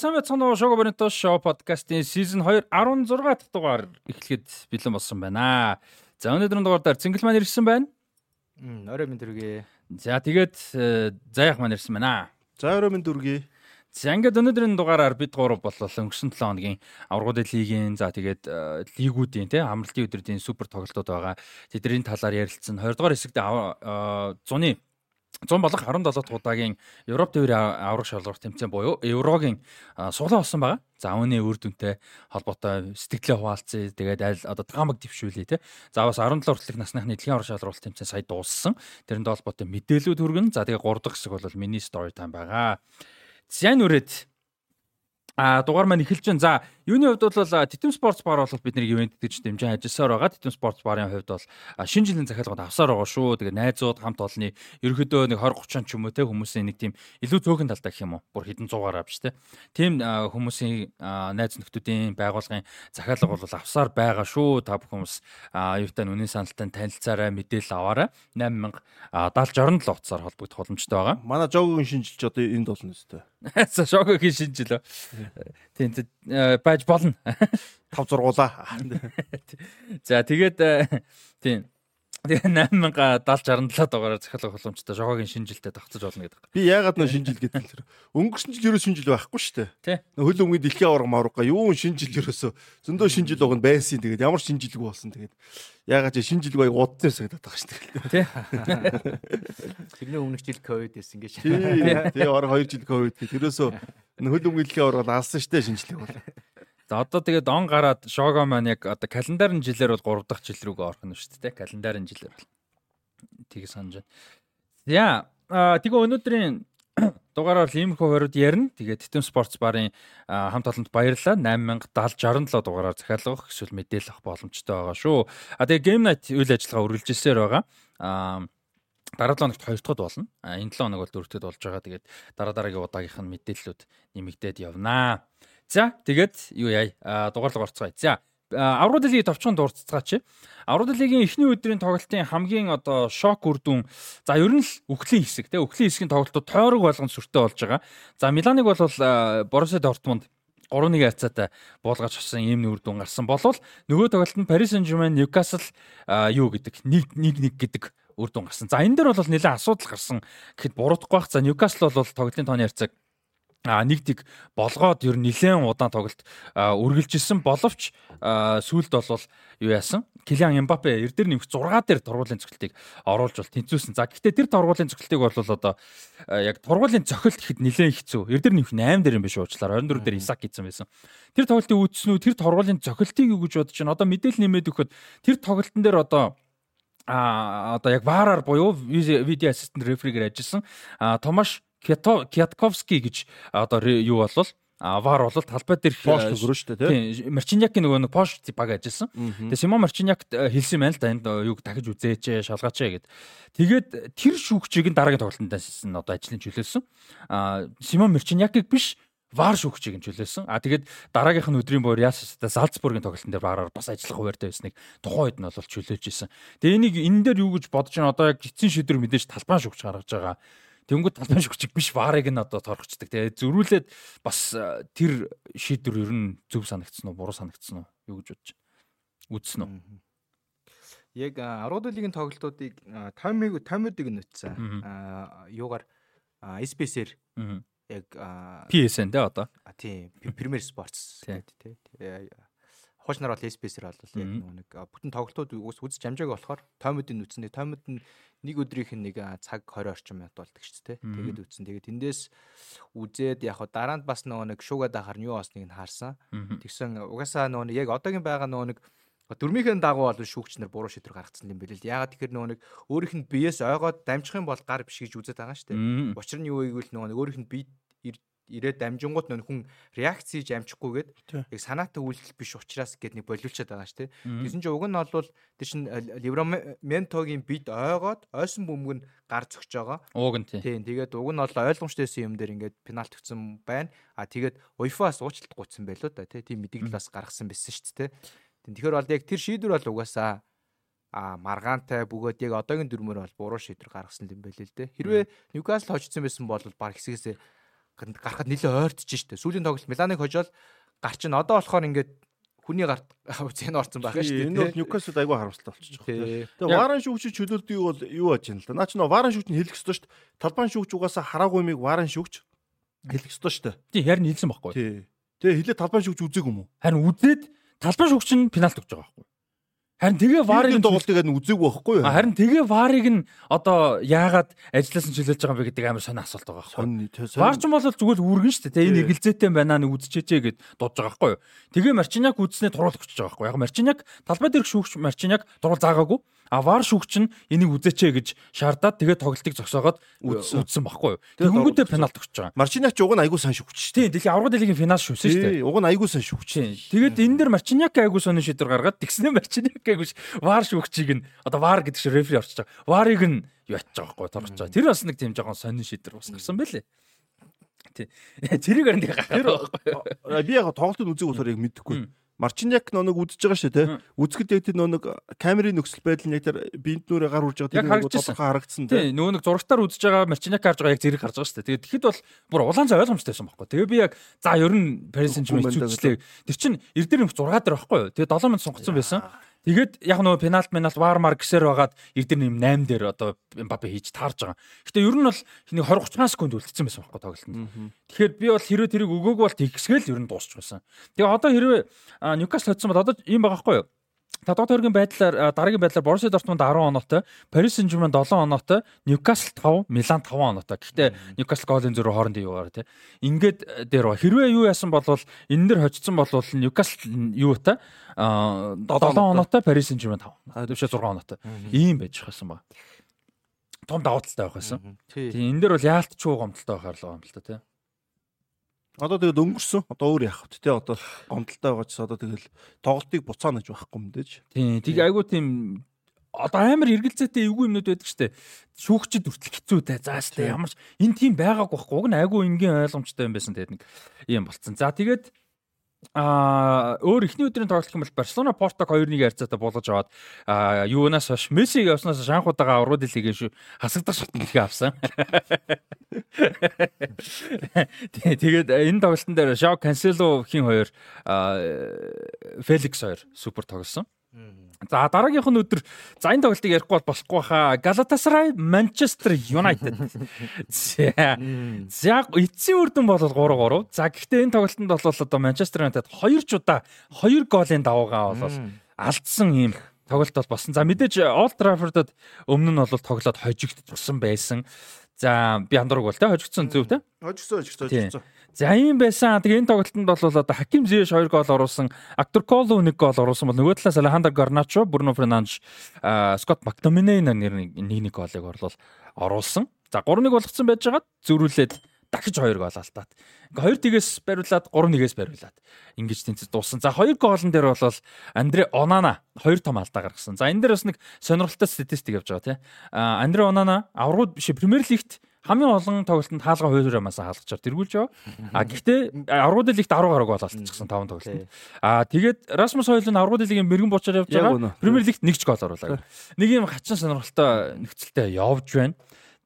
Сайн байцгаана уу Шого Бонито шоу подкастын season 2 16 дахь дугаар эхлэхэд бэлэн болсон байна. За өнөөдрийн дугаараар Цингэл маань ирсэн байна. Орой минь дүргээ. За тэгээд э, Заяах маань ирсэн байна. За орой минь дүргээ. За ингээд өнөөдрийн дугаараар бид гурав болол өнгөрсөн 7 хоногийн аврагууд лигийн за тэгээд э, лигүүдийн тий амралтын өдрүүдийн супер тоглолтууд байгаа. Тэдний талаар ярилцсан. 20 дугаар хэсэгт зуны 100 болох 17 дахь удаагийн Европ төвийн аврах шалрах тэмцээн буюу Еврогийн суглаа болсон байгаа. За үүний үр дүнтэй холбоотой сэтгэлээ хуваалцъя. Тэгээд аль одоо таамаг дэвшүүлээ те. За бас 17 хүртэлх насныхны дэлхийн аврах шалралт тэмцээн сая дууссан. Тэрэнд холбоотой мэдээлүүд хүргэн. За тэгээд 3 дахь хэсэг бол миний story time байгаа. Зян үрээд а дугаар маань эхэлж байна. За юуны хувьд бол Титэм спортс бар бол бидний ивент гэж дэмжин ажилласаар байгаа. Титэм спортс барын хувьд бол шинэ жилийн захиалгад авсаар байгаа шүү. Тэгээ найзууд хамт олонны ерөөдөө нэг 20 30 ч юм уу те хүмүүсийн нэг тийм илүү зөөхөн талтай гэх юм уу. Бүр хэдэн зугаараа биш те. Тийм хүмүүсийн найз нөхдүүдийн байгууллагын захиалга бол авсаар байгаа шүү. Та бүхэн хүмүүс юутай үнэн саналтай танилцаарай, мэдээлэл аваарай. 8070 67 утсаар холбогдох боломжтой байгаа. Манай жогийн шинжилж одоо энд болно өстой. За шогийн шинжилөө. Тийм байж болно. 5 зургуулаа. За тэгээд тийм Тэгээ 8070 67 дугаараар захиалга боломжтой жогогийн шинжилтэд тогтцож болно гэдэг. Би яагаад нөө шинжил гэдэг л өнгөрсөн жил ерөө шинжил байхгүй шүү дээ. Хөл өмгийн дэлхийн аварга маврга юу шинжил ерөөсө зөндөө шинжил байгаа нь байсан. Тэгээд ямар шинжилгүй болсон. Тэгээд яагаад ч шинжилгүй аяг удсан санагдаад байгаа шүү дээ. Тий. Тэрний өмнөх жил ковид байсан гэж. Тий. Тэгээ орог 2 жил ковид. Тэрөөсөө хөл өмгийн дэлхийн аварга алсан шүү дээ шинжилгээ бол. За одоо тэгээд он гараад шого маань яг одоо календарын жилээр бол 3 дахь жил рүүгээ орох нь шүү дээ. Календарын жилээр бол. Тийг санаж байна. За тэгээ өнөөдрийн дугаараар иймэрхүү хориод ярина. Тэгээд Титэн спортс барын хамт олонд баярлалаа. 8070 67 дугаараар захиалгах эсвэл мэдээлэл авах боломжтой байгаа шүү. А тэгээ Game Night үйл ажиллагаа үргэлжилсээр байгаа. А дараа 7 хоногт 2 дахь болно. А энэ 7 хоног бол 4 дахь болж байгаа. Тэгээд дараа дараагийн удаагийнх нь мэдээллүүд нэмэгдээд явнаа. За тэгээд юу яа дугаарлаг орцгоё. За Аврал лигийн товчхон дурццгаач. Аврал лигийн эхний өдрийн тоглолтын хамгийн одоо шок үр дүн за ер нь л үхлийн хэсэг те үхлийн хэсгийн тоглолтууд тойрог болгон сүртэй болж байгаа. За Миланыг бол Боруссия Дортмунд 3-1 хацаатай буулгаж авсан ийм үр дүн гарсан болвол нөгөө тоглолтод Paris Saint-Germain Newcastle юу гэдэг 1-1 гэдэг үр дүн гарсан. За энэ дээр бол нэлээд асуудал гарсан гэхэд буруудахгүй бах. За Newcastle бол тоглолтын тооны харьцааг а нэг тиг болгоод ер нь нэлээд удаан тоглолт үргэлжилсэн боловч сүүлд бол юу яасан Килиан Эмбапе эрдэр нэмэх 6 дээр тургуулийн цогцолтыг оруулж бол тэнцвүүлсэн. За гэхдээ тэр тургуулийн цогцолтыг бол одоо яг тургуулийн цохилт гэхэд нэлээд хэцүү. Эрдэр нэмэх 8 дээр юм биш уучлаарай. 24 дээр Исак хийсэн байсан. Тэр тоглолтын үүдснүү тэр тургуулийн цохилтыг юу гэж бодож байна? Одоо мэдээлэл нэмээд өгөхөд тэр тоглолтын дээр одоо а одоо яг вараар буюу видео ассистент рефригээр ажилласан Томаш Кятковский гэж одоо юу болвол Авар бол талбай дээр пош өгөрөө шүү дээ тийм Марчиньякийн нөгөө нэг пош баг ажилласан. Тэгээ Симон Марчиньяк хэлсэн байна л да энд юуг дахиж үзээч шалгаач гэд. Тэгээд тэр шүүгчийг нь дараагийн тоглолтод нь одоо ажлын чөлөөлсөн. А Симон Марчиньякийг биш вар шүүгчийг нь чөлөөлсөн. А тэгээд дараагийнх нь өдрийн боор Ясастай Залцбургийн тоглолтын дээр вараар бас ажиллах хуваартай байсныг тухайн үед нь бол чөлөөлж исэн. Тэгээ энийг энэ дээр юу гэж бодож байна одоо яг эцсийн шийдвэр мэдээж талбай шүүгч гаргаж байгаа Тэнгүүд талбай шүгчиг биш варыг нь одоо торгочдаг. Тэгээ зөрүүлээд бас тэр шийдвэр ер нь зөв санагдсан уу, буруу санагдсан уу? Юу гэж бодож байна? Үзсэн үү? Яг 10 лигийн тоглолтуудыг таймыг таймуудыг нь үтсэн. Юугаар SPS-ээр яг PSN дээ одоо. Тийм, Premier Sports тий. Хууч нар бол SPS-ээр бол яг нэг бүтэн тоглолтууд үзэж амжааг болохоор таймуудыг үтсэн. Таймууд нь нэг өдрийнх нь нэг цаг 20 орчим минут болдог шүү дээ. Тэгээд үтсэн. Тэгээд тэндээс үзээд яг дараа нь бас нөгөө нэг шуугаад ахаар нь юу болсныг нь харсан. Тэгсэн угаасаа нөгөө яг одоогийн байгаа нөгөө нэг дөрмийнхэн дагуу бол шүүгч нар буруу шийдвэр гаргацсан юм билээ л. Ягаад тэгэхээр нөгөө нэг өөрийнх нь биеэс ойгоод дамжих юм бол гар биш гэж үзээд байгаа шүү дээ. Учир нь юу гэвэл нөгөө нэг өөрийнх нь бие ирээд дамжингууд нөх хүн реакц хийж амжихгүйгээд яг санаатай үйлдэл биш учраас гэд нэг болиулчаад байгаа ш тэ. Гэсэн чинь уг нь бол тэр чин Ливраментогийн бид ойгоод ойсон бөмбөг нь гар зөгж байгаа. Уг нь тийм. Тэгээд уг нь бол ойлгомжтойсэн юм дээр ингээд пенальт өгсөн байна. А тэгээд UEFA-аас уучлалт гуйсан байлоо да тий. Тийм мэдээлэл бас гаргасан байсан ш тэ. Тэгэхээр бол яг тэр шийдвэр бол угаасаа а маргаантай бөгөөд яг одоогийн дүрмээр бол буруу шийдвэр гаргасан юм байл л дээ. Хэрвээ Ньюкасл хожсон байсан бол баг хэсгээсээ гарахад нэлээ ойртож штэ. Сүүлийн тоглолт Миланыг хожоод гарч ин одоо болохоор ингээд хүний гарт зэн орсон байх шүү дээ. Энэ бол Ньюкасл айгүй харамсалтай болчих. Тэгээ варан шүүгч чөлөөлдөг юу бол юу аж юм л да. Наа чи нөө варан шүүгч нь хэлэх ёстой шүү дээ. Талбайн шүүгч угаасаа хараагүй миг варан шүүгч хэлэх ёстой шүү дээ. Тий харин хэлсэн байхгүй. Тий. Тэгээ хилээ талбайн шүүгч үзег юм уу? Харин үзээд талбайн шүүгч нь пенальт өгч байгаа байхгүй. Харин тэгээ варыг тоглолтыг нь үзээгүй байхгүй юу? Харин тэгээ варыг нь одоо яагаад ажилласан чөлөөлж байгаа юм бэ гэдэг амар сонир асуулт байгаа байхгүй. Вар ч бол зүгээр үргэн шүү дээ. Энэ эгэлзээтэй байна нэг үзчихээчээ гэд дуудаж байгаа байхгүй юу. Тэгээ Марчиняк үзснээ туруулах гэж байгаа байхгүй. Яг Марчиняк талбай дээрх шүүгч Марчиняк дуруул заагаагүй. А вар шүүгч нь энийг үзээчээ гэж шаардаад тэгээ тоглолтыг зогсоогоод үзсэн баггүй юу. Тэгэнгүүтээ пенальт өгч байгаа. Марчиняк ч уг нь айгүй шүү дээ. Тийм, дэлхийн аврагын дэлхийн финал шүүсэн шүү дээ. Уг нь айгүй сайн шүүгч. Тэгээд энэ дэр Марчиняк айгүй сони шийдвэр гаргаад тэгснэ Марчиняк айгүй вар шүүгчийг нь одоо вар гэдэг шиг рефери орчиж байгаа. Варыг нь юу ятж байгаа байхгүй торгож байгаа. Тэр бас нэг тийм жоохон сони шийдвэр бас гарсан байлээ. Тий. Тэрийг харин байгаа. Би яг тоглолтын үзэг болохоор яг мэдэхгүй. Марчиняк нөө үзэж байгаа шүү те. Үзэхэд яг тэр нөө нэг камерын нөхцөл байдал яг тэр бинт нүрээ гар урж байгаа тэр нэг тодорхой харагдсан те. Нөө нэг зурагтаар үзэж байгаа Марчиняк харж байгаа яг зэрэг харж байгаа шүү те. Тэгээд тэгэхэд бол бүр улаан цай ойлгомжтойсэн байхгүй. Тэгээ би яг за ер нь Paris Saint-Germain хэцүүчлээ. Тэр чинь эрдэр нөх 6 дээр байхгүй юу. Тэгээ 7 минут сунгацсан байсан. Тэгээд яг нөгөө пенальт пенальт вармар гэсээр байгаад эрдэр нэм 8 дээр одоо Мбаппе хийж таарж байгаа. Гэтэ ер нь бол хний 20 30 секунд үлдсэн байсан байхгүй тоглолтод. Тэгэхээр би бол хэрвээ тэрийг өгөөгүй бол тэгсгээл ер нь дуусчих байсан. Тэгээ одоо хэрвээ Ньюкасл хоцсон бол одоо ийм байгаа байхгүй юу? Тодорхой төргийн байдлаар дараагийн байдлаар Борусsia Дортмунд 10 оноотой, Paris Saint-Germain 7 оноотой, Newcastle 5, Milan 5 оноотой. Гэхдээ Newcastle голын зөрүү хоорондын юугаар тий. Ингээд дээр ба хэрвээ юу яасан бол энэ дэр хочсон бол Newcastle юу та 7 оноотой, Paris Saint-Germain 5. Дэвшээ 6 оноотой. Ийм байж хасан ба. Том давуу талтай байх байсан. Тийм энэ дэр бол яалтч уу гомдолтой байхаар л та тий. Одоо тэгээд өнгөрсөн. Одоо өөр яах вэ? Тэ одоо гомдолтой байгаа ч одоо тэгэл тоглолтыг буцаана гэж байхгүй юм дэж. Тийм. Тийг айгуу тийм одоо амар эргэлзээтэй эвгүй юмнууд байдаг штэ. Шүүгчд хүртэл хэцүү дээ. За штэ ямар ч энэ тийм байгаагүй байхгүй. Уг нь айгуу энгийн ойлгомжтой юм байсан тэгээд нэг юм болцсон. За тэгээд А өөр ихний өдрийн тоглолт юм бол Барселона Портог 2-1 харьцаатай болгож аваад юунаас хойш Мессиг явснаас шанхуудаага урууд лигийн шүү хасагдах шатнд их авсан. Тэгээд энэ тоглолтын дээр Жао Кансело хин хоёр Феликс хоёр супер тоглосон. За дараагийнх нь өдөр за энэ тоглолтыг ярихгүй бол болохгүй хаа. Galatasaray Manchester United. За. За эцсийн үрдэн бол 3-3. За гэхдээ энэ тоглолтод бол одоо Manchester United 2 ч удаа 2 голын давуугаа бол алдсан юм тоглолт бол болсон. За мэдээж Old Trafford-д өмнө нь бол тоглоод хожигдсон байсан. За би андург бол те хожигдсон зөв те. Хожигдсон хожигдсон хожигдсон. За ийм байсан. Тэгээ энэ тоглолтод бол одоо Хаким Зiyech 2 гол оруулсан, Актор Коло 1 гол оруулсан бол нөгөө талаас Алехандро Гарначо, Бруно Фернандеш, Скот Мактоминей нэр нэг нэг голыг орлол оруулсан. За 3-1 болгоцсон байж байгаад зөрүүлээд дахиж 2 гол алдаад. Ингээ 2 тгээс бариулаад 3-1-ээс бариулаад ингэж тэнцэж дууссан. За 2 гоолн дээр бол Андре Онана 2 том алдаа гаргасан. За энэ дээр бас нэг сонирхолтой статистик явж байгаа тийм. Андре Онана аврагууд биш Премьер лигт хамгийн олон тоглолтод хаалга хуйлрамаас хаалгачаар тэргүүлж яваа. А гэхдээ аргууд лигт 10 гараг бол алдчихсан 5 тоглолтод. А тэгээд Расмус Хойлын аргууд лигийн мэрэгэн бочоор явж байгаа. Премьер лигт нэг ч гол оруулаа. Нэг юм хачин сонирхолтой нөхцөлтэй явж байна.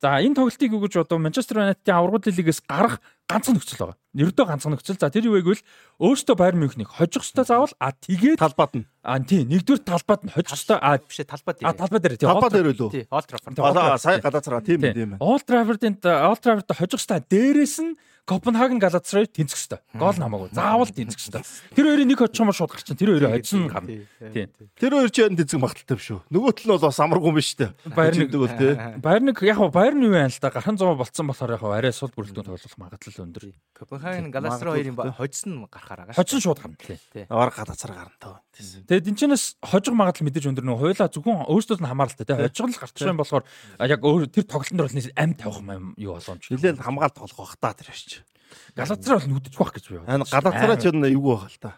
За энэ тоглолтыг өгөж одоо Манчестер Юнайтедийн аврагууд лигээс гарах ганцхан нөхцөл байгаа. Нэрдөө ганцхан нөхцөл. За тэр юу вэ гэвэл өөртөө Байер Мюнхнийг хожих ёстой заавал а тэгээд талбад нь. А тийм нэгдүгээр талбад нь хожих ёстой. А бишээ талбад дээр. А талбад дээр тийм. Талбад дээр үлээ. Тийм. Олд Траффорд. Аа сая гадаацраа тийм юм байна. Олд Траффордын Олд Траффорд хожих ёстой. Дээрээс нь Копенгаген Галатсарай тэнцэх хэвээр. Гол намаагүй. Заавал тэнцэх хэвээр. Тэр хоёрын нэг хоцсон мөр шууд гарчин. Тэр хоёрын хоцсон гарна. Тийм. Тэр хоёр ч яан тэнцэх магадaltaй биш үү? Нөгөө тал нь бол бас амаргүй юм биш үү? Баяр нэг бол тий. Баяр нэг яг хаа баяр нь юу байна л да. Гархан зов болцсон болохоор яг арай сул бүрэлдэхүүн тоглох магадлал өндөр. Копенгаген Галатсарай хоёрын хоцсон гарахаар агаа. Хоцсон шууд гарна тий. Авар Галатсарай гарна тоо. Тэгээд энэ чинээс хожих магадлал мэдээж өндөр нөө хойлоо зөвхөн өөрсдөө нь хамааралтай тий. Хожих л гарчих юм болохоор яг өөр тэр тоглолтын дээр бол амт тавих юм юу боломж. Нилээн хамгаалт тоглох бах та тэр шиж. Галацраа бол нүдчих واخ гэж бай. Аа галацраа ч эвгүй байх л та.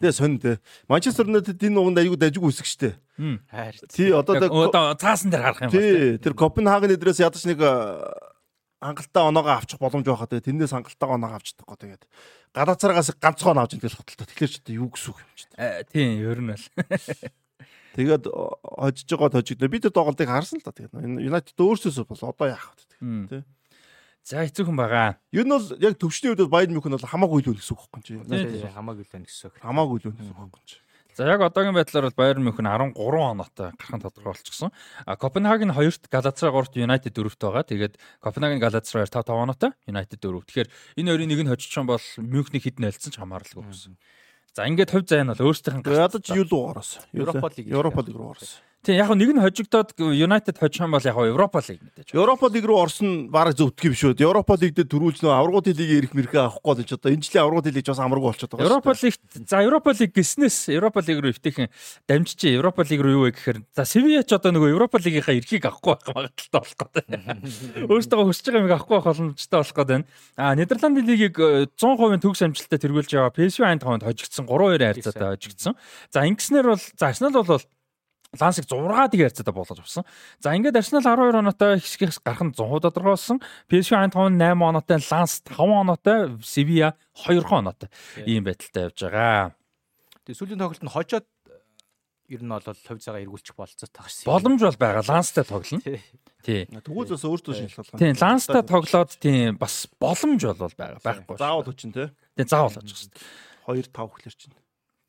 Тэгээ сонь тэ. Манчестер Юнайтед энэ нуганд аягүй дажиг үсэг штэ. Хайр. Тий одоо одоо цаасан дээр харах юм байна. Тий тэр Копенгаген эдрээс ядаж нэг хангалттай оноогоо авчих боломж байхад тэрнээс хангалттай оноогоо авч чадахгүй тэгээд галацраагаас ганцхан авч идэл хотолтой. Тэгэхээр ч юу гэсэн үг юм чи. Тийм ер нь бол. Тэгээд хожиж байгаа тожигдоо би тэр тоглолтыг харсан л та тэгээд Юнайтед өөрсөөсөө бол одоо яах вэ тий. За хэцүүхэн байгаа. Ер нь бол яг төвчний үед Bayern München бол хамаагүй л үн гэсэн үг байхгүй чи. Хамаагүй л гэсэн үг. Хамаагүй л үн гэсэн үг байхгүй чи. За яг одоогийн байдлаар бол Bayern München 13 оноотой гарахын тодорхой болчихсон. А Копенгаген 2-т, Galatasaray 3-т, United 4-т байгаа. Тэгээд Копенгаген Galatasaray 5 5 оноотой, United 4. Тэгэхээр энэ хоёрын нэг нь хожчихсон бол Мюнхний хэд нөлцсөн ч хамааралгүй гэсэн. За ингээд хувь зай нь бол өөрсдийнх нь ядаж юу руу ороос. Европа лиг. Европа лиг руу ороос. Тийм яг нэг нь хожигдоод United хожих юм бол яг Европа лиг мэдээж. Европа лиг руу орсон баг зөвтг юм шүү. Европа лиг дээр дөрүүлж нөө аврагууд лигийн ирэх мэрхээ авахгүй болж одоо энэ жилийн аврагууд лиг ч бас амаргүй болчиход байгаа. Европа лигт за Европа лиг гиснээс Европа лиг руу өвтөхийн дамжиж Европа лиг руу юу вэ гэхээр за Севиа ч одоо нөгөө Европа лигийнхаа эрхийг авахгүй байх магадaltaй болох гэдэг. Өөртөө хүсэж байгаа юм авахгүй байх боломжтой болох гэдэг. А Нидерландын лигийг 100% төгс амжилттай тэргүүлж яваа PSV Eindhoven хожигдсон 3-2 харьцаатай хожигдсон. За ингэснээр бол за Арсенал бол Лансыг 6 дэг ярьцаатай болгож авсан. За ингээд Арсенал 12 оноотой хэсгээс гарах нь 100% тодорхой болсон. PSV Eindhoven 8 оноотой, Ланс 5 оноотой, Sevilla 2 оноотой. Ийм байдалтай явж байгаа. Тэгээ сүүлийн тоглолт нь хожоод ер нь бол хувь цагаа эргүүлчих болцоо тагш. Боломж бол байгаа. Ланстай тоглоно. Тий. Тэгвэл бас өөртөө шинжилгээ Тий, Ланстай тоглоод тий бас боломж бол байгаа. Байхгүй. Заавал хүчин тий. Тий, заавал хожих хэрэгтэй. 2 5 гэхлээр чинь.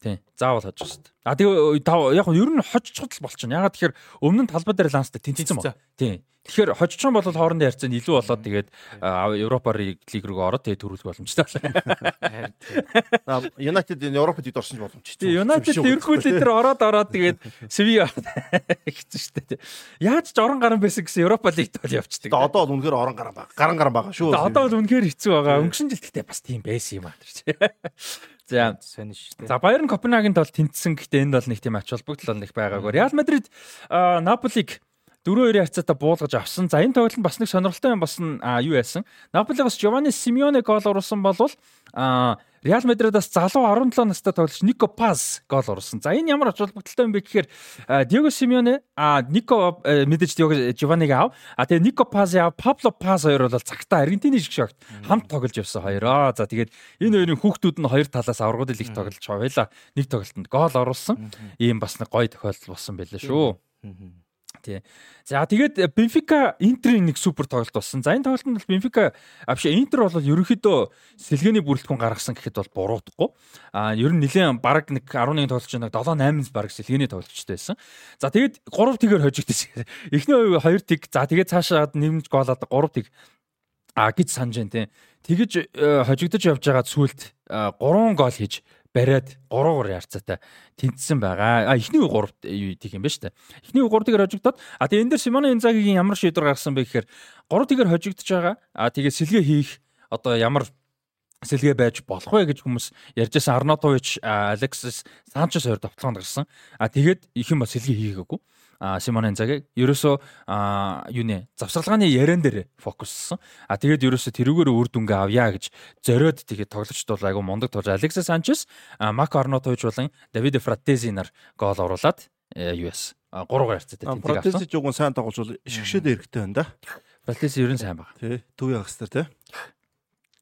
Тий. Заавал хожих хэрэгтэй. А тэгээ яг нь ер нь хожчиход л болчихно. Ягаад тэгэхээр өмнө нь талбай дээр ланстай тэнцсэн ба. Тий. Тэгэхээр хожчихсон бол хоорондын харьцаа нь илүү болоод тэгээд Европа лиг рүү ороод тэгээд төрүүлэх боломжтой байна. Юнайтед энэ Европод ид орсон боломжтой. Тий, Юнайтед эргүүлээ тэр ороод ороод тэгээд Севиа хэцүү шүү дээ. Яаж ч орон гарan байсан гэсэн Европа лигт бол явцдаг. Одоо бол үнэхээр орон гарan байгаа. Гаран гарan байгаа шүү. Одоо бол үнэхээр хэцүү байгаа. Өнгөрсөн жил гэхдээ бас тийм байсан юм аа. За сонь шүү дээ. За Bayern Copenhagen бол тэнцсэн гэхдээ энд бол нэг тийм ач холбогдол бол нэг байгаагүй. Real Madrid Наполиг 4-2 харьцаатаа буулгаж авсан. За энэ тоглолт бас нэг сонирхолтой юм болсон юу яасан. Наполи бас Giovanni Simeone гол оруулсан болвол Реал Мадридаас залуу 17 настай тоглогч Нико Паз гол оруулсан. За энэ ямар ач холбогдолтой юм бэ гэхээр Диего Симеоне а Нико мэдээж Диего Giovanni-г аав. А тэгээ Нико Паз яав, Пабло Паз хоёр бол цагтаа Аргентины шиг шогт хамт тоглож явсан хоёроо. За тэгээд энэ хоёрын хүүхдүүд нь хоёр талаас аврагууд их тоглож хоёлаа нэг тоглолтод гол оруулсан. Ийм бас нэг гоё тохиолдол болсон байлаа шүү. Тий. За тэгээд Бенфика Интерийн нэг супер тоглолт болсон. За энэ тоглолтод бол Бенфика авш Интер бол ерөнхийдөө сэлгээний бүрэлдэхүүн гаргасан гэхэд бол буруутахгүй. А ер нь нэлээд баг нэг 11 тоглолч нэг 7 8 баг сэлгээний тоглолчтой байсан. За тэгээд 3 тгээр хожигдсон. Эхний 2 тийг за тэгээд цаашаа нэмж гоолоод 3 тийг а гэж санаж байна тий. Тэгэж э, хожигдож явж байгаа сүулт 3 гол хийж бариад 3-3 ярцаатай тэнцсэн байгаа. А эхний 3 тийг юм ба штэ. Эхний 3 тгээр хожигдоод а тэгээ энэ дээр Симоне Инзагигийн ямар шийдвэр гаргасан бэ гэхээр 3 тгээр хожигдож байгаа. А тэгээ сэлгээ хийх одоо ямар сэлгээ байж болох вэ гэж хүмүүс ярьжсэн Арнотович, Алексис Санчес хоёр давталгаанд гарсан. А тэгээд их юм ба сэлгээ хийгээгүй. Симон Инзаги ерөөсөө юу нэ завсарлагын яриан дээр фокуссан. А тэгээд ерөөсөө тэрүүгээр үр дүнгээ авъя гэж зориод тэгээд тоглогчд бол айгу мундаг тулж Алекса Санчес, Мако Арнотович болон Давид Фратези нар гол оруулад US 3-гаар харьцаатай тэнцэг авсан. Фратези жугун сайн тоглож бол ишгшээд хэрэгтэй байна да. Фратези ер нь сайн байна. Тий. Төв ягс төр тий.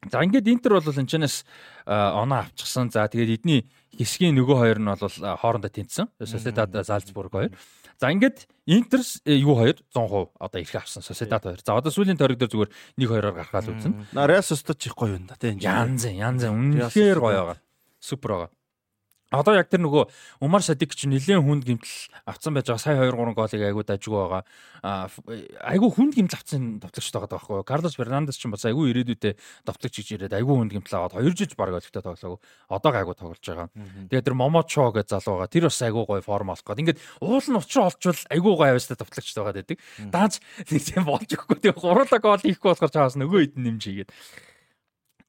За ингээд Интер бол энэчнээс оноо авчихсан. За тэгээд эдний хэсгийн нөгөө хоёр нь бол хоорондоо тэнцсэн. Sociedad Salzburg хоёр. За ингээд Интер юу хоёр 100% одоо ирэх авсан Sociedad хоёр. За одоо сүүлийн тойрог дээр зүгээр 1-2-оор гарахаа л үзэн. Real Sociedad чих гоё юм да тийм. Янз янз үнэхээр гоё байгаа. Супер байгаа. Одоо яг тэр нөгөө Умар Садик ч нэлээд хүнд гимтэл авцсан байж байгаа. Сая 2 3 голыг айгуу дажгүй байгаа. Айгуу хүнд гимтэл авцсан товтлогч байгаа байхгүй юу? Карлос Фернандес ч бас айгуу ирээдүйдээ товтлогч гэж ирээд айгуу хүнд гимтэл аваад 2 жиж баг олигтой тоглоог. Одоо айгуу тоглож байгаа. Тэгээд тэр Момочо гэж залуу байгаа. Тэр бас айгуу гоё форм олох гээд. Ингээд уул нь учраа олчвал айгуу гоё авьяастай товтлогч байгаа гэдэг. Дааж нэг тийм болж өгөхгүй. Тэгээд гурлаа гол хийхгүй болохоор чаас нөгөө хэд нэмж хийгээд.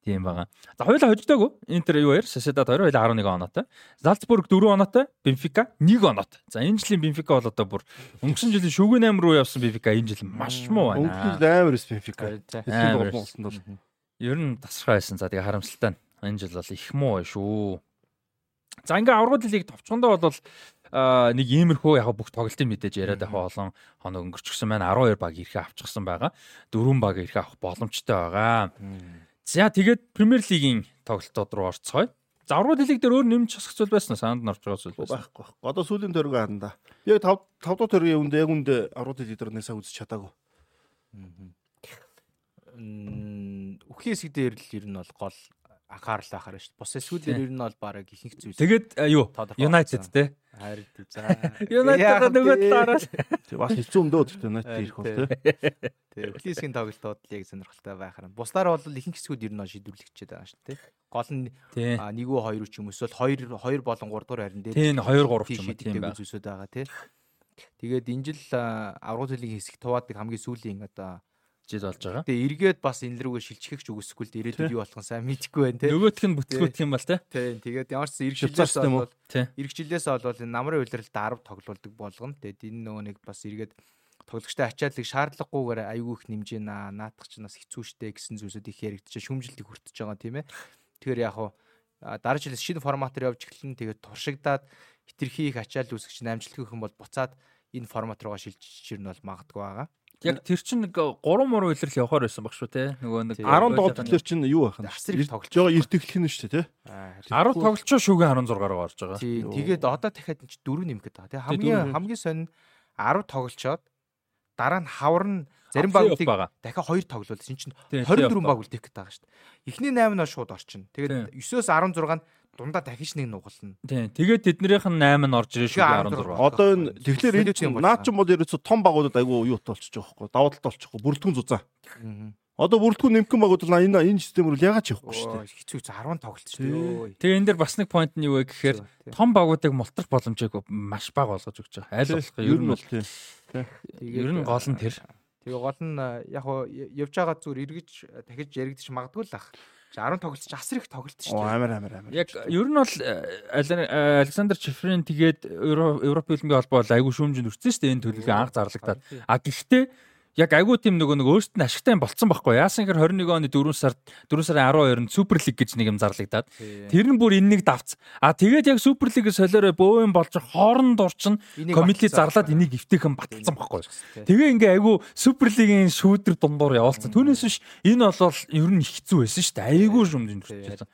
Тийм байгаа. За хоёулаа хождоогүй. Интер юу хоёр? Sociedad 2 хоёулаа 11 оноотой. Salzburg 4 оноотой. Benfica 1 оноотой. За энэ жилийн Benfica бол одоо бүр өнгөрсөн жилийн шүүгэн 8 руу явсан Benfica энэ жил маш муу байна. Өнгөрсөн жил амар эс Benfica. Хэсэг болсон бол. Ер нь тасархай байсан. За тэгээ харамсалтай. Энэ жил бол их муу шүү. За ингээ аврагууд лиг товчхондоо бол а нэг иймэрхүү яг бүх тоглолтын мэдээж яриад байх олон хоног өнгөрчихсөн байна 12 баг ирэхэ авчихсан байгаа. Дөрвөн баг ирэхэ авах боломжтой байгаа. За тэгээд Премьер лигийн тоглолтууд руу орцгоё. За аврагууд лиг дээр өөр нэмж хасах зүйл байсан уу? Санд орж байгаа зүйл байсан. Байхгүй байхгүй. Одоо сүүлийн төрөг харна да. Яг 5 5 дахь төргийн үндэ яг үндэ аврагууд лиг дээр нээсээ үзэж чадаагүй. үхлийн хэсэг дээр л ер нь бол гол анхаарал байхаар шүү дээ. Бус эсгүүдээр ер нь бол баг ихэнх зүйл. Тэгээд юу? United те. Харин за. United нөгөө талаараа. Тэг бас хэцүү өмдөө гэхдээ United ирэх бол те. Тэг үхлийн хэсгийн тоглолтууд л яг сонирхолтой байхаар. Бусдаар бол ихэнх хэсгүүд ер нь шийдвэрлэгчээд байгаа шүү дээ. Гол нь нэг үү хоёр ч юм эсвэл хоёр хоёр болон гурав дахь харин дээр. Тийм 2 3 ч юм уу тийм байх. Зүйлсүүд байгаа те. Тэгээд энэ жил аврагын төлөгийн хэсэг туваадаг хамгийн сүүлийн одоо жил болж байгаа. Тэгээ эргээд бас энэ рүүгээ шилжихэж үгүйсэхгүй л ирээдүйд юу болох нь сайн мэдэхгүй байна те. Нөгөөх нь бүтлгүүт юм бол те. Тийм. Тэгээд ямар ч эрг жилээс бол эрг жилээс бол энэ намрын үйлрэлд 10 тоглолдог болгоно. Тэгээд энэ нөгөө нэг бас эргээд тоглогчтой ачааллыг шаардлагагүйгээр аягүй их нэмж ийна. Наадах ч нас хэцүү шттэ гэсэн зүйлсүүд их яригдчихэ шүмжилтийг хүртэж байгаа тийм ээ. Тэгэхээр яг хуу дараа жилээс шинэ форматаар явж эхэлнэ. Тэгээд туршигдаад хитрхи их ачаалл үүсгэж намжилтгүй хүн бол буцаад энэ формат руугаа шилжиж ирнэ бол магадгүй байгаа. Яг тэр чинь нэг 3 муу илэрл явахаар байсан баг шүү те. Нөгөө нэг 10 тоглолтоор чинь юу байх вэ? Асрыг тоглож байгаа эрт эхлэх нь шүү те. 10 тоглолчоо шүүгээ 16-аар орж байгаа. Тий. Тэгээд одоо дахиад чи 4 нэмэх байгаа. Тэгээ хамгийн хамгийн сонь 10 тоглолчоод дараа нь хавар нь зарим багуудыг дахиад 2 тоглолт чинь чинь 24 баг үлдээх гээд байгаа шүү дээ. Эхний 8 нь шууд орчин. Тэгээд 9-оос 16 нь дундаа дахиж нэг нугална. Тийм. Тэгээд тэднийх нь 8 нь орж ирээ шүү 16. Одоо энэ тэгэхээр энэ чинь наад чинь бол ерөөсө том багуудад айгүй юу байгаа хөөхгүй. Давуу талтай болчихгүй. Бүрэлдэхүүн зузаан. Одоо бүрэлдэхүүн нэмхэн багууд бол энэ энэ системээр яагаад ч явахгүй шүү дээ. Хэцүү 10 тоглолт шүү дээ. Тэгээ энэ дэр бас нэг point нь юу вэ гэхээр том багуудыг мултрах боломжийг маш бага болгож өгч байгаа. Айл болох ер нь бол тийм. Ер нь гол нь тэр. Тэгээ гол нь яг явж байгаа зүгээр эргэж дахиж яригдчих магадгүй л ах. 10 тоглолт асар их тоглолт шүү дээ. Амар амар амар. Яг ер нь бол э, Александр Чифрин тэгээд Европ хөлбөмбөгийн холбоо айгүй шүүмжинд өрцөн шүү дээ энэ төлөвлөгөө анх зарлагдаад. А гэхдээ яг айгүй тийм нөгөө нэг өөртөө нь ашигтай болцсон байхгүй яасан гэхээр 21 оны 4 сард 4 сарын 12-нд Супер лиг гэж нэг юм зарлагдаад тэр нь бүр энэнийг давц. А тэгээд яг Супер лигээ солиороо бөөөн болж хооронд урчин комити зарлаад энийг эвтэйхэн баталсан байхгүй. Тэгээ ингээ айгүй Супер лигийн шүүдэр дундуур явуулсан. Түүнээс биш энэ бол ер нь хэцүү байсан шүү дээ. Айгүй шүмжин төрчихсэн.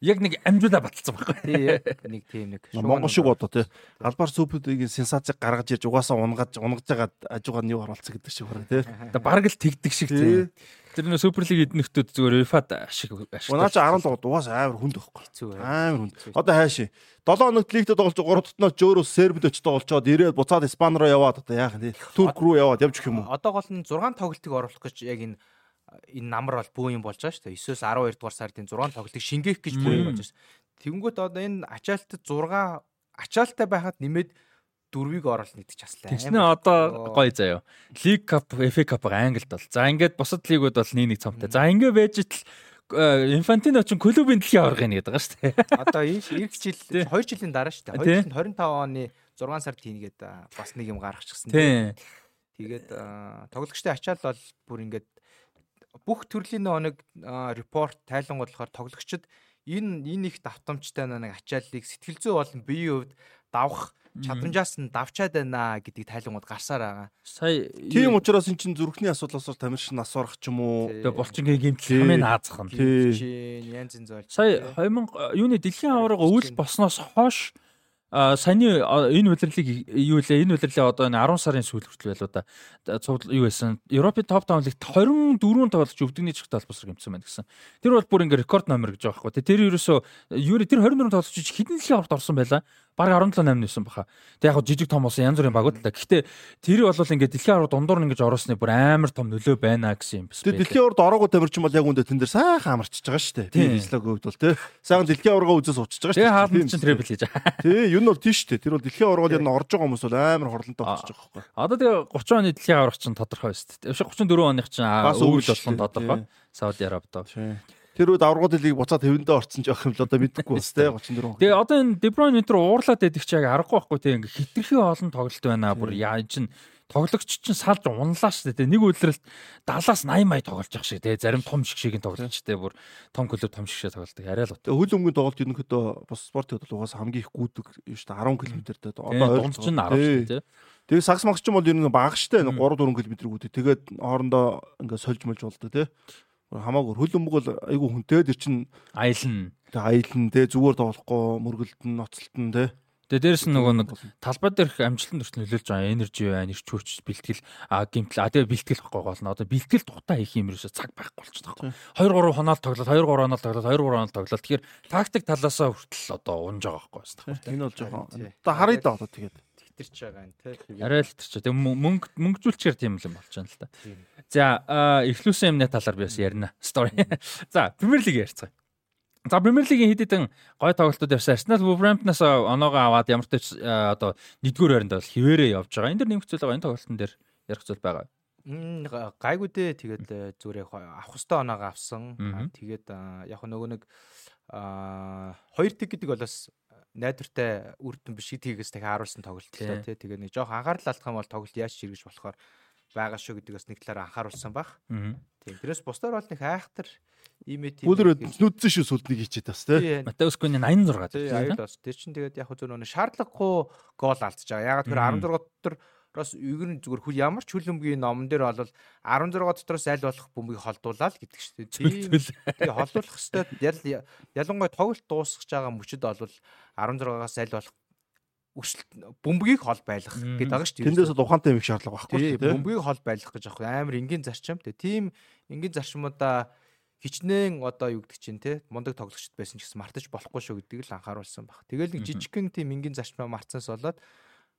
Яг нэг амжуулаа баталсан байхгүй. Нэг тийм нэг Монгол шиг бодоо тий. Галбаар Супер лигийн сенсацыг гаргаж ирж угаасаа унгаж унгаж байгаа ажуугаар нь юу оруулсан гэдэг шиг байна тий. Одоо бараг л тэгдэг шиг тий. Тэр нөө суперлиг эднэхтүүд зүгээр UEFA-д ашиг ашиг. Унаач 10 лугад угаас амар хүнд байхгүй. Хэцүү амар хүнд. Одоо хайши. 7 хоногт лигт тоглож 3 дотноо жөөрөө сербд очиж тоглолцоод ирээд буцаад Испани руу яваад одоо яах вэ? Турк руу яваад явж гэх юм уу? Одоо гол нь 6 тоглолтыг оруулах гэж яг энэ энэ намар бол бүү юм болж байгаа шүү дээ. 9-өөс 12 дугаар сарын 6 тоглолтыг шингээх гэж бүү юм болж байна. Тэнгүүт одоо энэ ачаалтад 6 ачаалттай байхад нэмээд дөрвийг оруулах нэгдэж аслаа. Тэгснэ одоо гоё заяа. Лиг кап, FA кап Англид бол. За ингээд бусад лигүүд бол нэг нэг цомтой. За ингээд байж итл Инфантино ч клубын дэлхийн аварга нэг байгаа шүү дээ. Одоо эх жил 2 жилийн дараа шүү дээ. 2025 оны 6 сард тийнгээд бас нэг юм гаргачихсан. Тэгээд тоглогчтой ачаал бол бүр ингээд бүх төрлийн нэг репорт тайлангуулахаар тоглогчид энэ энэ их давтамжтай нэг ачааллыг сэтгэл зүй болон биеийн хувьд давах чадамжаас нь давчаад байна гэдгийг тайлангууд гарсаар байгаа. Сая тийм учраас эн чин зүрхний асуудлаас тамирчин нас орох ч юм уу. Тэгээ булчингийн гэмтэл хамгийн наазах нь. Янз янз болж. Сая 2000 юуны дэлхийн аварга үйл болсноос хойш А саяны энэ удирлыг юу лээ энэ удирлээ одоо энэ 10 сарын сүүл хүртэл байлуу да. юу байсан? Европын топ 5 лигт 24 тоглож өвдөгний чигт албасраг юмсан байна гэсэн. Тэр бол бүр ингээ рекорд номер гэж байгаа байхгүй. Тэр ерөөсөө юу тэр 24 тоглож хідэн дэлхийн аварт орсон байла баг 17 8 нэсэн баха. Тэг яг жижиг том болсон янз бүрийн багууд л да. Гэхдээ тэр бол ингээд дэлхийн аварт дундуур ингэж ороосны бүр амар том нөлөө байна гэсэн юм байна. Тэг дэлхийн аварт ороогүй тамирчин бол яг үндэ тэн дээр сайхан амарчж байгаа шүү дээ. Тийм Ислог хөвд бол тий. Сайхан дэлхийн аваргаа үзээс уучж байгаа шүү дээ. Хаалт чинь трипл хийж байгаа. Тий, юу нь бол тийш шүү дээ. Тэр бол дэлхийн аваргууд яг орж байгаа хүмүүс бол амар хорлонтой болчихж байгаа байхгүй. Одоо тэгээ 30 оны дэлхийн аварга чинь тодорхой шүү дээ. 34 оных чинь өвөл болгон тодорхой. Сауди Арабид. Тэр үед аврагууд лиг буцаад хэвэндээ орцсон жоох юм л одоо мэдэхгүй бас те 34. Тэгээ одоо энэ Дебройн энэ төр уурлаад байдаг чи яг аргагүй байхгүй те ингээ хитрхи олон тоглолт байна бүр яа чин тоглогч чинь салж унлаа шүү дээ. Нэг үйлрэлт 70-аас 80 мая тоглож явах шиг те зарим том шиг шиг тоглолчтой бүр том клуб том шиг шиг тоглолдог арай л утга. Хөл өмгөнд тоглолт ерөнхийдөө бас спортын хөдөл угаас хамгийн их гүйдэг юм шүү дээ 10 км дээр одоо ойролцоогоо чинь 10 шүү дээ. Тэгээ сакс магч ч юм бол ер нь бага штэ 3 4 км гүйдэг. Тэгээд хоорондоо ингээ сольж мэлж болдог те хамаагүй хөл өмг бол айгүй хүнтэй тэр чин аялна. Тэг аялна те зүгээр тоглохгүй мөргөлдөн ноцолтон те Тэгээ дээрэс нь нөгөө нэг талбай дээрх амжилтанд хүртэл нөлөөлж байгаа. Энержи байна, ирч хүч, бэлтгэл, а гимтэл, а тэгээ бэлтгэл байхгүй гол нь. Одоо бэлтгэл тухтай хийх юм ерөөсө цаг байхгүй болчихсон байхгүй. 2 3 хоноол тоглоод 2 3 хоноол тоглоод 2 3 хоноол тоглоод тэгэхээр тактик талаасаа хүртэл одоо унж байгаа байхгүй байна. Энэ бол жоохон одоо харъя да одоо тэгээд хитэрч байгаа юм тий. Арай л хитэрч. Тэг мөнгө мөнгөжүүлчихэр тийм юм болж байна л да. За, эхлүүлсэн юмны талаар би бас ярина. Story. За, Premier League ярьцгаая. За Премьер лигийн хэд хэдэн гой тоглолтууд явсан. Арсенал Wolverhampton-аас оноогоо аваад ямар ч одоо нэгдүгээр байранд бол хിവэрээ явж байгаа. Энд дэр нэмэгцүүл байгаа энэ тоглолтын дээр ярих зүйл байгаа. Гайгүй дээ. Тэгээд э, зүгээр авах хөстөө оноогоо авсан. Тэгээд яг нөгөө нэг хоёр тэг гэдэг бол бас найдвартай үрдэн биш тийгээс дахиад харуулсан тоглолт л тий. Тэгээд нэг жоох анхаарал алдах юм бол тоглолт яаж чиргэж болохоор байгаа шүү гэдэг бас нэг талаараа анхааруулсан баг. Тийм. Тэрээс бусдаар бол нэг айхтар имэт Бүлэр нүдсэн шүү сүлднийг хийчихэд бас тий. Матеус Куни 86 тий. Аюул бас. Тэр чинь тэгээд яг зөв нөгөө шаардлагагүй гол алдчихж байгаа. Ягаад гэхээр 16 дотор Рос ер нь зүгээр хөл ямар ч хөлбөмбөгийн номон дээр бол 16 дотроос аль болох бөмбөгийг холдуулаад гэдэг шүү дээ. Тийм. Тэгээ холдуулах хэвээр ялангуяа тоглолт дуусгаж байгаа мөчөд бол 16-аас аль болох өсөлт бөмбөгийг хол байлгах гэдэг байгаа шүү дээ. Тэндээс ухаантай юм их шаардлага байхгүй шүү дээ. Бөмбөгийг хол байлгах гэж аахгүй амар энгийн зарчим. Тийм энгийн зарчмуудаа хичнээн одоо юу гэдэг чинь те мундаг тоглогчд байсан ч гэсэн мартаж болохгүй шүү гэдгийг л анхааруулсан баг. Тэгэл нэг жижигхэн тийм энгийн зарчмаа мартсанаас болоод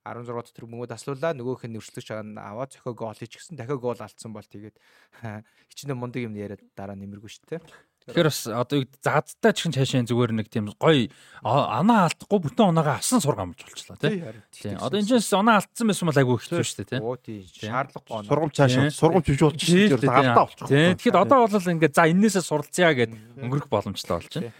16 дотор мөнгө таслуулаа нөгөөх нь өршлөж байгаа нь аваад зохио гол хийчихсэн дахиад гол алдсан бол тэгээд хичнээн мундаг юм яриад дараа нэмэргүй шүү дээ. Тэгэхээр бас одоо заадтай чихэн цаашаа зүгээр нэг тийм гоё оноо алдахгүй бүтэн оноогоо авсан сургам болж болчлаа тий. Одоо энэ ч оноо алдсан байсан бол айгүй хэцүү шүү дээ тий. Оо тий. Шаардлагагүй оноо. Сургам цаашаа сургам чижүүлж чинь алдаа болчих. Тий. Тэгэхэд одоо бол ингээд за энээсээ суралцъя гэд өнгөрөх боломжтой болж байна.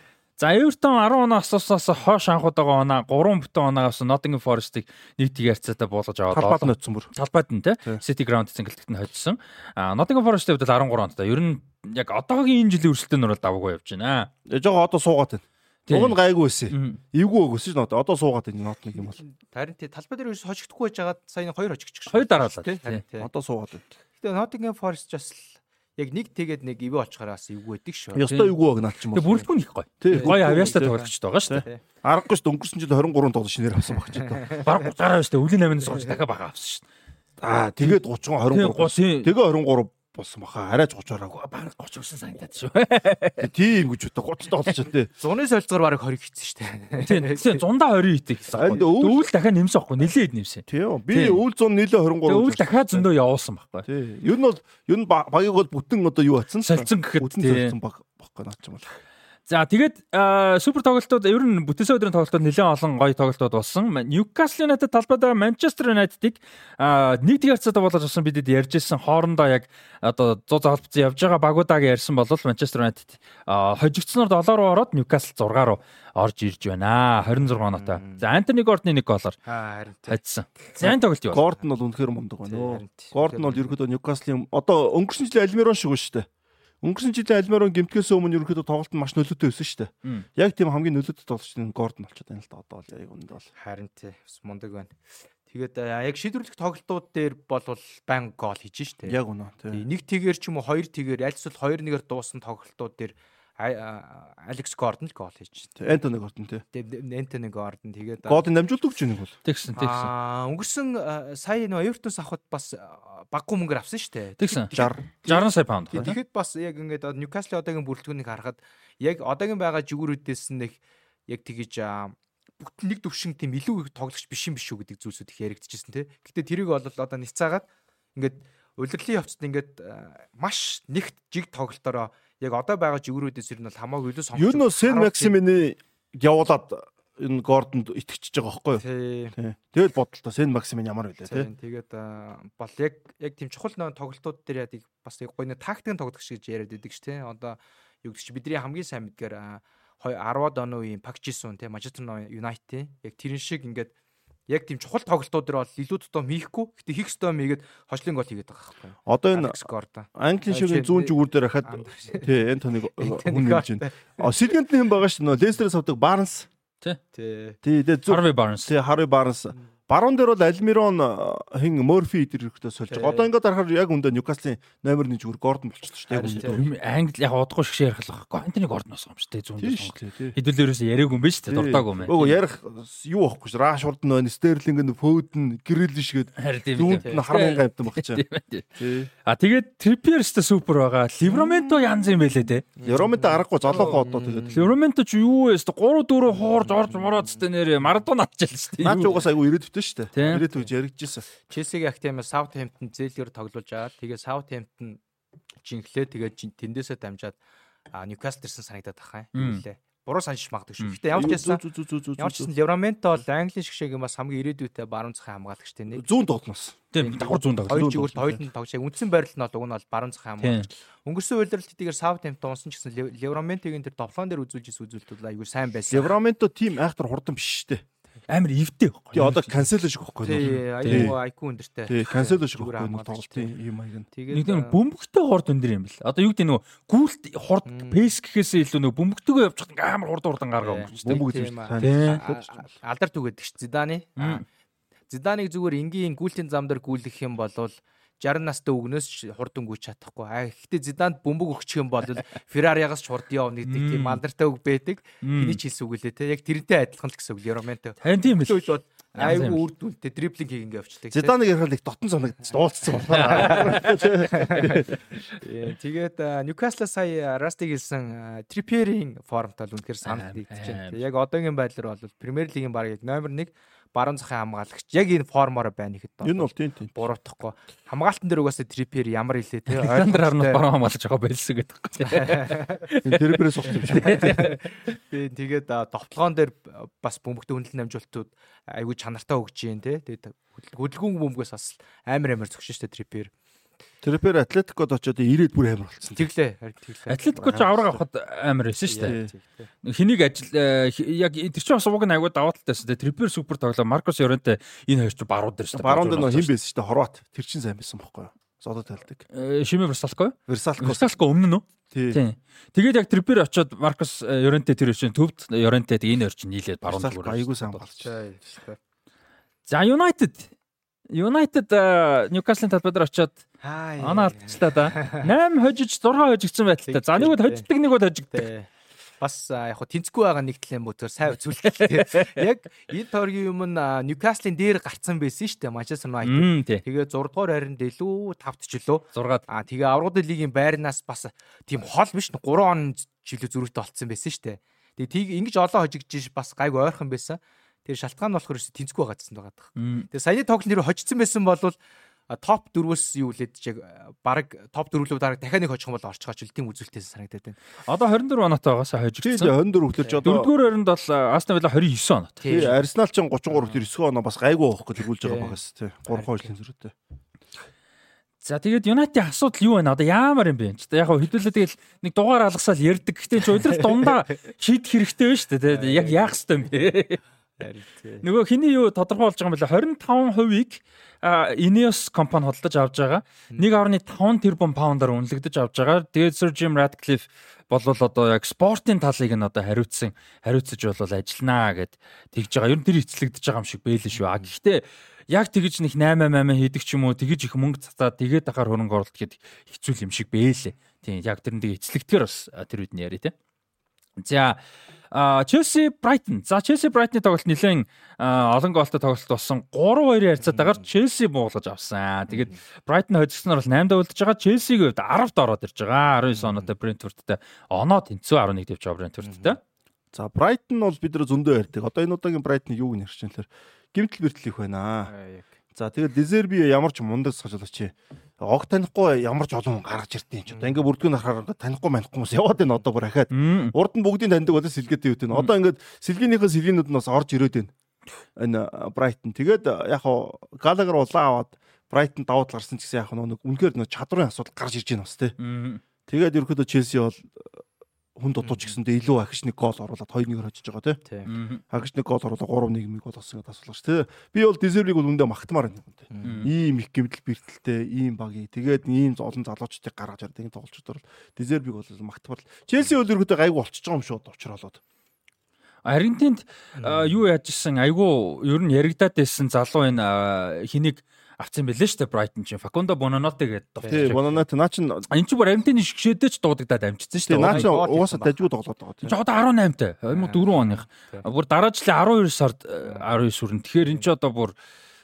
За Эвертон 10 оноо асууснаас хойш анхуд байгаа оноо 3 бүтэн оноо авсан Nottingham Forest-ыг нийт ярцаатай буулгаж аваад талбайд нь очсон бүр. Талбайд нь тий. City Ground цэнгэлтэгт нь хоцсон. А Nottingham Forest-ийн хувьд 13 онтой. Ер нь яг одоогийн энэ жилийн өрсөлдөөнөр бол даваагүй явж байна. Жого одоо суугаад байна. Уг нь гайгүй байсан. Эвгүй өгөөсөн шүү дээ. Одоо суугаад байна нот нэг юм бол. Харин тий талбай дээр ерөөс хожигдохгүй байжгаад сая хоёр хожигдчих. Хоёр дараалал. Одоо суугаад байна. Гэтэ Nottingham Forest ч бас яг нэг тэгээд нэг ивэ олчхоор бас эвгүй байдаг шүү. Ёстой эвгүй баг наад ч юм уу. Бүрэлдэхүүн их гоё. Гоё авьяастай тоглогчтой байгаа шүү дээ. Аргагүй шүү дээ. Өнгөрсөн жил 23 тоглож шинээр авсан баг ч одоо. Бараг 30 гараа шүү дээ. Үлийн 8-аас сууж дахиад бага авсан шүү дээ. Аа тэгээд 30 23. Тэгээ 23 болсон баха арайж 30 ороогүй баг 30 өсөн санагдаад шүү. Тийм гэж бодоо 30 тоглож чад тий. Зуны солилцоор баг 20 хийсэн шүү дээ. Тийм. Тийм зундаа 20 хийдэг гэсэн. Өвөл дахиад нэмсэн байхгүй нилээд нэмсэн. Тийм. Би өвөл 100 нилээ 23. Өвөл дахиад зөндөө явуулсан байхгүй. Тийм. Ер нь бол ер нь багийг бол бүтэн одоо юу атсан? Солилцсон гэхэд бүтэн солилцсон баг баггүй наач юм бол. За тэгээд супер тоглолтууд ер нь бүтээсээ өдрийн тоглолтууд нэлээд олон гоё тоглолтууд болсон. Newcastle United талбайдаа Manchester United-ыг нэг тэгэрцээ болгож авсан бидэд ярьж ирсэн хоорондоо яг одоо 100 залбцсан явж байгаа багуудааг ярьсан бол Manchester United хожигдсноор 7 руу ороод Newcastle 6 руу орж ирж байна. 26 оноотой. За Anthony Gordon-ы нэг голоор хайцсан. Сайн тоглолт юу? Gordon бол үнэхээр мундаг байна. Gordon бол ерөөдөө Newcastle-ийн одоо өнгөрсөн жилийн Almiron шиг шүү дээ Өнгөрсөн жилийн Альмарон гимтгэс өмнө ерөнхийдөө тоглолт нь маш нөлөөтэй байсан шүү дээ. Яг тийм хамгийн нөлөөтэй тоглогч нь Гордон болчиход байна л да одоо бол яг үнд бол. Харин тий мундаг байна. Тэгээд яг шийдвэрлэх тоглолтууд дээр бол байн гол хийж штэ. Яг үнэ. Нэг тэгээр ч юм уу хоёр тэгээр аль эсвэл хоёр нэгээр дуусан тоглолтууд дээр Алекс Гордон л гол хийж байна. Энтони Гордон тий. Энтони Гордон тэгээд Годын намжуулдаг ч нэг бол. Тэгсэн тэгсэн. Аа өнгөрсөн сая нөө Эвертус авахд бас баггүй мөнгөөр авсан шүү дээ. Тэгсэн 60 60 сая паунд. Тэгэхэд бас яг ингээд Ньюкасл одоогийн бүрэлдэхүүнийг харахад яг одоогийн байгаа жигүүрүүдээс нэг яг тэгэж бүтэн нэг төвшин тийм илүү тоглогч биш юм биш үү гэдэг зүйлсүүд их яригдчихсэн тий. Гэтэ тэрийг бол одоо ницаагаад ингээд удирдлын явцад ингээд маш нэгт жиг тоглолтороо яг одоо байгаа жигүүрүүдээс ер нь бол хамаагүй илүү сонгож. Ер нь Сен Максимины явуулаад энэ Гордонд итгэж байгаа байхгүй юу? Тэгээд бодлоо Сен Максимин ямар байлаа тий. Тэгээд бол яг яг тийм чухал нөө тоглолтууд дээр яг бас яг гоё нэг тактикийн тоглогч гэж яриад байдаг ш тий. Одоо юу гэдэг чи бидний хамгийн сайн мэдгээр 10-аад оны үеийн Пакчисон тий Манчестер Юнайтед яг тэрэн шиг ингээд яг тийм чухал тоглолтууд дээр бол илүү тотоо хийхгүй. Гэтэ хийх ёстой мийгээд хочлын гол хийгээд байгаа байхгүй. Одоо энэ Английн шиг зүүн зүгүүр дээр хахад тий энэ тоныг хүн нэмж байна. Сэлгэнд нь юм байгаа шүү дээ. Лестерээс авдаг Барнс. Тий. Тий. Харви Барнс. Тий, Харви Барнс Баруун дээр бол Альмирон хин Морфи ирэхдээ сольж байгаа. Одоо ингээд дарахаар яг үндэ Ньюкаслын номер 1 зүгээр Гордон болчихсон шүү дээ. Англи яг одгоо шиг ярих л байхгүй. Антони Гордон болсон юм шүү дээ. Зүүн дээр. Хэдүүлээрээс яриаг юм биш шүү дээ. Дуртаагүй юм. Өө ярих юу байхгүй ш. Рашфорд нөө Стерлинг нөө Фөөдн Грилиш гээд зүүнд нь хармын гамтан багчаа. А тэгээд Трипперс та супер байгаа. Ливраменто янз юм байлээ те. Ливраменто аргагүй золоохоо одоо тэгээд. Ливраменто ч юу вэ? 3 4 хоорж орж мороод тест нэрээ Марадона атчихлаа шүү дээ. Наач угаас айгу ирээдүйтэй шүү дээ. Ирээдүйж яригдчихсэн. Челсигийн актемаа Саутхэмптон зээлгээр тоглуулж аваад тэгээ Саутхэмптон жинхлээ тэгээ тэндээсээ дамжаад Ньюкасл ирсэн санагдаад тахаа юм лээ буруу санаж магадгүй шүү. Гэтэ ямар ч байсан ямар ч байсан Левраменто бол Английн шиг юм бас хамгийн ирээдүйтэй баруун цахын хамгаалагчтай нэг. Зүүн тоглоноос. Тийм давхар зүүн тоглож. Хоёр жигүүр хоёрын тоглож яг үндсэн байрлал нь бол уг нь бол баруун цахын хамгаалагч. Өнгөрсөн үйлрэлт хэдийгээр Саутхэмптон унсан ч гэсэн Левраментогийн тэр довлоон дээр үзүүлж ирсэн үзүүлэлтүүд аюу сайн байсан. Левраменто тим айхтар хурдан биш шүү дээ амар эвдээ байхгүй. Тий одоо канцел шиг байхгүй. Тий аюу айку өндөртэй. Тий канцел шиг байхгүй тоглолтын юм аяг нь. Тэгээд нэг бөмбөгтэй хорд өндөр юм бэл. Одоо юу гэдэг нөгөө гүйлт хорд пэс гэхээсээ илүү нөгөө бөмбөгтэйгөө явж хад амар хурд хурдан гаргаа өнгөрч тий. Бөмбөг тийм. Алдар түгээд гэж Зиданы. Зиданыг зүгээр энгийн гүйлтийн зам дээр гүйлгэх юм бол 60 настай өгнөөс хурдан гүйч чадахгүй. А гэхдээ Зиданд бөмбөг өгчих юм бол Феррариагаас ч хурд явна гэдэг тийм алдартай үг байдаг. Эний ч хэлсэн үг лээ те. Яг тэрнтэй адилхан л гэсэн үг Лероменто. Тань тийм л бол айгүй үр дүнтэй дриблинг хийх ингээ явчихдаг. Зиданыг ярихад их дотн санагдаж дуулцсан байна. Тэгээд Ньюкасл сая Растиг хэлсэн Трипперийн формтой л үнэхээр санал нэгдэж байна. Яг одоогийн байдлаар бол Премьер лигийн баг яг номер 1 баруун захын хамгаалагч. Яг энэ формоор байна гэхэд энэ бол тийм тийм. Буруутахгүй. Хамгаалтан дээр угаасаа трипер ямар илээ те ойрон харнууд баруун хамгаалагч байгаа байлсан гэдэг юм шиг. Тийм тэгээд товтлогоон дээр бас бөмбөгтэй хөндлөн намжуултууд айгүй чанартай өгч जैन те тэгээд хөдөлгөөн бөмбөгөөс бас амар амар зөгшин штэ трипер. Трипер Атлетикод очоод ирээд бүр амар болсон. Тэглээ. Тэглээ. Атлетико ч авраг авахд амар байсан шүү дээ. Хэнийг ажил э, яг тэр чинь бас уг нь агуу даваа талтай шүү дээ. Трипер супер тоглоо Маркос Ёрентэй энэ хоёр ч баруун дээр шүү дээ. Баруун дээр хин байсан шүү дээ. Хорват. Тэр чинь сайн байсан бохгүй юу? Зодод талдаг. Э, Шимэ Версалко юу? Версалко. Версалко өмнө нь үү? Тийм. Тэгээд яг Трипер очоод Маркос Ёрентэй тэр чинь төвд Ёрентэй энэ хоёр чинь нийлээд баруун дээр. Аягүй сайн болчих. За United United Ньюкаслын талбай дээр очоод Анаа алдчихлаа да. 8 хожиж 6 хожигдсан байдалтай. За нэг бол хожигдаг нэг бол хожигдаг. Бас яг хо тэнцгүй байгаа нэг талын мөтөр сайн үзүүлэлт. Яг энэ торгийн юм нь Ньюкаслын дээр гарцсан байсан шүү дээ. Манчестер Юнайтед. Тэгээ 6 дугаар хайранд илүү 5 ч лөө. 6-аад. Аа тэгээ аврагын лигийн байрнаас бас тийм хол биш 3 он жилүү зөрүүтэй болцсон байсан шүү дээ. Тэгээ тийг ингэж олон хожигдж бас гайг ойрхон байсан. Тэр шалтгаан нь болохоор тэнцгүй байгаадсан байгаа. Тэгээ саяны тоглолт нэр хожигдсан байсан бол топ 4-өөс юу лээд чиг баг топ 4 рүү дараа дахиад нэг хожих юм бол орчгооч л тийм үзүүлэлтээс санагдаад байна. Одоо 24 оноотой байгаас хожигдсон. Тийм 24 хөтлөж одоо 4-р оронд бол Астон Вилла 29 оноо. Тийм Арсенал ч 33 9 оноо бас гайгүй авах гэж өгүүлж байгаа байгаас тий 3 хойшлын зөрүүтэй. За тэгээд Юнайтийн асуудал юу байна? Одоо яамаар юм бэ? Яг хөө хэдүүлээ тэгэл нэг дугаар алгасаал ярддаг. Гэтэ ч удирал дундаа шийдэх хэрэгтэй байна шүү дээ. Яг яах ёстой юм бэ? Нөгөө хиний юу тодорхой болж байгаа юм бэ? 25%-ийг Ineos компани хөдөлж авч байгаа. 1.5 тэрбум паундаар үнэлэгдэж авч байгаа. Тэгээд Sir Jim Ratcliffe болвол одоо яг спортын талыг нь одоо хариуцсан хариуцж болвол ажилланаа гэд тэгж байгаа. Ер нь тэр эцлэгдэж байгаа юм шиг бэлэн шүү. А гэхдээ яг тэгж нэг 8 8 хийдэг ч юм уу тэгж их мөнгө цацаад тэгээд ахаар хөрөнгө оруулалт гэд хэцүү юм шиг бэлээ. Тийм яг тэр нь тэгээ эцлэгдэхэр бас тэр үед нь яри те. За Челси Брайтон. За Челси Брайтны тоглолт нэлээд олон гоолтой тоглолт болсон. 3-2 ярцаад агаар Челси буулгаж авсан. Тэгээд Брайтон хожигсноор бол 8-д үлдэж байгаа. Челсигийн хувьд 10-д ороод ирж байгаа. 19 оноотой Брентфордтэй. Оноо тэнцүү 11 дэвж байгаа Брентфордтэй. За Брайтон бол бид нар зөндөө ярьдаг. Одоо энэ удаагийн Брайтон юуг нэрч юм тэгэхээр гимтэл бэртэл их байна. За тэгээд Дезерби ямар ч мундаг сажуулаач. Ог танихгүй ямар ч олон гаргаж ирдیں۔ Ч одоо ингээ бүрдгэн харахаар танихгүй манихгүй хүмүүс яваад байна одоо бүр ахаад. Урд нь бүгдийн таньдаг болоо сэлгээтэй вэ? Одоо ингээд сэлгeenийхээ сэлгeenүүд нь бас орж ирээд байна. Энэ Брайтон. Тэгээд яг хаа Галагер улаан аваад Брайтон даваад гарсан ч гэсэн яг нэг үнэхээр нэг чадрын асуудал гарч ирж байна бас тий. Тэгээд ерөөхдөө Челси бол хүн дутууч гэсэндээ илүү агш нэг гол оруулаад 2-1-ээр хожиж байгаа тийм. Агш нэг гол оруулаад 3-1 гол олсон гэдээ асуулгач тийм. Би бол Дезербиг бол үндэ магтмаар байна юм тийм. Ийм их гэмтэл бэртэлтэй ийм багий. Тэгээд ийм олон залуучдыг гаргаж ирдэг энэ тоглолчдор бол Дезербиг бол магтмаар. Челси бол ерөөдөө гайгүй болчихж байгаа юм шүү уучраалаад. Аргентинд юу яаж исэн айгүй ер нь яригадаад байсан залуу энэ хэнийг авсан байлээ шүү дээ Brighton чинь Facundo Bonanote гэдэг тоглож. Тий, Bonanote наа чин энэ чинь бүр Аргентины шгшээдээ ч дуудагдаад амжчихсан шүү дээ. Наа чин угаасаа дажгүй тоглоод байгаа тийм. Одоо 18-тай 2004 оных. Бүр дараа жилийн 12 сард 19 сүрэн. Тэгэхээр энэ чинь одоо бүр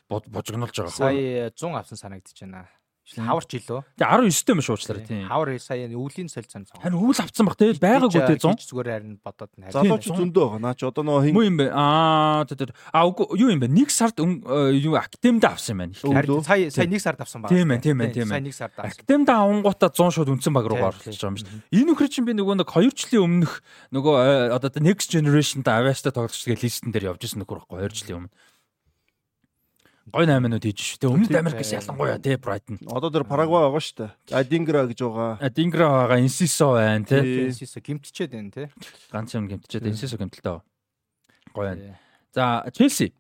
божигнолж байгаа. Сая 100 авсан санагдчихэж байна. Хавар ч илүү. Тэгээ 19-тэй маш уучлаарай тийм. Хавар сая өвлийн солилцсон. Харин өвөл авцсан баг тэгэл байгаагүй дээ 100. Зүгээр харин бодоод харин. Залууч зөндөө байгаа. Наа чи одоо нөгөө хин юм бэ? Аа тэр аа юу юм бэ? Нэг сард юу академид авсан юм байна. Сая сая нэг сард авсан баг. Тийм ээ, тийм ээ, тийм ээ. Сая нэг сард авсан. Академид авангуудаа 100 шууд үндсэн баг руу оруулж байгаа юм шүү дээ. Энэ нөхөр чинь би нөгөө нэг 2 жилийн өмнөх нөгөө одоо next generation-та авиастай тоглож байгаа листэн дээр явж исэн нөхөр байхгүй 2 жилийн өмнө гой 8-нууд хийж шүү. Тэгээ өмнөд Америкээс ялангуяа тий Brighton. Одоо тэр Парагвай байгаа шүү дээ. Адингра гэж байгаа. Адингра байгаа, Инсисо байна тий. Инсисо гимтчихэд байна тий. Ганц юм гимтчихэд Инсисо гимтэлтэй. Гой байна. За Челси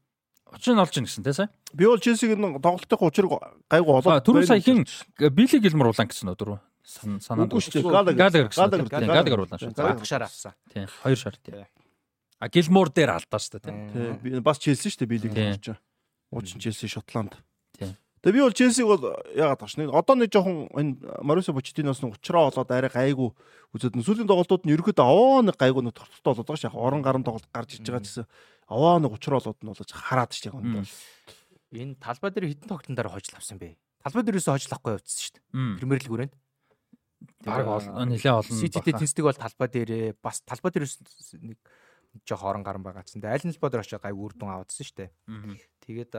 Учир нь олж ийн гэсэн тий сая. Би бол Челсиг н тоглолтын учир гайгүй олоод түрүү сая хин Билли Гилмор улаан гэсэн нөө түрүү шүү. Галагер гэсэн. Галагер улаан шүү. Галагер шар авсан. Тий. Хоёр шар тий. А Гилмор дээр алдаа шүү тий. Тий. Бас Челси шүү дээ Билли Гилмор ч. Уучин Челси Шотланд. Тийм. Тэгээ би бол Челсиг бол яагаад тааш нэг одоо нэг жоохон энэ Марисо Почтиноос нь уучраа болоод арай гайгүй үзээд сүүлийн тоглолтууд нь ерөөдөө аваа нэг гайгүй нэг тортортой болоод байгаа ш яг орон гарын тоглолт гарч иж байгаа гэсэн аваа нэг уучраа болоод нь болж хараад ш яг энэ энэ талбай дээр хитэн тогтон дээр хожил авсан бэ. Талбай дээрээс хожил авахгүй явцсан шүү дээ. Премьер лиг хүрээнд. Баг олон нэлээ олон. Сититэй тэнцдэг бол талбай дээрээ бас талбай дээрээс нэг жоох орон гарan байгаадсан. Тэгээ аль нь бодор очиж гайг үр дүн аваадсан шүү дээ. Тэгээд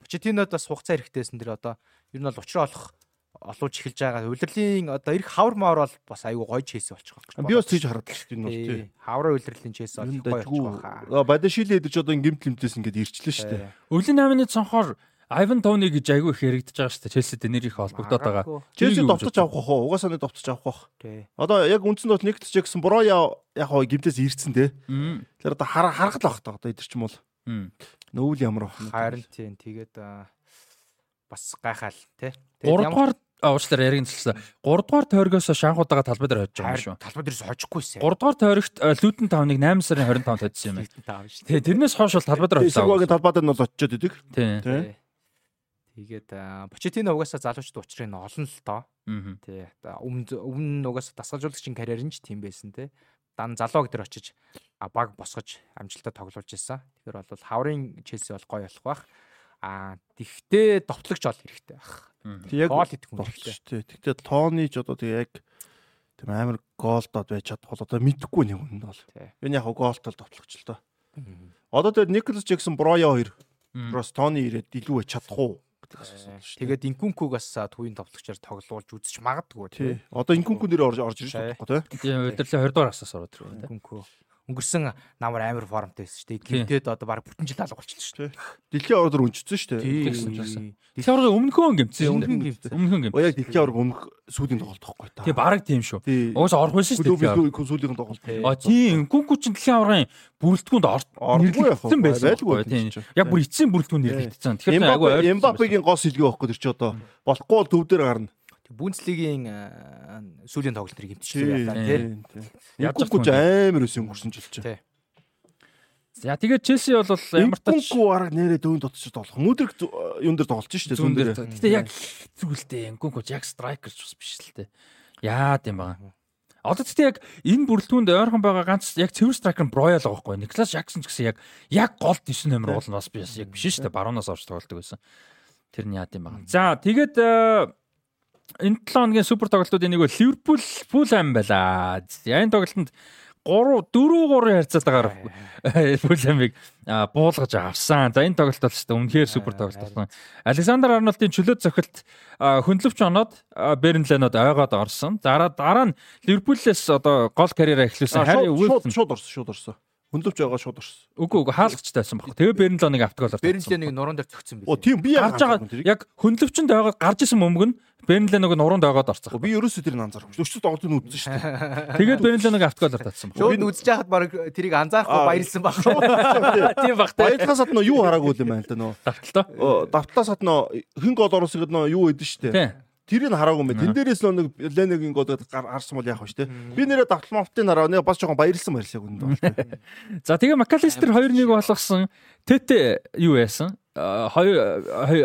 Почетинод э, бас хугацаа хэрэгтэйсэн тэр одоо ер нь бол учраа олох олууч эхэлж байгаа. Улирлын одоо эх хавар маар бол бас айгүй гойж хийсэн болчих واخ. Би бас тийж хараад л шүү дээ тий. Хаврын улирлын чээс бол гойж байгаа. Бадашилээ дэж одоо ингээмт лимтээс ингээд ирчлээ шүү дээ. Өвлийн 8-ны цонхоор Айван Товны гэж айгүй их яригдчихж байгаа шүү дээ. Челсид нэр их холбогдоод байгаа. Челси довтож авах واخ. Угаасаа нэг довтож авах واخ. Одоо яг үндсэн дот нэгтж гэсэн Броя яг гоо гимтээс ирцэн тий. Тэр одоо харахад л багтаа одоо идэрч юм бол. Нөвөл ямар бах. Харин тийм тэгээд бас гайхаал те. 3 дугаар уучлаар яриг нэлсэн. 3 дугаар тойргоос шанхуудаага талбай дээр хожиж байгаа юм шүү. Талбай дээрээс хожихгүйсэн. 3 дугаар тойрогт Лютен тауныг 8 сарын 25-нд хоцсон юм байна. Тэгээ тэрнээс хойш бол талбай дээр хожиж байгаа. Тэсэгвагийн талбай дээр нь бол очиод идэг. Тийм. Тэгээд Почетино угаасаа залуучд уучрыг нь олон л доо. Тий. Өмнө өмнө угаасаа дасгалжуулагчийн карьер нь ч тийм байсан те. Дан залуу гэдэр очиж баг босгож амжилттай тоглуулж ирсэн. Тэгэхээр бол хаврын Челси бол гоё болох бах. А тэгтээ довтлогч ол хэрэгтэй байх. Яг гол идэх хүн хэрэгтэй. Тэгтээ тооны ч одоо тэг яг тийм амар голдод байж чадах бол одоо мэдхгүй нэг хүн бол. Энэ яг голтол довтлогч л доо. Одоо тэр Николас Джексон Броя 2 Рос Тони ирээд илүү байж чадах уу? гэдэг асуусан шүү. Тэгээд инкүнкуг бас төвийн тоглогчоор тоглуулж үзэж магадгүй тий. Одоо инкүнку нэр орж ирж байгаа тий. Тийм удирлаа 20 дугаар асаас ороод ирв. Инкүнку өнгөрсөн намар амар формтой байсан шүү дээ. Гимтэд одоо баг бүтэн жил алга болчихлоо шүү дээ. Дэлхийн ордор өнчсөн шүү дээ. Дэлхийн ордор шүү дээ. Өмнөхөө гимтсэн. Яг дэлхийн ордор өмнөх сүүлийн тоглолт байхгүй та. Тий баг тийм шүү. Угсаа орох байсан шүү дээ. Сүүлийн тоглолт. А тийм гүнку чин дэлхийн аврагын бүрэлдэхүүнд нэрлэгдсэн байсан байхгүй тийм. Яг бүр эцсийн бүрэлдэхүүнд нэрлэгдсэн. Тэгэхээр айгүй. Эмбапегийн гол сэлгээ байхгүй тэр чи одоо болохгүй бол төв дээр гарна. Бундслигийн сүүлийн тоглолтыг гимтчихлээ яа тий. Яггүй амар өсөн өнгөрсөн жил чинь. За тэгээд Челси бол ямар тач Инкүнку арга нэрээ дөөнд дотчод болох. Мөдрөг юун дээр тоглож штэ зүүн дээр. Гэтэ яг зүгэлтэй Инкүнку яг страйкер ч бас биш л те. Яад юм байгаа. Одоо тэгтээ яг энэ бүрэлдэхүүнд ойрхон байгаа ганц яг цэвэр страйкер Броял байгаа байхгүй. Никлас Жаксон ч гэсэн яг яг гол 9 номер уулна бас би бас яг биш шүү дээ. Баруунаас орж тоглолдог байсан. Тэр нь яад юм байгаа. За тэгээд энэ 7 хоногийн супер тоглолтуудын нэг бол Ливерпул Фулхэм байлаа. Энэ тоглолтод 3 4 3 харьцаатаагаар Фулхэмиг буулгаж авсан. За энэ тоглолт бол ч үнэхээр супер тоглолт болсон. Александр Арнолтын чөлөөт цохилт хөндлөвч оноод Бернленод ойгоод орсон. Дараа дараа нь Ливерпулээс одоо гол карьераа эхлүүлсэн. Харин шууд шууд орсон, шууд орсон. Хөндлөвч байгаа шууд орсон. Үгүй үгүй хаалгачтайсан баг. Тэгээ Бернлоныг автголоор. Бернленыг нуруунд дээр цогцсон би. Оо тийм би яг гарч байгаа. Яг хөндлөвчөнд байгаа гарч исэн мөмг нь Бернленыг нуруунд байгаад орцсон. Би ерөөсөө тэрийг анзаарахгүй. Өчтөд тоглолтыг нь үзсэн шүү дээ. Тэгээд Бернленыг автголоор татсан баг. Шууд үзэж яхад баг тэрийг анзаарахгүй баярлсан баг. Тийм баг. Баярлахаас гадна юу хараагүй юм байна л да нөө. Давталтаа. Давталтаас гадна хэн гол оруулсан гэдэг нөө юу өгдөн шүү дээ. Тэрийг хараагүй мэ. Тэн дээрээс нэг Ленегийн гол харсан бол яах вэ те. Би нэрээ давталмавтын хараа нэг бас жоохон баярлсан баярлаа гүнд. За тэгээ Макалистер 2-1 болгосон. Тэт юу яасан? хоёр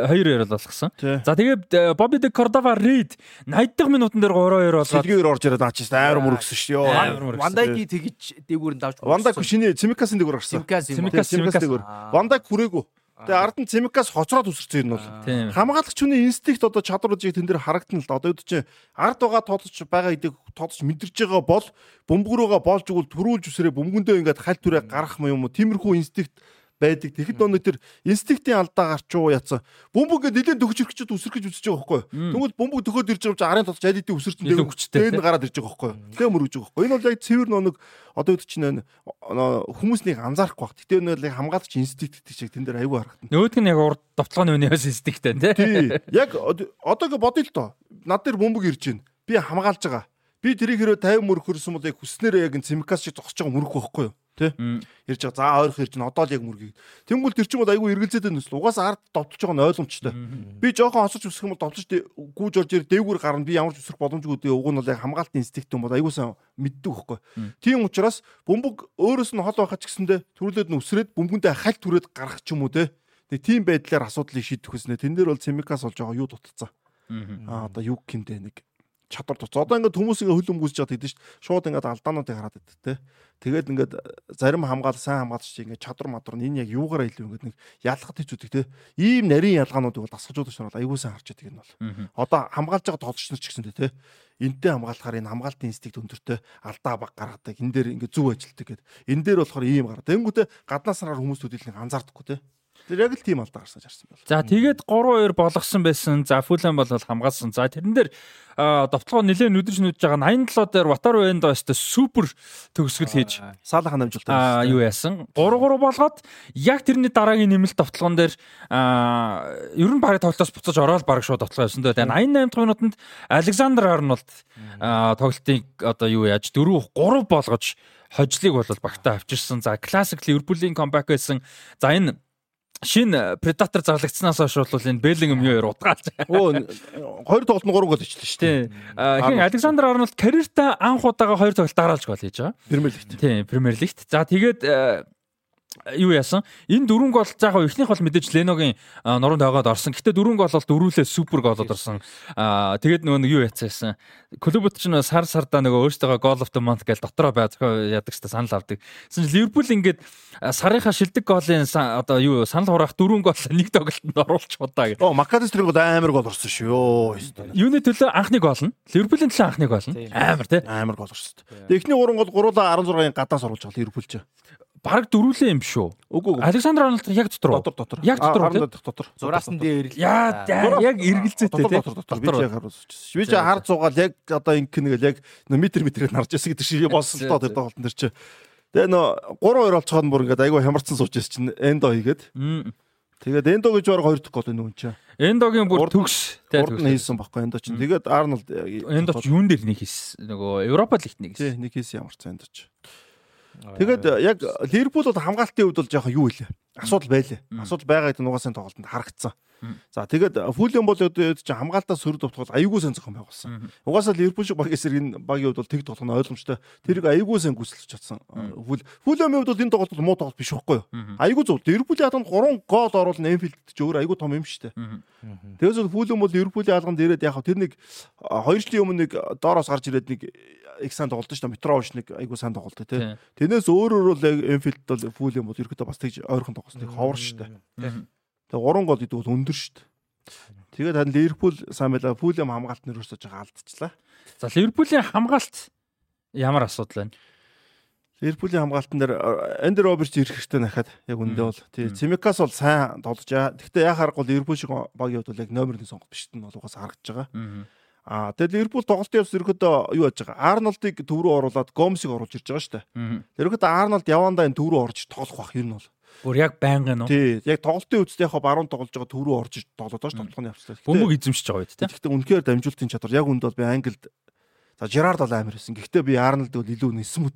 хоёр ярил болгосон. За тэгээд Бобби де Кордова Рид 80 дахь минутан дээр 3-2 болгоод сэлгээр орж ирээд ачаас амар мөрөгсөн шүү ёо. Вандаги тэгж дээгүүр нь давж. Вандаг шинэ Цимикасын дээгүүр гарсан. Цимикас Цимикас дээгүүр. Вандаг хүрээгүй. Тэгээ ард нь Цимикас хоцроод үсэрсэн юм бол хамгаалагч хүний инстинкт одоо чадварыг тэн дээр харагдана л да. Одоо үүд чинь ард байгаа тоодч байгаа эдэг тоодч мэдэрч байгаа бол бөмбөгрөөгөө болж игэл төрүүлж үсрээ бөмбөгөндөө ингээд халь түрээ гарах юм уу? Тиймэрхүү инстинкт байдаг. Тэгэхэд өнөө тэр инстинктийн алдаа гарч уу яцсан. Бөмбөг ингээд нэлээд төгөж өргөчөд үсрэх гэж үзэж байгаа байхгүй? Тэгвэл бөмбөг төгөөд ирж байгаа арын тодч аль хэдийн үсэрч дээр дээр нь гараад ирж байгаа байхгүй? Тэгээ мөрөж байгаа байхгүй? Энэ бол яг цэвэр ноног одоо үүд чинь хүмүүснийг анзаарахгүй баг. Гэтэ энэ бол хамгаалагч инстинкт гэдэг чиг тэн дээр аягүй харагдана. Нөгөөд нь яг урд довтлооны үнээс инстинкттэй тий. Яг одоог бодъё л доо. Над дээр бөмбөг ирж байна. Би хамгаалж байгаа. Би тэрийг хэрэг 50 мөрөх хөрсөн бол яг хүснээрээ яг цимикас шиг зогсож байгаа мөрөх байхгүй юу? Тэ? Ирж байгаа. За ойрох ирж н одоо л яг мөргийг. Тэнгүүл тэр чинь бол айгүй эргэлзээд нүсэл. Угаасаа ард довтолж байгаа нь ойлгомжтой. Би жоохон хосож үсэх юм бол довтолж гүүж орж ир дээгүүр гарна. Би ямар ч үсрэх боломжгүй дээ. Уг нь бол яг хамгаалтын инстинкт юм бол айгуусан мэддэг хөхгүй. Тийм учраас бөмбөг өөрөөс нь хол байхад ч гэсэндээ төрүүлээд нь үсрээд бөмбөгөндөө халь түрээд гарах ч юм уу те. Тэг тийм байдлаар асуудлыг шийдэх хүснэ. Тэн дээр бол цемикас болж байгаа юу дутцсан. Аа одоо юу гэмдэ нэг чадвар туц. Одоо ингээд хүмүүс ингээд хөл өмгүйсэж байгаа гэдэг чинь шууд ингээд алдаануудыг хараад байдаг те. Тэгээд ингээд зарим хамгаал сайн хамгаалагч ингээд чадвар мадвар нь энэ яг юугаараа илүү ингээд нэг ялгахад хийж үдэг те. Ийм нарийн ялгаануудыг бол дасгажуулж байна. Айгуу сайн харж байдаг энэ бол. Одоо хамгаалж байгаа тоглогч нар ч гэсэн те. Энтэй хамгаалахаар энэ хамгаалтын инстинкт өндөртэй алдаа баг гаргадаг. Энэ дээр ингээд зүв ажилтдаг гэдэг. Энэ дээр болохоор ийм гараад. Тэнгүүтээ гаднаас нараар хүмүүс төдийлнийг анзаардаггүй те. Тэр яг л тийм алдаа гарсан жарсан байна. За тэгээд 3-2 болгосон байсан. За Фулан бол хамгаалсан. За тэрэн дээр довтлогоо нэлээд нүдэрч нүдж байгаа 87 дээр Ватару Эндо өстө супер төгсгөл хийж саалах намжилтаа. Аа юу яасан? 3-3 болгоод яг тэрний дараагийн нэмэлт довтлогон дээр ер нь барыг тоглолтоос буцаж ороод бараг шууд довтлого явсан. Тэгээд 88 дахь минутанд Александр Арнолд тоглолтыг одоо юу яаж 4 3 болгож хожлыг бол багтаа авчирсан. За классик Ливерпулийн камбэк байсан. За энэ шин предатор зарлагдсанаас хойш бол энэ Беллингем юу удгаалж. Өө хоёр тоглолт нь 3 гол ичлээ шүү дээ. Хин Александр Арнольд карьертаа анх удаага хоёр тоглолт дараалж гол хийж байгаа. Премьер лигт. Тийм, Премьер лигт. За тэгээд юу яасан? Энэ дөрвөн гол заахаа ихнийх бол мэдээж Леногийн нуруунд байгаад орсон. Гэтэ дөрвөн гол бол дөрвөлээ супер голод орсон. Аа тэгээд нөгөө нэг юу яцсан. Клубт ч нөө сар сардаа нөгөө өөртөө гол the month гэж дотроо бай зохио яадаг ч санал авдаг. Гэсэн чинь Ливерпул ингээд сарынхаа шилдэг голын одоо юу санал хураах дөрвөн гол нэг тоглолтод оруулч удаа гэх. Оо Макадистрийн гол амар гол орсон шүү. Юуны төлөө анхны гол нь Ливерпулийн төлөө анхны гол нь амар тий. Амар гол орсон. Эхний гурван гол гуруула 16-ын гадаас оруулж байгаа Ливерпул ч бараг дөрүүлээ юм шүү. Үгүй үгүй. Александр Арнольд яг дотор. Дотор дотор. Яг дотор. дотор. Зураасан дээр яа яг эргэлзээтэй тий. Дотор дотор. Би ч яг харуулж. Би ч хар зугаал яг одоо ингэх нэг л яг метр метрээр нарж ясаг гэдэг шиг болсон тоо тэр тоглолтын дээр чи. Тэгээ нөө 3-2 олцоход бүр ингээд айгүй хямарсан сууж яс чинь эндо хийгээд. Тэгээд эндо гэж бараг хоёр дахь гол энэ хүн чинь. Эндогийн бүр төгс тий төгс хийсэн баггүй эндо чинь. Тэгээд Арнольд эндо ч юун дээр нэг хийсэн. Нөгөө Европа лигт нэг хийсэн. Тий нэг хийсэн ямар ч эндо ч. Тэгээд яг Ливерпул бол хамгаалтын хувьд бол жоохон юу илээ. Асуудал байлээ. Асуудал байгаа гэдэг нь угаасаа тоглолтод харагдсан. За тэгээд Фулиан бол одоо чи хамгаалтаа сөрөг товтгол аюулгүй сан зохион байгуулсан. Угаасаа Ливерпул шиг баг эсрэг энэ багийн хувьд бол тэг тоглох нь ойлгомжтой. Тэрийг аюулгүй сан гүйцэлж чадсан. Фул Фулиан хувьд бол энэ тоглолт муу тоглолт биш байхгүй юу? Аюулгүй зөв. Ливерпулийн хатанд 3 гол оруулна Энфилд ч өөр аюулгүй том юм шүү дээ. Тэгээс Фулиан бол Ливерпулийн алганд ирээд яг тэр нэг 2 жилийн өмнө нэг доороос гарч ирээд нэг их сайн тоглолт шүү дээ. Митрович нэг айгуу сайн тоглолт тий. Тэрнээс өөрөөр бол Энфилд бол Фулиан бол ерөөхдөө бас тэгж ойрхон тоглосон. Ховор шүү дээ. Тэгээ 3 гол идэв бол өндөр шүү дээ. Тэгээд харин Ливерпул сайн байла. Фулэм хамгаалт нэр өсөж байгаа алдчихлаа. За Ливерпулийн хамгаалт ямар асуудал байна? Ливерпулийн хамгаалтан дээр Эндер Робертс ирэх хэрэгтэй нахад яг үндэ бол тий Цимикас бол сайн тоглож байгаа. Гэхдээ яа харахгүй Ливерпул шиг багийн хувьд бол яг номер 1 сонголт биш нь бол угаас харагдаж байгаа. Аа тэгээд Ливерпул тоглолтын явц ерөөдөө юу яаж байгаа? Арнолдыг төв рүү оруулаад Гомсыг оруулж ирж байгаа шүү дээ. Ерөөдөө Арнолд явандаа энэ төв рүү орж тоглох бах юм бол. Бүр яг байнгын уу? Тий, яг тоглолтын үедээ яг баруун тоглож байгаа төв рүү орж тоглоод байгаа ш тоглооны явцлаа. Бөмбөг эзэмшиж байгаа үед тий. Гэхдээ үнэхээр дамжуултын чадвар яг үнд бол би Англид за Жерард бол амар байсан. Гэхдээ би Арнолд бол илүү нисэн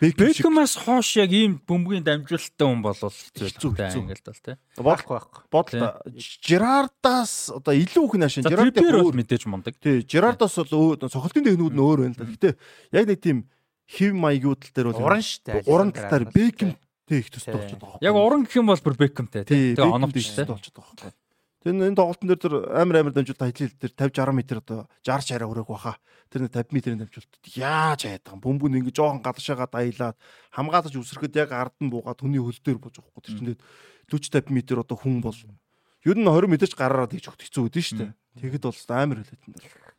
Бекмас хоош яг ийм бөмбөгийн дамжуулалттай хүн болвол хэцүү ингээл бол тий. Бодлох байх. Бодол Жерардаас одоо илүү их наашин Жерард өөр мэдээж мундаг. Тий. Жерардаас бол цохолтын техникүүд нь өөр байна л да. Гэтэ яг нэг тийм хев маягуудл дээр бол уран штэ. Уран талаар Бекм тий их төстэй болчиход байгаа. Яг уран гэх юм бол бүр Бекмтэй тий. Тэгээ оновч штэ болчиход байгаа. Тэр энэ тоглолтын дээр тэр амар амар дамжуулт хайлт дээр 50 60 м одоо 60 шараа өрөөх баха. Тэр 50 м-ийн дамжуулт яаж яадаг юм. Бөмбөг ингэ жоохон гадагшаага даялаад хамгаалаж үсрэхэд яг ард нь буугаад хүний хөл дээр бууж байгаа хгүй. Тэр чинь 40 50 м одоо хүн бол ер нь 20 м-ч гараараад хийж өгөх хэцүү үүдэн шүү дээ. Тэгэхэд бол амар хэлээд энэ.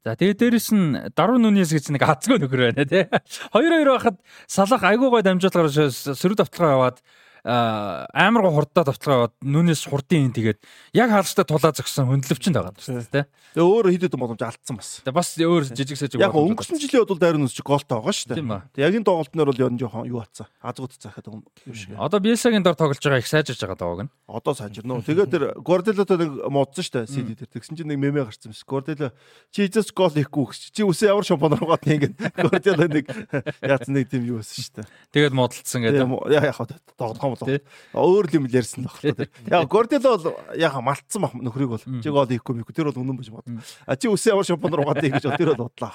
За тэгээ дээрэс нь даруу нүнээс гэж нэг азгүй нөхөр байна тий. 2-2 байхад салах айгуугай дамжуулгаар сөрөг давталгаа яваад амар го хурдаа тавталгаа нүнээс хурдын ин тэгээд яг хаалжтай тулаа зогсон хөндлөвчөнд байгаа юм шүү дээ. Тэгээ өөр хэд хэдэн боломж алдсан бас. Тэгээ бас өөр жижиг сажиг Яг өнгөрсөн жилийн бодвол дайр нүс чи голтой байгаа шүү дээ. Тэгээ яг энэ тоглолтноор бол ер нь жоохон юу атсан. Азгууд цаахад юм шиг. Одоо Биелсагийн дор тоглож байгаа их сайжирж байгаа дааг нь. Одоо сайжирнаа. Тэгээ тэр Горделотой нэг модсон шүү дээ. CD дээр. Тэгсэн чинь нэг мемэ гарсан шиг. Гордело чи эзэс гол хийхгүй гэж. Чи үсээ ямар шампанаар гот ингэ. Гордело нэг яатсан нэг тийм юу байсан шүү дээ. Тэгээд модалцсан гэдэг. Яг яг тоглох юм бол өөр юм ярьсан баг л тэр. Яг Гордело бол яг малтсан бах нөхрийг бол чи гол хийхгүй мэйгүй тэр бол үнэн байж бод. А чи үсээ ямар шампан руу гадаг гэж тэр бол бодлоо.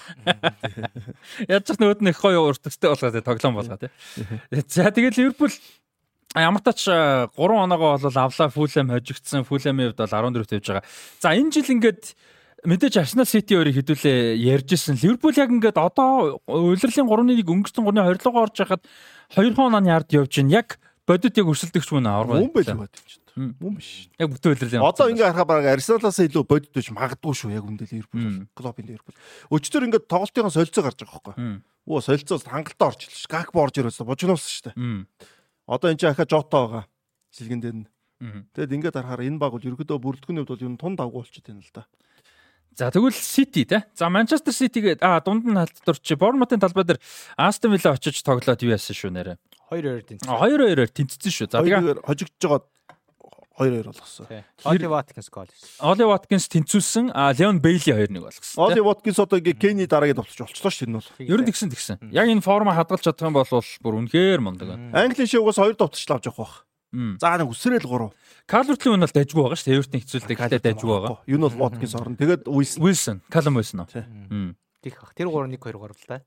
Яаж ч нөгөөд нь их гоё уртстай болгоо тоглоом болгоо тий. За тэгээд Ливерпул Ямар тач 3 оноогоо бол авлаа Фулэм хожигдсан. Фулэмийн хувьд бол 14-т явж байгаа. За энэ жил ингээд мэдээж Arsenal City өөрийг хэдүүлээ ярьжсэн. Ливерпул яг ингээд одоо улирлын 3-1 өнгөрсөн 3-ны 20 лугаар орж хахад 2 хононы ярд явж гин яг бодит яг өрсөлдөгч мөн авраг. Мөн байл бод юм чинь. Мөн биш. Яг бүтэн үйлрэл юм. Одоо ингээ харахаа бараг Арсеналаас илүү бодит биш магадгүй шүү яг үндэл Ливерпул. Клубын Ливерпул. Өчтөр ингээ тоглолтын солилцоо гарч байгаа байхгүй. Оо солилцоо хангалттай орж илш. Гакбо орж ирсэн. Божигноос шүү дээ. Одоо энэ чинь ахаа Жото байгаа. Сэлгэн дээр нь. Тэгэд ингээд харахаар энэ баг бол ерөөдөө бүрэлдэхүүний хувьд бол юм тун давгүй болчиход байна л да. За тэгвэл City те. За Манчестер City- гээд а дунд нь халдварч Борнмутын талбай дээр Астон Вилла очиж тоглоод юу яасан шүү нэрэ. 2-2-оор тэнцсэн. 2-2-оор тэнцсэн шүү. За тэгээ хожигдж байгаа 2-2 болгосон. Оли Ваткинс гол хийсэн. Оли Ваткинс тэнцүүлсэн. А Леон Бейли 2-1 болгосон. Оли Ваткинс одоо ингээ Кени дараагийн товчж болчлоо шүү энэ бол. Ер нь тэгсэн тэгсэн. Яг энэ форма хадгалж юм бол бүр үнэхээр мундаг байна. Английн шивгээс 2 товчлоо авч явах байх. За нэг үсрээл 3. Калвертын нь бол дайггүй байгаа шүү дээ. Эвертийн хэцүүлдэг гэхдээ дайггүй байгаа. Юу нь бол Ваткинс орно. Тэгээд Уилсон. Уилсон. Калам Уилсон. Тих хах. Тэр 3 1 2 гарвал та.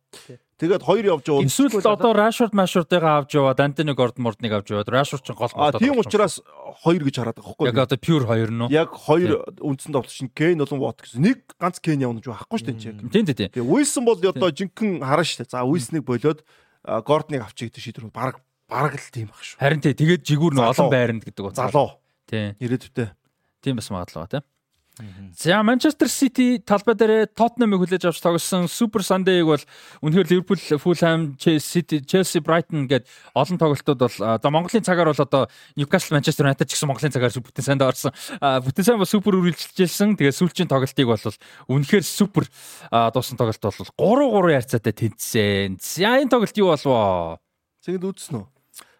Тэгээд хоёр явж яваад эсвэл одоо Rashford Mashford-ыг авч яваад Антони Гордмордныг авч яваад Rashford ч гол болоод. Тийм учраас хоёр гэж хараад байгаа байхгүй юу? Яг одоо pure хоёр нь уу? Яг хоёр үндсэн тоглолт шин Kane болон Watt гэсэн. Нэг ганц Kane явна гэж байхгүй шүү дээ. Тийм тийм тийм. Тэгээ Wilson бол одоо жинхэнэ хараа шүү дээ. За Wilson-ыг болоод Гордныг авчих гэдэг шийдвэр баг бараг л тийм баг шүү. Харин тий тэгээд жигүүр нь олон байранд гэдэг утгаар. Залуу. Тий. Ирээдүйдээ. Тийм бас магадлал ба тий. За Манчестер Сити талбай дээр Тоттенхэмыг хүлээж авч тоглосон Супер Сандейг бол үнэхээр Ливерпул, Фулхэм, Сити, Челси, Брайтон гээд олон тоглолтууд бол одоо Монголын цагаар бол одоо Ньюкасл, Манчестер Юнайтед ч гэсэн Монголын цагаар бүтэн санд орсон. Бүтэн сайн бол супер үргэлжилжсэн. Тэгээ сүүлчийн тоглолтыг бол үнэхээр супер дуусан тоглолт бол 3-3 ярцаатай тэнцсэн. За энэ тоглолт юу болов? Цэгд үзсэн үү?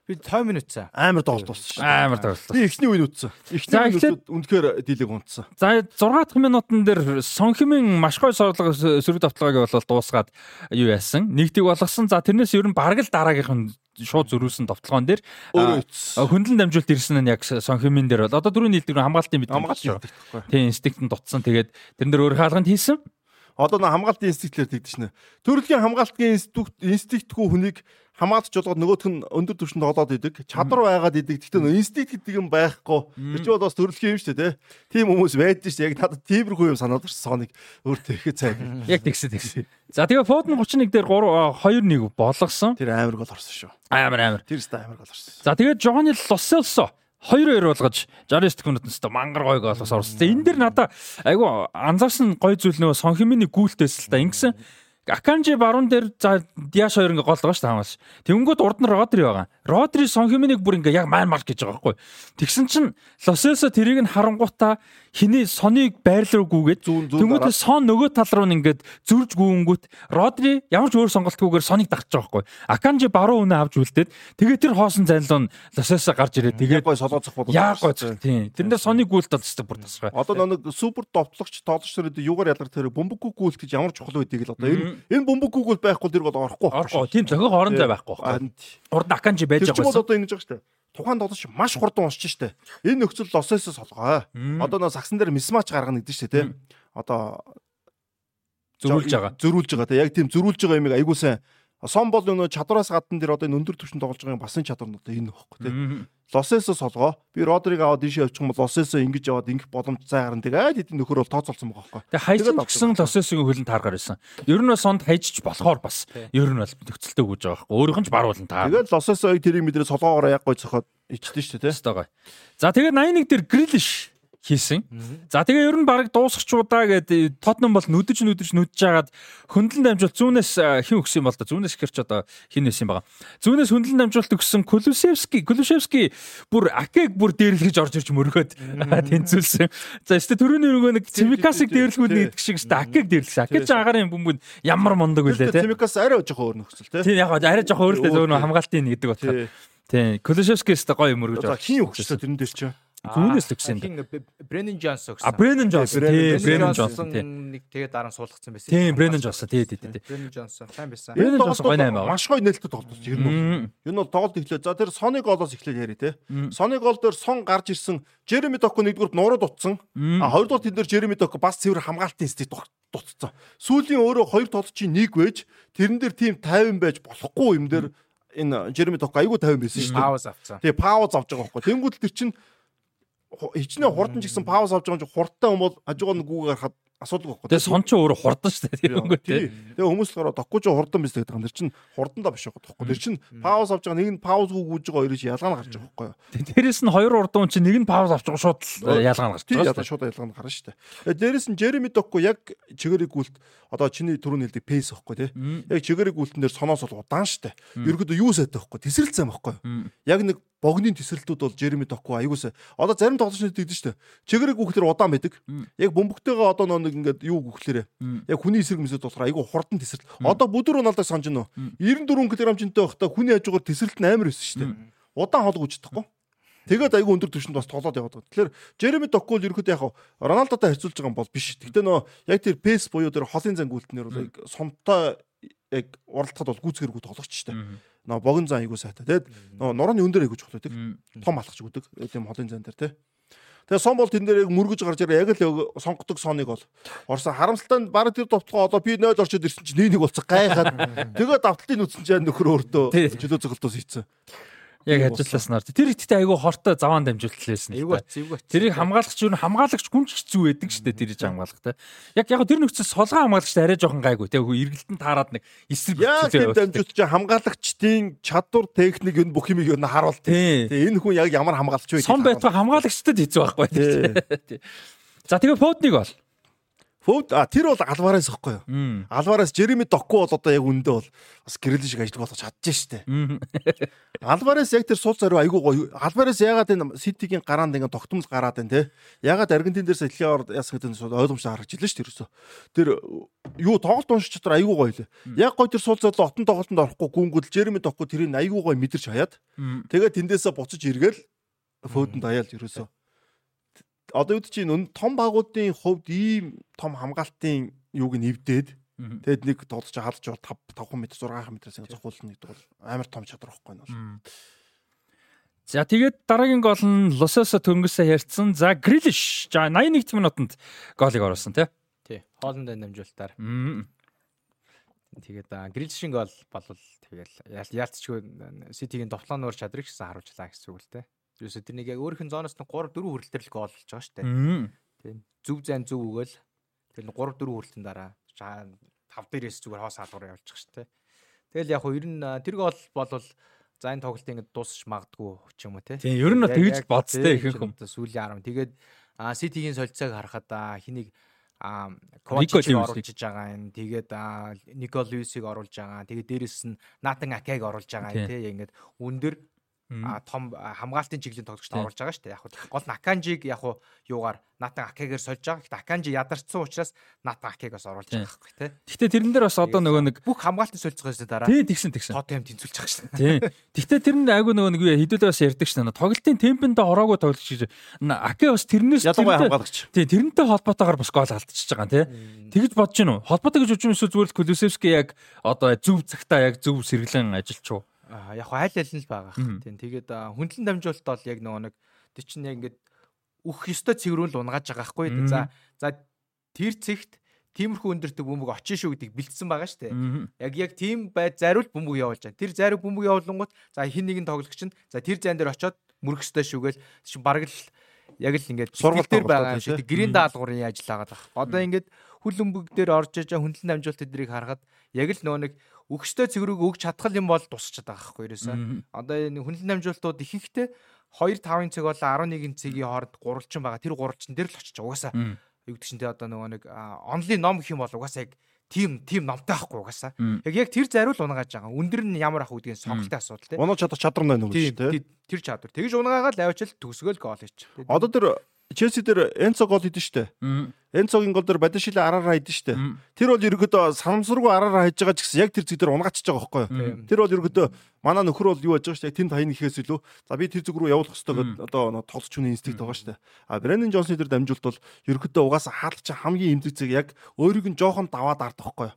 Би 50 минут цаа. Амар тоглолт болсон шүү. Амар тоглолт. Би эхний үеийн үтсэн. Эхний үеийн үнэхээр дийлэг унтсан. За 6 дахь минутын дээр Сонхимын маш гоё сорлого сөрөг давталгааг бол дуусгаад юу яасан? Нэгтийг болгосон. За тэрнээс ер нь бараг л дараагийнх нь шууд зөрүүлсэн товтлогоон дээр хөндлөн дамжуулт ирсэн нь яг Сонхимын дээр бол одоо дөрөв нийлдэг хамгаалтын бид хамгаалт тийм инстинкт нь дутсан. Тэгээд тэрэн дээр өөр хаалганд хийсэн. Одоо нэг хамгаалтын инстинктлэр тэгдэж шнэ. Төрөлхийн хамгаалтын инстинктгүй хүнийг хамгаалж болгоод нөгөөх нь өндөр түвшинд олоод идэг. Чадвар байгаад идэг. Гэхдээ инстинкт гэдэг юм байхгүй. Тэр чинь бол бас төрөлхийн юм шүү дээ, тий. Тим хүмүүс байдаг шүү. Яг надад тиймэрхүү юм санаад ирсэн соныг өөртөө ихэд цайг. Яг тэгсэн тэгсэн. За тэгээ Фоден 31 дээр 3 2-1 болгосон. Тэр амар гол орсон шүү. Амар амар. Тэр өстой амар гол орсон. За тэгээ Жони Лоселсо 2-2 болгож 69 секундэд нь өстой мангар гой голос орсон. Энэ дэр надаа айгу анзаарсан гой зүйл нөгөө Сонхимины гүйлтэйс л та ингэсэн Аканжи баруун дээр за Диаш хоёр ингээ гол байгаа шүү дээ хамаас. Тэнгүүд урд нь Родри байгаа. Родри Сонхиминийг бүр ингээ яг майн марк гэж байгаа байхгүй. Тэгсэн чинь Лосесо тэрийг нь харангуутаа хиний соныг байрлуулгүйгээд тэнгүүд сон нөгөө тал руу ингээд зүрж гүүнгүүт Родри ямар ч өөр сонголтгүйгээр соныг дагч байгаа байхгүй. Аканжи баруун үнэ авч үлдээд тэгээ тэр хоосон зайлуу нь Лосесо гарч ирээ. Тэгээд гой солооцох болов. Яг гой тийм. Тэрнээ соныг гүйлт болчихсон бүр тасгай. Одоо нэг супер довтлогч тоолч төрөд юугаар ялгар тэр бөмбөггүй гүйлт гэж ямар чухал байдгийг л одоо нь Энэ бөмбөг гүгэл байхгүй тэр бол орохгүй. Орохгүй. Тийм зохиог орон зай байхгүй. Урд Аканжи байж байгаа. Тэр чинь одоо ингэж байгаа шүү дээ тухайн тоглолт маш хурдан уншиж штэ. Энэ нөхцөл лосоосоо солгоо. Одоо нөө сагсан дээр мисмач гаргана гэдэг штэ тий. Одоо зөрүүлж байгаа. Зөрүүлж байгаа тий. Яг тийм зөрүүлж байгаа юмыг айгуу сайн Сон бол нөө чадвараас гадна дэр одоо энэ өндөр түвшинд тоглож байгаа бас энэ чадвар нь одоо энэ нөхгүй тий. Лосесо солгоо. Би Родриг аваад ийшээ явчих юм бол Лосесо ингэж яваад ингэх боломж цай гарна. Тэгээд хэдийн нөхөр бол тооцоолсон байгаа байхгүй. Тэгээд хайж гисэн Лосесогийн хөлн тааргаар байсан. Ер нь сонд хайжч болохоор бас ер нь бол нөхцөлтэй өгж байгаа байхгүй. Өөрийнх нь ч баруулна таа. Тэгээд Лосесоыг тэрийг мэдрээ солгоогоор яг гой цохоод ичдэн шүү дээ тий. За тэгээд 81 дээр Грилиш хийсэн. За тэгээ ер нь баг дуусахчудаа гэдэг Тотнам бол нүдэж нүдэж нүдж жагаад хөндлөн дамжуулт зүүнээс хэн өгсөн бол да зүүнээс ихэрч одоо хэн нэсэн байгаа. Зүүнээс хөндлөн дамжуулт өгсөн Кулушевски Кулушевски бүр Акег бүр дээрлэж орж ирж мөргөөд тэнцүүлсэн. За өстө төрөний нөгөө нэг Цимикасыг дээрлэхүүд нэгдэг шиг өстө Акег дээрлсэн. Акег ч агарын бөмбөнд ямар мундаг үлээ те. Цимикас арай жоохон өөр нөхцөл те. Тийм яг арай жоохон өөр л зөөнө хамгаалтын гэдэг бодлоо. Тийм Кулушевски өстө гоё мөргөж. Хин өгсөн тэрэн дээр чинь Зүүнээс л өгсөн юм. Бренэн Джонс өгсөн. А Бренэн Джонс тий, Бренэн Джонс тий. Нэг тэгээ дараа нь суулгацсан байсан. Тий, Бренэн Джонс тий, тий, тий. Бренэн Джонс сайн байсан. Бренэн Джонс гоё наймаа. Маш гоё нээлттэй тоглож ер нь. Ер нь бол тоглолт эхлэв. За тэр Соны голоос эхлэв яри тий. Соны гол дээр сон гарч ирсэн Жереми Доко нэгдүгээр нуруу дутсан. А хоёрдугаар тэн дээр Жереми Доко бас цэвэр хамгаалтын стик дутцсан. Сүүлийн өөрөө хоёр тоглолт чинь нэг байж тэрэн дээр тийм 50 байж болохгүй юм дээр энэ Жереми Доко айгүй 50 байсан шүү дээ. Пауз авцсан. Тэгээ пауз авч байгаа байхгүй. Тэнгүүд тэр чинь хичнээн хурдан ч гэсэн пауз авч байгаа юм чи хурдтай юм бол хажуугаар нь гүүгээ гарахад асуудал байхгүй. Тэгээ сон ч өөрөө хурдан шүү дээ. Тийм үгүй тий. Тэгээ хүмүүс болохоор тахгүй ч хурдан биз гэдэг юм. Тэр чинь хурдандаа биш байгаа тоххой. Тэр чинь пауз авч байгаа нэг нь пауз гүйж байгаа хоёрыг ялгаа нь гарч байгаа байхгүй юу. Дээрээс нь хоёр урдан чинь нэг нь пауз авч байгаа шууд ялгаа нь гарч байгаа шүү дээ. Шууд ялгаа нь гарна шүү дээ. Дээрээс нь Жереми Докко яг чигэрэг гүйлт одоо чиний түрүүний хэлдэг пейс байхгүй тий. Яг чигэрэг гүйлтэн дээр соноос бол удаан шүү дээ. Ерөөдөө юу сайтай байхгүй. Тесрэлцсэн байхгүй. Яг нэг богны тесрэлтүүд бол Жереми Докко аягуулсаа. Одоо зарим тоглогчид дэгдэн дээ. Чигэрэг гүйлтээр удаан байдаг. Яг бөмбөгтэйгээ одоо нэг ингээд юу гүйлээрээ. Яг хүний эсрэг мэсэд болохоор айгүй хурдан тесрэлт. Одоо бүдүр Роналдог санаж нөө. 94 кг жинтэй байхдаа хүний хажуугаар тесрэлт нь амар байсан шүү дээ. Удаан хол гүйчихдэхгүй. Тэгээд айгүй өндөр түвшинд бас тоглоод яваад байгаа. Тэгэхээр Жереми Доккол ерөөхдөө яг Роналдотой харьцуулж байгаа юм бол биш. Гэхдээ нөө яг тэр пейс буюу тэр холын зан гүйлтнэр бол яг сонтой яг уралдахад бол гүйцгэргүй тоглогч шүү дээ. Нөө богино зан айгүй сайтай. Тэгээд нөө нурууны өндөр айгүй чухал байдаг. Том алхаж өгдөг. Тийм холын зан дээр тий. Тэгээ сон бол тэн дээр яг мөргөж гарч ирээ яг л сонгодог соныг бол орсон харамсалтай баг тэр довтлогоо одоо би 0 орчод ирсэн чинь 1-1 болцоо гайхаад тэгээ давталтын үтсэн чинь нөхөр өөртөө чөлөө цогтоос хийцэн. Яг ажилласнаар. Тэр ихтэй айгүй хортой заваан дамжуулалт лээсэн. Эйгүү эйгүү. Тэрийг хамгаалагч юу хамгаалагч гүнж хэцүү байдаг шүү дээ тэрийг хамгаалах те. Яг яг тэр нөхцөл солгоо хамгаалагч арай жоохон гайгүй те. Эргэлтэн таарад нэг эсрэг Яг тийм дамжуулалт чинь хамгаалагчдын чадвар техник энэ бүх юмыг юу харуулт. Тэгээ энэ хүн яг ямар хамгаалагч вэ? Сон байтугай хамгаалагчдад хэцүү байхгүй те. За тэгээ фотник бол Фөвд а тэр бол Алварес ихгүй юу? Алварес Жереми Доку бол одоо яг үндэ бол бас гэрэлэн шиг ажил болгож чадчихжээ штэ. Алварес яг тэр суул зориу айгуу гоё. Алварес ягаад энэ Ситигийн гараанд ингэ тогтмол гараад байна те. Ягаад Аргентин дээрс Италиар яасан гэдэг нь ойлгомжтой харагдж илээ штэ ерөөсө. Тэр юу тоглолт уншиж чадвар айгуу гоё лээ. Яг гоё тэр суул зориу отон тоглолтод орохгүй гүнгэл Жереми Доку тэрийг айгуу гоё мэдэрч хаяад. Тэгээд тэндээсээ буцаж эргээл фөөдөнд аяал ерөөсө одоо үед чинь том багуудын хувьд ийм том хамгаалтын юуг нь эвдээд тэгэд нэг тоглож хаалж бол 5 5 м 6 м-ээс зохиулна гэдэг бол амар том чадвар واخгүй нь бол. За тэгээд дараагийн гол нь Лососо төнгөсөө хэрцэн. За Грилиш 81-р минутанд голыг оруулсан тий. Тий. Хоолнд дамжуултаар. Тэгээд Грилишинг гол бол тэгэл яалтчгүй Ситигийн тоглоом нөр чадрыг гэсэн харуулжлаа гэсэн үг л тий. Юусе тэрнийг яг өөрийнх нь зооноос нь 3 4 хүрэлтээр л гол болж байгаа шүү дээ. Тийм. Зүв зайн зүв өгөөл тэр 3 4 хүрэлтэн дараа 5 дээрээс зүгээр хоос хаалгаар явуулчих шүү дээ. Тэгэл яг хөө ер нь тэр гол болвол за энэ тоглолт ингэ дуусч магадгүй ч юм уу те. Тийм ер нь тэгж бодстой ихэнх юм. Сүүлийн 10. Тэгээд Ситигийн солилцоог харахад хэнийг а Ковачиг оруулж байгаа юм. Тэгээд Никол Льюисийг оруулж байгаа. Тэгээд дээрэс нь Натан Акег оруулж байгаа юм тий. Ингээд өндөр том хамгаалтын чиглэлийн тоглогчд оруулж байгаа шүү дээ. Яг гол Наканжиг яг юугаар Натан Акегээр сольж байгаа. Гэхдээ Аканжи ядарсан учраас Натан Акегаас оруулж байгаа байхгүй тий. Гэхдээ тэрэн дээр бас одоо нөгөө нэг бүх хамгаалтын сольцгоос дараа тий тэгсэн тэгсэн. Тот юм тэнцүүлж байгаа шүү дээ. Тий. Гэхдээ тэр нь айгүй нөгөө нэг хэдүүлээ бас ярьдаг шүү дээ. Тоглолтын темпэндээ ороогүй тоглогч гэж Аке бас тэрнээс ялангуяа хамгаалагч. Тий тэрнтэй холбоотойгоор бас гол алдчихж байгаа тий. Тэгж бодож гинөө. Холбоотой гэж үзсэн эсвэл зүгээр л Кулусевски яг одоо зөв цагтаа яг зөв сэргэлэн ажиллаж чуу. Яг аль аль нь л байгаа. Тийм тэгээд хүндлэн дамжуулалт бол яг нөгөө нэг тий чинь яг ингээд өөх ёстой цэврүүл унгааж байгаа байхгүй. За за тэр цэгт тиймэрхүү өндөртөг бөмбөг очин шүү гэдгийг бэлдсэн байгаа шүү дээ. Яг яг тийм байд зариул бөмбөг явуулж байгаа. Тэр зариу бөмбөг явуулангууд за хин нэгэн тоглогч нь за тэр зайн дээр очиод мөрөх ёстой шүүгээл чи бараг л яг л ингээд сургал дээр байгаа юм шиг гэрийн даалгаврын ажил байгаа даа. Одоо ингээд хүл өмбөг дээр орж иж хүндлэн дамжуулалт эдрийг харахад яг л нөө нэг өгчтэй цэгрүүг өгч чадхал юм бол тусчаад байгаа байхгүй ерөөсөө. Одоо энэ хүндлэн дамжуулалтууд ихэнхдээ 2 5-ын цаг бол 11-ийн цагийн хооронд гурвалчин байгаа. Тэр гурвалчин дээр л очиж угаасаа гэдэг чинь тэ одоо нөгөө нэг онлын ном гэх юм бол угаасаа яг тим тим номтой байхгүй угаасаа. Яг яг тэр зариул унгааж байгаа. Өндөр нь ямар ах үдгийн сонголтын асуудал тийм. Унаж чадах чадвар байна уу гэж тийм. Тэр чадвар. Тэгж унгаагаад авчил төгсгөөл гол хийч. Одоо тэр Челси дээр Энцо гол хийдэн штэ. Энцогийн гол дээр Бадашила араараа хийдэн штэ. Тэр бол ерөөдөө санамсаргүй араараа хийж байгаа ч гэсэн яг тэр зэг дээр унгаачихж байгаа байхгүй юу? Тэр бол ерөөдөө манай нөхөр бол юу яаж байгаа штэ. Тэнд хаяны ихээс илүү. За би тэр зүг рүү явуулах хэрэгтэй гэдэг одоо тоглож хүний инстинкт байгаа штэ. А Брэндон Джонсны дээр дамжуулт бол ерөөдөө угаасаа хаалгач хамгийн эмзэг зэг яг өөрийг нь жоохон даваад ардах байхгүй?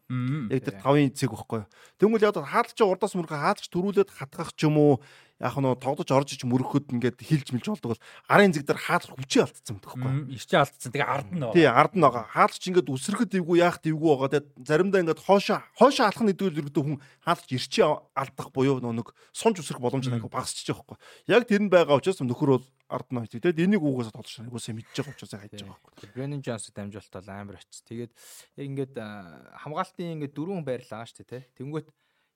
Яг тэр тавын зэг байхгүй юу? Тэгмэл яг хаалгач урдаас мөрхө хаалгач төрүүлээд хатгах ч юм уу яг нь тоглож орж иж мөрөхөд ингээд хилж мэлж болдог бол арын зэг дээр хаалт хүчээ алдсан байдаг байхгүй. Ирчээ алдсан. Тэгээ ард нь. Тий, ард нь байгаа. Хаалт ч ингээд үсрэхэд ивгүй яах дивгүй байгаа. Тэгээ заримдаа ингээд хоошоо хоошоо алах нь идэвэл ердөө хүн хаалт ирчээ алдах буюу нэг сунж үсрэх боломж нь багасчих жоохгүй. Яг тэр нь байгаа учраас нөхөр бол ард нь очив. Тэгээд энийг угаасаа тоглож байгаа. Угаасаа мэдж байгаа учраас хайж байгаа байхгүй. Бренэн Джонс дамжуулт бол амар очив. Тэгээд яг ингээд хамгаалтын ингээд дөрвөн байрлаа шүү дээ. Тэнгүүт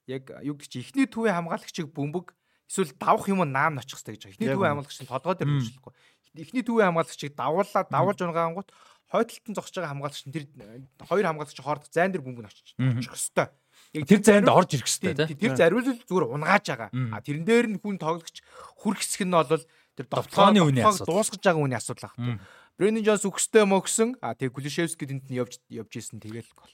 яг юу гэж ихний төвийн хамгаалагчийг бөмбөг эсвэл давах юм наам очих хэрэгтэй гэж байгаа. Эхний төвийн хамгаалагч нь толгой дээр хөвчлөхгүй. Эхний төвийн хамгаалагчийг давуулаа давуулж унгаангууд хойдолтон зогсож байгаа хамгаалагч нь тэр хоёр хамгаалагч хоордох зайн дээр бөмбөг очиж очих хэрэгтэй. Яг тэр зайнд орж ирэх хэрэгтэй тийм. Тэр зариул зүгээр унгааж байгаа. А тэрэн дээр нь хүн тоглогч хүрх хэсэг нь бол тэр довтлооны үний асуудал дуусгаж байгаа үний асуудал ах. Бренэн Джонс өгстэй мөгсөн. А тэгээ Кулишевски тэнд нь явж явж исэн тэгэл гол.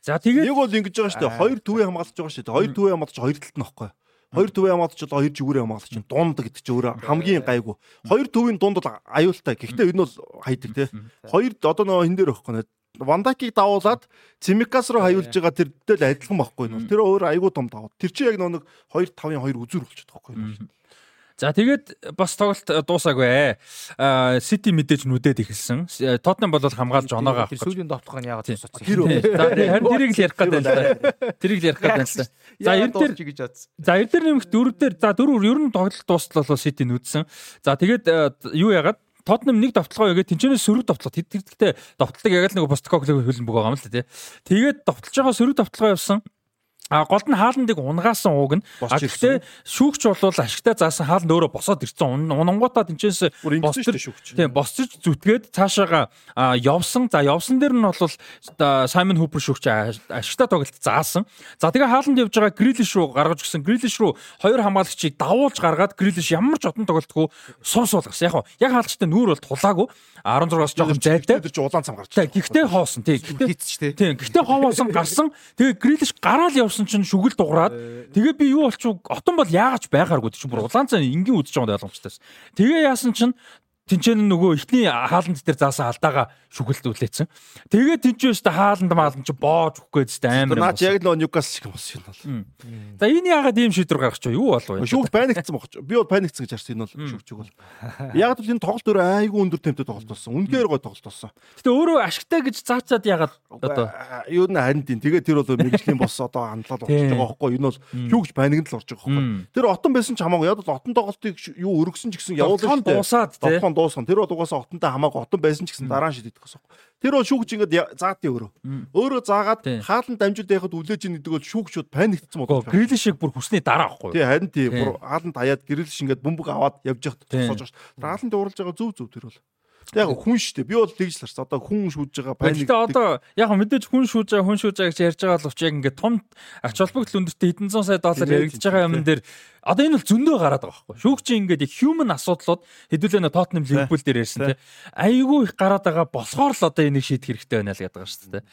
За тэгээд нэг бол ингэж байгаа шүү дээ. Хоёр төвийн хамгаалагч байгаа шүү дээ. Хоёр төвийн хамгаалагч хоёр талд нь байхгүй. Хоёр төвийн хамгаалагч бол хоёр зүгүүрийн хамгаалагч чинь дунд гэдэг чинь өөрөө хамгийн гайгүй. Хоёр төвийн дунд бол аюултай. Гэхдээ энэ бол хайдаг те. Хоёр одоо нөгөө хин дээр байхгүй нэ. Вандакийг давуулаад Цимикас руу хаюулж байгаа тэрдээ л адилхан байхгүй нэ. Тэр өөр айгүй том давуу. Тэр чинь яг нөгөө 2 5-ын 2 үзүр болчиход байхгүй. За тэгээд бас тоглолт дуусаагүй. Аа Сити мэдээж нүдэд ихэлсэн. Тотнам бол хамгаалж оноогоо авах. Сүүлийн довтлого нь яагаад тусацсан. Харин тэрийг л ярих гэдэг да. Тэрийг л ярих гэдэг да. За ер дээр гэж бодсон. За ер дээр нэмэх дөрөв дээр за дөрөв ер нь тоглолт дуустал бол Сити нүдсэн. За тэгээд юу яагаад Тотнам нэг довтлогоо ягаад тэнцэнээс сөрөг довтлого тэтгэдэгтэй довтлог яг л нэг Бостокоглог хөлбөг байгаа юм л та тий. Тэгээд довтлож байгаа сөрөг довтлогоо явсан. А голд нь хааландыг унгаасан ууг нь гэхдээ шүүгч бол ашигтай заасан хааланд өөрөө босоод ирсэн. Унангуудаа тэнцээс босч тийм босч зүтгээд цаашаага явсан. За явсан дээр нь бол Саймон Хупер шүүгч ашигтай тоглолт заасан. За тэгээ хааланд явж байгаа Грилиш руу гаргаж гисэн. Грилиш руу хоёр хамгаалагчийг давуулж гаргаад Грилиш ямар ч одон тоглолтгүй суус болгосон. Яг яг хаалчтай нүүр бол тулаагүй. 16-аас жоохон зайлтай. Тэр чинь улаан цам гарч. Гэхдээ хоосон. Тийм. Гэхдээ тийм. Гэхдээ хоосон гарсан. Тэгээ Грилиш гараал явсан явсан чинь шүгэл дуграад тэгээ би юу болчих отон бол яагач байгааргүй чи бүр улаан цай энгийн үдэж байгаа ойлгомжтой. Тэгээ яасан чинь тэнцэн нөгөө ихний хааланд дээр заасан алдаага шүгэлт үлээсэн. Тэгээд тэнцэн өстө хааланд маалан чи боож өгөхгүй зү амар. Наач яг л Ньюкасл шиг болсон юм бол. За энэ яагаад ийм шийдвэр гаргах ч юу болов вэ? Шүүх паникцсан бохч. Би бол паникцсан гэж харсан энэ бол шүүгчиг бол. Яг л энэ тоглолт өөрөө айгүй өндөр темптэй тоглолт болсон. Үнэхээр гой тоглолт болсон. Гэтэ өөрөө ашигтай гэж заачаад яагаад одоо юу нэ харин тийм. Тэгээд тэр бол мэрэгжлийн бос одоо хандлал болчихж байгаа байхгүй. Энэ бол шүүгч паникнд л орж байгаа байхгүй. Тэр отон байсан ч хамаагүй. Яг л отон тоглолтыг юу өргөсөн ч гэсэн явуулсан. Дуусаад тий дуусган. Тэр бол угаасаа отонтой хамаагүй отон байсан ч гэсэн дараа нь шийдэх гэсэн. Тэр бол шүүгч ингээд заат өөрөө. Өөрөө заагаад хаалан дамжуулт яхад үлээж ийн гэдэг бол шүүгчуд паниктсан байна. Грилиш шиг бүр хүснээ дараа ахгүй. Тий харин тий бүр хаалан таяад грилиш ингээд бөмбөг аваад явж яхад тусаж байгаа шүү. Хаалан дууралж байгаа зөв зөв тэр бол. Яг хүн шүү дээ. Би бол тэгж л харсан. Одоо хүн шүүж байгаа паник. Гэтэ одоо яг мэдээж хүн шүүж байгаа, хүн шүүж байгаа гэж ярьж байгаа боловч яг ингээд том ач холбогдол өндөртэй хэдэн зуун сая доллар яригдж байгаа юм дээр одоо энэ бол зөндөө гараад байгаа байхгүй. Шүүгчийн ингээд яг human асуудлууд хэдүүлээ нэ Tottenham Liverpool дээр ярьсан тий. Айгүй их гараад байгаа болохоор л одоо энийг шийдэх хэрэгтэй байна л гэдэг байгаа шүү дээ.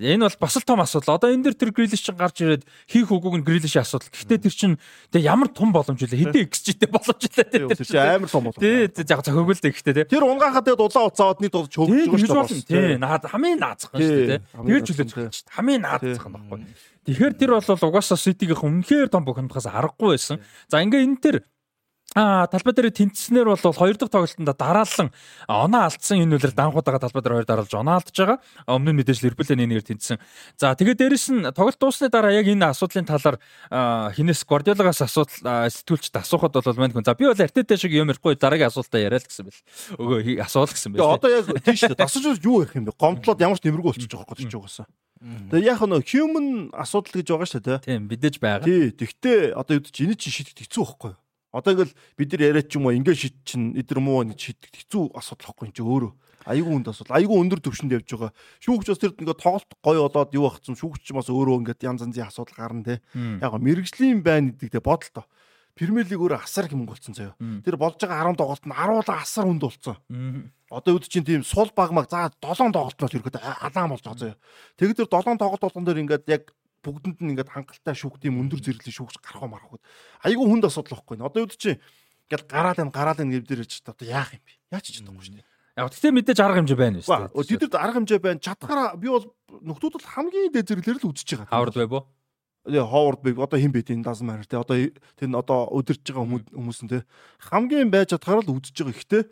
Энэ бол бас л том асуудал. Одоо энэ дэр тэр Грилиш чинь гарч ирээд хийх үгүйг нь Грилишийн асуудал. Гэхдээ тэр чинь тэгээ ямар том боломж вэ? Хэдэн XG-тэй боломж вэ? Тэр чинь амар том боломж. Тий, яг зохиогөл дээ гэхдээ тий. Тэр унгахад тэгээ дулаан уцаад нэг дулж хөвж байгаа шүү дээ. Тий, наад хамгийн наацхан шүү дээ. Тэр жилээ хамгийн наацхан байхгүй. Тэгэхээр тэр бол угаасаа Ситигийнх үнэхээр том бухимдахаас аргагүй байсан. За ингээ энэ тэр А талбай дээр тэнцснээр бол хоёр дахь тоглолтод дараалан оноо алдсан энэ үлэр данхуудаага талбай дээр хоёр дараалж оноо алдж байгаа. Өмнө нь мэдээж Ливерпулийн нэгээр тэнцсэн. За тэгээд дээрэс нь тоглолт дуусны дараа яг энэ асуудлын талаар хинээс Гвардиолагаас асуудал сэтгүүлчд асуухад бол мань хүн. За би бол артетэй шиг юм ярихгүй дараагийн асуултаа яриа л гэсэн бэл. Өгөө асуул гэсэн бэл. Одоо яг тийш үү. Дасаж юу ярих юм бэ? Гомдлоод ямар ч нэмэргүй болчихж байгаа гэж байгаасаа. Тэгээ яг нөө human асуудал гэж байгаа шүү дээ. Тийм бидэж байгаа. Тий. Тэгтээ одоо юу ч энэ чинь шийдэх хэцүү байхгүй юу? Одоо ингээл бид нар яриад ч юм уу ингээд шийд чинь эдгэр муу нэг шийдэх хэцүү асуудал واخгүй юм чи өөрөө. Айгүй хүнд асуудал. Айгүй өндөр төвшөнд явж байгаа. Шүүгч бас тэрд ингээд тоглолт гой болоод юу ахцсан шүүгч бас өөрөө ингээд янз янзын асуудал гарна те. Яг мэрэгжлийн байна гэдэг те бодолтой. Премьер лиг өөрөө асар хэм болсон заяа. Тэр болж байгаа 10 тоглолт нь 10-аар асар хүнд болсон. Одоо үд чинь тийм сул баг маг заа 7 тоглолт болж ирэхэд алаан болж байгаа заяа. Тэгээд тэр 7 тоглолт болгон дээр ингээд яг бүгдэнд нь ингээд хангалттай шүүх тийм өндөр зэрэглэн шүүхж гарах юм арахгүй. Айгүй хүнд асуудал واخгүй. Одоо юу чи ингээд гараал юм гараал юм гэвдэр хэлж та одоо яах юм бэ? Яач ч чадахгүй шүү дээ. Яг тэгтээ мэдээж арга хэмжээ байна шүү дээ. Тэдэрд арга хэмжээ байна. Чадхаараа би бол нөхдүүд бол хамгийн дээд зэрэглэлээр л үзэж байгаа. Хаврал байв уу? Тэгээ ховард би одоо хин бэ тийм дасан маар те одоо тэр нь одоо өдөрж байгаа хүмүүс нь те хамгийн байж чадхаараа л үдчихэж байгаа ихтэй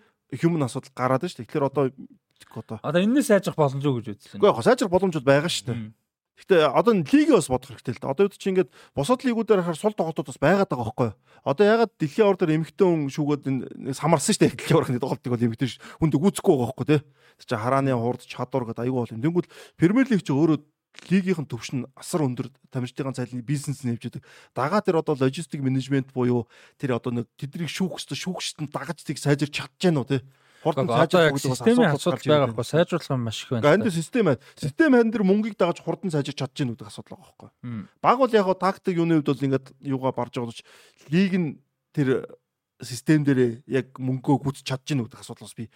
human асуудал гараад шүү дээ. Тэгэхээр одоо одоо одоо энэс сайжрах боломжгүй гэж үзлээ. Үгүй яг сайжрах боломжууд байгаа шүү дээ. Гэтэ одоо лигээ бас бодох хэрэгтэй л да. Одоо үүд чи ингээд босоод лигүүдээр харахаар сул тоглолтууд бас байгаад байгаа байхгүй юу? Одоо ягаад дэлхийн ордоор эмэгтэй хүн шүүгээд самарсан шүү дээ. Дэлхийн ордын тоглолтыг бол эмэгтэй хүнд гүцэхгүй байгаа байхгүй тий. Тэг чи харааны хурд чадвар гэдэг аюул бол юм. Тэнгүүд Премьер лиг чи өөрөө лигийнхэн төвшин асар өндөр тамирчдын цайлны бизнес нэмж идэг. Дагаа тэр одоо логистик менежмент буюу тэр одоо нэг тэднийг шүүх хэвээр шүүгчтэнд дагаж тийг сайжирч чадж гэнэ үү тий хурдан сайжруулах системийн асуудал байгаа байхгүй сайжруулах юм маш их байна. Энд систем байна. Систем хань дээр мөнгийг дагаж хурдан сайжирч чадж гэнэ гэдэг асуудал байгаа байхгүй. Баг бол яг тактик юуны хувьд бол ингээд юугаа барж байгаа ч лиг нь тэр систем дээр яг мөнгөө гүцэж чадж гэнэ гэдэг асуудал бас би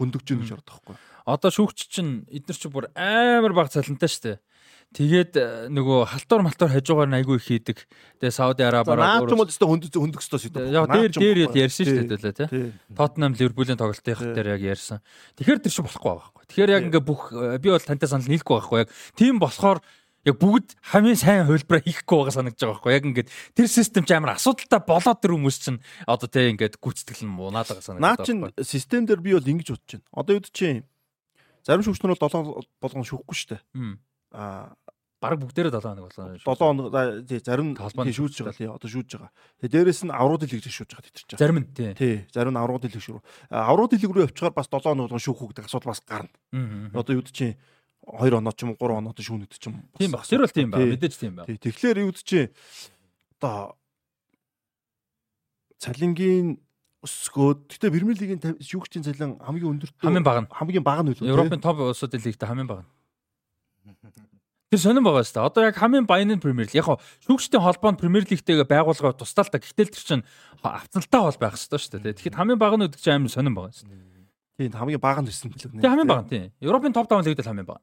хөндөгч гэнэ гэж боддог байхгүй. Одоо шүүгч чинь эдгээр чи бүр амар баг цалинтай шүү дээ. Тэгээд э, нөгөө халтур малтур хажуугаар нь айгүй их хийдэг. Тэгээд Сауди Арабаар наач юм бол өстой хөнд хөндөх өстой шүү дээ. Яг дээр дээр ярьсан шүү дээ тий. Тоттенхам Ливерпулийн тоглолтын дээр яг ярьсан. Тэгэхээр тэр чинь болохгүй байхгүй. Тэгэхээр яг ингээ бүх э, би бол тантай санал нийлэхгүй байхгүй. Яг тийм болохоор яг бүгд хамгийн сайн хувилбараа хийхгүй байгаа санагдаж байгаа байхгүй яг ингээд тэр систем ч амар асуудалтай болоод тэр хүмүүс чинь одоо тий ингээд гүцэтгэл нь мунаад байгаа санагдаж байна. Наа чин систем дээр би бол ингэж бодож байна. Одоо юу чинь зарим шүүгчнэр бол 7 болгон шүүхгүй шүү дээ. Аа баг бүгдээрээ 7 хоног болгоо. 7 хоног тий зарим шүүж байгаа тий одоо шүүж байгаа. Тэгээ дээрэс нь аврууд дэлгэж шүүж байгаа тэтэрч байгаа. Зарим нь тий. Тий зарим нь аврууд дэлгэж шүүр. Аврууд дэлгэж рүү явчихаар бас 7 хоног болгон шүүх гэдэг асуудал бас гарна. Одоо юу чинь 2 оноо ч юм уу 3 оноо шүүнэд ч юм. Тийм баг. Тэр бол тийм баг. Мэдээж тийм баг. Тэгэхээр юу чинь одоо цалингийн өсгөөд гэтээ Премьер лигийн шүүгчдийн цалин хамгийн өндөртэй хамгийн бага нь хамгийн бага нь үү? Европын топ улсуудын лигт хамгийн бага нь. Тэр сонирн байгаа шүү дээ. Одоо яг хамгийн баян нь Премьер Лиг. Яг шүүгчдийн холбоонд Премьер Лигтэйгээ байгуулгаа тусдаа л та. Гэтэл тэр чинь авцалтай бол байх шүү дээ. Тэгэхэд хамгийн бага нь чинь амар сонирн байгаа шүү дээ. Тийм хамгийн бага нь байсан билүү нэ. Тийм хамгийн бага тийм. Европын топ 5 лигт л хамгийн бага.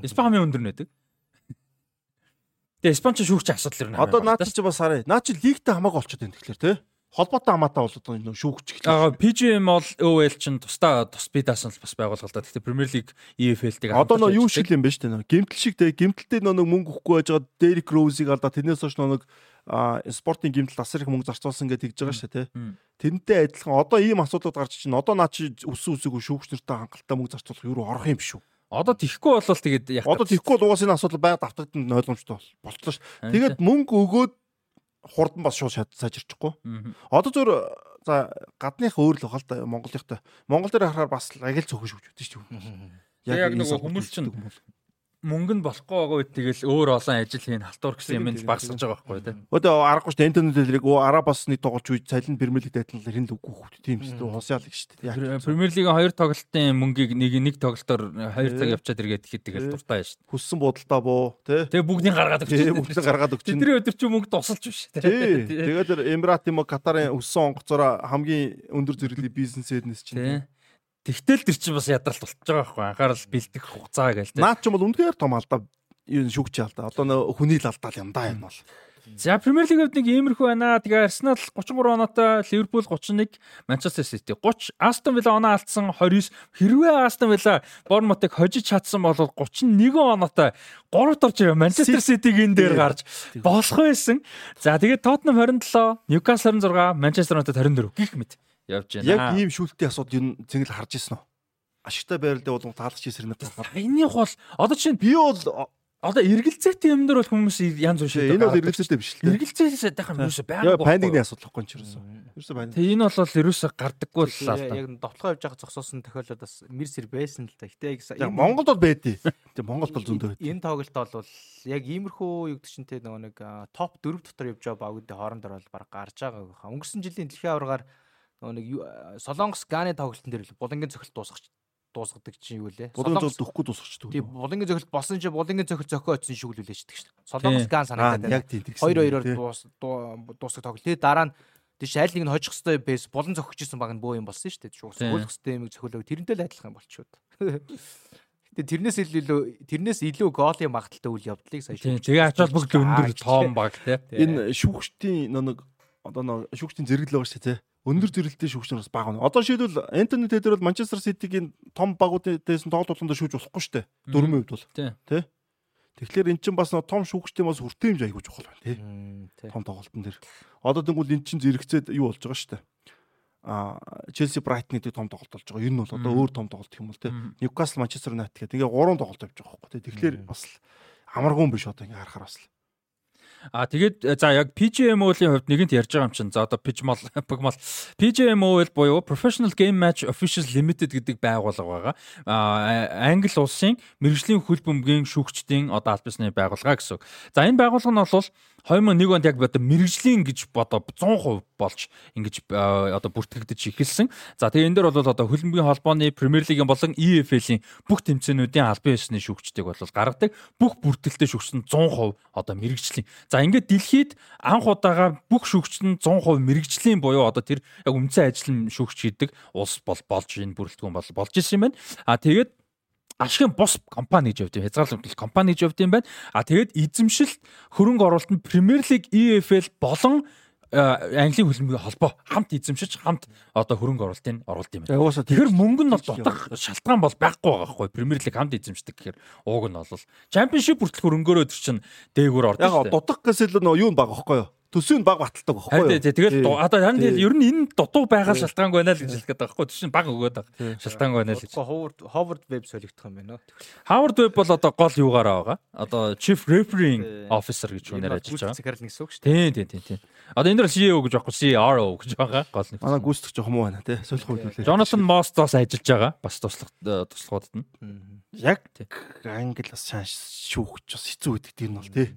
Испани хамгийн өндөр нэдэг. Тэгээ Испани ч шүүгч асуудал ирнэ. Одоо наад чи бас харъя. Наад чи лигтэй хамаагүй болчиход байна тэгэхээр тий холбоотой хамаатай бол одоо нэг шүүгч эхлэх. Аа PGM бол OL чинь тусдаа тус би даасан л бас байгуулга л да. Гэхдээ Premier League EFL-ийг одоо нөө юу шиг юм бэ штэ нөө гимтэл шиг те гимтэлтэй нөө мөнгө өгөхгүй байж байгаа Derrick Rose-ийг алдаа тэрнээс хойш нөө спортын гимтэл асар их мөнгө зарцуулсан гэж тэгж байгаа шүү дээ тий. Тэрнтэй адилхан одоо ийм асуудлууд гарч чинь одоо наа чи өссөн үсээгөө шүүгч нартай хангалттай мөнгө зарцуулах юу орох юм биш үү? Одоо тихгүй бол тэгээд яг Одоо тихгүй бол угаасаа энэ асуудал байгаад автагдана ойлгомжтой болчихлоо шүү. Тэгээд мөнгө өгөөд хурдан бас шууд сайжирчихгүй. Одоо зөв за гадных өөр л бахал та Монголынхтай. Монгол дээр харахаар бас агил цөөхөн шүүж өгдөө шүү дээ. Яг нэг хүмүүс чинь мөнгө нь болохгүй байгаа үед тэгэл өөр олон ажил хийн халтуур гэсэн юм нь багсаж байгаа байхгүй тий. Өөдөө аргагүй шүү дээ. Энтоны дэлрийг Арабасны тоглож үе цалин Премьер лиг тайлбар хэн л үгүй хүү тийм шүү дээ. Хосяал их шүү дээ. Премьер лигийн хоёр тоглолтын мөнгийг нэг нэг тоглолтоор хоёр цаг явчаад иргээд ихэд тэгэл дуртай шүү дээ. Хүссэн бодолтой боо тий. Тэгээ бүгдийг гаргаад өгч. Бүгдийг гаргаад өгч. Тэдний өдөр чи мөнгө тусалж биш тий. Тэгээд Эмират юм уу Катарын өссөн онгоцоороо хамгийн өндөр зэрэглэлийн бизнес эднес чинь Тэгтэл тэр чинь бас ядралт болчихж байгаа байхгүй анхаарал бэлдэх хугацаа гээл тэ. Наад ч юм бол үнэхээр том алдаа юу шүгч алдаа. Одоо нөө хүний л алдаа юм да юм бол. За Премьер хувьд нэг иймэрхүү байна. Тэгээ Арсенал 33 оноотой, Ливерпул 31, Манчестер Сити 30, Астон Вилла оноо алдсан 29. Хэрвээ Астон Вилла Борнмотыг хожиж чадсан бол 31 оноотой 3-т орж байгаа Манчестер Ситиг энэ дээр гарч болох байсан. За тэгээ Тоттенхэм 27, Ньюкасл 26, Манчестер Юнайтед 24 гих мэт явж байна. Яг ийм шүүлттэй асуудал юу цэнгэл харж ирсэн үү? Ашигтай байрал дээр болон таалагч хийсэр нэг тохиол. Энийх бол одоо чинь би бол одоо эргэлзээтэй юм дээр бол хүмүүс янз бүр шийдэж байна. Энэ бол эргэлзээтэй биш л дээ. Эргэлзээтэй дахин хүмүүс байгаа. Яа паникны асуудал واخгүй юм ерөөсөө. Ерөөсөө паник. Тэгээ энэ бол ерөөсөө гардаггүй л л та. Яг довтлогоо явж байгаа зогсоосон тохиолдол бас мэрсэр байсан л та. Гэтэ яг Монголд бол байдий. Тэгээ Монголд бол зөндөө байд. Энэ тоглолт бол яг иймэрхүү югдчэнтэй нөгөө нэг топ 4 дотор явж байгаа баг гэдэг хоорондоор бол баг гарч байгаа. Өнгөрсөн жилийн дэлхийн аваргаар нэг Солонгос Ганы тоглолтын дээр булангийн цохилт дуусгач дуусгадаг чинь юу лээ. Булангийн цохилт өгөхгүй дуусгачдаг. Тийм булангийн цохилт болсон чинь булангийн цохилт зохио очсон шүүл үлээждэг шин. Солонгос Ган санагдаад байна. Яг тийм тэгсэн. 2-2-оор дуусгах тоглолт. Тэгээ дараа нь тийш айл нэг нь хожих хэвээр бэс булан зохиж исэн баг нь бөө юм болсон шүү дээ. Зөвлөх хэвээр юм зохиолоо тэрнтэй л адилхан болчиход. Тэгээ тэрнээс илүү тэрнээс илүү голын магадaltaй үйл явдлыг сая шүү. Тэгээ ачаал бүгд өндөр тоон баг тий. Энэ шүүгчдийн нэг одоо нэг шүүгчдийн зэрэглэл байгаа шүү тий өндөр зэрэлттэй шүүгчнэр бас бага байна. Одоо шийдвэл Антони Тедер бол Манчестер Ситигийн том багуудаас тоглолтонд шүүж болохгүй шүү дээ. Дөрмийн хувьд бол. Тэ. Тэгэхээр эн чинь бас том шүүгчтэй бас хүртээ хэмжээ айгуу чухал байна тий. Том тоглолтын дээр. Одоо тэгвэл эн чинь зэрэгцээд юу болж байгаа шүү дээ. А Челси Брайтны дээр том тоглолт болж байгаа. Энэ нь бол одоо өөр том тоглолт юм бол тий. Ньюкасл Манчестер Юнайтед гэх тэгээ гурван тоглолт явж байгаа хөөхгүй тий. Тэгэхээр бас амаргүй юм биш одоо ингээ харахаар бас л. А тэгээд за яг PGMO-ийн хувьд нэгэнт ярьж байгаа юм чинь. За одоо Pigmol Pigmol PGMO буюу Professional Game Match Officials Limited гэдэг байгууллага байгаа. А Англи улсын мэрэгжлийн хөл бөмбөгийн шүүгчдийн одоо аль бисны байгууллага гэсэн. За энэ байгууллага нь бол 2001 онд яг одоо мэрэгжлийн гэж бодоо 100% болж ингэж одоо бүртгэгдэж эхэлсэн. За тэгээ энэ дээр бол одоо хөлбөмбөгийн холбооны Премьер Лигийн болон EFL-ийн бүх тэмцээнүүдийн албан ёсны шүүгчдийг бол гаргадаг. Бүх бүртгэлтэй шүүгч нь 100% одоо мэрэгжлийн. За ингээд дэлхийд анх удаага бүх шүүгч нь 100% мэрэгжлийн буюу одоо тэр яг үндсэн ажил нь шүүгч хийдэг улс бол болж энэ бүрэлдэхүүн бол болж исэн юм байна. А тэгээд ашигын бус компани гэж явд юм. Хязгаарлалт компани гэж явд юм байна. А тэгээд эзэмшилт хөрөнгө оруулалтанд Premier League, EFL болон Английн хөлбөмбөгийн холбоо хамт эзэмшиж хамт одоо хөрөнгө оруулалтыг оруулд юм байна. Тэгэхээр мөнгө нь бол дутах шалтгаан бол байхгүй байгаа хгүй. Премьер лиг хамт эзэмшдэг гэхээр ууг нь бол чемпионшип хүртэл хөрөнгөөрөө төр чинь дээгүүр ордог. Яг дутах гэсэн л юу баг байхгүй юу? Төсөө нь баг баталдаг байхгүй юу? Тэгэл одоо харин тэгэл ер нь энэ дутуу байгаа шалтгаангүй байна л гэж хэлэх гээд байгаа байхгүй юу? Төсөө нь баг өгөөд байгаа. Шалтгаангүй байна л гэж. Ховард Ховард веб солигдох юм байна. Ховард веб бол одоо гол юугаараа байгаа. Одоо chief refereeing officer гэж үнээр ажиллаж байгаа. Дээ. Тийм тийм тийм. Одоо энэ дэр CEO гэж байхгүй CRO гэж байгаа. Гол нэг. Манай гүйцэтгэх жоох муу байна тий. Солих үйлдвэрлэл. Jonathan Moss-оос ажиллаж байгаа. Бас туслах туслахуудад нь. Яг англи бас шүүгч бас хэцүү байдаг тийм нь бол тий.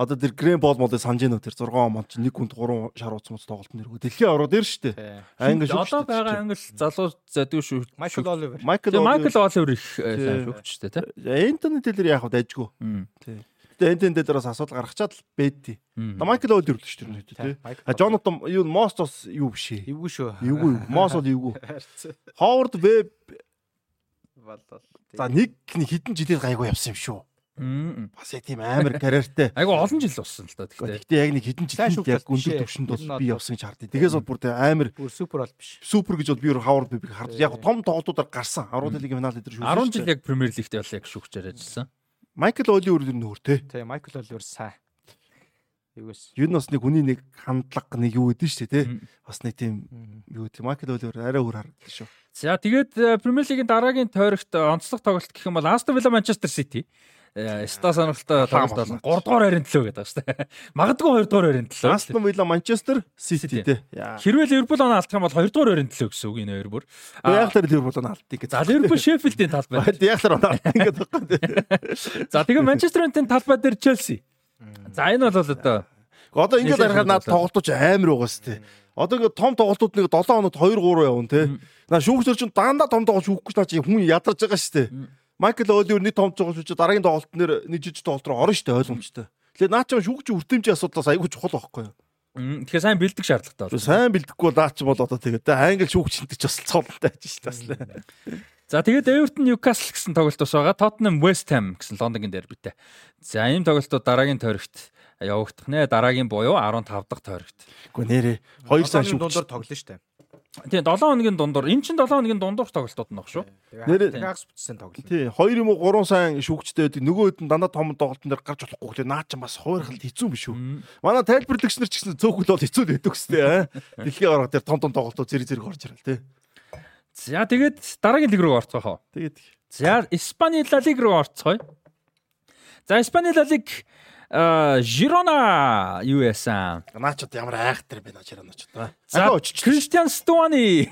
Одоо тэр Грэм бол молыг санаж нөө тэр 6 он ч нэг хүнд 3 шар уцмц тоглолт нэргүй. Дэлхийн дээр шүү дээ. Англи шүү. Одоо байгаа англи залуу задгүй шүү. Майкл Оливер. Майкл Оливер их сайн шүүгч шүү дээ, тий. Энтони Тейлер яг хав дайжгүй. Тий. Гэтэ энтэн дээрээс асуудал гаргачаад л бэдти. Одоо Майкл Оливер л шүү дээ, тий. А Джонатан юу Мост бас юу биш ээ. Эвгүй шүү. Эвгүй. Мост бол эвгүй. Ховард веб За нэг хитэн жилээр гайгүй явсан юм шүү. Бас яг тийм амар карьертэй. Айгу олон жил болсон л та. Гэхдээ яг нэг хэдэн жил яг өндөр төвшөнд бол би явсан гэж хардыг. Тэгээс бол бүр амар супер бол биш. Супер гэж бол би хавар бибиг харж яг том тоглолтуудаар гарсан. Аврал лигийн финал дээр шүүж. 10 жил яг Премьер Лигт бол яг шүүгчээр ажилласан. Майкл Оливер нь нөр те. Тий, Майкл Оливер сайн. Юугээс. Юу нь бас нэг хүний нэг хандлага нэг юу гэдэг нь шүү дээ те. Бас нэг тийм юу гэдэг Майкл Оливер арай өөр харагдсан шүү. За тэгээд Премьер Лигийн дараагийн тойрогт онцлог тоглолт гэх юм бол Aston Villa Manchester City Ста сонирхолтой тоглолт бол 3 дугаар харин төлөө гэдэг шүү дээ. Магадгүй 2 дугаар харин төлөө. Астон Вилла Манчестер Сити тий. Хэрвээ Ливерпул оноо алдах юм бол 2 дугаар харин төлөө гэсэн үг энэ хоёр бүр. Яг л Ливерпул оноо алдтыг гэж. За Ливерпул Шеффилдийн талбай. Яг л оноо алдтыг гэдэг байхгүй. За тэгээ Манчестер Юнайтед талбай дээр Челси. За энэ бол одоо одоо ингээд харахад наад тоглолтууд амар байгаа сте. Одоо ингээд том тоглолтууд нэг 7 хоногт 2 3 явна те. На шүүгчээр чинь дандаа том тоглож шүүхгүй наа чи хүн ядарч байгаа штэ. Майкл Оливер нэг том тоглож чи дараагийн тоглолт нэр нэг жижиг тоглолт руу орно штэ ойлгомжтой. Тэгэхээр наа чи шүүгч үртэмжийн асуудлаас айгүй чухал байхгүй юу? Тэгэхээр сайн бэлдэх шаардлагатай байна. Сайн бэлдэхгүй бол наа чи бол одоо тэгээд англи шүүгчтэй ч бас цолтой байж таслаа. За тэгээд Everton Newcastle гэсэн тоглолт бас байгаа. Tottenham West Ham гэсэн Лондонгийн дербитэй. За ийм тоглолтууд дараагийн тойрогт явагдах нэ. Дараагийн буюу 15 дахь тойрогт. Гэхдээ нэрээ 2 сая шүүгч тоглоно штэ. Тийм 7 хоногийн дундуур. Эн чинь 7 хоногийн дундуур тоглолтууд нөх шүү. Нэр гагс бүтсэн тоглолт. Тийм 2 юм уу 3 сайн шүүгчтэй байдаг. Нөгөө хэд нь дандаа том тоглолтын дээр гарч болохгүй. Тэгээ наа ч бас хуурхалд хэцүү юм шүү. Манай тайлбарлагч нар ч гэсэн цөөхөл бол хэцүү байдаг үстэй. Дэлхийн авраг дээр том том тоглолтууд зэрэг зэрэг орж ирэл тий. За тэгээд дараагийн лиг рүү орцгоохоо. Тэгээд за Испани ла лиг рүү орцгоё. За Испани ла лиг Жирона юу яасан? Наачд ямар айхтар байна Жироноч та. За Кристиан Стуани.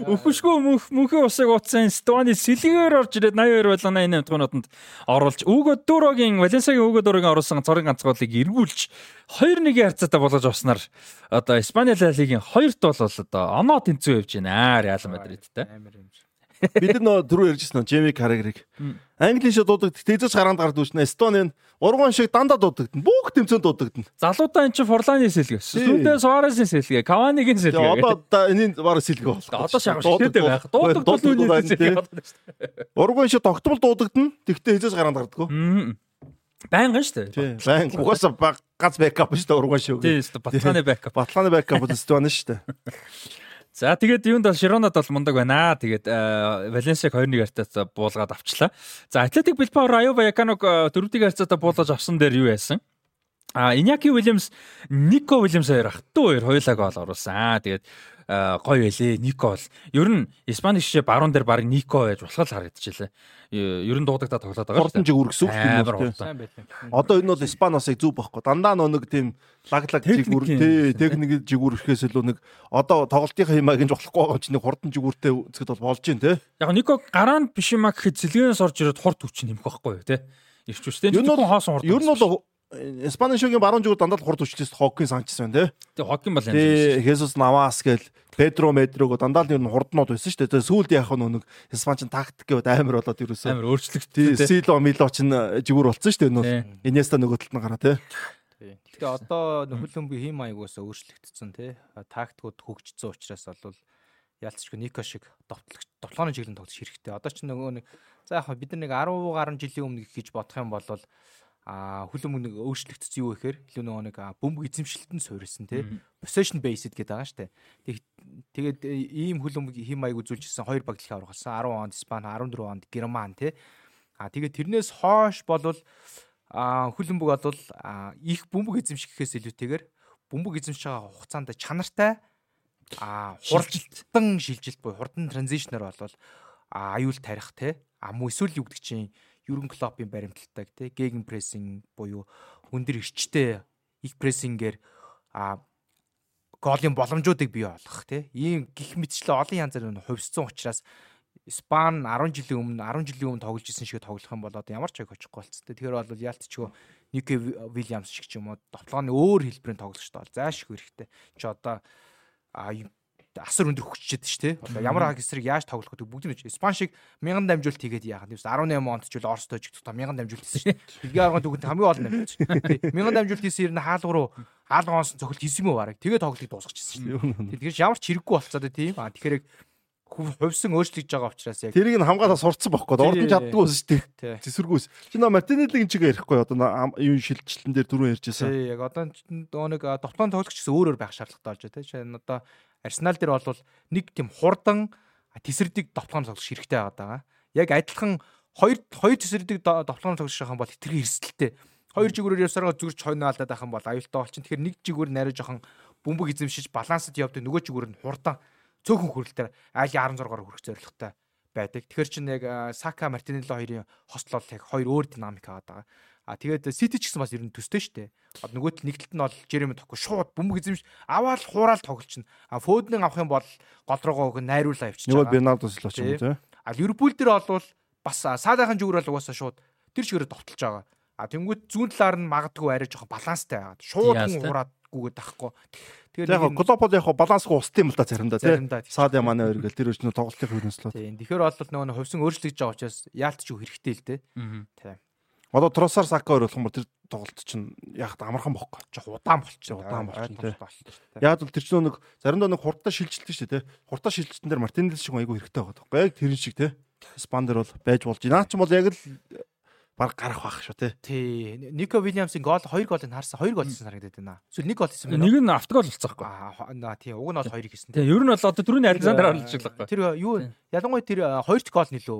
Өхөшгөө мөнхөө усыг утсан Стуани сэлгээр орж ирээд 82 болгоно энэ амтгонуудад оруулж Үгө Дурогийн Валенсиагийн Үгө Дурогийн оруулсан цорын ганцгуулыг эргүүлж 2-1-ийн харьцаатай болгож авснаар одоо Испани ла лигийн хоёрт бол одоо оноо тэнцүү явж байна. Реал Мадридтэй. Амар юм шиг. Бид нөө түрүү ярьжсэн нөө Джеми Карагрыг. Англи шиг дуудагддаг. Тэзэж гараанд гард үүснэ. Эстони ургуун шиг дандаа дуудагдана. Бүх тэмцээнд дуудагдана. Залуудаа эн чинь Форланы сэлгээ. Сүүлдээ Суаресын сэлгээ, Каванигийн сэлгээ. Одоо энэ бараа сэлгээ болох. Одоо шахалтай байх. Дуудагдвал үүний сэлгээ. Ургуун шиг тогтмол дуудагдана. Тэгтээ хэзээс гараанд гардаггүй. Байнган шүү дээ. Байнг. Угаасаа гац бэкап шүү дээ ургуун шиг. Тийм шүү дээ. Батлааны бэкап. Батлааны бэкап Эстони шүү дээ. За тэгээд юунд бол Широнод бол мундаг байна. Тэгээд Валенсиаг 2-1 хартаа буулгаад авчлаа. За Атлетик Билбао Райо Ваяканог дөрөвдүгээр харьцаатаа буулгаж авсан дээр юу яасан? А Иняки Уильямс, Нико Уильямс хоёр ах トゥ хоёр хоёулаа гол оруулсан. Аа тэгээд гоё байлээ. Нико бол ер нь Испани шишээ баруун дээр баг Нико байж болох л харагдчихлээ. Ер нь дуудагдаад тоглоод байгаа. Хурдан жиг үргэсэн үг юм. Одоо энэ бол Испаноосыг зүг байхгүй. Дандаа нэг тийм лаглаг жиг үр тий техник жиг үрхээс илүү нэг одоо тоглолтын хэмааг нь болохгүй байгаа чинь нэг хурдан жиг үртэй үзэхэд бол болж байна те. Яг Нико гараанд биш юм а гэхэд сэлгээс орж ирээд хурд хүч нэмэх байхгүй юу те. Ирч үстэй. Ер нь хоосон хурд. Ер нь бол Испани шогийн баруун зүгт дандаа хурд хүчлээс Хоккин санчсан байна тий. Тэг Хоккин бол юм. Тий, Хесус Навас гэл Педро Медрого дандаа л ер нь хурднууд байсан шүү дээ. Сүүлд яах нь нэг Испанчин тактик гэвд амар болоод ерөөсөө амар өөрчлөгдсөн тий. Сило Мило ч жигүүр болсон шүү дээ. Инеста нөгөө талд нь гараа тий. Гэхдээ одоо нөхөлөмбө хим маягаас өөрчлөгдсөн тий. Тактикууд хөгжсөн учраас бол ялцчгүй Нико шиг довтлогч довтлооны чиглэн тоглох хэрэгтэй. Одоо ч нөгөө нэг за яг бид нар нэг 10 гаруй жилийн өмнө гэж бодох юм бол а хүлэм нэг өөрчлөгдсөн юу гэхээр илүү нөгөө нэг бөмбөг эзэмшилтэнд суурилсан тий? Possession based гэдэг байгаа штэ. Тэгээд ийм хүлэм хим маяг үзүүлжсэн хоёр багтлахаа ургалсан 10 онд Испани 14 онд Герман тий? А тэгээд тэрнээс хойш болвол хүлэмбэг бол их бөмбөг эзэмшихээс илүүтэйгээр бөмбөг эзэмшиж байгаа хугацаанд чанартай а хурдтан шилжилт. буюу хурдан транзишнер болвол аюул тарих те а мөн эсвэл юу гэдэг чинь Юрген Клоппын баримталтайг те геген прессинг буюу өндөр эрчтэй их прессингээр а голын боломжуудыг бий болгох те ийм гих мэтчлээ олон янзаар хувьсцсан учраас Спан 10 жилийн өмнө 10 жилийн өмнө тоглож исэн шиг тоглох юм бол одоо ямар ч аг очихгүй болцтой. Тэгэхээр бол яалтчгүй Нике Вильямс шиг ч юм уу тоглооны өөр хэлбэрийн тоглогчтой бол заашгүй хэрэгтэй. Чи одоо асар өндөр хөгжчихэд шүү дээ. Ямар аг эсрэг яаж тоглох гэдэг бүгд нь Испан шиг 1000 дамжуулт хийгээд яах юм. 18 онд ч үл Оростой ч гэхдээ 1000 дамжуулт хийсэн шүү дээ. Билгийн аргын түүхэнд хамгийн олон дамжуулт. 1000 дамжуулт хийсэн ер нь хаалга руу хаалга онсон цохилт хийсэн мүү бараг. Тэгээд тоглолтыг дуусгачихсан шүү дээ. Тэгэхээр ямар ч хэрэггүй болцоод тийм. А тэгэхээр хувьсан өөрчлөгдөж байгаа учраас яг тэрийг нь хамгаалаа сурцсан байхгүй ордон чаддгүй шүү дээ зэсвэргүйс чи нөө мартинелигийн чигээ ярихгүй одоо юу шилжилтэн дээр дөрөв ярьжсэн яг одоо нэг довтлон тоглогч гэсэн өөр өөр байх шаардлагатай болж байна тий одоо Арсенал дээр бол нэг тийм хурдан тесрдэг довтлооны тоглож хэрэгтэй байгаа. Яг адилхан хоёр хоёр тесрдэг довтлооны тоглож байгаа бол хитрхи эрсдэлтэй. Хоёр жигүүрээр явсараа зүгэрч хойно алдаад байх юм бол аюултай болчин. Тэгэхээр нэг жигүүр нарай жоохон бөмбөг эзэмшиж балансд явдаг нөгөө жигүүр нь хурдан цөөхөн хүрэлтээр айлын 16-аар хүрэх зорилготой байдаг. Тэгэхээр чинь яг Сака Мартинелло хоёрын хослол яг хоёр өөр динамик аваад байгаа. А тэгээд Сити ч гэсэн бас ер нь төстэй штэ. Одоо нөгөө тал нэг талд нь бол Жереми тохгүй шууд бөмбөг эзэмш аваад хураал тоглолчин. А Фодныг авах юм бол гол руугаа өг найруулаа явчих. Нөгөө Бернардо Силва ч юм уу тий. А Ливерпул дээр бол бас Садахан зүгөр бол угаасаа шууд тэр чигээрээ товтолж байгаа. А тэнгуут зүүн талаар нь магадгүй арай жоохон баланстай байгаа. Шууд хураад гүгээд тахгүй. Тэгээд яг глобал яг балансгүй устсан юм л да заримдаа тийм. Саад ямаа нэр гэл тэр өчнө тоглолтын хөрнөслөө. Тийм. Тэгэхээр бол нөгөө хувьсан өөрчлөгдөж байгаа учраас яалтч юу хэрэгтэй л дээ. Тийм. Одоо Тросар Сака хоёр болох юм бол тэр тоглолт чинь яг амархан бохгүй. Жох удаан болчих. Удаан болчих тийм. Яг л тэр чинь нэг заримдаа нэг хурдтай шилжилтэн шүү дээ. Хурдтай шилжилтэн дээр Мартинес шиг айгүй хэрэгтэй байгаа. Яг тэр шиг тийм. Спандер бол байж болж байна. Наа ч бол яг л баг гарах байх шүү тий. Тий. Нико Вильямсын гол 2 голыг харсан. 2 гол хийсэн санагдаад байна. Эсвэл 1 гол хийсэн байна. Нэг нь автогол болцсон байхгүй. Аа тий. Уг нь бол 2-ыг хийсэн. Тий. Ер нь бол одоо түрүүний Александр орлож байгаа байхгүй. Тэр юу ялангуяа тэр 2-т гол нэлөө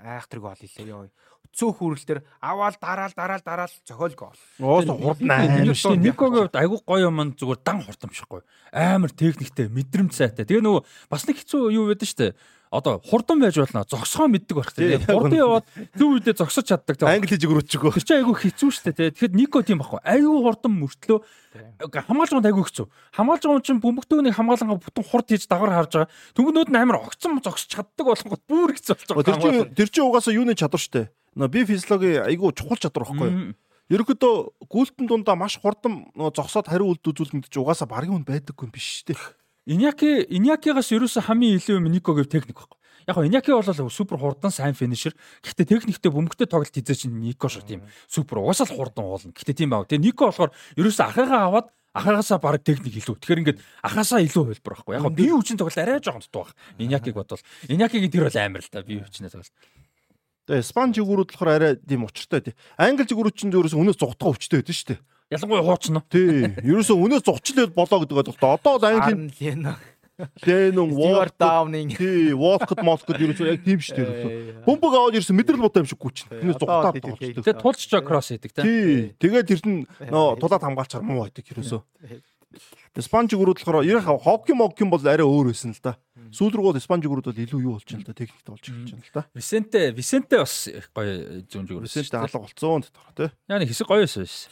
айхтар гол хийлээ ёо. Цөөх хүрэлтэр аваал дараал дараал дараал зохиол гол. Уус хурдан амар. Никогийн хувьд айгүй гоё юм зүгээр дан хурдамшихгүй. Амар техниктэй, мэдрэмж сайтай. Тэгээ нөгөө бас нэг хэцүү юу байдаг шүү дээ одоо хурдан байж болно. Зогсгоо мэддэг байх тийм. Хурдан яваад зөв үедээ зогсож чаддаг. Англи хэл өгрөөчгөө. Тэр чинь айгүй хэцүү шүү дээ. Тэгэхэд Нико тийм байхгүй. Айгүй хурдан мөртлөө хамгаалж байгаа айгүй хэцүү. Хамгаалж байгаа чинь бөмбөгтөөний хамгаалангаа бүтэн хурд хийж дагавар харж байгаа. Түнгнүүд нь амар огцон зогсож чаддаг болгонгот бүр хэцүү болж байгаа. Тэр чинь тэр чинь угаасаа юуны чадвар шүү дээ. Нөө би физиологи айгүй чухал чадвар байхгүй юу? Ерөнхийдөө гүйлтэн дундаа маш хурдан зогсоод хариу үйлд үзүүлэнд чи угаасаа багийн хүн байдаггүй юм биш шүү дээ. Иняки Инякигаас ерөөсө хамгийн илүү юм Никогийн техник байхгүй. Яг гоо Иняки бол супер хурдан сайн финишер. Гэхдээ техниктэй бөмбөгтэй тоглолт хийж чинь Нико шүү тийм. Супер угаасаа л хурдан уулна. Гэхдээ тийм баа. Тэгээ Нико болохоор ерөөсө ахыгаа аваад ахаагаасаа баг техник илүү. Тэгэхээр ингээд ахаасаа илүү хөлбөр байхгүй. Яг бие хүчин тоглолт арай жоохон дутуу баг. Инякиг бодвол Инякигийн тэр бол амар л та бие хүчнээ тоглолт. Тэгээ Спан жигүүрүүд болохоор арай тийм учиртай тий. Англи жигүүрүүд чинь өөрөөс өнөөс зугтгаа өвчтэй байдаг шүү дээ. Ялангуяа хуучин нь. Тий. Ерөөсөө өнөөс зурчлаад болоо гэдэг бодлоо. Одоо англи Тэнэн Ward Downing. Тий, Walcott Molcott ерөөсөө яг тийм шүү дээ. Бөмбөг аваад ерөөсөө мэдрэл муутай юм шиг гүйч. Тэрнээс зугатаад тоглож. Тэгээ тулч чаа кросс хийдэг тий. Тэгээд тэр нь нөө тулаад хамгаалчаар муу байдаг ерөөсөө. Спанж гөрүүд болохоор яг хокки мокки бол арай өөр байсан л да. Сүүл рүү бол спанж гөрүүд бол илүү юу болж байна л да. Техникт болж эхэлж байна л да. Висенте, Висенте бас гоё зүүн жигөр. Висенте алга болцсон дотор тий. Яа нэг хэсэг гоё байсан биш.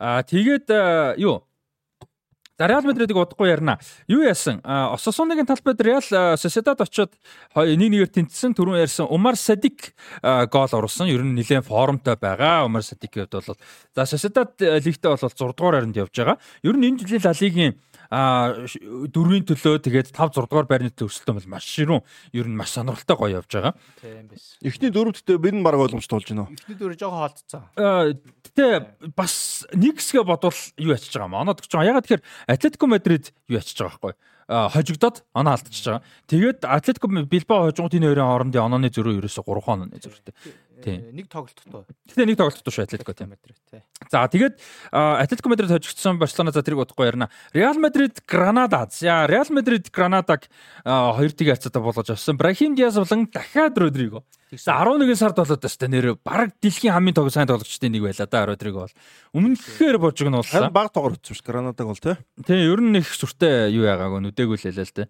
Аа тэгээд юу За Реал Мадридыг удахгүй ярина. Юу яасан? Ососоныгийн талбайд Реал Соседад очоод 1-1-ээр тэнцсэн. Түрүүн ярьсан Умар Садик гол оруулсан. Ер нь нэлээд формтой байгаа. Умар Садикийн хувьд бол за Соседад лигтээ бол 6 дугаар харинд явж байгаа. Ер нь энэ жилийн Ла Лигийн дөрвийн төлөө тэгээд 5 6 дугаар байрны төлөө өсөлтөө бол маш ширүүн ер нь маш сонирхолтой гоё явж байгаа. Тийм биш. Эхний дөрөвдөө бид нь баг ойлгомжтой болж байна. Эхний дөрөв жоохон хаалтцсан. Гэтэ бас нэг хэсгээ бодвол юу ячиж байгаа юм. Оноод гэж байгаа. Ягаад тэгэхээр Атлетико Мадрид юу ячиж байгаа байхгүй хожигдоод оноо алдчихж байгаа. Тэгээд Атлетико Билбао хожигдод энэ хоёрын хоорондын онооны зөрөө ерөөсө 3 онооны зөрүүтэй. Тийм. Нэг тоглолт тоо. Гэтэ нэг тоглолт тоо шүү Атлетико тийм. За тэгээд Атлетико Мадрид хожигдсон Барселона за тэрийг удахгүй ярина. Реал Мадрид Гранада. За Реал Мадрид Гранадаг хоёр тийг хацаад болгож авсан. Брахим Диас болон дахиад Родриго. За 11 сард болоод өстой нэр баг дэлхийн хамгийн тоглож сайн тоглогчдын нэг байла да Родриго бол. Өмнөхөр божигнуулсан. Баг тоглож шүү Гранадаг бол тий. Тийм ер нь их сүртэй юу яагаагүй нүдэггүй л хэлээ л тий.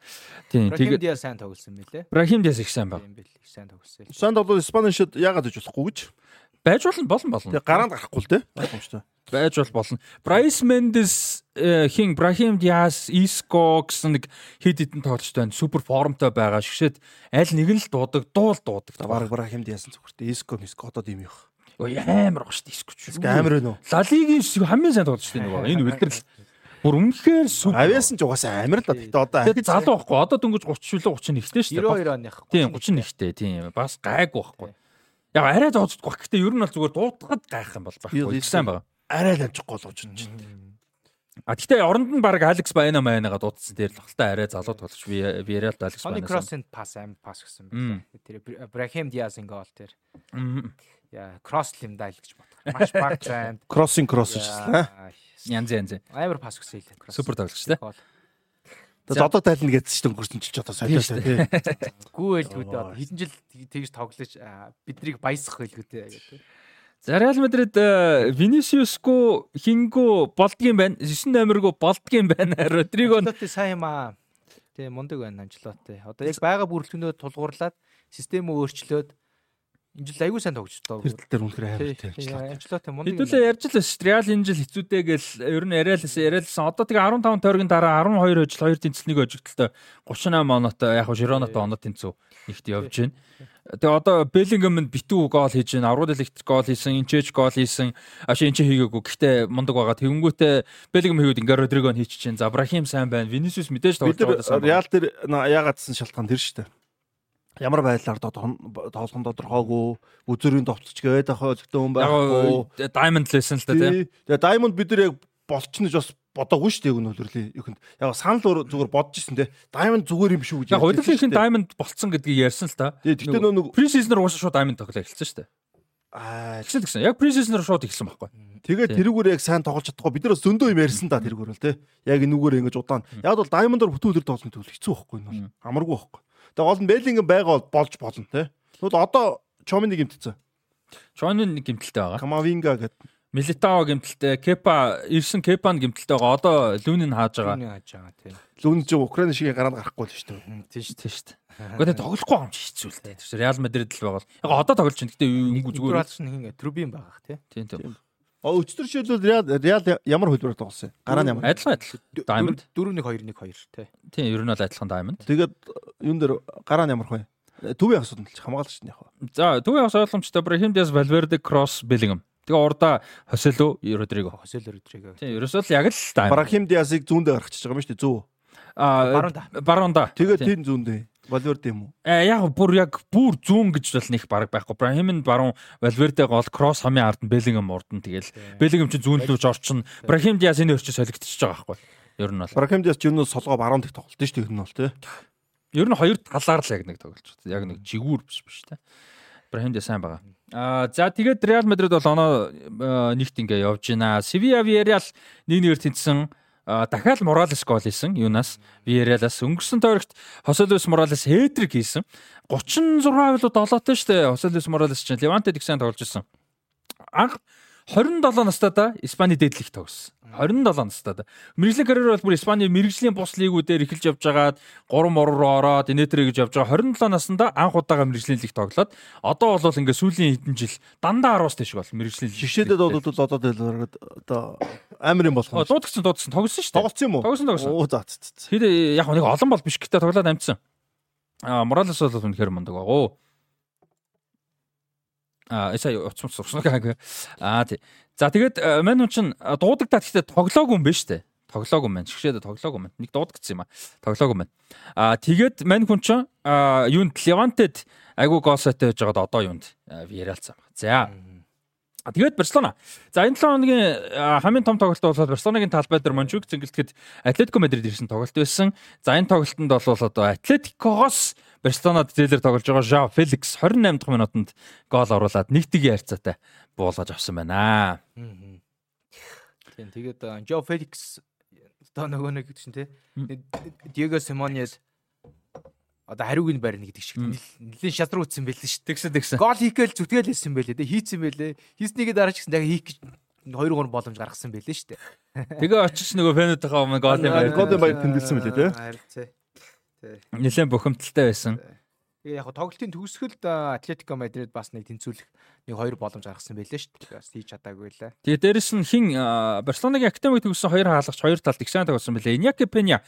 Тийм тэгээд Брахим Диас сайн тоглосон байлээ. Брахим Диас их сайн баг. Их сайн тоглосон. Сайн тоглол Испанишд яагаад гэж болохгүй гэж. Байж болно болон болно. Тэгээ гараанд гарахгүй л тий. Ойлгомжтой. Байж бол болно. Bryce Mendes хин Brahim Diaz, Isco гэсэн нэг хэд хэдэн тоглогчтой байна. Супер формтой байгаа. Шгшээд аль нэг нь л дуудаг, дуул дуудаг. Бараг Brahim Diaz зүгээртэй. Isco, Isco одоо юм. Ой амар гоо шүү дээ Isco ч. Амар байна уу? Лалигийн хамгийн сайн тоглогчтой нэг. Энэ үлдэрл Бүр үнэхээр супер. Авиасан ч угаасаа амар л да. Гэтэ одоо ахиж залуу байхгүй. Одоо дөнгөж 30 шүлээ 31-тэй шүү дээ. 92 оны ах. Тийм 31-тэй тийм. Бас гайгүй байхгүй. Яг арай зооцдохгүй. Гэтэ ер нь бол зүгээр дуутахад гайх юм бол байхгүй. Сайн байгаа арай л амжихгүй болгож байна. А тэгтээ оронд нь баг Алекс Байна Майнагаа дуудсан дээр л хальтаа арай залуу тоглож Виарал Алекс Байна. Сони Кроссент пас аим пас гэсэн байна. Тэр Брахим Диаз гол тэр. Яа, кросс юм даа л гэж бодох. Маш баг займ. Кроссинг кросс шээ. Янз янз. Амар пас гэсэн хэлээ. Супер тоглож тэ. За одоо тайлна гэсэн чинь өнгөрсөн жил ч одоо солиосоо тий. Гүү л хүүдээ хэдэн жил тэгж тоглож биднийг баясах байлгүй дээ гэдэг. За Реал Мадрид Винисиусгүй хингүү болдгийм байна. 9 номергүй болдгийм байна. Родриго сайн юм аа. Тэгээ мундаг байна Анжелоти. Одоо яг байгаа бүрэлдэхүүнөө тулгуурлаад систем өөрчлөөд энэ жил аягүй сайн тогтчихлоо. Тэр тал дээр үнэхээр тавьчихлаа. Ажиллаа тийм мундаг. Хэдүүлээ ярьж л шүү. Реал энэ жил хэцүүтэй гэл ер нь яриалсан яриалсан. Одоо тэгээ 15 тойргийн дараа 12 хожил 2 тэнцэлнийг хожигдолтой 38 оноотой яг Широнотой оноо тэнцүү нэгт явж байна. Тэгээ одоо Беллингем нь битүү гол хийж байна. Аврал элект гол хийсэн, Инчеж гол хийсэн. Аш Инче хийгээгүй. Гэхдээ мундаг байгаа. Тэнгүүтээ Беллингем хийгээд ингээ Родригон хийчихэж байна. За Брахим сайн байна. Винисиус мэдээж тоглож байгаа. Реал дээр яагаадсан шалтгаан тэр шүү дээ ямар байдлаар тоглох нь тодорхойгүй үзүүрийн товцч гээд ахаа зөвхөн байхгүй diamond лсэн л та тийм тэгээ diamond бид нар яг болчихнож бас бодоогүй шүү дээ өгнө хөлрлийн ихэнд яг санал зүгээр бодож ирсэн те diamond зүгээр юм шүү гэж яг хөлрлийн diamond болцсон гэдгийг ярьсан л та тэгээ нэг pre-season-аар уусаа шууд diamond тоглоо эхэлсэн шүү дээ Аа тэгсэн тэгсэн. Яг pre-season-аар шууд эхэлсэн байхгүй. Тэгээд тэрүүгээр яг сайн тоглож чадахгүй. Бид нэр зөндөө юм ярьсан да тэрүүгээр л тий. Яг энүүгээр ингэж удаан. Яг бол diamond-оор бүтүүл төр тоглосон төлөв хэцүү байхгүй энэ бол. Амаргүй байхгүй. Тэгээ гол нь Беллингем байгаа бол болж болно те. Тэгвэл одоо Чомины гимтэлсэн. Чомины гимтэлтэй байгаа. Камавинга гэдэг. Милитао гимтэлтэй, Кепа ирсэн Кепан гимтэлтэй байгаа. Одоо Лүнийн хааж байгаа. Лүнийн хааж байгаа тийм. Лүн ч Украин шиг гараад гарахгүй л шүү дээ. Тийм шүү, тийм шүү. Гэхдээ тоглохгүй юм чи хэцүү л дээ. Тэр Реал Мадрид л байгаа. Яг одоо тоглож байна. Гэтэ үгүй зүгээр. Реал чинь хин Трубин байгаа тийм. Тийм тийм. Өчтөр шилбэл Реал Реал ямар хөлбөр тоглосон юм? Гараа нь ямар? Адилхан адилхан. Diamond 4-1-2-1-2 тий. Тийм, ер нь бол адилхан Diamond. Тэгээд юун дээр гараа нь ямар хөө? Төвийн асуудал хамгаалагч нь яг. За, төвийн ас ойлгомжтой Brahim Diaz, Valverde, Cross, Bellingham. Тэгээ урдаа Хосело, Родриго. Хосело, Родриго. Тийм, ерөөсөө л яг л Diamond. Brahim Diaz-ыг зүүндээ гаргачихж байгаа юм шүү дээ, зүү. Аа, баруунда. Тэгээд тийм зүүндээ. Валверде юм уу? Э яг бүр яг бүр зүүн гэж бол нэг баг байхгүй. Брахим нь баруун Валверде гол кросс хамгийн ард нь Беллингем урд нь тэгэл Беллингем чи зүүн рүү орчин. Брахим Диас энэ өрчөж солигдчихж байгаа байхгүй. Ер нь бол. Брахим Диас ч ер нь солгоо баруун дэх тоглолт шүү дээ ер нь бол тий. Ер нь хоёр талаар л яг нэг тоглож байна. Яг нэг жигүүр биш биш тий. Брахим Диас сайн байгаа. Аа за тэгээд Реал Мадрид бол оноо нэгт ингээ явж байна. Севиа Виарреал 1-1-ээр тэнцсэн. Дахиад Моралес гол хийсэн юунаас Виералаас өнгөрсөн тойрогт Хосолус Моралес хетрик хийсэн. 36 хавлууд долоотой штэ Хосолус Моралес чинь. Левантед их сайн тоглож ирсэн. Анх 27 настайдаа Испани дээдлих тогссон 27 настайдаа мэрэгжлийн карьер бол бүр Испани мэрэгжлийн бус лигүүдээр эхэлж явж байгаад 3 мор руу ороод инээтрэ гэж явж байгаа 27 наснда анх удаага мэрэгжлийн лиг тоглоод одоо бол ингээ сүүлийн хэдэн жил дандаа 10-аас тийш бол мэрэгжлийн лиг шишээдэд бол одоо одоо амар юм болох юм. Дуудагсан дуудагсан тогсон шүү дээ. Тоглосон юм уу? Тогсон тогсон. Оо за. Хэд яг нэг олон бол биш гэхдээ тоглоод амжсан. Аа Моралес бол үнэхээр мундаг байгаа. Аа эсэ уцсан уцсан гайгүй. Аа тий. За тэгээд мань хүн чин дуудагдаад гэхдээ тоглоогүй юм байна шүү дээ. Тоглоогүй юм байна. Шгшээд тоглоогүй юм байна. Нэг дуудагдсан юм аа. Тоглоогүй юм байна. Аа тэгээд мань хүн чин юунд Левантед айгуу гол сайтай байж байгаад одоо юунд Виералцсан. За. Тэгээд Барселона. За энэ 7 хоногийн хамгийн том тоглолт бол Барселонагийн талбай дээр Мончук зингэлтгэд Атлетико Мадрид ирсэн тоглолт байсан. За энэ тоглолтод бол одоо Атлетикогоос Барселонад зээлэр тоглож байгаа Жао Феликс 28 дахь минутанд гол оруулаад нэг тгийн харьцаатай буулгаж авсан байна. Тийм тэгээд Жао Феликс одоо нөгөө нэг чинь тий Диего Симонес одоо хариуг нь барина гэдэг шиг нэлийн шатруу утсан байлээ шүү. Тэгсэн тэгсэн. Гол хийгээл зүтгэл хэлсэн байлээ. Тэ хийцэн байлээ. Хийснийгээ дараа ч гэсэн дахиад хийх гэж 2 3 боломж гаргасан байлээ шүү. Тэгээ очиж нөгөө фэнүүдийнхээ гол юм байр. Гол юм байр тэмдэглэсэн мөлий тэ. Харин тий. Нилээн бухимдалтай байсан. Тэгээ яг тоглолтын төгсгөлд Атлетико Мадрид бас нэг тэнцвүүлэх нэг хоёр боломж гаргасан байлээ шүү дээ. Хийж чадаагүй лээ. Тэгээ дээрэс нь хин Барселонагийн академик төгссөн хоёр хаалгач хоёр талд их сайн тоглосон байлээ. Иньяки Пеня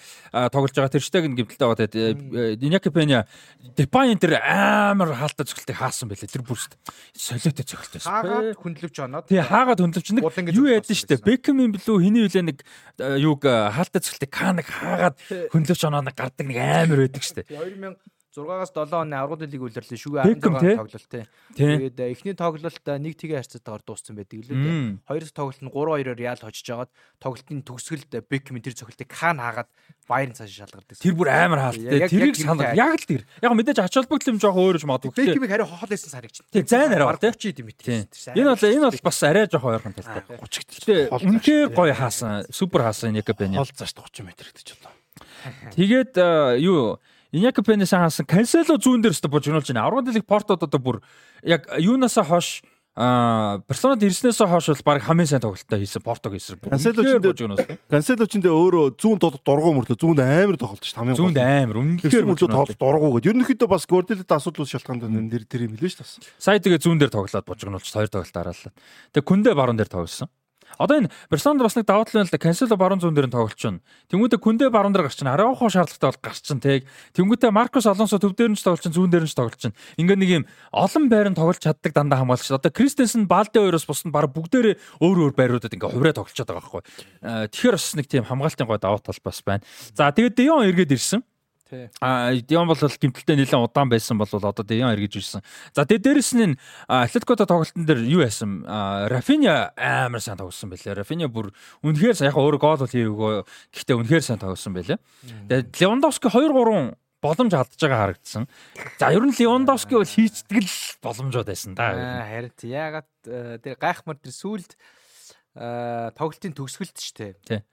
тоглож байгаа тэрштэг нь гэмтэлтэй байгаа. Тэгээд Иньяки Пеня Депайн тэр амар хаалтаа цогцолтыг хаасан байлээ. Тэр бүрст солиотой цогцолтой. Хаагаад хөндлөвч оноод. Тий хаагаад хөндлөвч нэг юу яадаг шүү дээ. Бекхэм билүү хиний үлээ нэг юуг хаалтаа цогцолтыг кааныг хаагаад хөндлөвч оноо нэг гардаг нэг амар байдаг шүү дээ. 2000 6-аас 7 оны аврагын лиг үлрэрлээ шүгэ 16 тоглолт тий. Тэгээд э, эхний тоглолт нэг тгийн харьцаатаагаар дууссан байдаг лээ тий. Хоёр дахь тоглолт нь 3-2-оор Реал хожиж агаад тоглолтын төгсгөлд Бекхэм тэр цогцолтыг Кан хаагаад Байерн цааш шалгардаг. Тэр бүр амар хаалттай. Тэрийг санаа яг л тэр. Яг мэдээж ач холбогдол юм жоох өөр юм магадгүй. Бекхэмиг хариу хоол байсан санагч. Тий, зайн арай тий. 30 юм тий. Энэ бол энэ бол бас арай жоох ойрхон талтай. 30 гэхдээ үнхээр гоё хаасан. Супер хаасан яг бэнэ. Хол цааш 30 м гэж бодлоо. Тэгээд э, юу Иньяк Пенес хаасан Кансело зүүн дээр өстө божигнуулж байна. Аврал лиг Портод одоо бүр яг юунасаа хойш А Барселонад ирснээс хойш бол баг хамгийн сайн тоглолтоо хийсэн Портог хийсэн. Кансело ч дээ. Кансело ч дээ өөрөө зүүн дургу мөрлөө зүүнд амар тоглолт шүү дээ. Зүүнд амар үнэхээр мөрлөө тоглолт дургу гэдэг. Ерөнхийдөө бас Горделд асуудлууд шалтгаанд нэр тэр юм хэлээ шүү дээ. Сая тэгээ зүүн дээр тоглоод бужигнуулж хоёр тоглолт дараалал. Тэгээ Күндэ баруун дээр тоглосон. Одоо энэ Барселонад бас нэг давуу тал байна л да. Кансело баруун зүүн дээр нь тоглож чинь. Тэнгүүтээ Күндэ баруун дээр гарч чинь. Араухо шаардлагатай бол гарч чинь тэг. Тэнгүүтээ Маркос Алонсо төв дээр нь ч тоглож чинь, зүүн дээр нь ч тоглож чинь. Ингээ нэг юм олон байран тоглож чаддаг дандаа хамгаалагч. Одоо Кристенсен Балде хоёроос бус нь баг бүгдээрээ өөр өөр байруудад ингээ хувраа тоглож байгаа байхгүй. Э, тэгэхээр бас нэг тийм хамгаалтын гой давуу тал бас байна. За тэгээд Дион эргээд ирсэн. А Дион бол гимтэлтэй нэлээд удаан байсан бол одоо Дион эргэж ирсэн. За тэгээ дээрэс нь Атлетикото тоглолтын дээр юу яасан? Рафиня амар сайн тоглосон байлээ. Рафиня бүр үнэхээр яг өөрөө гол бол хийвгүй. Гэхдээ үнэхээр сайн тоглосон байлээ. Тэгээд Левандовски 2 3 боломж алдж байгаа харагдсан. За ер нь Левандовски бол хийцдэг л боломжууд байсан да. Харин яагаад э, тэр гайхмар тэр сүулт тоглолтын төгсгөлт шүү дээ.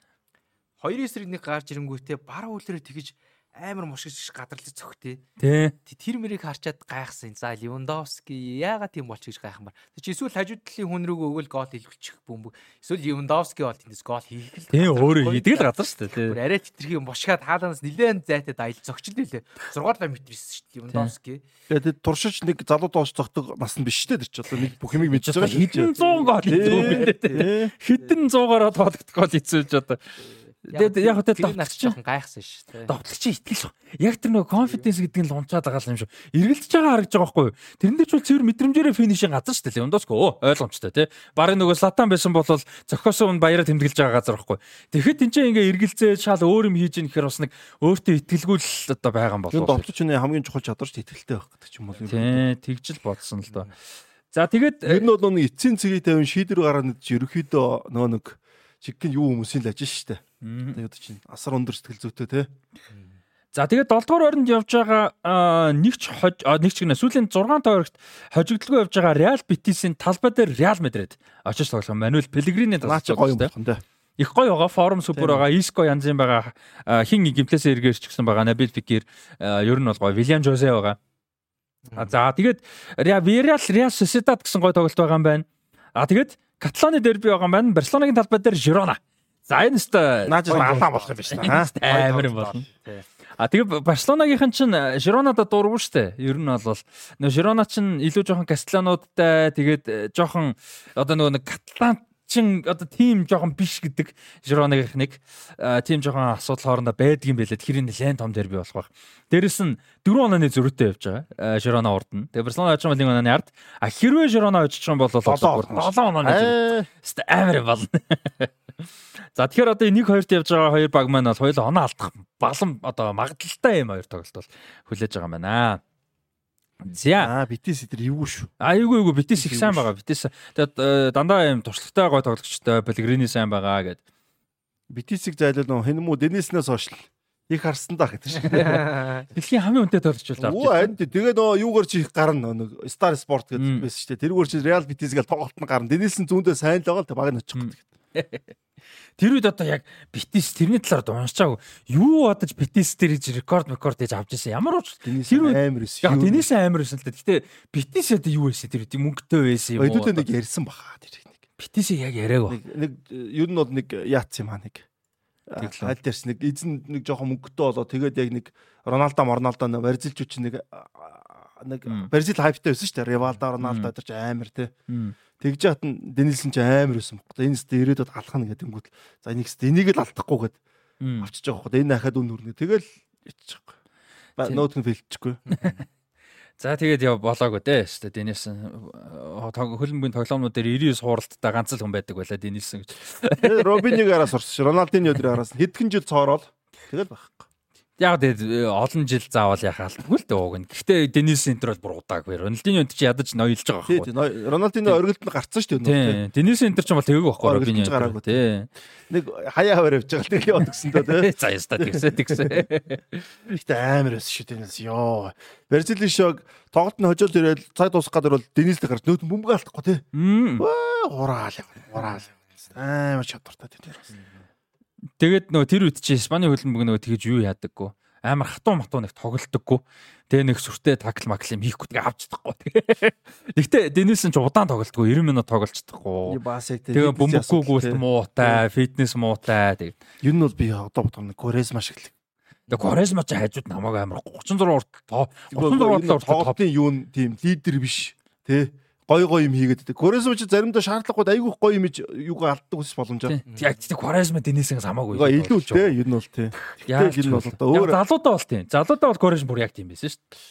2-9-1 гарч ирэнгүүтээ бараа үлрээ тэгж амар мушгиж гадарлаж цогтээ. Тий. Тэр мэрийг харчаад гайхсан. За Левандовски яагаад тийм болч гэж гайхмаар. Тэг чи эсвэл хажууд талын хүн рүүгөө өгөөл гол илгүүлчих бөмбөг. Эсвэл Левандовски бол тэндээс гол хийх л. Тий өөрөө хийдэг л газар шүү дээ. Арай читрхи мушгаад хааланаас нилээн зайтай дайл зогчд нэлээ. 6 км ирсэн шүү дээ Левандовски. Тэгээд туршиж нэг залуу доош зогтог нас нь биш шүү дээ. Тэр чи одоо нэг бүх юмыг мэдчихэж байгаа. Хэдэн 100 гол хийсэн. Хэдэн 100-аараа тоологдох гол хийсэн ч одоо яг хөө тоглогч жоохон гайхсан ш. Тоглогч итгэл шүү. Яг тэр нөгөө confidence гэдэг нь л унцаад байгаа юм шүү. Эргэлдэж байгаа харагдаж байгаа байхгүй юу? Тэрэн дээр ч бол цэвэр мэдрэмжээрээ финишийн газар шүү дээ. Левандовски оо ойлгомжтой тий. Барыг нөгөө Слатан байсан бол зохиосон баяраа тэмдэглэж байгаа газар байхгүй. Тэгэхэд энэ чинь ингээ эргэлзээ шал өөр юм хийж ийн гэхээр бас нэг өөртөө итгэлгүй л одоо байгаа юм болов. Довтлогч нь хамгийн чухал чадварч итгэлтэй байх гэдэг ч юм бол. Тий, тэгж л бодсон л доо. За тэгээд ер нь бол нөгөө эцсийн цэгийг тавин шийдвэр гаргана гэж ерөөхдөө нөгөө нэг чиг нь юу хүмүүсийн л ажил шүү дээ. Тэгээд чинь асар өндөр сэтгэл зүйтэй те. За тэгээд 7 дугаар оронд явж байгаа нэг ч нэг ч гинэ сүүлийн 6 тойрогт хожигдлгүй явж байгаа Реал Битисийн талбай дээр Реал Мадрид очиж тоглох Мануэл Пелегрини талбай гоё юм байна. Их гоё байгаа форм супер байгаа Иско янз юм байгаа хин гимплээс эргэж ч гэсэн байгаа Набил Фикир ер нь бол гоё Вильям Жозе байгаа. За тэгээд Реал Реал Сосидад гэсэн гоё тоглолт байгаа юм байна. А тэгээд Каталоны дерби байгаа юм байна. Барселонагийн талбай дээр Жирона. За энэ өстой алаан болох юм биш та. Амар юм болно. А тэгээ Барселонагийнхан чинь Жиронада дургу штэ. Ер нь бол нөө Жирона чинь илүү жоохон Кастелануудтай тэгээд э, жоохон одоо нөгөө нэг Каталан чин одоо тим жоохон биш гэдэг Жиронагийнх нэг тим жоохон асуудал хоорондоо байдаг юм байлээ. Тэгэхээр нэлээд том дерби болох байх. Дээрэс нь 4 онооны зөрүүтэй явж байгаа. Жирона урд нь. Тэгээ Барселона очиж байгаа онооны ард. А хэрвээ Жирона байгаа бол 7 онооны. Амар болно. За тэгэхээр одоо нэг хоёрт явж байгаа хоёр баг маань бол хоёул оноо алдах балам одоо магадaltaй юм хоёр тоглолт бол хүлээж байгаа юм байна. За аа битээс идэр эвгүй шүү. Аа эвгүй эвгүй битээс их сайн байгаа. Битээс тэгээд э, дандаа юм туршлагатай гой тоглогчтой Пелегрини сайн байгаа гэд. Битээсийг зайлуул нөө хэн мүү Дениснээс хойш их харсан даа гэдэг шүү. Дэлхийн хамгийн үнэтэй тоглогч бол авч. Үгүй энэ тэгээ нөө юугаар чи их гарна нөө Star Sport гэдэг байсан шүү дээ. Тэрүүгээр чи Real Betis-гээл тоглолт нь гарна. Денисн зүүндээ сайн л байгаа л тэг баг нь очих гэдэг. Тэр үед одоо яг Битис тэрний талаар уншчаагүй. Юу бодож Битис дээр иж рекорд рекорд хийж авч ирсэн. Ямар ч тэр амар байсан. Яг Денис амар байсан л да. Гэтэ Битис одоо юу байсан тэр үед мөнгөтэй байсан юм уу? Өдөөд нэг ярьсан баха тэр нэг. Битисийг яг яриаг ба. Нэг ер нь бол нэг яац юм аа нэг. Аль дээрс нэг эзэн нэг жоохон мөнгөтэй болоо тэгээд яг нэг Роналдо Морналдо нэг барзилчууч нэг нэг Бразил хайптай байсан шүү дээ. Ривалдо Роналдо өдөрч амар те. Тэгж яат нь Денилсэн ч амар байсан бохгүй. Энэ сте ирээдүйд алхах гэдэг юм гүйл. За энийг сте энийг л алдахгүй гэд авчиж байгаа бохгүй. Энэ хахад үн хүрнэ. Тэгэл иччих байхгүй. Нөт нь фэлчихгүй. За тэгээд яа болоогүй дээ. Сте Денис хөлбөмбөгийн тоглоомнууд дээр 99 хууралттай ганц л хүн байдаг байлаа Денилсэн гэж. Робиныг араас сурсан. Роналдины өдрөө араас хэдхэн жил цоорол. Тэгэл байхгүй. Яг тэгээд олон жил заавал яхаа алдгүй л ууг нь. Гэхдээ Денис Интер бол бүр удаагүй. Рональдино энэ чи ядаж ноёлж байгаа байхгүй. Тийм. Рональдино оргилд нь гарцсан шүү дээ. Тийм. Денис Интер ч бол тэгээгүй байхгүй Робиньо. Тийм. Нэг хаяа хавар явж байгаа л тэгээ бодгсон доо тий. За яста тэгсэ тэгсэ. Ихтэй амар байсан шүү Денис. Йоо. Бразилийн шог тоглолт нь хожоол ирэл цай дуусах гадар бол Денистэй гарч нөт бөмбөг алдахгүй тий. Ваа хураал. Хураал. Амар чадвартай тий. Тэгээд нөгөө тэр үед чи Испани хөлбөмбөг нөгөө тэгэж юу яадаггүй. амар хатуу матуу нэг тоглолтоггүй. Тэгээ нэг сүртэй такл макл юм хийхгүй тэгээ авч чадахгүй. Гэхдээ Денис нь ч удаан тоглолтгүй 90 минут тоглож чадахгүй. Тэгээ бөмбөггүйгүүл муутай, фитнес муутай тэгээ. Юу нь бол би одоо бодох нэг Корезма шиг л. Тэгээ Корезма ч хажууд намайг амар 36 урт 36 урт тоглолтын юу н тийм лидер биш. Тэ гой гой юм хийгээд байдаг. Quaresma ч заримдаа шаардлагагүй айгүйх гой юм юуг алддаг ус боломжоо. Яг тийм Quaresma Денисээс хамаагүй. Илүү л дээ ер нь бол тийм. Яг энэ бол одоо өөр залуудаа бол тийм. Залуудаа бол Quaresma бүр яг тийм байсан шүү дээ.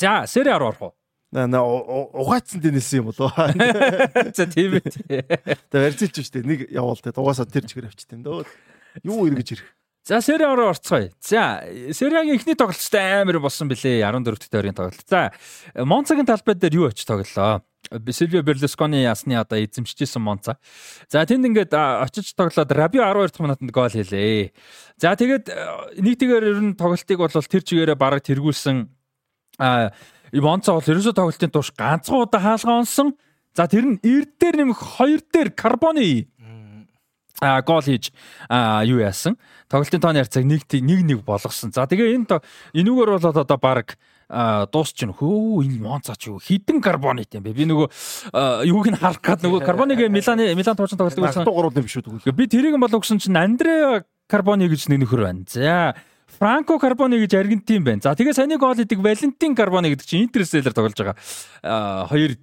За, A руу орох уу? На на угаацсан Денис юм болоо. За тийм ээ. Тэгээ барьцилж шүү дээ. Нэг явуул те. Дугаасаа тэр чигээр авчтیں۔ Дөө. Юу эргэж ирэх. За A руу орцгоё. За A-гийн эхний тоглолттой амар болсон бэлээ 14 дэх тойргийн тоглолт. За Монцагийн талбай дээр юу очиж тоглолоо? Сильвио Берлускони ясны одоо эзэмшижсэн Монца. За тэнд ингээд очиж тоглоод Рабио 12 дахь минутанд гол хийлээ. За тэгээд нэг тэгээр ер нь тоглолтыг бол тэр чигээрээ бараг тэргүүлсэн Монца бол ерөөсөө тоглолтын туш ганцхан удаа хаалгаа онсон. За тэр нь эрд дээр нэмэх хоёр дээр карбоны а гол хийж юу яасан. Тоглолтын тооны харьцааг нэг нэг нэг болгосон. За тэгээ энэ энүүгээр бол одоо баг дуусч нь хөө энэ Монцач юу хідэн карбонит юм бэ би нөгөө юуг нь харах гад нөгөө карбоныг Миланы Милан туучсан тоглолтыг үзсэн 3 юм шүү дээ би тэрийг бол өгсөн чинь Андре карбони гэж нэг нөхөр байна за Франко Карбони гэж Аргентин байна. За тэгээ саяны гол идэг Валентин Карбони гэдэг чинь Интерстеллар тоглож байгаа. Аа хоёр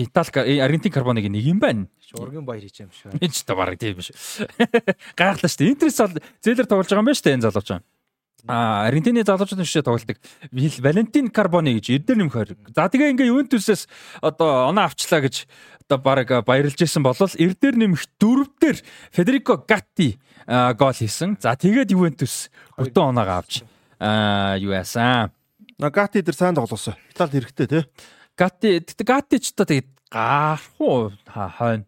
Итали Аргентин Карбониг нэг юм байна. Ургийн баяр хийж юм шүү. Энэ ч та бараг тийм биш. Гайхлаа шүү дээ. Интерстеллар зээлэр тоглож байгаа юм байна шүү дээ энэ залууч. А Аргентины залуучууд нь шишээ тоглолтог. Валентин Карбони гэж эрдэр нэмэх хоёр. За тэгээ ингээ Ювентусээс одоо оноо авчлаа гэж одоо баг баярлж исэн болол эрдэр нэмэх дөрөвдөр Федерико Гатти гол хийсэн. За тэгээд Ювентус бүтэн оноогоо авч юу яасан. Гатти дээр сайн тоглосон. Италид хэрэгтэй тий. Гатти Гатти ч одоо тэгээд гарах уу хойно.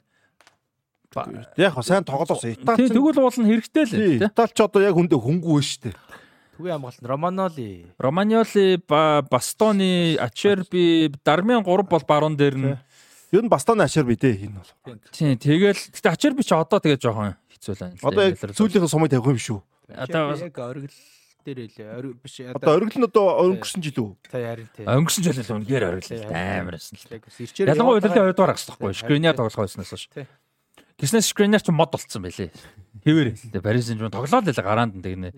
Яг сайн тоглосон. Итали тэгвэл уулна хэрэгтэй л. Итали ч одоо яг хүндээ хөнгүү шүү дээ. Төвийн хамгаалалт Романоли. Романоли, Бастони, Ачерби, Дармиан 3 бол баруун дээр нь. Ер нь Бастони Ачерби дээ энэ бол. Тийм, тэгэл гэтээ Ачерби ч одоо тэгээ жоохон хэцүү л байна. Одоо сүүлийнхэн сумыг тавих юм шүү. Одоо яг оргил дээр илээ. Ориг биш. Одоо оргил нь одоо өнгөрсөн жил үү? Та ярин тий. Өнгөрсөн жил л үнээр оргил амар байсан л. Ялангуяа 2 дугаар гарсан байхгүй. Скринер тоглох байснаас шүү. Гиснес скринер ч мод болцсон байлээ. Хэвээр. Барис Сен-Жермен тоглоод л гараанд нь тэгнэ.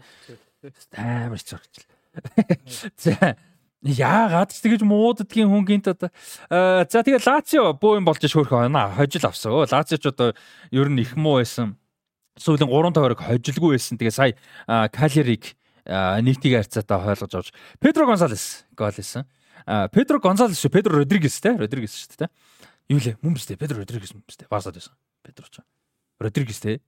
Амар зургч. За яагаад ч тэгэж мууддгийн хүн гинт одоо за тэгээ Лацио боо юм болж шөөрөх байна. Хожил авсан. Лацио ч одоо ер нь их муу байсан. Сүүлийн 3 тойрог хожилгүй байсан. Тэгээ сая Калериг нийтийн харьцаатай хойлгож авч Педро Гонсалес гол хийсэн. Педро Гонсалес шүү Педро Родригес те Родригес шүү дээ. Юу лээ мөн биз дээ Педро Родригес мөн биз дээ. Барсад байсан. Педро ч. Родригес те.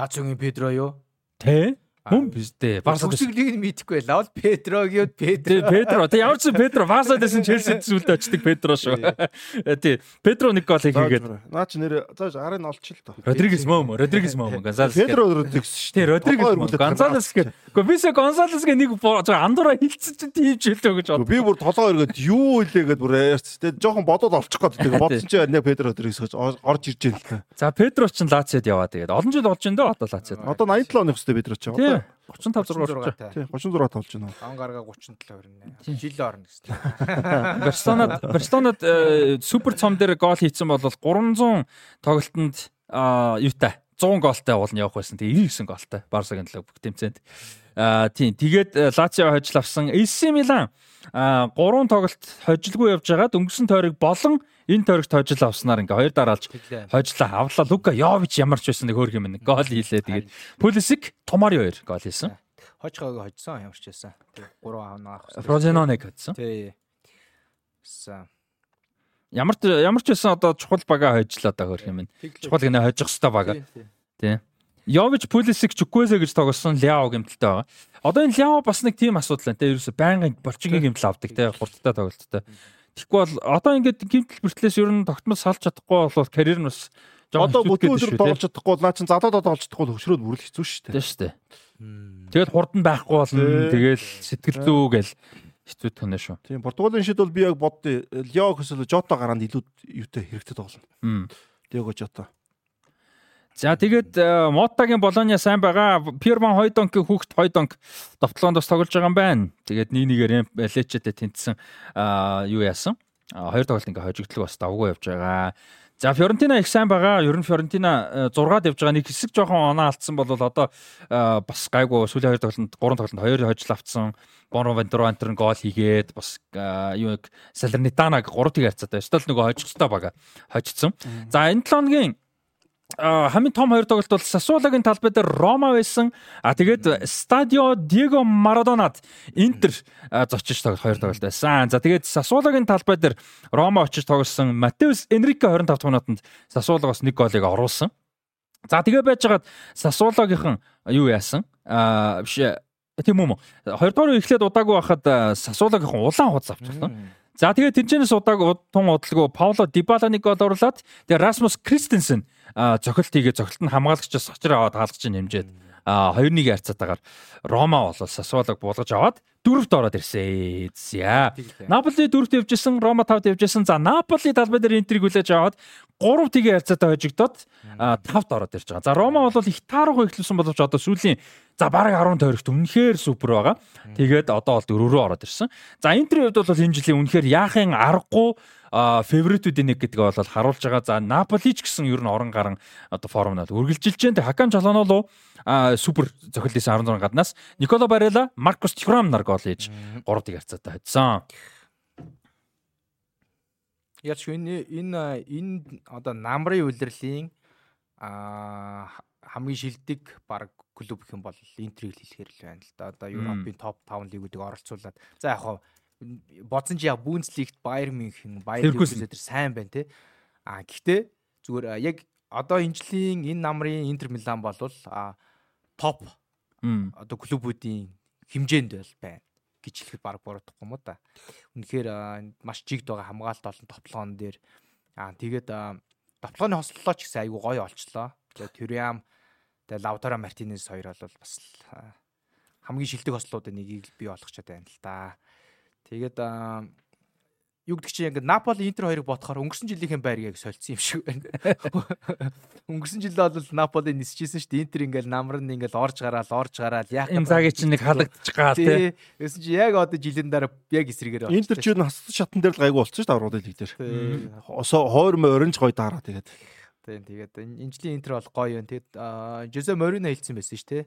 Лациогийн Педро юу? Тэ? Мөн биш дээ. Барса төсөглийг нь мэдэхгүй лавл Петро гэвэл Петро. Петро. Тэг ямар ч Петро Барса дэсэн Челси зүйлд очдөг Петро шүү. Тий. Петро нэг гол хийгээд. Наа чи нэр зааж арын олчих л тоо. Родригес мөн Родригес мөн Гонсалес. Петро Родригес шүү. Тий, Родригес Гонсалес гэх. Гэхдээ би сэ Гонсалес гэх нэг андуура хилцсэн чинь тийм ч хэлдэг гэж бодлоо. Би бүр толгоо өргөд юу илээ гэд бүр ярьц. Тэг жоохон бодоод олчих гээд тэг бодсон чинь нэг Петро Родригес гэж орж ирж байна л та. За Петро ч Лациод яваа тэгээд олон жил болж энэ дөө одоо Лациод. Одоо 87 оных өстэй Петро ч. Одоо 35 6 тий 36 толж байна. Ан гарга 37 хүрнэ. Жил орно гэсэн. Барселонад Барселонад э, супер цом дээр гол хийсэн бол 300 тоглолтод юутай 100 гоолтай уулна явах байсан. Тэгээ 99 гоолтай Барсагийн төлөө бүх тэмцээнд. Аа тийм. Тэгээд Лацио хожил авсан. AC Milan а 3 тоглолт хожилгүй явж байгаад өнгөрсөн тойрог болон энэ тойрогт хожил авснаар ингээ хоёр дараалж хожлоо авлаа. Лука Йович ямар ч байсан нэг хөөх юм нэг гол хийлээ. Тэгээд Пулисик Томари хоёр гол хийсэн. Хожгоог хожсон ямар ч байсан. Тэгээд 3 авна авах. Фрозеноныг хоцсон. Тий. Са Ямар ч ямар ч байсан одоо чухал бага хожлоо да хөөх юм. Чухал гинэ хожих хэвээр бага. Тий. Йович Пулисик Чуквезе гэж тоглосон Ляо гэмтэлтэй байгаа. Одоо энэ Ляо бас нэг тийм асуудал байна те. Ерөөсө байнгын болчигийн гэмтэл авдаг те. Хурдтай тоглолттой. Тэгэхгүй бол одоо ингээд гэмтэл бэртлээс ер нь тогтмол салж чадахгүй бол карьер нь бас одоо бүтэн өдөр тоглож чадахгүй бол наа чин задаад тоглож чадахгүй бол хөшрөөд бүрлэх хэцүү шүү дээ. Тийм шүү дээ. Тэгэл хурдан байхгүй болно. Тэгэл сэтгэл зүй гэл хэцүү тэнэ шүү. Тийм Португалийн шид бол би яг боддоо Ляо гэсэл Жота гараанд илүү юутай хэрэгтэй тоглоно. Диего Жота. За тэгээд Мотагийн Болония сайн байгаа. Пирман Хойдонкийн хүүхд Хойдонк довтлоонд бас тоглож байгаа юм байна. Тэгээд нэг нэгээр Лечетэй тэнцсэн юу яасан? Хоёр тоглолт ингээ хожигдлог бас давгүй явж байгаа. За Фьорентина их сайн байгаа. Ер нь Фьорентина 6-ад явж байгаа. Нэг хэсэг жоохон оноо алдсан бол одоо бас гайгүй сүүлийн хоёр тоглолтод 3 тоглолтод 2 хожил авцсан. Боно Вентурант нь гол хийгээд бас юу Салернитанаг 3 тэг харьцаатай. Стол нөгөө хожигчтой бага хожицсан. За энэ 7 хоногийн хамгийн том хоёр тоглолт бол Сасуолагийн талбай дээр Рома байсан. А тэгээд Стадио Диего Марадонад Интер зочиж тоглох хоёр тоглолт байсан. За тэгээд Сасуолагийн талбай дээр Рома очиж тоглосон Матеус Энрике 25 дахь минутанд Сасуолагоос нэг голыг оруулсан. За тэгээ байжгаад Сасуолагийнхан юу яасан? Аа биш тийм үү? Хоёрдугаар эхлээд удаагүй байхад Сасуолагийнхан улаан хуц авчихсан. За тэгээд тэнцэнэс удааг тун удалгүй Пауло Дибаланы гол оруулаад тэгээд Расмус Кристенсен зохилт хийгээ зохилт нь хамгаалагчаас очир аваад хаалгач нь хэмжээд 2-1 харьцаатаагаар Рома бол Сасуолог буулгаж аваад дөрөвт ороод ирсэн. За. Наполи дөрөвт явжсэн, Рома тавд явжсэн. За, Наполи талбай дээр Интерийг хүлээж аваад 3 тгийн харьцаатай хожигдоод тавт ороод ирж байгаа. За, Рома бол их таарах эхлүүлсэн боловч одоо сүүлийн за бараг 10 тойрогт үнэхээр супер байгаа. Тэгээд одоо бол дөрөв рүү ороод ирсэн. За, Интерийн хувьд бол энэ жилийн үнэхээр яахын аргагүй фаворитуудын нэг гэдгээ бол харуулж байгаа. За Наполи ч гэсэн ер нь орон гарan одоо формнод үргэлжилж байна. Хакан Чалоноло супер зохиол хийсэн 16 гаднаас Николо Барела, Маркус Тюрам нар гол хийж 3 дэг харьцаатай хоцсон. Яаж энэ энэ энэ одоо намрын үлрэлийн а хамгийн шилдэг баг клуб гэх юм бол Интерийг хэлэхээр л байна л да. Одоо Европын топ 5 лигүүдийг оролцуулаад. За яг хаа бодсон чи яг Бундслигт Баер Мюнхен, Баер Ливерпул тэр сайн байна те. А гэхдээ зүгээр яг одоо энэ жилийн энэ намрын Интер Милан болвол а топ одоо клубүүдийн хэмжээнд байл байна гэж хэлэхэд баг буруудахгүй юм да. Үнэхээр маш жигд байгаа хамгаалалт олон тоглоом дээр аа тэгээд тоглооны хослолоо ч гэсэн айгүй гоё олчлоо. Тэгээд Тюрям тэгээд Лавтара Мартинес хоёр бол бас хамгийн шилдэг хослолуудын нэгийг бий болгочод байна л да. Тэгээд юу гэдэг чинь ингээд Наполи Интер хоёрыг ботхоор өнгөрсөн жилийнхэн байрыг яг солилцсон юм шиг байна. Өнгөрсөн жил бол Наполи нисчихсэн шүү дээ. Интер ингээд намар нь ингээд орж гараал, орж гараал яах юм цагийн чинь нэг халагдчих гал тий. Гэсэн чи яг одоо жилийн дараа яг эсрэгээр байна. Интер ч юу хасц шатн дээр л гайгүй болчихсон шүү дээ аврал лиг дээр. Осоо хойр моринж гой дараа тэгээд. Тийм тэгээд энэ жилийн Интер бол гоё юм. Тэгээд Жозе Морино хэлсэн байсан шүү дээ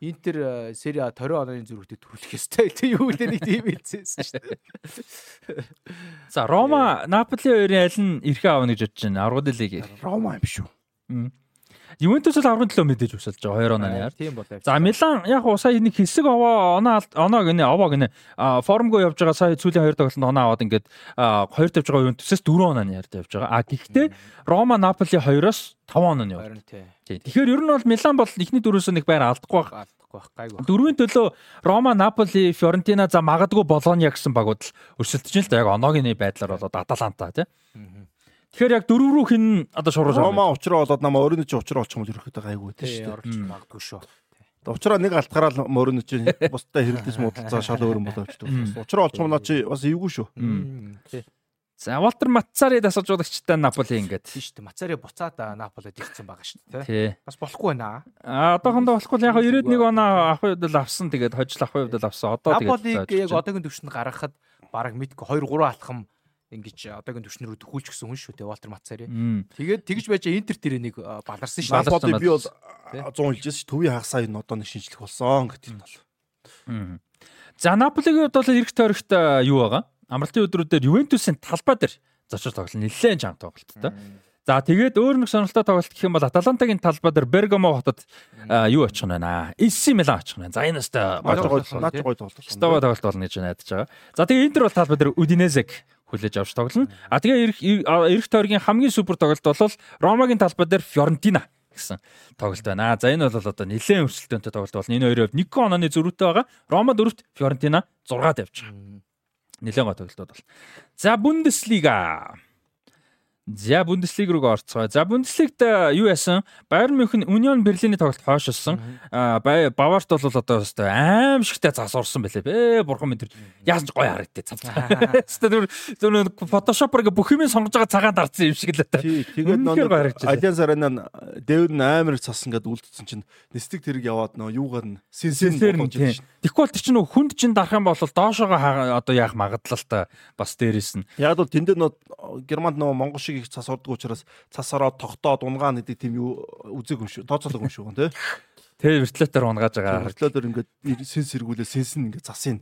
Интер Сери А 20 оны зүрхтэй төрүүлэх ёстой. Тэг юу гэдэг нэг тийм хэлсэн шүү дээ. За Рома Наполи хоёрын аль нь эрхээ авна гэж бодож байна. Аргууд лиг. Рома юм шүү. Ювентус бол 17 мэдээж усалж байгаа 2 онооны яар. Тийм бол. За Милан яг уу сая нэг хэсэг овоо оноо оноо гинэ овоо гинэ формгоо явж байгаа сая сүүлийн 2 тоглолтод оноо аваад ингээд 2 тавьж байгаа Ювентусээс 4 онооны яар тавьж байгаа. А гэхдээ Рома Наполи 2-оос 5 онооны яар. Тийм. Тэгэхээр ер нь бол Милан бол эхний дөрөвөөс нэг байр алдахгүй байх. Байх. Гайгүй. Дөрвийн төлөө Рома, Наполи, Фьорентина за магадгүй Болония гэсэн багууд л өрсөлдөж байна л да. Яг оноогийн байдлаар болоод Аталанта тийм. Тэгэхээр яг дөрөв рүү хин одоо шуурж байгаа. Рома учраа болоод намаа өөрийн чинь учраа болчих юм бол ерөөхдөө гайгүй тийм шүү дээ. Магадгүй шүү. Учраа нэг алтгараа мөрөн чинь бусдаа хэрэлдэс муудалцаа шал өөрөн болоо очдог. Учраа олчих юм наа чи бас эвгүй шүү. За Валтер Мацари дасалжуулагчтай Наполи ингээд. Тийм шүү дээ. Мацари буцаад Наполид ирсэн байгаа шүү дээ. Бас болохгүй байна. А одоохондоо болохгүй яг 91 оноо авах үед л авсан. Тэгээд хожил авах үед л авсан. Одоо тэгээд Наполиг яг одоогийн төвшөнд гаргахад бараг мэдгүй 2 3 алхам ингэж одоогийн түвшнэр рүү төхүүлчихсэн хүн шүү те Валтер Мацари. Тэгээд тэгж байж Интер дээр нэг баларсан шүү. Наполи би бол 100 хэлжээс төвийн хагасаа энэ одоо нэг шинжлэх болсон гэдэг нь бол. За Наполигийн хувьд бол эрэх тойрогт юу байгаа? Амралтын өдрүүдээр Ювентусын талбай дээр зочиж тоглол нэлээд чанга тоглолттой. За тэгээд өөр нэг сонирхолтой тоглолт гэх юм бол Аталантагийн талбай дээр Бергамо хотод юу очих нь байна. AC Милан очих нь байна. За энэ өстө тоглолт. Гой тоглолт. Става тоглолт болно гэж найдаж байгаа. За тэгээд Интер бол талбай дээр Удинезег хүлээж авч тоглоно. А тэгээ эрэх тойргийн хамгийн супер тоглолт бол Ромагийн талбай дээр Фьорентина гэсэн тоглолт байна. За энэ бол одоо нэлээд өрсөлдөөнтэй тоглолт болно. Энэ хоёрын хувьд 1 онооны зөрүүтэй байгаа. Рома 4-т Фьорентина 6-д явж байгаа. Нэлээд гой тоглолтууд бол. За Бундеслига. За Бундеслиг руу орцгоо. За Бундеслигт юу яасан? Байерн Мюнхен Union Берлиний тоглолт хойшилсан. Баварт бол одоо өстой аимшигтай цас орсон байлээ. Бэ бурхан мэд. Яаж гоё харагдтыг цав. Өстой зөв фотошопор гэ бүх юм сонгож байгаа цагаан дарцсан юм шиг л та. Тэгээд нөө Альянс Арена дээвэр нь амар цас ингээд үлдсэн чинь нэстэг тэрэг яваад нөө юугаар нь сенсээр нь бол тэр чинь хүнд чинь дарах юм бол доошоогоо одоо яах магадлалтай бас дээрээс нь. Яг бол тэнд нөө Германд нөө Монгол шиг их цас ордог учраас цас ороод тогтоод унгаан гэдэг тийм юу үзег юм шүү. Тооцоолог юм шүү тий. Тэгээ вертолетоор унгааж байгаа. Вертолетоор ингээд сенс сэргүүлээ сенс нь ингээд засыг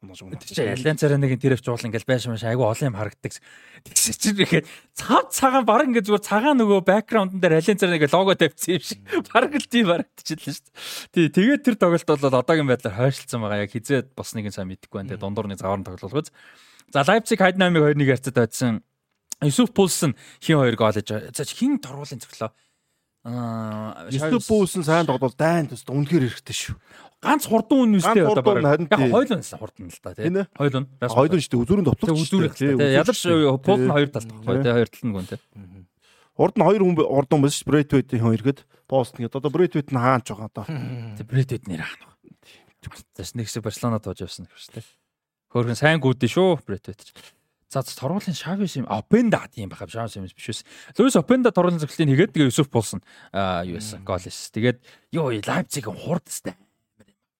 унаж унаж. Тэг чи ялан царайныг тэр авч уул ингээл байш маш айгу олон юм харагддаг. Тэгс чи ихэд цав цагаан баг ингээд зүгээр цагаан нөгөө бэкграунд дээр ялан царайныг лого тавьчихсан юм шиг баг л тийм харагдчихлаа шүү дээ. Тий тэгээд тэр тоглолт бол одоогийн байдлаар хойшлцсан байгаа. Яг хизээд босныг сайн мэдэхгүй байна. Тэгээд дундуурны завар тоглолгоц. За Лайпциг Хайднамиг 2-1 харьцаад байсан. Юсуф Пулсон хин хоёр гол байгаа. За хин торгуулын зөвлөө. Аа Юсуф Пулсон сайн тоглол дайн төс үнэхээр хэрэгтэй шүү. Ганц хурдан үн үстэй одоо баг. Яг хойлон хурдан л та тийм. Хойлон. Хойлон шүү дээ. Үзүүрийн товтлогч. Үзүүрийн тийм. Ядаж Пул нь хоёр талд баггүй тийм. Хоёр талд нь гүн тийм. Урд нь хоёр хүн урдан биш Брэйтвейдийн хоёр гээд пост ингээд одоо Брэйтвейд нь хаач байгаа одоо. Тийм Брэйтвейд нэр хаана. Тэс нэгсээ Барселона тоож явсан гэж тийм. Хөөрхөн сайн гүдэн шүү Брэйтвейд. За торгуулийн Шавис юм Опенда тийм байх Шавис юм биш биш. Луис Опенда торгуулийн зөвлөлтийг хийгээд тэгээ Юсуф болсон аа юу байсан гол эс. Тэгээд ёо Лайпциг хурд өстэй.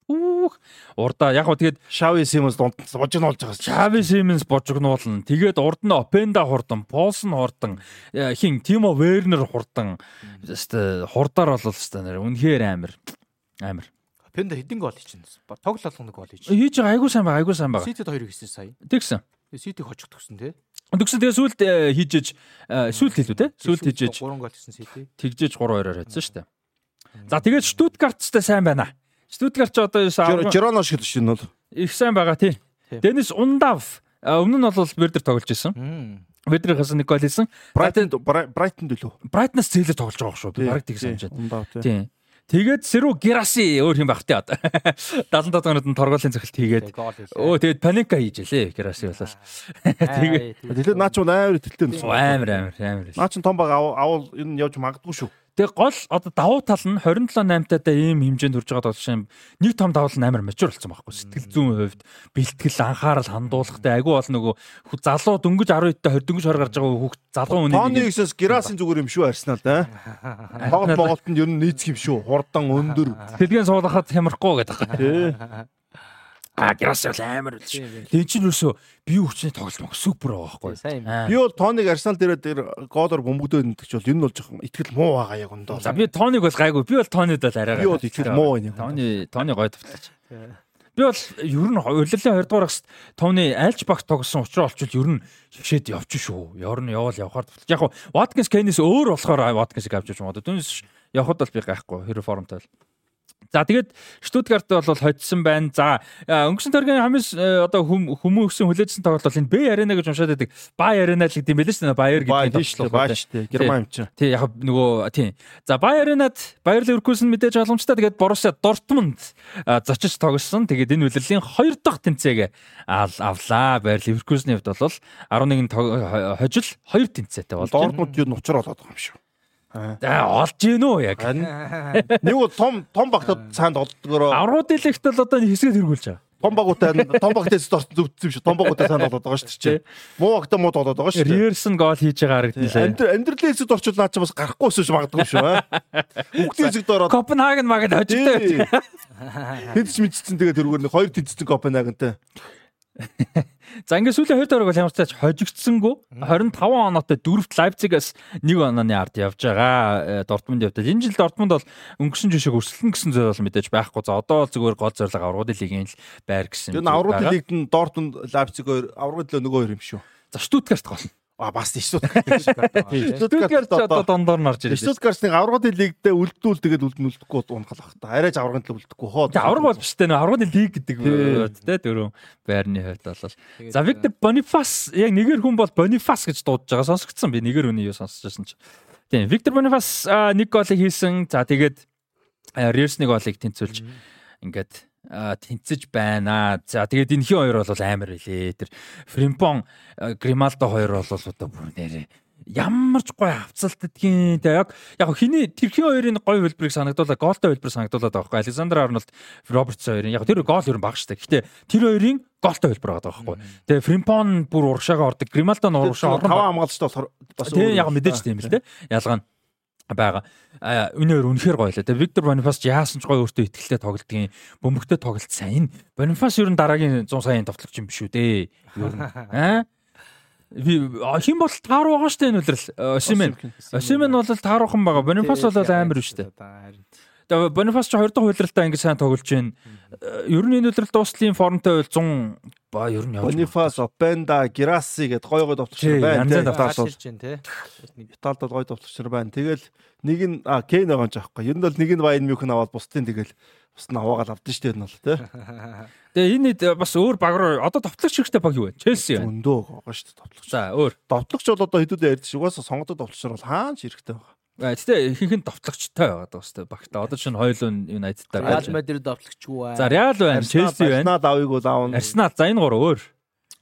Үх урда яг гоо тэгээд Шави Симэнс дунд божигнуулж байгаа. Шави Симэнс божигнуулна. Тэгээд урд нь Опенда хурдан, Полсон хурдан, э, хин Тимо Вернер хурдан. Хурдаар бол өстэй нэр үнэхээр амар. Амар. Опенда хэдин гол хийчихсэн. Тоглол болгоно гол хийчих. Хийж байгаа айгуу сайн байгаа, айгуу сайн байгаа. Ситэд 2 хийсэн сая. Тэгсэн. Ситиг хочих төгсөн тий. Тэгсэн тэгээ сүлд э, хийжэж э, сүлд хэлүү те. Сүлд хийжэж 3 гол хийсэн Сити. Тэгжээж 3-2-оор хайцсан шүү дээ. За тэгээд Штутгартстай сайн байна. Штутгарт ч одоо Жироно шиг нь бол их сайн байгаа тий. Денис Ундав өмнө нь бол Вердер тоглож исэн. Вердерээс нэг гол хийсэн. Брайтон Брайтон дөлөө. Брайтнаас зээлэр тоглож байгаа шүү. Бараг тийг санаж байна. Тийм. Тэгээд Сэрүү Гераси өөр юм багтээ одоо. 75 донод нь торгуулийн цохилт хийгээд өө тэгээд паника хийж лээ Гераси болол. Тэгээд тэгээд наа ч амар итгэлтэй. Амар амар амар. Наа ч том баг авал энэ явж магадгүй шүү. Тэгээ гол одоо давуу тал нь 27 8 таа ийм хэмжээнд хүрж байгаа бол шин нэг том давуу нь амар мачур болсон байхгүй сэтгэл зүйн хувьд бэлтгэл анхаарал хандуулахтай агүй бол нөгөө залуу дөнгөж 12 та 20 дөнгөж хор гарч байгаа хүүхд залуу хүний Тооны ихсээс герасын зүгээр юм шүү Арсенал да. Тоглолт Монголд ер нь нийцх юм шүү. Хурдан өндөр. Тэдгээр суулгахад хямрахгүй гэдэг. А гэрас бол амар л шүү. Тэн чинь юусоо бие хүчний тоглолт мөн супер байгаа байхгүй. Би бол Тоныг Арсенал дээр дээр гоолоор бөмбөгдөөд нэгч бол энэ бол жоохон итгэл муу байгаа яг өндөө. За би Тоныг бол гайгүй. Би бол Тонид бол арай. Би бол итгэл муу байна. Тоны Тоны гой тавталж. Би бол ер нь урилалын 2 дугаар агст Тоны альч багт тогсон учраас олчвол ер нь шигшээд явчих шүү. Ер нь явал явахаар яг Watkins Kane-с өөр болохоор Watkins-ыг авч явж байгаа. Түүнээс явхад бол би гайхгүй. Хэрэв формтой. За тэгээд Штутгарт бол хоцсон байна. За өнгөрсөн төргийн хамгийн э, одоо хүмүүсэн хүлээжсэн тоглолт бол энэ Б арена гэж уншаад байдаг. Бай арена л гэдэм байлээ шүү дээ. Баяр гэдэг нь шүү дээ. Герман юм чинь. Тий яг нөгөө тий. За Бай аренад Баяр Лекеркусен мэдээж боломжтой. Тэгээд Боруссия Дортмунд зочиж тоглосон. Тэгээд энэ үлрэлийн 2 дахь тэнцээг авлаа. Баяр Лекеркусны хувьд бол 11 хожил 2 тэнцээтэй болж байна. Дортмунд юу нуцар болоод байгаа юм шүү. За олж гин үү яг. Нэг уу том том багтад цаанд олдгороо. Аврууд дилект л одоо хэсгээд хэргүүлж байгаа. Том багуутай том багтээс дорсон зүвдсэн юм шүү. Том багуутай цаанд болоод байгаа шүү дээ. Муу багтаа муу болоод байгаа шүү дээ. Риерсэн гол хийж байгаа харагдлаа. Амьдралын хэсэгт орчвол наа чи бас гарахгүй шүү магадгүй шүү. Үгдийн хэсэгт ороод Копенгаген магад хожигтой. Тэд ч мэдчихсэн тэгээд тэрүүгээр нэг хоёр тэнцсэн Копенгагентэй. За ингээд сүүлийн 2 дөрөг бол ямар ч тач хожигдсангүй 25 оноотой дөрөвт Лайпцигаас нэг онооны ард явж байгаа Дортмунд явдал. Энэ жил Дортмунд бол өнгөрсөн жишээ өрсөлдөн гэсэн бол мэдээж байхгүй. За одоо бол зүгээр гол зорилго аврагын лигийн л байр гэсэн. Тэр аврагын лигт нь Дортмунд Лайпциг хоёр аврагын лиг нөгөө хоёр юм шүү. За Штутгарт гол. А бас Штутгарт. Штутгарт одоо дондор нь орж ирсэн. Штутгартны аврагын лигдээ үлдүүл тэгээд үлднүүлдэхгүй унахал бах та. Арайж аврагын лиг үлдэхгүй хоо. Авраг бол биш тэ аврагын лиг гэдэг тэ дөрөв байрны хувьд бол. За Виктор Бонифас яг нэгэр хүн бол Бонифас гэж дуудаж байгаа сонсогдсон би нэгэр хүний юу сонсож байсан чи. Тийм Виктор Бонифас нэг голыг хийсэн. За тэгээд Риерс нэг голыг тэнцүүлж ингээд тэнцэж байна. За тэгээд энэхийн хоёр бол амар илээ. Тэр Фримпон Грималдо хоёр бол одоо бүр нэрээ ямар ч гоё хавцалтдгийн те яг яг хиний тэрхийн хоёрын гоё хөлбрийг санагдуулаа голтой хөлбөр санагдуулаад байгаа байхгүй Александр Арнольд Робертс хоёрын яг тэр гол ер нь баг штэ гэхдээ тэр хоёрын голтой хөлбөр байгаа байхгүй тэгээ Фримпон бүр урагшаага ордог. Грималдо урагшаа орно таван хамгаалагчтай болохоор бас тийм яг мэдээж тийм л те ялгаа нь байгаа. Үнээр үнэхээр гоё лээ. Тэгээ Виктор Бонифас яасан ч гоё өөртөө ихтэй тоглолтгийн бөмбөгтэй тоглолт сайн. Бонифас ер нь дараагийн 100 саяын товтлогч юм биш үү дээ. Ер нь. Аа хин бол тааруу байгаа штэ энэ үлрэл. Осимен. Осимен бол тааруухан байгаа. Бонифас бол амар биш штэ. Бонифас ч 2 дахь үйлрэлтээ ингэ сайн тоглож байна. Ер нь энэ үйлрэл дуустлын формтой бол 100 ба ер нь явж. Бонифас, Опенда, Гираси гэд гой гой довтлогч байна. Янз янз довтлогч байна тий. Италид бол гой довтлогч байна. Тэгэл нэг нь Кейн байгаа юм жаахгүй. Ер нь бол нэг нь Bayern München аваад бусдын тэгэл бас нь аваагаад авдсан шүү дээ энэ бол тий. Тэгээ энэ бас өөр баг руу одоо товтлогч хэрэгтэй баг юу вэ? Челси байна. Өндөө байгаа шүү дээ товтлогч. За өөр. Товтлогч бол одоо хэдүүд ярьж угаасаа сонгогдод товтлогчор бол хаана ч хэрэгтэй байгаа. Гэтэ ихэнх нь товтлогчтой байгаа даа өстэй багтаа. Одоо чинь хоёулын Юнайтедтай. Реал Мадрид юу вэ? За Реал байна, Челси байна. Арсенал авыг бол аавна. Арсенал за энэ гурав өөр.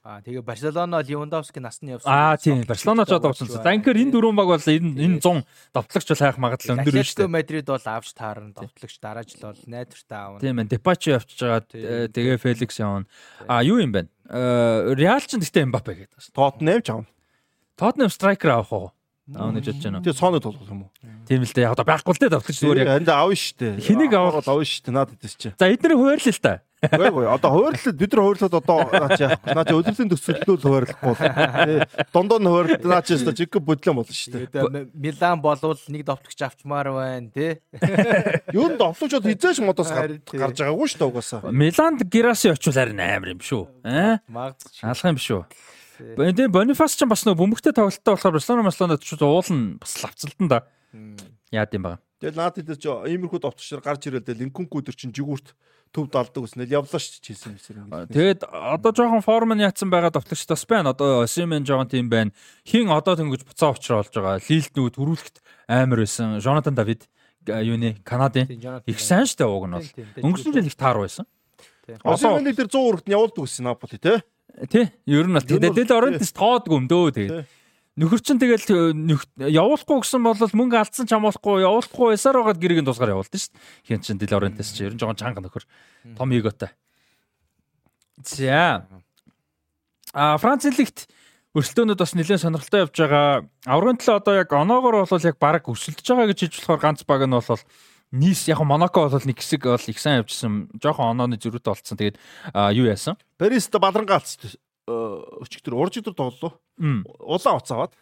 Аа тэгээ Барселона Левандовски насны явсан. Аа тийм Барселона ч одоо авсан. За ингээр энэ дөрвөн баг бол энэ энэ 100 довтлогч бол хайх магадлал өндөр шүү дээ. Мадрид бол авч таарна. Довтлогч дараа жил бол найдвартай аавна. Тийм ээ. Депачи явчихж байгаа. Тэгээ Феликс явна. Аа юу юм бэ? Реал ч гэхдээ Мбаппе гэдэг байна. Тоттенхэм ч авна. Тоттенхэм страйкер авах уу? Аавна гэж бодож байна. Тэгээ цооны тоглох юм уу? Тийм л дээ. Яг одоо байхгүй л дээ довтлогч зүгээр яг. Энд аав шүү дээ. Хэнийг авах авна шүү дээ. Наад хэдэж чи. За эдгээр хуваарлаа л та. Гүй гүй одоо хуваарлал бид нар хуваарлаад одоо наач яахгүй наач өдөрлийн төсөөлөл хуваарлахгүй дондоо нь хуваарлал наач яста жиг бодлоо болно шүү дээ Милан болвол нэг довтлогч авчмаар байна тий Юу н довтлогчод хизээш модоос гарч байгаагүй шүү дээ угаасаа Миланд Гираси очвол харин амар юм шүү аа алах юм биш Тэгээ Бонифас ч бас нөгөө бөмбөгтэй тоглолттой болохоор Барселона Барселонад ч уулна бас лавцалтан да яад юм байна Тэгэл наад дээр ч иймэрхүү довтлогчор гарч ирэл дээ Линкунку өдөр чинь жигүүрт төв далдаг үснэл явлаа ш чилсэн мэсэр. Тэгээд одоо жоохон форм нь ятсан байгаа довтлогч тас байна. Одоо Осимен жоохон тийм байна. Хин одоо тэнгэж буцаа уучраа болж байгаа. Лилд нүд төрүүлэхт амар байсан. Жонатан Давид юуны Канадын их сайн штэ ууг нь бол. Өнгөрсөн жил их таар байсан. Осимений дээр 100 хүрэлт нь явуулдаг гэсэн Наполи те. Тий. Ер нь бол тэгэл Орентис тоодгүй юм дөө тэгээд. Нөхөр чин тэгэл явуулахгүй гэсэн бол мөнгө алдсан ч амуулахгүй явуулахгүй байсаар байгаад гэрийг нь тусгаар явуулдаг шүү дээ. Хин чин Дил Орентес чи ер нь жоохон чанга нөхөр. Том эготой. За. А Франц лигт өрсөлдөөнүүд бас нэлээд сонирхолтой явж байгаа. Аврагын төлөө одоо яг оноогоор бол яг баг өрсөлдөж байгаа гэж хэлж болохоор ганц баг нь бол Низ яг Монако бол нэг хэсэг бол их сайн явжсэн. Жохон онооны зөрүүтэй болцсон. Тэгээд юу яасан? Парист балрангаа алдсан өчигдөр уржигдөр тоглолоо. Улаан уц аваад.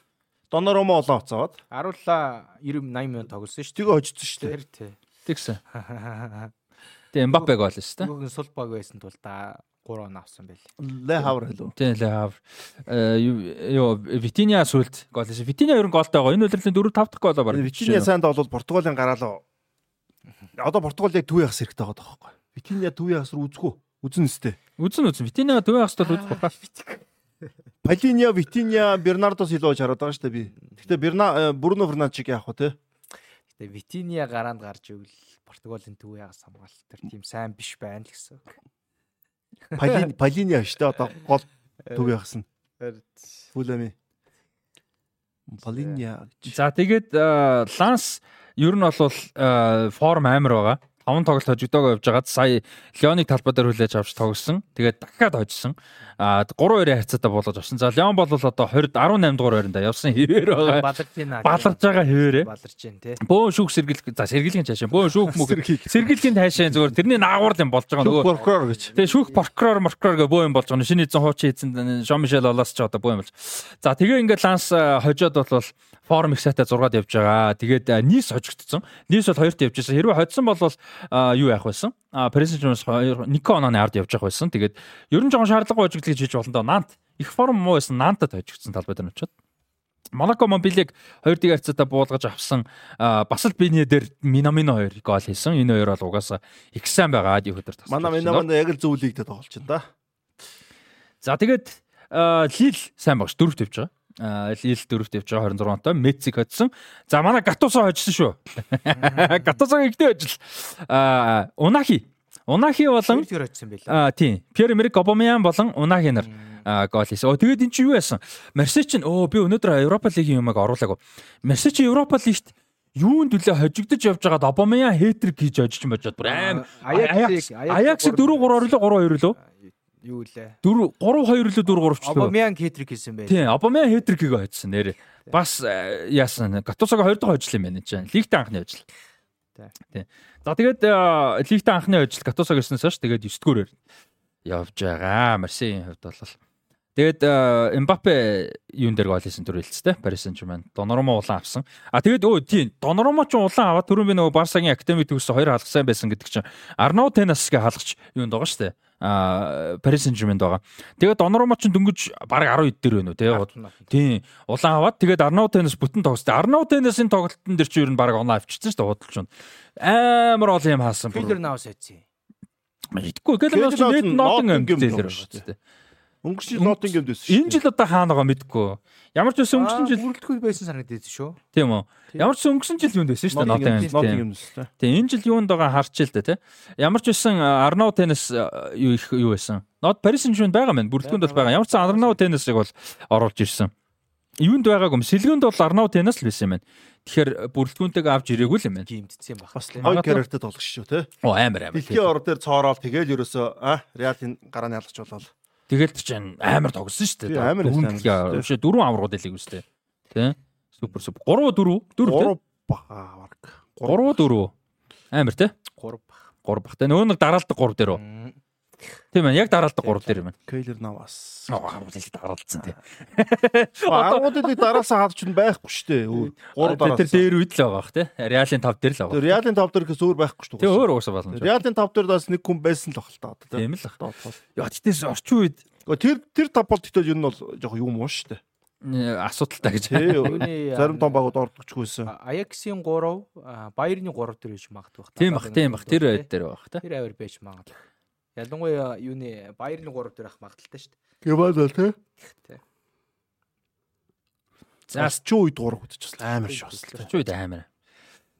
Доноромо улаан уц аваад. Аруула 90 80 минут тоглосон шүү. Тэгээ хожсон шүү дээ. Тий. Тэгсэн. Тэгээ Мбаппег бол шүү дээ. Нөгөн сул баг байсан тул та 3 он авсан байл. Ле хавр хэлв. Тий, ле хавр. Э юу Витиня сүлд гол шүү. Витиня ер нь голтой байгаа. Энэ удирлын 4 5 дахь голоо баг. Витиня сайнд бол Португалийн гараалаа. Одоо Португал яг төв яхас хэрэгтэй байгаа байхгүй. Витиня төв яхас руу үзэхгүй. Үзэн өстэй. Үзэн үзэн. Витиня төв яхас тал үзэх баха. Палиня, Витиня, Бернардо Силва хараад байгаа шүү дээ би. Гэхдээ Берна э, Бруно Фернандчиг яах вэ те? Гэхдээ Витиня гараанд гарч ивэл Португалийн төв ягас хамгаалалт төр тийм сайн биш байна л гэсэн үг. Палин Палиня шүү дээ одоо гол төв ягас нь. Фулами. Палиня. За тэгээд э, Ланс ер нь бол э, форм амар байгаа. 5 тоглолт хожигдоогоо явж байгаад сая Леоныг талбай дээр хүлээж авч тоглосон. Тэгээд дахиад хожсон. А 3-2-ийн харьцаатай болгож авсан. За Леон бол одоо 20 18 дугаар байранда явсан хэвээр байгаа. Баларж байна. Баларж байгаа хэвээрээ. Баларж байна тий. Бөөн шүүх сэргийл за сэргийлгийн цаашаа бөөн шүүх мөг сэргийлгийн цаашаа зүгээр тэрний наагур юм болж байгаа нөгөө прокурор гэж. Тэгээ шүүх прокурор маркурор гэ бөөн болж байгаа. Шинэ эзэн хуучин эзэн Жон Мишель Олаас ч одоо бөөн болж. За тэгээ ингээд Ланс хожоод бол форм их сайтай 6-ад явж байгаа. Тэгээд нийс хожигдсон. Нийс бол 2-т явж байсан. Хэрвээ хоцсон бол юу яах байсан? А Пресен Джонс 2 онооны ард явж байгаа байсан. Тэгээд ер нь жоохон шаардлагагүй хожигдол гэж хийж болно доо. Нант их форм муу байсан. Нантад хожигдсон талбай дээр очиод. Монако Мобилиг 2-д харьцаатаа буулгаж авсан бас л биний дээр Минамино 2 гол хийсэн. Энэ хоёр бол угаасаа их сайн байгаа ад өдөр тас. Манай Минамино яг л зөвлөгдөд тоглож байна да. За тэгээд Лил сайн багш дөрөвт тавьж байгаа. Лил дөрөвт явж байгаа 26 онтой Мециг хоцсон. За манай Гатусо хожсон шүү. Гатусогийн ихтэй ажил. Аа Унахи Унахи болон. Аа тийм. Пьер Эмерик Обамян болон Унахи нар гол хийсэн. Оо тэгээд эн чинь юу яасан? Марсе чинь өө би өнөөдөр Европа лигийн юмыг оруулаагүй. Марсе чинь Европа лигт юунд үлээ хожигдож явж байгаад Обамян хетрик хийж ожиж божоод бүр аим Аякс 4 3 орлоо 3 2 лөө юу лээ 4 3 2 лөө 4 3 ч лөө Обамян хетрик хийсэн байх. Тийм Обамян хетрикийг хоцсон нэрээ. Бас яасан Гатусаг 2 дахь хожил юм байна чинь. Лигтээ анхны хожил. Тийм. За тэгээд лигтээ анхны хожил Гатусаг гэснээс хойш тэгээд 9 дүүрээр явж байгаа. Марсийн хувьд бол Тэгээд Эмбапе юун дээр гол хийсэн түр хэлцтэй Paris Saint-Germain. Доноромо улаан авсан. А тэгээд өө тийм Доноромо ч улаан аваад түрүүн би нөгөө Барсагийн академи төгссөн хоёр халах сайн байсан гэдэг чинь Арнау Тенасгээ халахч юунд байгаа штэ. А Paris Saint-Germain байгаа. Тэгээд Доноромо ч дөнгөж баг 10 дээр байна уу тий. Тийм. Улаан аваад тэгээд Тенас бүтэн тоглолт. Тенасын тоглолтын дээр чи ер нь баг оноо авчирсан штэ худалч нь. Амар ол юм хаасан. Филер наус хийсэн. Мэдгүй. Бас нэт нотон юм зээлэр шүү дээ. Өнгөрсөн жил Ноттингемд байсан шүү. Энэ жил одоо хаана байгаа мэдгүй. Ямар ч байсан өнгөрсөн жил бүрэлдэхүүн байсан санагдаад шүү. Тийм үү. Ямар ч өнгөрсөн жил юунд байсан шүү дээ Ноттингемд. Тийм энэ жил юунд байгаа харчил та тий. Ямар ч байсан Арнау теннис юу их юу байсан. Нот Парис Сен-Жермен байгаа мэн бүрэлдэхүүнд бол байгаа. Ямар ч Арнау теннисыг бол оруулж ирсэн. Юунд байгаагүй юм. Сэлгэнд бол Арнау теннис л байсан юм байна. Тэгэхээр бүрэлдэхүүнтэйг авч ирээгүй л юм байна. Гимтсэн баг. Бас гоё карьертэй тоглох шүү те. Оо амар амар. Дэлхийн ор дээр цоороод тэгэл ерөөсөө а Реалын гарааны ялгч болол. Тэгэл чинь амар тогсон шүү дээ. Амар. Биш дөрвөн аврагууд хэлийг үстэй. Тэ? Супер супер. 3 4 4 3 бага баг. 3 4 амар те? 3 баг. 3 баг. Тэ нөгөө нэг дараалдаг 3 дээр үү? Тийм ээ, яг дараалдаг 3 дээр юм байна. Кейлер навас. Аа, хамгаалалт дараалцсан тий. Аргуудыг дараалсан хаад ч байхгүй шүү дээ. 3 дараа. Тэр дээр үед л байгаа бах тий. Реалын 5 дээр л байгаа. Реалын 5 дээр гэхээс өөр байхгүй шүү дээ. Тий, өөр уусаа болно. Реалын 5 дээр бас нэг хүн байсан л баг л та. Тийм л баг. Яа, тэгтээс орчин үед тэр тэр 5 бол тэгтээ ер нь бол жоох юм уу шүү дээ асуудалтай гэж. Зарим том багууд ордогчгүйсэн. Аяксийн 3, Баерны 3 дээр иж магадгүй байна. Тийм бах, тийм бах. Тэр байд дээр байх та. Тэр авир байж магадгүй. Ялангуяа юуны Баерны 3 дээр ах магадaltaй шүү дээ. Гэмээд л тий. Тий. За ч үед 3 хөтөж амар шоос. Ч үед амар.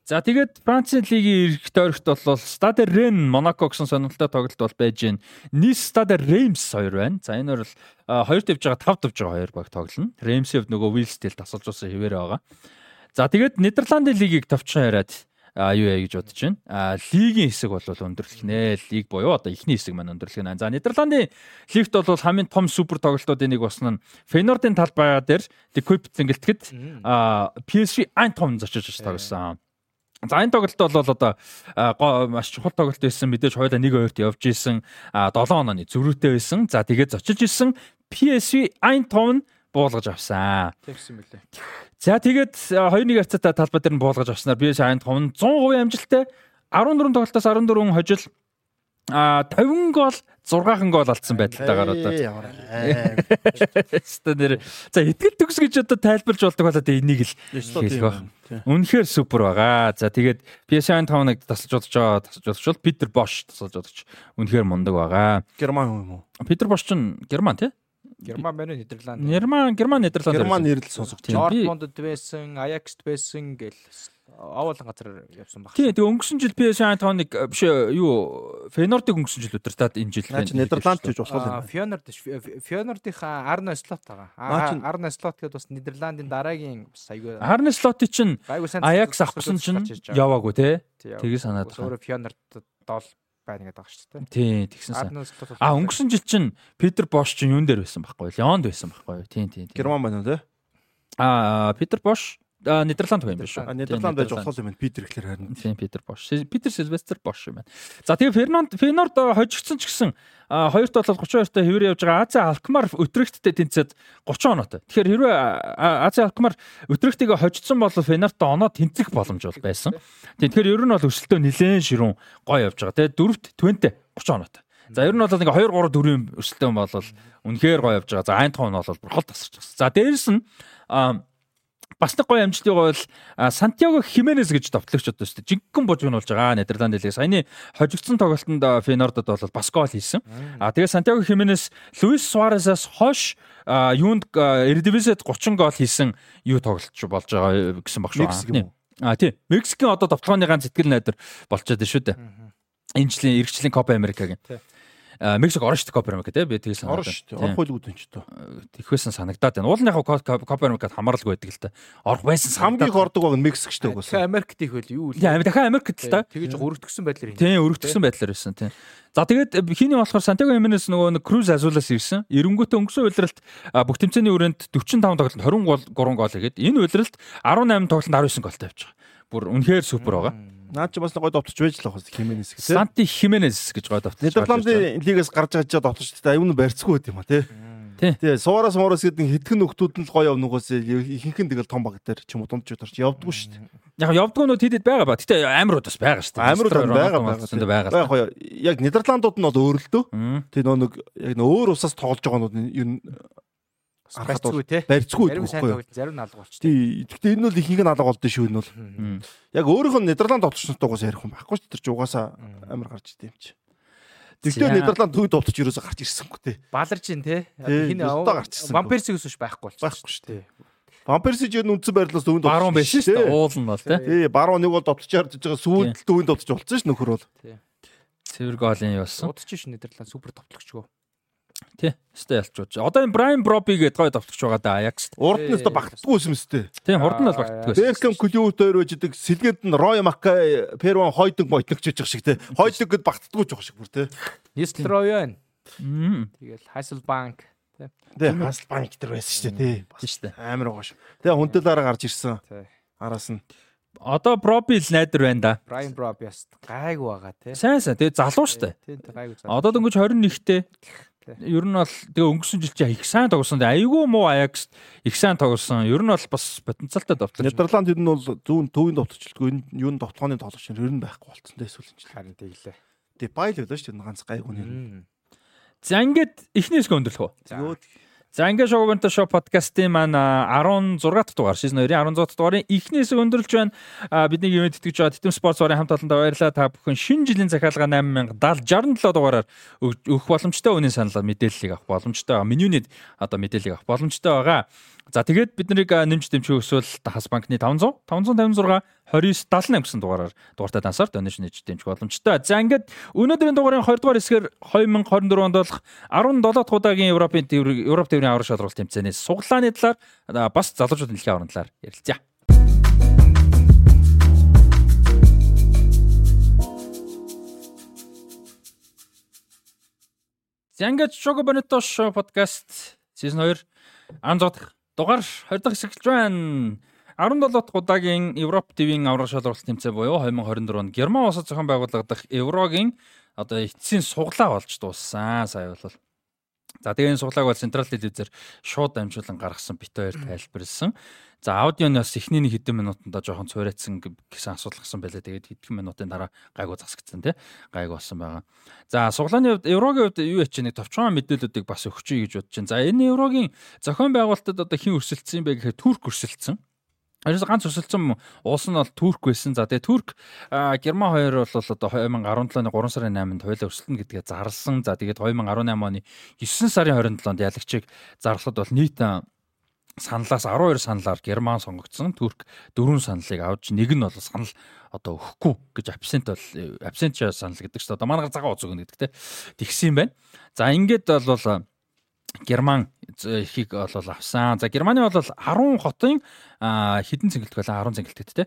За тэгээд Францын лигийн эрх тойрогт бол Stade Rennes Monaco гэсэн сонирхолтой тоглолт бол байж гэн. Nice Stade Reims хоёр байна. За энэ бол хоёр тавьж байгаа тав тавьж байгаа хоёр баг тоглоно. Reims-ийг нөгөө Wills-тэл тасалжуулсан хэвээр байгаа. За тэгээд Нидерландын лигийг товчхон яриад юу яа гэж бодож байна. А лигийн хэсэг бол өндөрлөх нэ. Лиг буюу одоо ихний хэсэг маань өндөрлөх нэ. За Нидерландын лигт бол хамгийн том супер тоглолтуудын нэг болсон нь Фейнордын талбай дээр Декуп зингэлтгэд а PSG Eindhoven зочиж тоглосон. За энэ тоглолт бол одоо маш чухал тоглолт байсан. Мэдээж хоёулаа 1-2-т явж исэн 7 онооны зөрүүтэй байсан. За тэгээд зочиж исэн PSV Eindhoven буулгаж авсан. Тэгсэн мөлий. За тэгээд 2-1 хацаатай талбай дээр нь буулгаж авснаар PSV Eindhoven 100% амжилттай 14 тоглолтоос 14 хожил а 50 гол 6хан гол алдсан байдалтайгаар одоо. Стэнэр за итгэл төгс гэж одоо тайлбарж болдог болоо тэ энийг л хэлэх баг. Үнэхээр супер байгаа. За тэгээд PSN 5-ыг тасалж бодож байгаа тасалж бодож бол Питер Бош тасалж бодож үнэхээр мундаг байгаа. Герман юм уу? Питер Бош ч Герман тий? Герман байна Нидерланд. Герман Герман Нидерланд. Герман нэрэл сонсогч. Дортмундд байсан, Аякст байсан гэл овоолон газар явсан баг. Тийм тэгээ өнгөрсөн жил PSV Eindhoven-ыг биш юу Фенордыг өнгөрсөн жил удирдаад энэ жил байна. Нидерланд гэж болох юм. Фенорд Фенордынхаа Арно Слот байгаа. Арно Слот гэдээ бас Нидерландын дараагийн бас айгүй Арно Слотыг чинь Аякс авахсан чинь яваагүй те. Тэгээ санаад. Өөрөө Фенорд доол байна гэдэг байгаа шүү дээ. Тийм, тэгсэн сайн. А өнгөрсөн жил чинь Питер Бош чинь юун дээр байсан байхгүй юу? Леонд байсан байхгүй юу? Тийм, тийм. Герман байна уу те? А Питер Бош Нидерланд байх юм биш үү? Нидерланд байж болох юм байна. Питер гэхэлэр харин. Тийм Питер Бош. Питер Сильвестр Бош юм байна. За тэгээ Фернанд Фенорд хожигдсон ч гэсэн хоёрт бол 32 та хэвээр явж байгаа Ази Алкмар Өтрэгттэй тэнцээд 30 оноотой. Тэгэхээр хэрвээ Ази Алкмар Өтрэгтийг хожигдсон бол Фенорт оноо тэнцэх боломж бол байсан. Тэгэхээр ер нь бол өсөлтөө нилээн ширүүн гой явж байгаа. Тэгээ дөрөвт 20 30 оноотой. За ер нь бол ингээ 2 3 4-ийн өсөлтөө бол үнэхээр гоё явж байгаа. За Айнтхон бол бурхал тасарч байгаа. За дээрэс нь бас нэг гоё амжилтыг бол Сантьяго Хименес гэж товтлогч одоо шүү дээ. Жинхэнэ бужигнуулж байгаа Нидерланд хэлээ. Саяны хожигдсон тоглолтод Фенордод бол бас гол хийсэн. А тэгээ Сантьяго Хименес Луис Суаресаас хойш юунд Эрдивизэд 30 гол хийсэн юу тоглолтч болж байгаа гэсэн баг шүү. А тийм. Мексикийн одоо товтлооны ганц сэтгэл найдар болчиход шүү дээ. Энэ жилийн эргэжлийн Копа Америкагийн. Мексик орно шүү дээ Копа Америка тий би санагдав. Орно шүү дээ. Орохгүй л үдэн ч тоо. Тэгхвэсэн санагдаад байна. Уул нь яг Копа Америкад хамаарлаг байдаг л та. Орох байсан хамгийн их ордог баг Мексик шүү дээ угаасаа. Америкт их байл юу вэ? Тийм дахиад Америкт л та. Тэгэж өргөдгсөн байдлаар юм. Тийм өргөдгсөн байдлаар байсан тийм. За тэгээд хиний болохоор Сантьяго Хименес нөгөө Круз Азулаас ирсэн. Эренгүүтээ өнгөрсөн удиралт бүх тэмцээний өрөөнд 45 тоглолтод 23 гол хийгээд энэ удиралт 18 тоглолтод 19 голтой явж байгаа. Бүр үнэхээр супер байгаа. Наад чи бас гой довтож байж л байгаа Хименес тийм. Санти Хименес гэж гой довтож. Нидерландын лигээс гарч байгаа ч довтож та аюун барьцгүй байт юм а тий. Тий. Суураас муураас гэдэг хэдхэн нөхдүүд нь л гоё явнугаас ихэнх нь тэгэл том баг дээр ч юм уу дундч ударч явдггүй шүү дээ. Яг явдггүй нүүд хэд байгаа ба. Гэтэ амирууд бас байгаа шүү дээ. Амирууд байгаа байгаа. Яг. Яг Нидерландууд нь бол өөр л дөө. Тий нөө нэг яг өөр усаас тоглож байгаа нүүд ер нь барьцгүй тий. Барьцгүй зарим сайн тоглож зарим нь алга болчих. Тий. Гэхдээ энэ бол ихийг нь алга болдсон шүү энэ бол. Яг өөрийнх нь Нидерланд тоглогчнод угаас ярих юм байхгүй шүү дээ. Тэр ч угаасаа амар гарч идэв юм чи. Тэгтээ Нидерланд төвд товтож ерөөсө гарч ирсэнгүй тий. Баларж ин тий. Хин Вамперсигс биш байхгүй болчих. Байхгүй шүү дээ. Вамперсиг ер нь үндсэн байрлалаас төвд баруун байсан шүү дээ. Уул нь бол тий. Тий, баруун нэг бол товтож харж байгаа сүүлд төвд товтож болцсон шүү нөхөр бол. Тий. Цэвэр голын явсан. Удаж ш Нидерланд супер товтлогчгөө. Тий. Өстэй ялчууч. Одоо энэ Брайан Броби гэдэг гой товтогч байгаа да Аякс. Урд нь өстой багтдаггүй юм өстэй. Тий, урд нь бол багтдаггүй. Беркам Клюутер байждаг сэлгээд нь Рой Маккай Перван хойдог бойтногч гэж шиг тий. Хойдог гэд багтдаггүй жоох шиг бүр тий. Нистлрой байна. Тэгэл Hasselbank тий. Тий, Hasselbank дээр байсан шүү дээ тий. Бас шүү дээ. Амар шүү. Тэгээ хүндлээрээ гарч ирсэн. Араас нь Одоо Проби л найдар байна да. Брайан Проби бас гайгүй байгаа тий. Сайн сайн. Тэгээ залуу штэ. Тий, гайгүй залуу. Одоо дөнгөж 21-тэй. Ер нь бол тэгээ өнгөрсөн жил чинь их сайн тоглосон. Айгүй муу Аякс их сайн тоглосон. Ер нь бол бас потенциалтай довтлоо. Нидерланд ер нь бол зүүн төвийн довтлогчгүй энэ юу н довтлооны тоглогч ер нь байхгүй болцсон дээ сүүлийн жил. Харин тэглээ. Тэгээ байл байлаа шүү дээ ганц гайгүй нэр. За ингээд эхнээс гөндөрлөх үү? За ингээд шоугонтой шоу подкастын маань 16 дахь дугаар шийдэн 2-ын 16 дахь дугаарын эхнээс өндөрлж байна. Бидний ивент итгэж байгаа Титэм спорт цорын хамт олондоо баярлалаа. Та бүхэн шинэ жилийн захиалга 8070 67 дугаараар өгөх боломжтой үнийн саналаар мэдээллийг авах боломжтой. Менюний одоо мэдээллийг авах боломжтой байгаа. За тэгээд бид нарыг нэмж дэмжих өсвөл Хас банкны 500 556 29 78 гэсэн дугаараар дугаартай дансаар донешн нэж дэмжих боломжтой. За ингээд өнөөдрийн дугаарын 20 дугаар хэсгээр 2024 онд болох 17 дахь удаагийн Европын Европ тээврийн аврал шалралт тэмцээнээс суглааны талаар бас залуучуудын дэлхийн аврал талаар ярилцъя. За ингээд Шого Бонито шоу подкаст сизон 2 16 дахь Дугаар 20 дахь хэсэгч байна. 17 дахь удаагийн Европ ТV-ийн аврал шалралт тэмцээн буюу 2024 онд Герман улсад зохион байгуулагдах Еврогийн одоо эцсийн суглаа болж дууссан. Сая бол. За тэгээ энэ суглааг бол Централ телевизээр шууд дамжуулан гаргасан бит хоёр тайлбарлсан. За аудионоос эхний нэг хэдэн минутанда жоохон цуурайцсан гэсэн асуудал гсэн байлаа. Тэгээд хэдхэн минутын дараа гайгүй засагдсан тий. Гайгүй болсон байгаа. За суглааны хувьд еврогийн хувьд юу яч нэг товчхон мэдээллүүдийг бас өгчий гэж бодож байна. За энэ еврогийн зохион байгуулалтад одоо хэн өрсөлдсөн бэ гэхээр Турк өрсөлдсөн. Араас ганц өсөлцөн улс нь бол Турк байсан. За тэгээ Турк Герман хоёр бол одоо 2017 оны 3 сарын 8-нд хоёулаа өрсөлдөнө гэдгээ зарласан. За тэгээд 2018 оны 9 сарын 27-нд ялагчийг зарлахад бол нийт саналаас 12 саналаар Герман сонгогдсон. Турк дөрвөн саналыг авч нэг нь бол санал одоо өгөхгүй гэж абсент бол абсент санал гэдэг чинь одоо манайгаар цагаан уц өгнө гэдэг те. Тэгсэн юм байна. За ингээд бол Герман ихийг бол авсан. За Германы бол 10 хотын хэдэн цэнгэлт байлаа 10 цэнгэлтэд те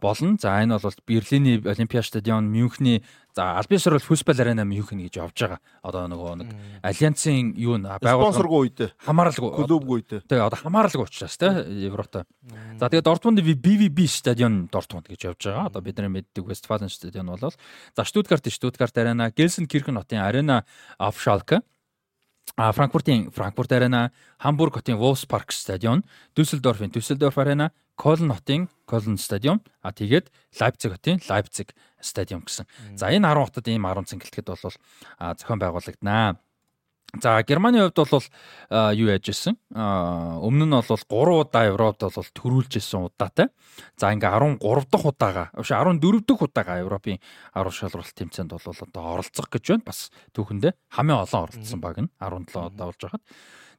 болно. За энэ бол Берлиний Олимпиа стадион, Мюнхний за Альбисер бол Фүсбал арена Мюнхен гэж явж байгаа. Одоо нөгөө нэг альянсын юу н байгууллага спонсоргүй үед хамааралгүй клубгүй үед. Тэгээ одоо хамааралгүй учраас те Еврото. За тэгээ Дортмунд BVB стадион Дортмунд гэж явж байгаа. Одоо бидний мэддэг Вестфален стадион бол за Штутгарт Штутгарт арена, Гельсенкирхен хотын арена Афшалка А Франкфуртын Франкфурт арена, Хамбург хотын Wolfspark стадион, Düsseldorf-ын Düsseldorf арена, Кольн хотын Кольн стадион, а тэгээд Лайпциг хотын Лайпциг стадион гэсэн. За энэ 10 хотод ийм 10 цэнгэлтгэд бол зохион байгуулагдана. За Германы хувьд бол юу яаж исэн? Өмнө нь бол 3 удаа Европт бол төрүүлж исэн удаатай. За ингээ 13 дахь удаага, биш 14 дахь удаага Европын арга шалралт тэмцээнд бол одоо оролцох гэж байна. Бас түүхэндээ хамгийн олон оролцсон баг нь 17 удаа болж байхад.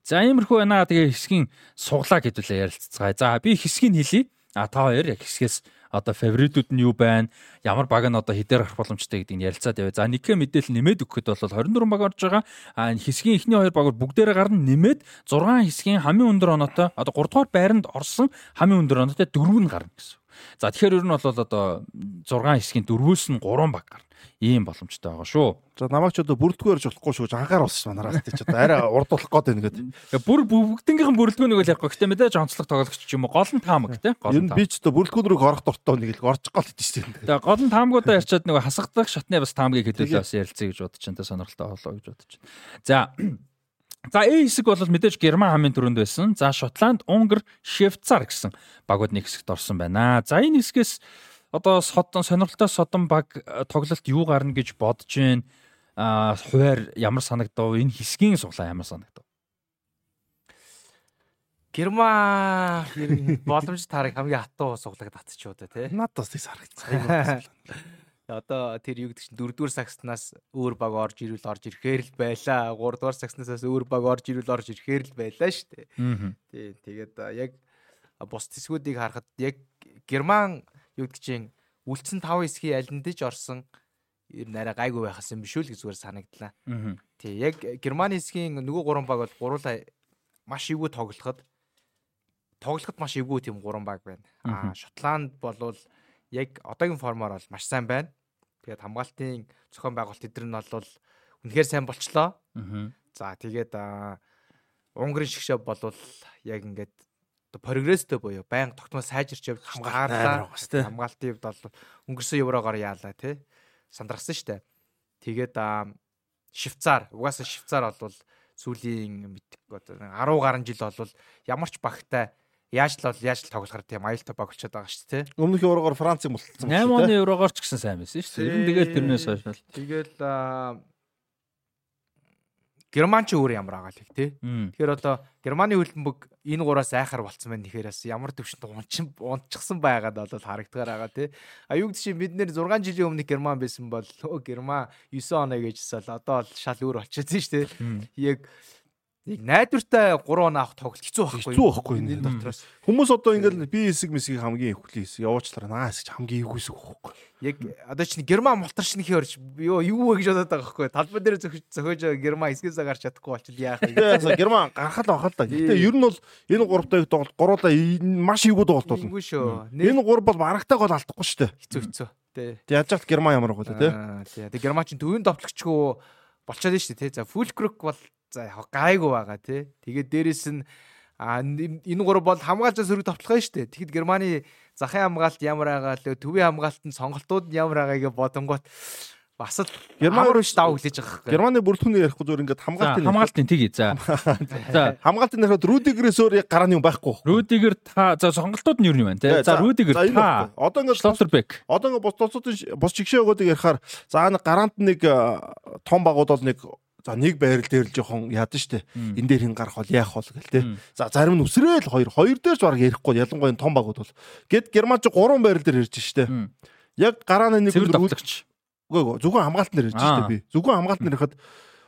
За иймэрхүү байна. Тэгээ хэсгийн суглаа гэдүүлээ ярилцгаая. За би хэсгийг хэлье. А та хоёр яг хэсгээс одоо фаворитууд нь юу байна? Ямар баг нь одоо хідээр гарах боломжтой гэдгийг ярилцаад яваа. За нэг мэдээлэл нэмээд өгөхэд бол 24 баг орж байгаа. А хэсгийн эхний хоёр багаар бүгдээрээ гарна нэмээд 6 хэсгийн хамгийн өндөр оноотой одоо 3 дугаар байранд орсон хамгийн өндөр оноотой дөрөв нь гарна гэсэн. За тэгэхээр ер нь бол одоо 6 хэсгийн дөрвөөс нь 3 баг гарна ийм боломжтой байгаа шүү. За намайг ч одоо бүрдгөө ярьж болохгүй шүү. Анхаар болсон манаас тийч одоо арай урд болох гээд байна гэдэг. Бүр бүгднгийнхэн бүрэлдэхүүнийг л явахгүй гэхдээ мэдээж онцлог тоглогч ч юм уу гол нь таамаг тий. Гол нь би ч одоо бүрэлдэхүүн рүү орох дуртай нэг л орчих гол чинь. Тэгээ гол нь таамагуудаа ярьчаад нэг хасагдах шатны бас таамгийг хэлүүлээ бас ярилцъя гэж бодож байна. Сонирхолтой болоо гэж бодож байна. За За A хэсэг бол мэдээж Герман хамгийн түрүүнд байсан. За Шотланд, Унгар, Швейцар гэсэн багууд нэг хэсэгт орсон байна. За энэ хэсгээс одоо содон сонирхолтой содон баг э, тоглолт юу гарна гэж бодож байна. А хуваар ямар санагдав? Энэ хэсгийн суглаа ямар санагдав? Герман боломж тарыг хамгийн хатуу суглаад татчихуу да тий. Надаас тийс харагдсан. Одоо тэр юу гэдэг чинь дөрөвдүгээр сагснаас өөр баг орж ирвэл орж ирэхээр л байлаа. Гуравдугаар сагснаас өөр баг орж ирвэл орж ирэхээр л байлаа шүү дээ. Тий. Тэгээд яг бус тэсгүүдийг харахад яг Герман юу гэдэг чинь үлдсэн 5 хэсгийн алиндэж орсон ер нь арай гайгүй байхас юм биш үү л гэж зүгээр санагдлаа. Тий, яг Германы хэсгийн нөгөө гурван баг бол гуруула маш ивгүй тоглоход тоглоход маш ивгүй тийм гурван баг байна. Аа, Шотланд болвол яг одоогийн формоор бол маш сайн байна. Тэгээд хамгаалтын зохион байгуулалт эдгээр нь бол үнэхээр сайн болчлоо. За тэгээд Унгарын шгшээ болвол яг ингээд прогресстэй буюу байнга тогтмол сайжирч явж хамгаалаа. Хамгаалтын хувьд бол өнгөрсөн еврогоор яалаа тий. Сандрагсан штэ. Тэгээд Швейцар, угаасаа Швейцар бол сүүлийн мэдээ одоо 10 гаруй жил бол ямар ч багтай яаж л бол яаж л тоглохоор тийм аюултай баг болчиход байгаа шүү дээ. Өмнөх еврогоор Францын болцсон. 8 оны еврогоор ч гэсэн сайн байсан шүү дээ. Ер нь тэгэл тэрнээс хойш л. Тэгэл Герман ч өөр ямар байгаа л их тий. Тэгэхээр одоо Германы хөлбөмбөг энэ гураас айхаар болцсон байна. Тэгэхээр бас ямар төвшөнд унчин унтчихсан байгаад бол харагдгаар байгаа тий. А юу гэдэг чинь бид нэр 6 жилийн өмнө Герман байсан бол өө Герман 9 оноо гэжсэл одоо бол шал өөр болчихсон шүү дээ. Яг Нэг найдвартай 3 он авах тоглолт хэцүү байхгүй юу? Хэцүү байхгүй энэ дотроос. Хүмүүс одоо ингээл би хэсэг мэсгийг хамгийн ихвхлийн хэсэг явуучлаараа наа хэсэг хамгийн эвгүй хэсэг байхгүй. Яг одоо чинь герман мултаршны хөрч ёо юу вэ гэж бодоод байгаа байхгүй. Талбай дээр зөхөж зөхөж герман хэсгээс гарч чадахгүй болчихвол яах вэ? Герман гарахал авах л да. Гэтэ ер нь бол энэ гуравтай тоглолт гуруулаа маш эвгүй тоглолт болно. Эвгүй шүү. Энэ гурав бол барагтайг бол алдахгүй шүү дээ. Хэцүү хэцүү. Тэ. Яаж яах герман ямар тий. Тий. Тэгээ герман чинь төвийн товтлогчгүй болчиход шүү дээ. За фулкрук бол за яг гайгүй байгаа тий. Тэгээд дээрэс нь энэ гурав бол хамгаалж сөрөг товтлох нь шүү дээ. Тэгэхэд Германы захын хамгаалт ямар байгаа л төвийн хамгаалтанд сонголтууд нь ямар байгаа гэж бодонгот бас л Герман руу ш даваа хүлээж байгаа хэрэг. Германы бүрэлдэхүүнийг ярихгүй зүгээр ингээд хамгаалтын хамгаалтын тгий за. За хамгаалтын ярихад Рудигерээс өөр гарааны юм байхгүй. Рудигер та за сонголтууд нь юу юм байна те. За Рудигер та одоо ингээд Шлоттербек. Одоо ингээд бос тоцоодын бос чигшээ өгөөдгийг ярихаар за нэг гарант нэг том багууд бол нэг За нэг байрал дээр л жоохон яадаг штэ. Энэ дээр хин гарах бол яах бол гэл те. За зарим нь үсрээл хоёр хоёр дээр ч баг ярихгүй ялангуяа том багууд бол. Гэт германч гурван байрал дээр ирж штэ. Яг гарааны нэг үлдэгч. Үгүй ээ зөвхөн хамгаалт нэр ирж штэ би. Зөвхөн хамгаалт нэр ихэд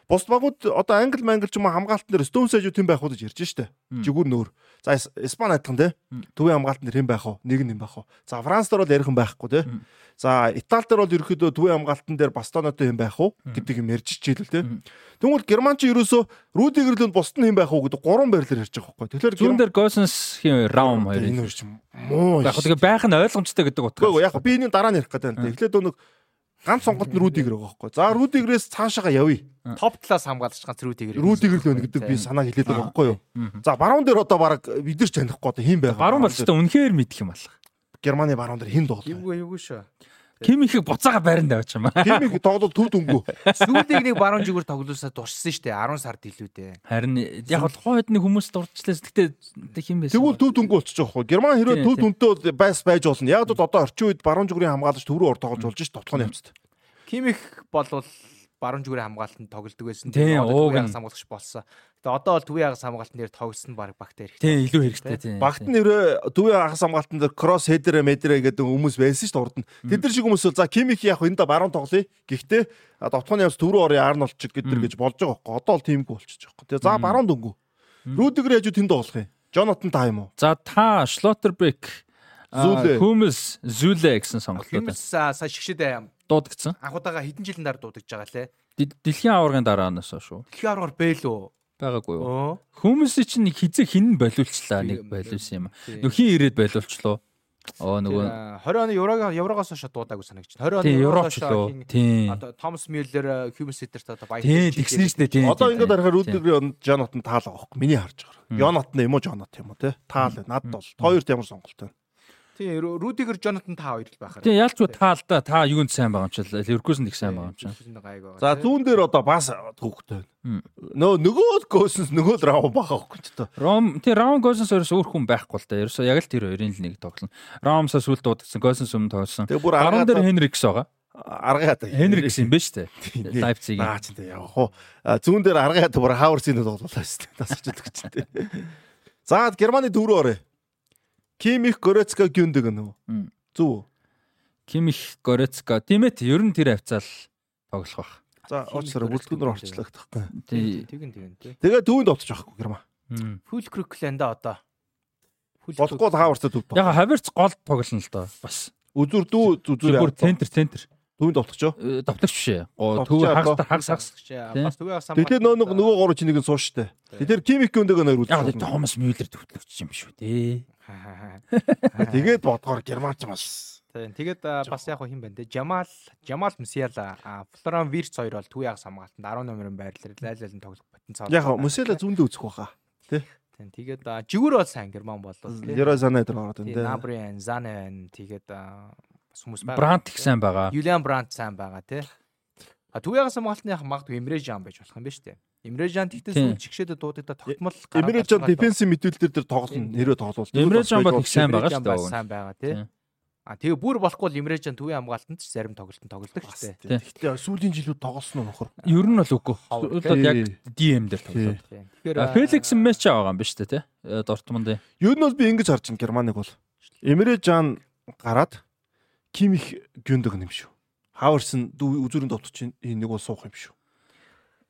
бус багууд одоо англи мангл ч юм уу хамгаалт нэр Stone Sage тийм байх гэж ярьж штэ. Жигүүр нөөр. За Испани адилхан те. Төвийн хамгаалт нэр хэм байх уу? Нэг нь юм байх уу? За Франц дээр бол ярих юм байхгүй те. За Итали дээр бол ерөөхдөө төвийн хамгаалтан дээр Бастонотой юм байх уу гэдэг юм ярьж чийлэл те. Тэгвэл Герман ч ерөөсөө Рудигерлөнд бусд нь юм байх уу гэдэг гурван байрлал ярьж байгаа байхгүй. Тэгэхээр зүүн дээр Госенс хин Раум хоёр энэ хоёр ч муу. Яг тэгээ байх нь ойлгомжтой гэдэг утгаар. Үгүй яг би энэ дараа нь ярих гэдэг байна. Эхлээд өнөг ганц сонголт нь Рудигер байгаа байхгүй. За Рудигерээс цаашаага явъя. Топ талаас хамгаалагч ганц Рудигер. Рудигер л байна гэдэг би санаа хэлээд байгаа байхгүй юу. За баруун дээр одоо баг бид нар ч танихгүй одоо хин байгаа. Баруун бол ч гэсэн үнэхээр мэдэх юм байна. Германы баруун дээр хин тоглох. Эвгүй эвгүй шүү. Ким их буцаага байранд авч юм аа. Ким их тоглол төв дөнгөө. Сүүлийг нэг баруун жигүүр тоглуулсаа дурсан шүү дээ 10 сард илүүдээ. Харин яг бол үед нэг хүмүүс дурдчихлаа. Гэтэ хин байсан. Тэгвэл төв дөнгөө болчих жоохгүй. Герман хэрэг төв дүнтэй байс байж болно. Яг л одоо орчин үед баруун жигүүрийн хамгаалагч төв рүү ор тоглож болж ш тоглооны явцад. Ким их болвол баруун зүгээрээ хамгаалтанд тоглодог байсан. Тэгээ ууг нь хамгаалагч болсон. Тэгээ одоо бол төвийн агас хамгаалтан дээр тогсон баг багт хэрэгтэй. Тийм илүү хэрэгтэй тийм. Багт нэрээ төвийн агас хамгаалтан дээр кросс хедерэ медрэ гэдэг хүмүүс байсан шүү дээ урд нь. Тэд нар шиг хүмүүс за Кимих яг энэ да баруун тоглоё. Гэхдээ довтгоны явц төрөө орын аар нь олчих гэдэр гэж болж байгаа хөөе. Одоо бол тиймгүй болчихж байгаа хөөе. Тэгээ за баруун дөнгөө. Рүдигэр яж тэнд тоглох юм. Джонатан та юм уу? За та Шлоттербек Зүлэ. Хүмс Зүлэ гэсэн сонголтууд. Хүмс сая шигшэд дуудагдсан. Анхудаага хэдэн жилийн дараа дуудагдж байгаа лээ. Дэлхийн аваргын дараанаас шүү. Дэлхийн аваргаар бэлөө байгаагүй юу? Хүмүүс чинь нэг хизээ хин болиулчлаа нэг болиулсан юм. Нөхөн ирээд болиулчлаа. Оо нөгөө 20 оны еврог еврогоос хойш дуудаагүй санагч. 20 оны еврогоос хойш тийм. Одоо Томас Мюллер, Хьюмс Сидерт одоо баяр. Тийм, тэгсэн шүү дээ тийм. Одоо ингээд харахаар Рүдигэр Жонатан таал байгаа хөөхгүй. Миний харж байгаа. Йонатан юм уу Жонат юм уу те? Таал надад бол. Хоёрт ямар сонголт байна? Тийм, Рүдигер Жонатан та хоёр л байхаар. Тийм, яалч таал да та юунд сайн байгаа юм чи Ливеркузен их сайн байгаа юм чи. За зүүн дээр одоо бас төвхтэй байна. Нөө нөгөө Госенс нөгөө л Раун бахаа хөхгүй ч тоо. Ром тийм Раун Госенс ерөөс өөр хүн байхгүй л да. Ерөөсөө яг л тэр хоёрын л нэг тоглоно. Раумсаа сүлд дуудсан, Госенс өмнө тоглосон. Баруун дээр Хенрикс байгаа. Аргаа та Хенрикс юм шүү дээ. Лайпциг. Аа ч тийм явах уу. Зүүн дээр аргаа та бүр Хауэрсийн тоглолоо шүү дээ. Тасч өгч дээ. За Германы дөрөв орой. Кимих Горецка гүндэг нөө. Зүг. Кимих Горецка тийм ээ ер нь тэр хавцаал тоглох бах. За очсороо бүлтгэнээр орчлоо гэхгүй. Тий. Тэгэн тэгэн тий. Тэгээ төвөнд отож байхгүй Герман. Фул Крюклэнда одоо. Болохгүй л хаварцаа төв. Яг хавирц гол тоглоно л доо бас. Үзүр дүү зүзүр. Зүгээр центр центр. Төвөнд отогчоо. Давтагч биш ээ. Төв хагас хагас хагас. Бас төвөө хагас. Тэгээ нөгөө нөгөө гурав чинь нэг сууш штэ. Тэр Кимих гүндэг нэр үзсэн. Яг Томас Мюллер төвтлөгч юм шүү дээ. Тэгээд бодгоор германч маш. Тийм. Тэгээд бас яг хин байна те. Жамал Жамал Мусиала, Флоран Вирц хоёр бол төвийн хагас хамгаалтанд 10 номерын байрлал лайлалын тоглох потенциал. Яг Мусиала зүүндээ үзэх баха. Тэ. Тийм. Тэгээд жигүүр бол сайн герман боллоо Зане дээр ороод байна те. Набриан, Зане байна. Тэгээд бас хүмүүс байгаа. Брант их сайн байгаа. Юлиан Брант сайн байгаа те. А төвийн хагас хамгаалтны магадгүй Эмре Жан байж болох юм ба штэ. Эмрежан тэгтээ сүүл чигшээдэ дуудагдаа тогтмол Эмрежан дефенсив мэдүүлэлтэр дээр тоглоно нэрээ тоглолт. Эмрежан бол их сайн байгаа шүү дээ. Сайн байгаа тий. А тэгээ бүр болохгүй бол Эмрежан төвийн хамгаалтанд ч зарим тоглолтод тоглодог шүү дээ. Тэгтээ сүүлийн жилүүд тоглосон нь нөхөр. Ер нь бол үгүй. Одоо яг DM дээр тоглоод. Тэгэхээр Феликс Месч байгаа юм ба шүү дээ тий. Дортмунд. Ер нь бол би ингэж харж байна Германыг бол. Эмрежан гараад Кимих гүндэг юм шүү. Хауэрс нь үзүүрийн довтч нэг бол суух юм шүү.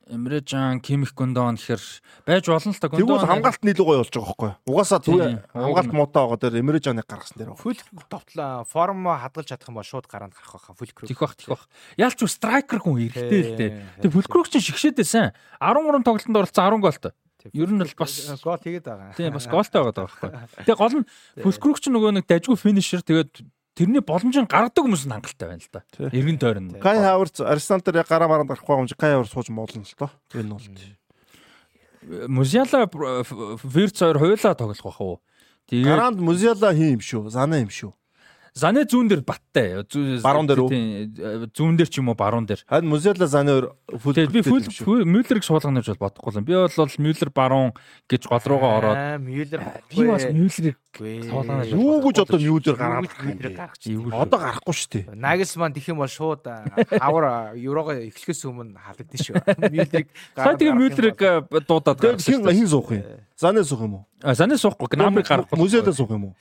Эмре Жан, Кимих Гундон гэхэр байж болно л та Гундон. Тэгвэл хамгаалт нь илүү гоё болж байгаа байхгүй юу? Угаасаа түр хамгаалт муутай байгаа дээр Эмре Жаныг гаргасан дээр. Фүл товтлоо форм хадгалж чадах юм бол шууд гараанд гарах байхаа фүл крүг. Тих бах, тих бах. Яалч уу страйкер хүн эргэтэй л дээ. Тэг фүл крүг чинь шигшээдсэн. 13 тоглолтод оролцсон 10 голтой. Ер нь бол бас гол хийгээд байгаа. Тийм бас голтой байгаа байхгүй. Тэгээ гол нь фүл крүг чинь нөгөө нэг дажгүй финишер тэгээд тэрний боломжийг гаргадаг хүмүүс нь хангалттай байна л да. Эргэн тойрон. Кай Хаварц Арсенал дээр гараа маранд гарахгүй юм чи Кай Хаварц сууж болно л доо. Энэ бол. Музиала Вирц хоёр хуйлаа тоглох бах уу? Тэгээд гараанд Музиала хин юм шүү. Зана юм шүү. Заны зүүн дээр баттай. Баруун дээр үү? Зүүн дээр ч юм уу баруун дээр. Харин Музела Заны фул би фул Мюллерийг суулгах гэж бодохгүй юм. Би бол Мюллер баруун гэж гол руугаа ороод Мюллер би бас Мюллерийг суулгах гэж юу гэж одоо Мюллер гаргах Одоо гарахгүй шүү дээ. Нагelsман тэх юм бол шууд хавар еврого эхлэхээс өмнө халагдсан шүү. Мюллерийг гаргах. Тэгээ Мюллерийг дуудаад гаргасан. Хин хин суух юм. Заны суух юм уу? А Заны суухгүй. Гнабрыг гаргахгүй. Музела суух юм уу?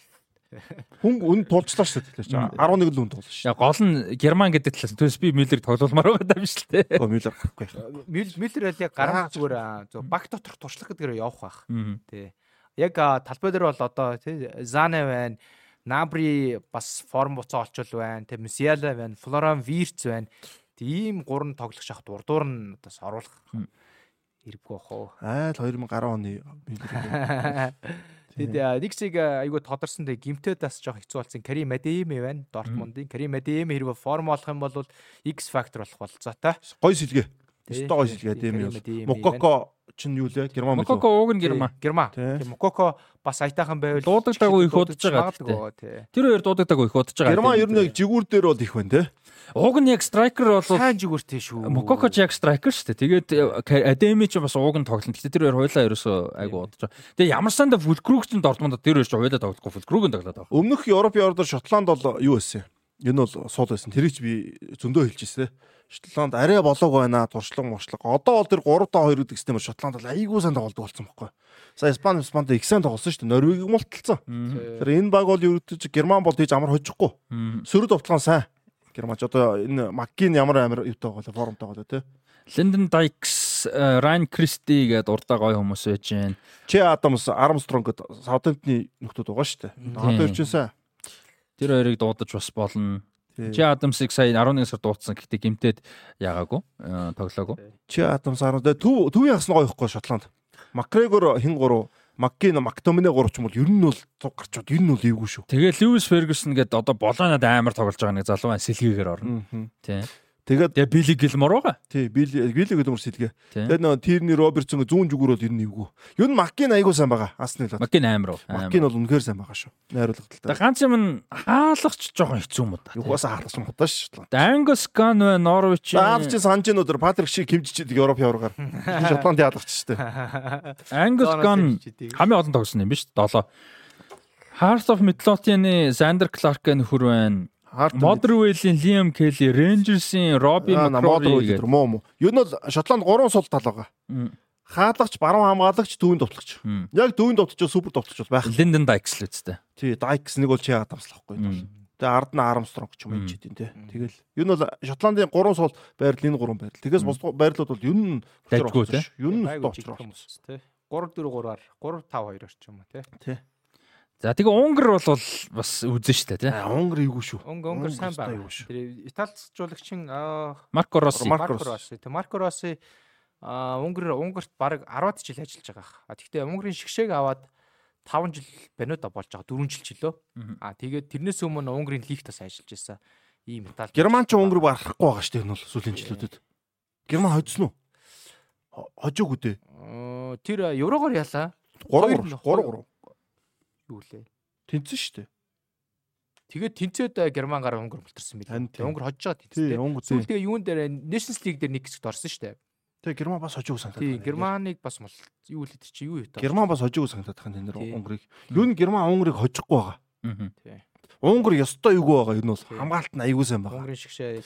Хүн үн тулцлаа шүү дээ. 11 л үн тулсан шүү. Гол нь Герман гэдэг талаас төс би Мюллер тоглоулмаар байгаа юм шүү дээ. Оо Мюллер гарахгүй. Мюллер бол яг гараа зүгээр зөв баг доторх туршлага гэдгээр явах байх. Тий. Яг талбай дээр бол одоо тий Зане байна. Набри бас форм буцаа олчвол байна. Тий Мусиала байна. Флоран Вирц байна. Тийм гурван тоглох шахт урдуур нь одоо оруулах хэрэггүй уу. Айл 2010 оны. Тэгээд нэг зэг айгүй тодорсон тэг гимтэй бас жоох хэцүү болсон. Кари Мадеми байна. Дортмундын Кари Мадеми хэрвээ форм олох юм бол X factor болох болцоотой. Гой сэлгээ. Өстой гой сэлгээ тийм юм. Мококо чинь юу лээ? Герман мөн. Мококо уг нь Герман. Герман. Мококо бас аятайхан байвал дуудагдаагүй их удаж байгаа. Тэр хоёр дуудагдаагүй их удаж байгаа. Герман ер нь жигүүр дээр бол их байна те. Уг нь яг страйкер бол сайн жигүүртэй шүү. Мококо ч яг страйкер шүү дээ. Тэгээд Адеми ч бас ууг нь тоглоно. Гэтэ тэр хоёр хойлоо ерөөсөө айгу удаж байгаа. Тэгээ ямар санда Фулкруг ч Дортмунд тэр хоёр ч хойлоо тоглохгүй Фулкруг нь тоглоод байгаа. Өмнөх Европ яваад Шотланд бол юу байсан? Энэ бол суул байсан. Тэрийг ч би зөндөө хэлчихсэн. Шотланд арай болоог байна туршлага муршлага. Одоо бол тэр 3 та 2 гэдэг системээр Шотланд бол айгүй сайн тоглолдог болсон байхгүй. Сая Испани Испанд их сайн тоглосон шүү дээ. Норвегийг мулталцсан. Тэр энэ баг бол гэдэг Герман бол тийж амар хожихгүй. Сөрөд овтлон сайн. Германч одоо энэ Маккин ямар амар юутай байгаа формтой байгаа тий. Лэндон Дайкс, Райн Кристи гэдэг урдаа гоё хүмүүс байж гэн. Чи Адамс, Армстронг гэдэг Саутгемптны нөхдүүд байгаа шүү дээ. Одоо ирчихсэн. Тэр хоёрыг дуудаж бас болно. Чи Адамсыг сая 11 сар дуудсан гэхдээ гимтээд яагаагүй тоглоогүй. Чи Адамс 10 төв төвийн хас нь гоё ихгүй Шотланд. Макгрегор хин 3 Маккин Мактомине 3 ч юм бол ер нь бол цуг гарчууд ер нь бол эвгүй шүү. Тэгээ Льюис Фергюсон гэдэг одоо болоонод амар тоглож байгаа нэг залуу сэлгээгээр орно. Тийм. Тэгээд тэгээ Билли Гилмор байгаа. Тий, Билли Билли Гилмор сэлгээ. Тэгээд нөө Тирни Робертсон зүүн зүгүүр бол ер нь эвгүй. Ер нь Маккин айгуу сайн байгаа. Асны л. Маккин амар уу. Маккин бол үнэхээр сайн байгаа шүү. Найруулгаталтай. Тэгээд ганц юм нь хаалгач жоохон хэцүү юм да. Юугаас хаалгач юм худаа шүү. Ангус Ган вэ Норвич. Даавч санаж энэ өдөр Патрик шиг хэмжиж Европ яваргаар. Шотланд яалагч шүү дээ. Ангус Ган хамгийн олон тогсон юм биш үү? 7. Heart of Midlothian-ы Sander Clark-ын хөр байна. Модервелийн Лиам Келли, Рейнжерсийн Роби Макроли гэдэг муу муу. Юу нь бол Шотланд 3 сул тал байгаа. Хаалгач, баруун хамгаалагч, дүүн довтлогч. Яг дүүн довтлогч супер довтлогч бол байх. Линден Дайкс л үстэй. Тий, Дайкс нэг бол чи яагаад давслахгүй. Тэгээ ард нь Армстронг ч юм уу чийдин тий. Тэгэл юу нь бол Шотландын 3 сул байрал энэ 3 байрал. Тэгээс бус байрлууд бол юу нь дайггүй тий. Юу нь очроо тий. 3 4 3-аар 3 5 2 орчим юм тий. Тий. За тэгээ Унгар бол бас үзэн штэ тий. Унгар эйгүү шүү. Унгар сайн байна. Тэр Италицжуулагчин Марко Росси. Марко Росси. Тэг Марко Росси а Унгар Унгарт баг 10-аад жил ажиллаж байгаа. А тэгтээ Унгарийн шгшээг аваад 5 жил баниуда болж байгаа 4 жил ч лөө. А тэгээд тэрнээс өмнө Унгарийн лигт бас ажиллаж байсан. Ийм Итали. Герман ч Унгар барахгүй байгаа шүү дээ энэ бол сүүлийн жилүүдэд. Герман хоцсон уу? Хожоогүй дээ. Тэр еврогоор яалаа. 3 3 3 юу лээ. Тэнцэн шүү дээ. Тэгээд тэнцээд Герман гараа Унгар мултарсан мэт. Унгар хожж байгаа тэнцээ. Сүүл тэгээ юун дээр Nations League дээр нэг хэсэгт орсон шүү дээ. Тэгээ Герман бас хожиг санагдаад. Тийм Германыг бас мул юу л чи юу юу Герман бас хожиг санагдаад байгаа энэ нэр Унгарыг. Юу н Герман Унгарыг хожихгүй байгаа. Тийм. Унгар ёстой юугүй байгаа энэ бол хамгаалт нь аягүй сайн байгаа. Унгарийн шгшээ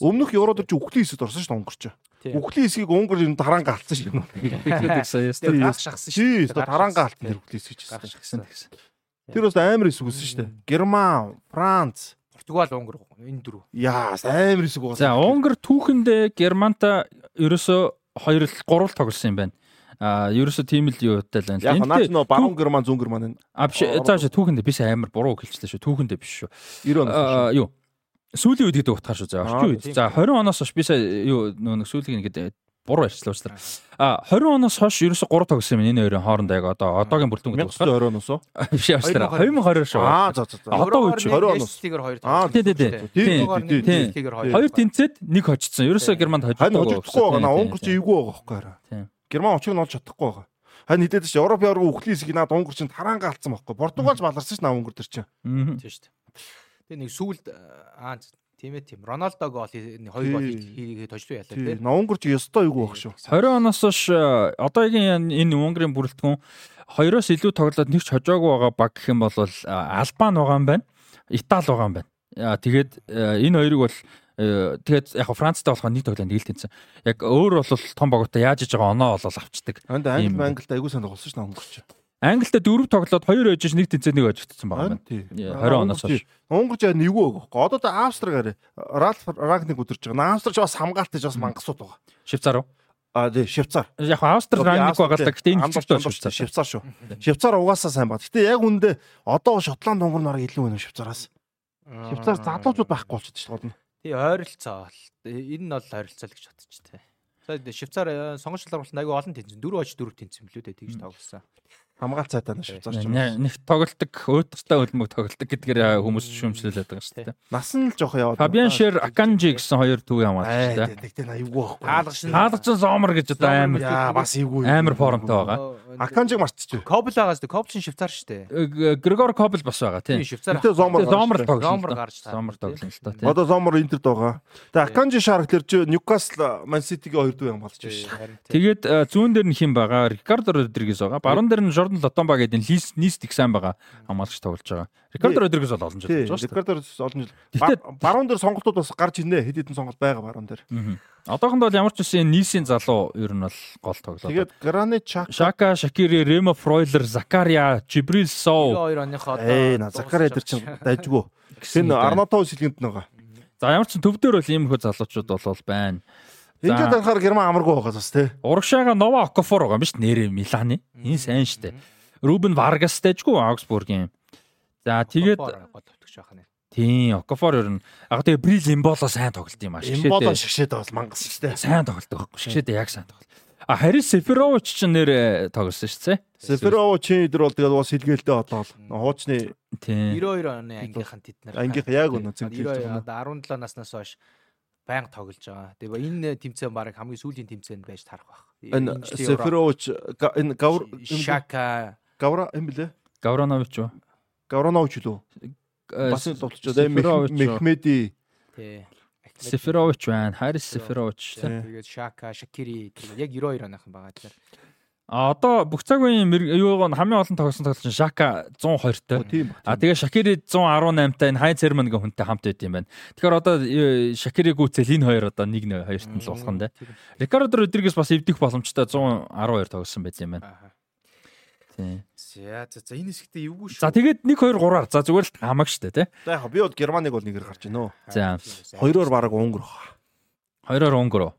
Өмнөх Еврод чи үхлийн хэсэгт орсон шүү дээ Унгар чи. Үхлийн хэсгийг тараанга алдсан шүү дээ. Тэгэхээр сая ястаа гах шахсан шүү. Тийм тараанга алдсан тэр үхлийн хэсэг гэсэн. Шахсан гэсэн. Тэр бас амар хэсэг үсэн шүү дээ. Герман, Франц, Португал, Унгар энэ дөрөв. Яа, амар хэсэг болсон. За Унгар түүхэндээ Германта ерөөсө 2 л 3 л тоглосон юм байна. А ерөөсө тийм л юу тал байна. Яг наач нөө баруун Герман, зүүн Герман. А биш зааш түүхэндээ биш амар буруу хэлчихлээ шүү. Түүхэндээ биш шүү. 90 оноос. Юу сүүлийн үед гэдэг утгаар шүү. За орчин үед. За 20 оноос хойш би сая юу нөө сүүлийн ингээд буруу ярьчлаа уучлаарай. А 20 оноос хойш ерөөсө 3 тогсон юм энэ хоёрын хооронд яг одоо одоогийн бүрдүүн гэдэг утгаар 20 оноос уу? Биш уучлаарай. 2020 шүү. Аа за за за. Одоо үуч 20 оноос. Аа тий тий тий. Тийм. Хоёр тэнцээд нэг хожицсан. Ерөөсө Германд хожихгүй. Хожихгүй байгаа. Унгар чи эвгүй байгаа байхгүй хараа. Герман очиг нь олж чадахгүй байгаа. Хань хидэд чи Европ явраг үхлийн хэсгийг наад Унгар чинь тараанга алдсан байхгүй. Португалч баларсан ш наа Унгар төр чинь. Тийм шүү дээ. Тэгээ нэг сүулт аа Тийм ээ тийм. Роналдо гол хоёр гол хийгээд тожлоо ялаа тийм. Унгар ч ёстой юу байх шүү. 20 оноос хойш одоогийн энэ Унгарын бүрэлдэхүүн хоёроос илүү тоглоод нэг ч хожоогүй байгаа баг гэх юм бол Албан байгаа юм байна. Итали байгаа юм байна. Тэгээд энэ хоёрыг бол тэгээд яг Францтай болохоор нэг тоглоом нэг л тэнцсэн. Яг өөр бол том багуудаа яаж иж байгаа оноо бол авчдаг. Англи англид аягүй сайн тоглосон шүү дээ Унгарч. Англид дөрөв тоглоод хоёр ойжж нэг тэнцээ нэг ойжтсан байгаа юм. 20 оноос хойш. Унгарч яг нэггүй өгөхгүй. Одоо та Австриг арай. Ралф Рагник өдөрч байгаа. Австрич бас хамгаалтай бас мангасууд байгаа. Швейцар уу? А тий, Швейцар. Яг Австри Рагник байгаа л да. Гэтэ энэ хэмжээтэй Швейцар. Швейцар шүү. Швейцар угаасаа сайн баг. Гэтэ яг үндэ одоо Шотланд Унгар нарыг илүү байна Швейцараас. Швейцар залуучууд байхгүй болчиход шүү дээ. Тий, ойролцоо. Энэ нь бол ойролцоо л гэж бодчих тий. Швейцар сонгогч шалралт айгүй олон тэнцэн. Дөрөв оч дөрөв тэнцэн билүү дээ тэгж тоглосон хамгаалт цайтаа нь швейцарч юм. Нэг тоглолтог өөдөртэй хөлмөг тоглолтог гэдгээр хүмүүс шүүмжлүүлээд байгаа шүү дээ. Нас нь л жоох яваад. Фабиан Шер Аканжи гэсэн хоёр төв хамгаалагч шүү дээ. Тэгтээ аюугүй байхгүй. Хаалгач хаалгач зоомор гэж одоо амар яа бас аюугүй. Амар формтой байгаа. Аканжиг марцчих. Кобл байгаас дээ. Кобл чинь швейцар шүү дээ. Грегор Кобл бас байгаа тийм. Тэгтээ зоомор зоомор тоглолт. Зоомор гарч таа. Зоомор тоглолт л та тийм. Одоо зоомор Интерд байгаа. Тэгээ Аканжи Шарк тэр Ньюкасл Ман Ситигийн хоёр төв хамгаалагч шүү. Тэгээд зүүн дээр нь хэн байгаа? Рикардо Родригес байгаа. Баруун дээр нь Жордан Лотомба гэдэг лист нист их сайн байгаа хамгаалагч тоглож байгаа. Рикардо Родригес бол олон жил болж байгаа шүү. Рикардо олон жил. Баруун дээр сонголтууд бас гарч ирнэ. Хэд хэдэн сонголт байгаа баруун дээр. Одоохондоо бол ямар ч үсэн нийсийн залуу ер нь бол гол тоглоо. Тэгээд Гранит Шака, Шака, Шакири, Ремо Фройлер, Закария, Жибрил Соу. Хоёр оныхоо одоо Ээ, Закария тэр чинь дайжгүй. Энэ Арнатов сэлгэнд байгаа. За ямар ч төв дээр бол ийм хөө залуучууд бол байна. Ингээд анхаар Герман амаргүй байгаа бас тий. Урагшаага Нова Окофор байгаа юм биш нэрээ Миланы. Энэ сайн штэ. Рубен Варгас дэжгүй Аугсбургийн. За тэгээд гол төвтгч байх нь. Тийм, Окафор ер нь яг тэгээ Брил Имболо сайн тоглолт юм аа. Имболо шгшээд бол мангас дээ. Сайн тоглолт байхгүй. Шгшээд яг сайн тоглолт. А Харис Сеферович ч нэр тоглосон шүү дээ. Сеферович идэр бол тэгээд бас хилгээлтэй одоо хуучны тийм 92 оны ангийнхан тэд нар. Ангийнхан яг өнө зэмлэлж байгаа. 17 наснаас хойш байнга тоглож байгаа. Тэгээ энэ тэмцээн баг хамгийн сүүлийн тэмцээн байж тарах байх. Энэ Сеферович энэ Гавр Шака Гавра юм блэ? Гавранович уу? Гавранович лөө. Бас тоглож байгаа. Мехмеди. Тий. Сеферович байна. Харис Сеферович. Тэгээд Шака, Шакири яг 92 оныхан байгаа тийм. А одоо бүх цаг үеийн юуг нь хамгийн олон тогсон тоглолт чинь Шака 102 тай. А тэгээ Шакири 118 тай энэ Хайн Цермангийн хүнтэй хамт байд юм байна. Тэгэхээр одоо Шакири гүцэл энэ хоёр одоо нэг нэг хоёрт нь л болох нь да. Рикардо Родригес бас эвдэх боломжтой 112 тогсон байт юм байна. Тийм. За за за энэ хэсэгтээ эвгүй шүү. За тэгээд 1 2 3-аар за зүгээр л хамаг штэ тий. За яг би бол Германыг бол нэгээр гарч гинөө. За. Хоёроор баг Унгар. Хоёроор Унгар.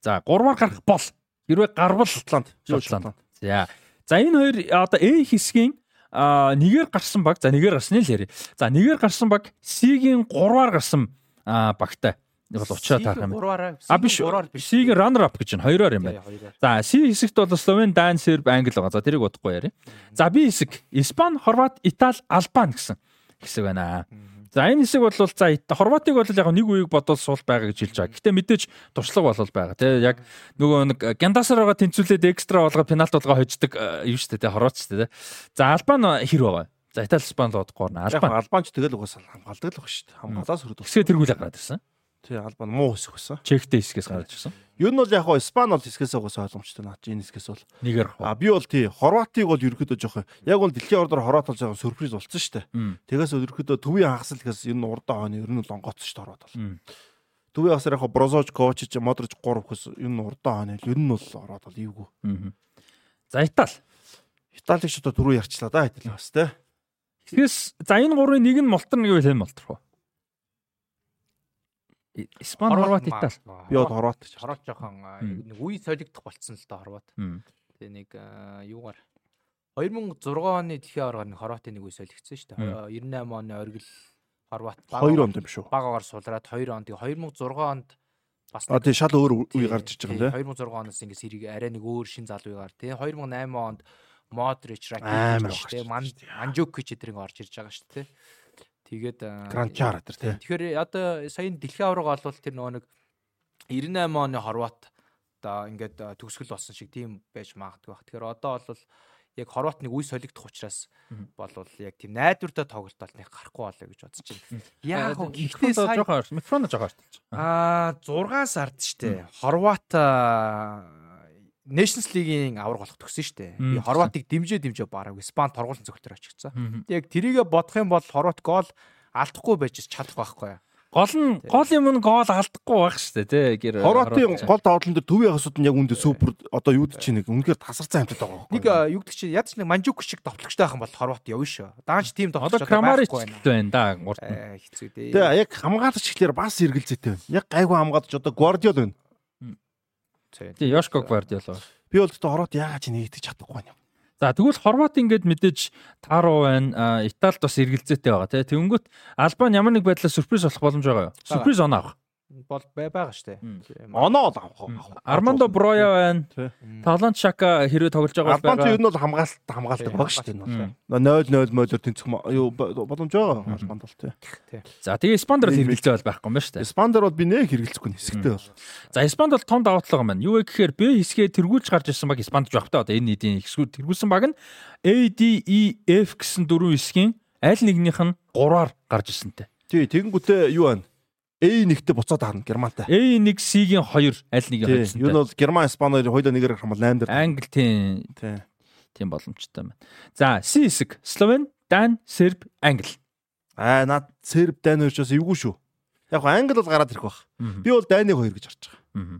За гурваар гарах бол хэрвээ гарвал Шотланд. Шотланд. За. За энэ хоёр одоо A хэсгийн а нэгээр гарсан баг за нэгээр гарсны л яри. За нэгээр гарсан баг C-гийн 3-аар гарсан багтай бол учраа таарах юм. А биш. C-ийн runner up гэж байна. Хоёроор юм байна. За C хэсэгт бол Словен, Дан, Серб, Англи байгаа. За тэрийг бодохгүй яри. За B хэсэг Испани, Хорват, Итали, Албан гэсэн хэсэг байна. За энэ хэсэг бол за Хорватыг бол яг нэг үеиг бодвол суул байгаа гэж хэлж байгаа. Гэтэ мэдээж туршлага болол байгаа. Тэ яг нөгөө нэг Гандасаар байгаа тэнцвүүлээд экстра болгоод пенальт болгоо хождог юм шүү дээ. Хорват шүү дээ. За Албан хэр байгаа? За Итали, Испани л бодохгүй байна. Албан Албанч тэгэл угаасаа хамгаалдаг л баг шүү дээ. Хамгаалаас хөрөд. Хэсгээ тэргүүлээ гараад ирсэн. Тий албан муу хэсэг байсан. Чектэй хэсгээс гарч ирсэн. Ер нь бол яг хоо Испани бол хэсгээс угаасаа ойлгомжтой наад энэ хэсгээс бол. Нэгээр. А би бол тий Хорватыг бол ерөөдөө жоох яг бол дэлхийн ордоор Хорват бол жоохон сюрприз болсон шүү дээ. Тэгээс ерөөдөө төвийн хагасл гэхээс ер нь урдаа хойно ер нь бол онгоцсон шүү дээ Хорват бол. Төвийн хагасаар яг Брозож, Ковчич, Модрич 3 гэхээс ер нь урдаа хойно ер нь бол Хорват бол эвгүй. За Итали. Италиг ч одоо түрүү ярьчлаа да Итали бас тий. Тэгээс за энэ гурвын нэг нь молторно гэвэл хэн молторох вэ? Испани, Хорват, Итали. Би бол Хорват гэж. Хорват жоохон нэг үе солигдох болцсон л да Хорват. Тэгээ нэг юугаар 2006 оны дэлхийн аваргаар нэг Хорватын нэг үе солигдсон шүү дээ. 98 оны оргил Хорват 2 онд юм шүү. Багаар сулраад 2 он. Тэгээ 2006 онд бас А тий шал өөр үе гарч иж байгаа юм тий. 2006 оноос ингэ сэрийг арай нэг өөр шин залуугаар тий. 2008 онд Модрич, Ракич, тий. Манжук гэж эдрийг орж ирж байгаа шүү дээ. Тэгээд Гранчар тэр тий. Тэгэхээр одоо сая дэлхийн аварга олвол тэр нөгөө нэг 98 оны Хорват одоо ингээд төгсгөл болсон шиг тийм байж магадгүй баг. Тэгэхээр одоо бол яг Хорват нэг үе солигдох учраас болвол яг тийм найдвартай тоглолт нэг гарахгүй болоо гэж бодож байна. Яг гэхдээ сая жоохон микрофон жоохон арталж. Аа 6 сард штэ. Хорват Nations League-ийн авраг болох төгсөн шүү дээ. Би Хорватыг дэмжээ дэмжээ бараг Испани торгуулсан зөвхөлтөр очигдсан. Яг тэрийгэ бодох юм бол Хорват гол алдахгүй байж чадах байхгүй. Гол нь гол юм нь гол алдахгүй байх шүү дээ тий. Хорватын гол тоглолтын дээр төвийн хасууд нь яг үндэ супер одоо юуд чинь нэг үнэхээр тасарсан хамтад байгаа байхгүй. Нэг юуд чинь ядч нэг Манжук шиг товтлогчтой байх юм бол Хорват явна шүү. Даанч тийм товтлогчтой байхгүй байна да гурт. Хэцүү дээ. Тэгээ яг хамгаалагч ихлээр бас эргэлзээтэй байна. Яг гайгүй хамгаалж одоо Гвардиол байна. Тий, Йошко Гвардиола. Би бол одоо Хорват яаж нэгдэж чадахгүй юм. За тэгвэл Хорват ингээд мэдээж тааруу байна. Италид бас эргэлзээтэй байгаа тий. Тэнгүүт Албан ямар нэг байдлаар сюрприз болох боломж байгаа юу? Сюрприз оноо авах бол байгаа штэ. Оноо л авах. Армандо Броя байна. Талант Шака хэрвээ тоглож байгаа бол байгаа. Армандо юу нь бол хамгаалалт хамгаалдаг баг штэ энэ бол. 0-0 мөлөөр тэнцэх юу боломж байгаа Армандо бол тий. За тэгээ Испандер хэрэгэлцээ бол байхгүй юм байна штэ. Испандер бол би нэ хэрэгэлцэхгүй хэсэгтэй бол. За Испанд бол том юм байна. Юу вэ гэхээр Б хэсгээ тэргүүлж гарч ирсэн баг Испанд жоох та одоо энэ нийтийн хэсгүүд тэргүүлсэн баг нь A D E F гэсэн дөрвөн хэсгийн аль нэгнийх нь 3-аар гарч ирсэнтэй. Тий, тэгэнгүүтээ юу байна? A1-тэй буцаад харна Германтай. A1 C-гийн 2 аль нэг хэлсэн. Юу нь бол Герман, Испани хоёулаа нэгээр гарах юм бол 8 дээр. Англи тийм. Тийм боломжтой байна. За, C хэсэг Словен, Дан, Серб, Англи. Аа, наад Серб, Дан хоёрчоос эвгүй шүү. Яг Англи бол гараад ирэх бах. Би бол Даны хоёр гэж харж байгаа.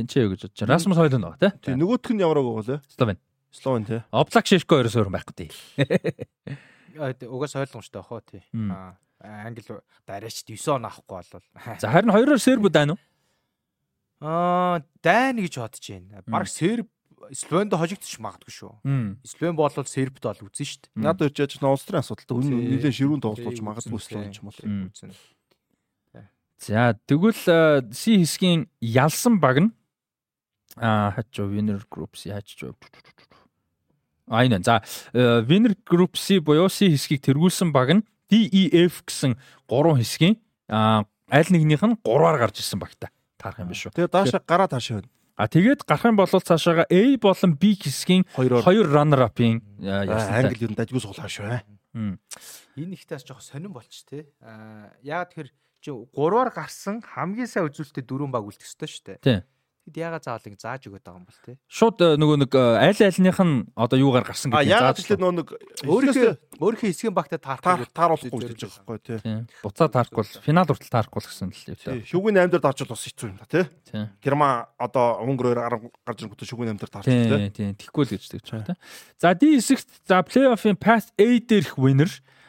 Тинчээ гэж бодож байна. Расмус хоёул байгаа тий. Нөгөөх нь ямар байгаа вэ? Словен. Словен тий. Облак Шишко хоёроос өөр байхгүй тий. Угаас ойлгомжтой бахоо тий. Аа англи дараач 9 он авахгүй болвол. За харин хоёроор серб дайна уу? Аа дайна гэж бодож байна. Бараг серб Словенд хожигдчих магадгүй шүү. Словен бол Сербд бол үзэн шүү дээ. Надад ирж яаж н улс төрийн асуудалтай үнэн нэлээд ширүүн тоглож магадгүй Словен ч юм бол. За тэгвэл Си хэсгийн ялсан баг нь аа хачаа Winner Group-с яачаа. Айна. За Winner Group-с буюу Си хэсгийг тэргүүлсэн баг нь DEF гэсэн гурван хэсгийн аль нэгнийх нь 3-аар гарч ирсэн багтаа таарах юм биш үү. Тэгээ даашаа гараа таашаа байна. А тэгээд гарах юм бол цаашаага A болон B хэсгийн хоёр runner up-ийн англи юу дажгүй суулаа шүү. Энэ ихтээс жоох сонирн болч тээ. А яагаад тэгэхээр чи 3-аар гарсан хамгийн сайн үзүүлэлтэд дөрөв баг үлдэх ёстой шүү дээ. Тийм. Тэгэд ягаад заавал ингэ зааж өгöd байгаа юм бол те. Шууд э, нөгөө нэг э, аль альных нь одоо юугаар гарсан гэдэг зааж л нөгөө нэг өөрийнхөө өөрийнхөө хэсгийн багтаа таарахгүй тааруулахгүй гэж байгаа байхгүй тий. Буцаа таарахгүй финал хүртэл таарахгүй л гэсэн л юм. 8 дээр дарж бол бас хэцүү юм да тий. Герман одоо Унгароор гарч ирэнгүүт шүгэн 8 дээр таарч тий. Тий. Тэгхгүй л гэж тэгж байгаа тий. За D хэсэгт за плей-оффын pass A дээрх winner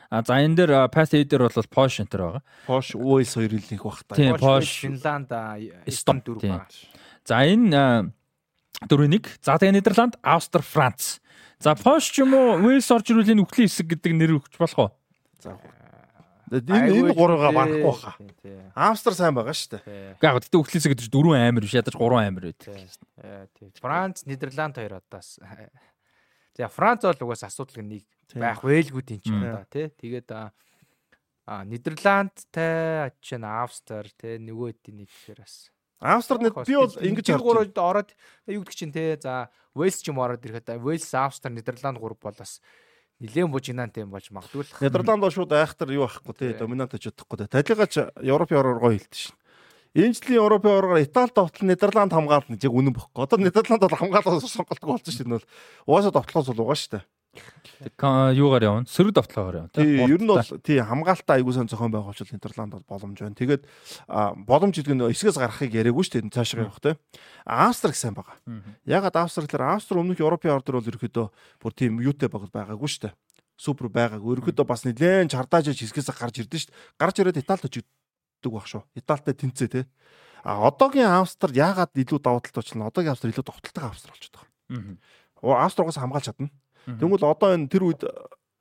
А за энэ дээр pass дээр бол Posh энэ байгаа. Posh Wales хоёр илнэх бах та. Posh Финланд Эстон дөрөв байгаа. За энэ дөрөв нэг. За тэгээ Нидерланд, Австри, Франц. За Польш ч юм уу Вэлс орж ирүүлийн үхлийн хэсэг гэдэг нэр өгч болох уу? За энэ энэ гурвага барахгүй баха. Австри сайн байгаа шүү дээ. Яг үхлийн хэсэг гэдэг дөрвөн амир биш ядаж гурван амир байд. Тийм. Франц, Нидерланд хоёр одоос. За Франц бол угаас асуудал нэг байх байлгүй тийм ч юм да тий. Тэгээд а Нидерландтай ачаан Австри тий нөгөө хэдийн нэг гэхээр бас Австрид би бол ингэж харж гурав ороод юу гэдэг чинь те за Вэлс ч юм ороод ирэхэд Вэлс Австри Нидерланд гурав бол бас нилээн бужигнант юм болж магадгүй л. Нидерланд бол шууд айхтар юу ахгүй те доминант гэж бодохгүй те. Тажигач Европын ороор гоё хэлдэг шин. Энэ жилийн Европын ороор Итали товтлол Нидерланд хамгаалт нэг яг үнэн бохгүй. Одоо Нидерланд бол хамгаалал сонголтгүй болсон шин бол угаасаа товтлоос бол угаа штэ юугаар явна? Сөрөг давталгаар явна. Тий, ер нь бол тий хамгаалалтаа аягүй сан зохион байгуулалт Нидерланд бол боломж байна. Тэгээд боломж гэдэг нь эсгээс гарахыг яриаггүй шүү дээ. Цаашаа явах те. Австри их сайн байгаа. Ягаад Австри гэхээр Австри өмнөх Европын ордор бол ерөөхдөө бүр тийм юутэй баг байгаагүй шүү дээ. Супер байгаагүй. Ерөөхдөө бас нэлээд чардааж эсгээс гарч ирдэ шүү дээ. Гарч ирээд Италид очигддаг баг шүү. Италитай тэнцээ те. А одоогийн Австри ягаад илүү давуу талтай болчихно? Одоогийн Австри илүү довтлолтой Австри болчиход байгаа. Аа. Австригоос хамгаалж чадна. Тэгвэл одоо энэ тэр үед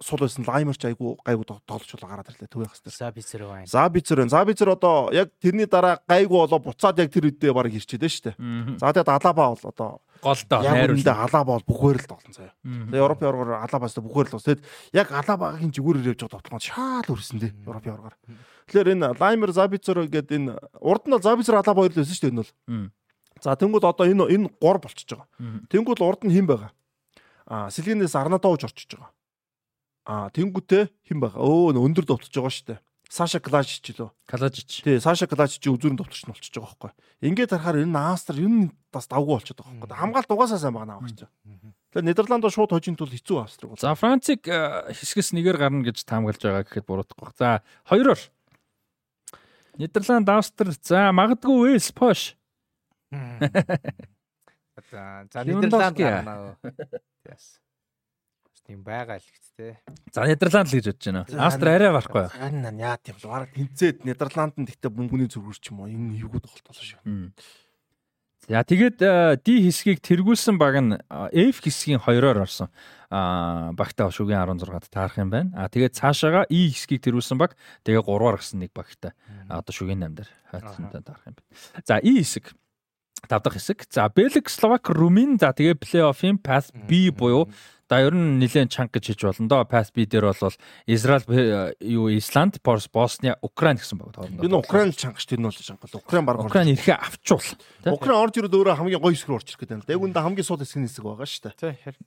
сул байсан лаймерч айгу гайгүй тоглож чулаа гараад ирлээ төвийн хас дээр. Забицер байна. Забицер байна. Забицер одоо яг тэрний дараа гайгүй болоо буцаад яг тэр үедээ баг ирчээд дээ. За тэгээд Алаба бол одоо голдоо найруулд Алаба бол бүхээр л тоглон заяа. Тэгээд Европын оргоор Алабаас бүхээр л бас тэгээд яг Алабагийн зүгүүрээр явж байгаа тоглоомод шаал өрсөн дээ Европын оргоор. Тэгэхээр энэ лаймер Забицер гэдэг энэ урд нь Забицер Алаба хоёр л байсан дээ энэ бол. За тэнгууд одоо энэ энэ 3 болчихж байгаа. Тэнгууд урд нь хэн байгаа? А сэлгэнээс Арнадовж орчиж байгаа. А тэнгуүтээ хэн баг? Өө өндөр довтолж байгаа шүү дээ. Саша Клажич лөө. Клажич. Тий, Саша Клажич үзүүрийн довтолч нь болчихж байгаа байхгүй. Ингээд харахаар энэ Астер энэ бас давгүй болчиход байгаа байхгүй. Хамгаалт угаасаа сайн байгаа наа гэж. Тэгэхээр Нидерланд шууд хожим тул хэцүү Австрик бол. За Францыг хэсгэс нэгээр гарна гэж таамаглаж байгаа гэхэд буруудахгүй. За хоёроор Нидерланд, Австри, за магадгүй Вэлс, Пош. За Нидерланд гарна. Яс. Тийм байгаа л гэхдээ. За Нидерланд л гэж бодож байна. Австри арай барахгүй. Харин яа тийм л бараг тэнцээд Нидерланд нь гэхдээ мөнгөний зүрхэр ч юм уу энэ эвгүй тоглолт болно шүү. За тэгээд D хэсгийг тэргүүлсэн баг нь F хэсгийн хоёроор орсон. А багтаа шүгийн 16-д таарах юм байна. А тэгээд цаашаага E хэсгийг тэргүүлсэн баг тэгээ 3-аар гсэн нэг багтаа одоо шүгийн 8 дээр хайтсантай таарах юм байна. За E хэсэг тавдах хэсэг. За Бэлэг, Словак, Румын за тэгээ плей-оффын пас B буюу Да ер нь нэлээд чанга гэж хийж болно доо. Пас би дээр бол Израиль юу Исланд, Порс, Босния, Украин гэсэн баг тоорно. Энэ Украин чанга ш тэр нь бол чанга. Украин баг Украин ирэхээ авчуул. Украин орж ирээд өөрөө хамгийн гоё хэсгээр орчих гээд байна. Дэгүнд хамгийн сууд хэсгийн хэсэг байгаа ш тэ. Тий, харин.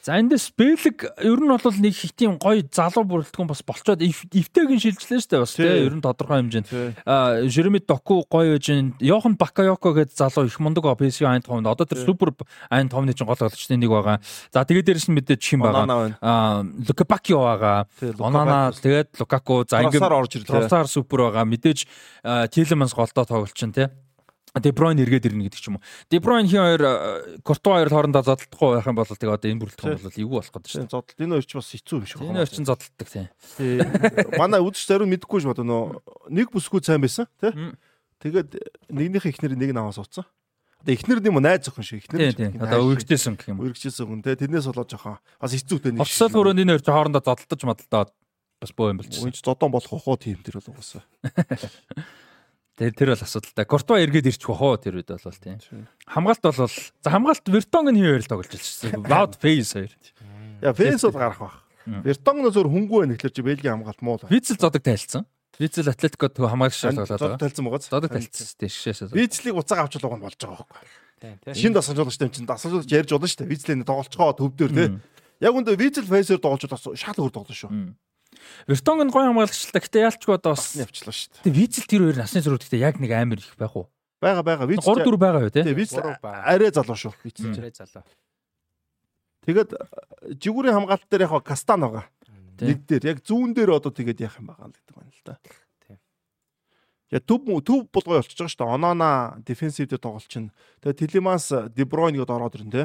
За эндээс Бэлэг ер нь бол нэг их тийм гоё залуу бүрэлдэхүүн бас болцоод эвтэйгэн шилжлээ ш тэ бас тэ ер нь тодорхой хэмжээнд. А Жеремит Доку гоё байж гин. Йохан Бакаяко гэдэг залуу их мундаг ОПС Айнтховнд одоо тэр супер Айнтховны ч гол голчны нэг байгаа. За тэгээд дээрэс нь мэдээж чин байгаа. Аа Лукапакио байгаа. Онана тэгээд Лукаку за ирлээ. Тросар супер байгаа. Мэдээж Тилеманс голдоо тоглолчин тий. Де Бройн эргээд ирнэ гэдэг ч юм уу. Де Бройн хин хоёр Кортуа хоёр хоорондоо зодтолдохгүй байх юм бол тэгээ одоо энэ бүрэлдэхүүн бол эвгүй болох гэдэг шүү. Зодтолт энэ хоёр ч бас хэцүү юм шиг байна. Энэ хоёр ч зодтолдог тийм. Манай үдч зарим мэдэхгүй дээ нөө нэг бүсгүй сайн байсан тий. Тэгээд нэгнийх ихнэр нэг наваас уцсан. Одоо эхнэр юм уу найз зөвхөн шүү. Эхнэр шүү. Одоо үргэлжсэн гэх юм. Үргэлжсэн хүн те тэрнээс болоод жоохон бас хэцүүтэй нэг. Офсал өрөөний нэр чи хоорондоо зодтолдож мадалдаад бас боо юм болчихсон. Үнч зодон болох уу тийм тэр бол угаасаа. Тэр тэр бол асуудалтай. Кортва эргээд ирчих واخо тэр үед бол тийм. Хамгаалт бол за хамгаалт Вертонгийн хивээр л тоглож ирсэн. Loud Face хоёр. Яа, Face бол гарах баг. Вертонг нь зөвөр хөнгөө байх гэхэлэр чи Бельгийн хамгаалт муу л. Вицэл зодог тайлцсан. Вицэл Атлетико төв хамгаалагч тоглоод байгаа. Зодог тайлцсан байгаа. Зодог тайлцсан тийм шишээс. Вицлийг уцаага авч байгаа нь болж байгаа байхгүй. Шинэ дасгалжуулагч юм чинь дасгалжуулагч ярьж болно шүү дээ. Вицлэний тоглолцгоо төвдөр те. Яг үндэ Вицэл Фейсер тоглож бас шал өөр тоглож шүү. Вертонг нь гоё хамгаалагчлаа. Гэтэ яалчгүй одоо бас явчлаа шүү дээ. Тэгээ Вицэл тэр хоёр насны зөрүүд гэтэ яг нэг амар их байх уу? Бага бага. Вицэл 3 4 байгаа юу те? Вицэл арай залуу шүү. Вицэл арай залуу. Тэгээд жигүүрийн хамгаалт дээр яг Кастан байгаа. Нэг дээр яг зүүн дээр одоо тэгээд яах юм байгаа л гэдэг байна л да. Я төв төв болгоо болчихж байгаа шүү дээ. Онона дефенсив дээр тоглолчин. Тэгээд Телемас Дебройн гээд ороод ирнэ те.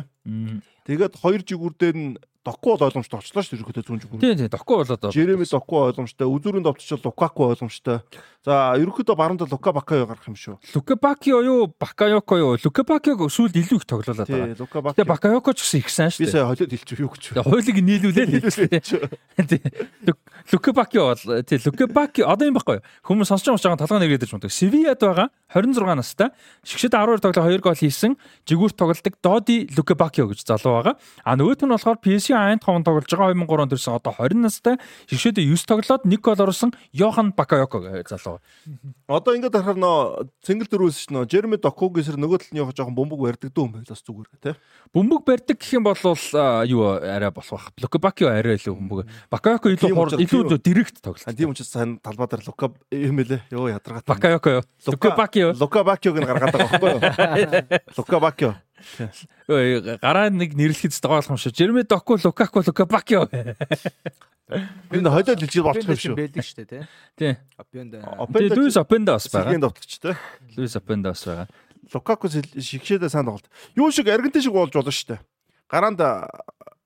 Тэгээд хоёр жигүүр дээр нь Доку бол ойлгомжтой болчлоо шүү ерөөхдөө зүүн жигүүр. Тийм тийм Доку болоод. Жереми Доку ойлгомжтой, үзүүрийн довтлол Лукаку ойлгомжтой. За ерөөхдөө баруунда Лука Бакайо гарах юм шүү. Лука Бакио юу, Бакайоко юу? Лука Бакиог сүүлд илүү их тоглолоод байгаа. Тийм Лука Бакио. Тэгээ Бакайоко ч гэсэн их сайн шүү. Би сая холиод хэлчих юу гэж. Хойлыг нийлүүлээ. Тийм. Лука Бакио бол тийм Лука Бакио одоо юм байхгүй юу? Хүмүүс сонсож байгаа талгаа нэгээд ирж мундаг. Севияд байгаа 26 настай. Шигшэд 12 тоглоо 2 гол хийсэн. Жигүүрт тоглолдог Доди Лука Бакио гэж залуу байгаа. А нөгөөх нь болохоор PSG Eindhoven тоглож байгаа 2003 онд ирсэн одоо 20 настай. Шигшэдээ 9 тоглоод 1 гол оруулсан Йохан Бакайоко залуу. Одоо ингээд харахаар нөө цэнгэл дөрвөөс ш нөө Жерми Докугээс нөгөө талд нь явах жоохон бөмбөг барьдаг дүү юм байлаас зүгээр тий. Бөмбөг барьдаг гэх юм бол юу арай болох бах. Лукабакио арай илүү бөмбөг. Бакайоко илүү хор илүү директ тоглолт. Тийм учраас сайн талбай дээр Лука юм бэлээ. Йоо ядаргаад. Бакайоко. Лукабакио. Лукабакиог нь гаргаад байгаа байхгүй юу? Лукабакио. Гараа нэг нэрлэхэд зөглөх юм шиг. Жерми Доку, Лукаку, Лукабакио. Энэ хойлол хэлж болчих юм шүү. Бэлдэг шүү дээ, тий. Опенда. Опенда. Луис Опенда бас байгаа. Сэлгийн довтлогч тий. Луис Опенда бас байгаа. Лукаку шигшээдээ сайн тоглолт. Юу шиг Аргентин шиг болж болно шүү дээ. Гараанд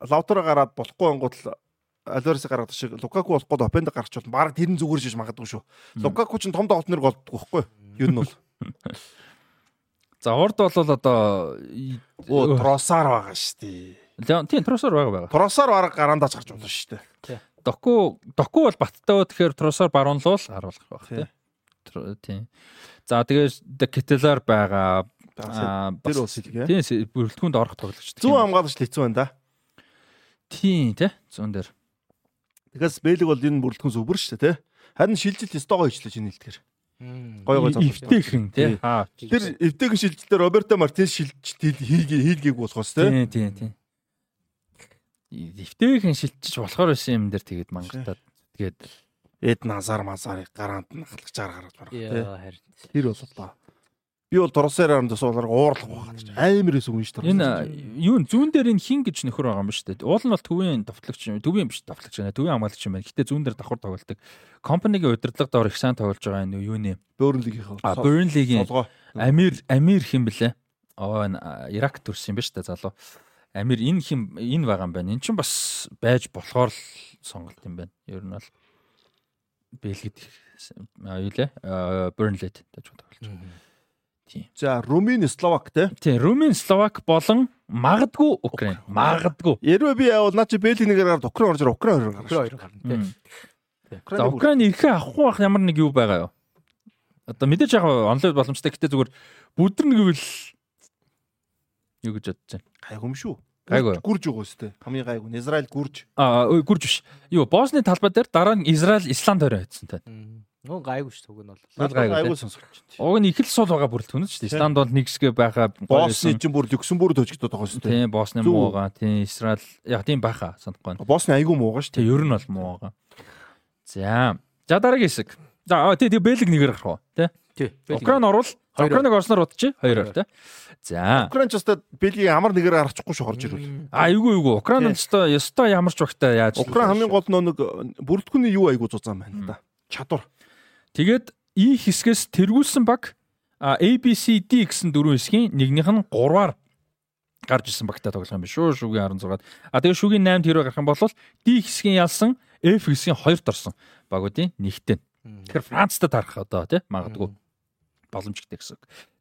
Лаутара гараад болохгүй ангууд Альварес гаргадаг шиг Лукаку болохгүй Опенда гарч бол баг тэрэн зүгээр шиж магадгүй шүү. Лукаку ч том тоглолт нэр голддог байхгүй юу? Ер нь бол. За урд бол одоо оо Тросар байгаа шүү дээ. Тийм Тросар байгаа байгаа. Тросар баг гараандаач гарч болно шүү дээ. Доку доку бол баттай тэгэхээр Тросар баруунлуул харуулах байх тийм. За тэгээ Кетелар байгаа. Тэр ус хэлгээ. Тийм бүрэлдэхүүнд орох тоглогч. Зүүн хамгаалагч хэцүү байна да. Тийм тий зүүн дээр. Тэгээс Бэлэг бол энэ бүрэлдэхүүнс өвөр шүү дээ тий. Харин шилжилт стогоо хийчлээ чиний хэлдгэр. Гой гой эвтэйхэн тий. Тэр эвтэйхэн шилжилтээр Роберто Мартинес шилжилт хийлгээ хийлгээг болохоос тий. Тий, тий. Эвтэйхэн шилжиж болохоор байсан юм дээр тэгээд мангатаад тэгээд эд назар мазарыг гараанд нь халагч гараад гараад тий. Тэр боллоо. Би бол Торосераар дэс болоор уурлах байгаа. Амар эс үгүй шүү дээ. Энэ юу зүүн дээр энэ хин гэж нөхөр байгаа юм шүү дээ. Уул нь бол төвийн давтлагч юм. Төвийн биш давтлагч байна. Төвийн хамгаалагч юм байна. Гэтэ зүүн дээр давхар тоглолдог. Компанигийн удирдлага доор их сайн тоглож байгаа энэ юуны. Бөөрнлигийн. А Бөөрнлигийн Амир Амир хин блэ? Аа Ирак төрсэн юм ба шүү дээ залуу. Амир энэ хин энэ байгаа юм байна. Эн чинь бас байж болохоор л сонголт юм байна. Ер нь бол Бэлгэд юу лээ? Бөөрнлид гэж тоглож. Тийм. За Румын Словак те. Тийм, Румын Словак болон магадгүй Украин. Магадгүй. Яруу би явал наа чи Бэлгийн нэгээр гараад Украин орж ир Украин хоёр гарна. Хоёр гарна тийм. За Украин ирэхээ авахгүй байх ямар нэг юу байгаа юу? Одоо мэдээж яг онлайн боломжтой гэхдээ зүгээр бүдэр нэг үл юу гэж бодож байна. Гайгүй юм шүү. Гайгүй. Гүрж байгаа өстэй. Хамгийн гайгүй. Израиль гүрж. Аа, гүрж биш. Юу, Босны талбай дээр дараа нь Израиль Исланд хорой хийсэн тань. Нөө гайгүй ш төг нь бол. Гайгүй сонсогч. Уг нь их л сул байгаа бүрэлдэхүүн шүү дээ. Станд бол нэг хэсгээ байхаа Босны чинь бүр Люксембург төжигдод байгаа шүү дээ. Тийм, Босны муу байгаа. Тийм, Израиль яг тийм байхаа санахгүй байна. Босны айгүй муу байгаа шүү дээ. Ер нь бол муу байгаа. За. За дараагийн хэсэг. За тий, тий Бэлэг нэгээр гарах уу? Тий. Тий. Украин орвол Украиныг орсноор удчих 2-2 тий. За. Украин ч өстой Бэлгийн ямар нэгээр гарахгүй ш орж ирвэл. А эйгүү эйгүү. Украин өстой ёстой ямар ч багтаа яаж. Украин хамгийн гол нөө нэг бүрэлдэхүүний юу айгуу зузаан байна да. Чадвар. Тэгээд E хэсгээс тэргүүлсэн баг ABCD гэсэн дөрвөн хэсгийн нэгнийх нь 3-аар гарч ирсэн багтаа тоглох юм биш шүү шүгийн 16-ад. А тэгээ шүгийн 8 тэрөө гарах юм бол D хэсгийн ялсан F хэсгийн 2-т орсон багуудын нэгтэн. Тэгэхээр Францтай тарах одоо тий магадгүй боломжтой гэсэн.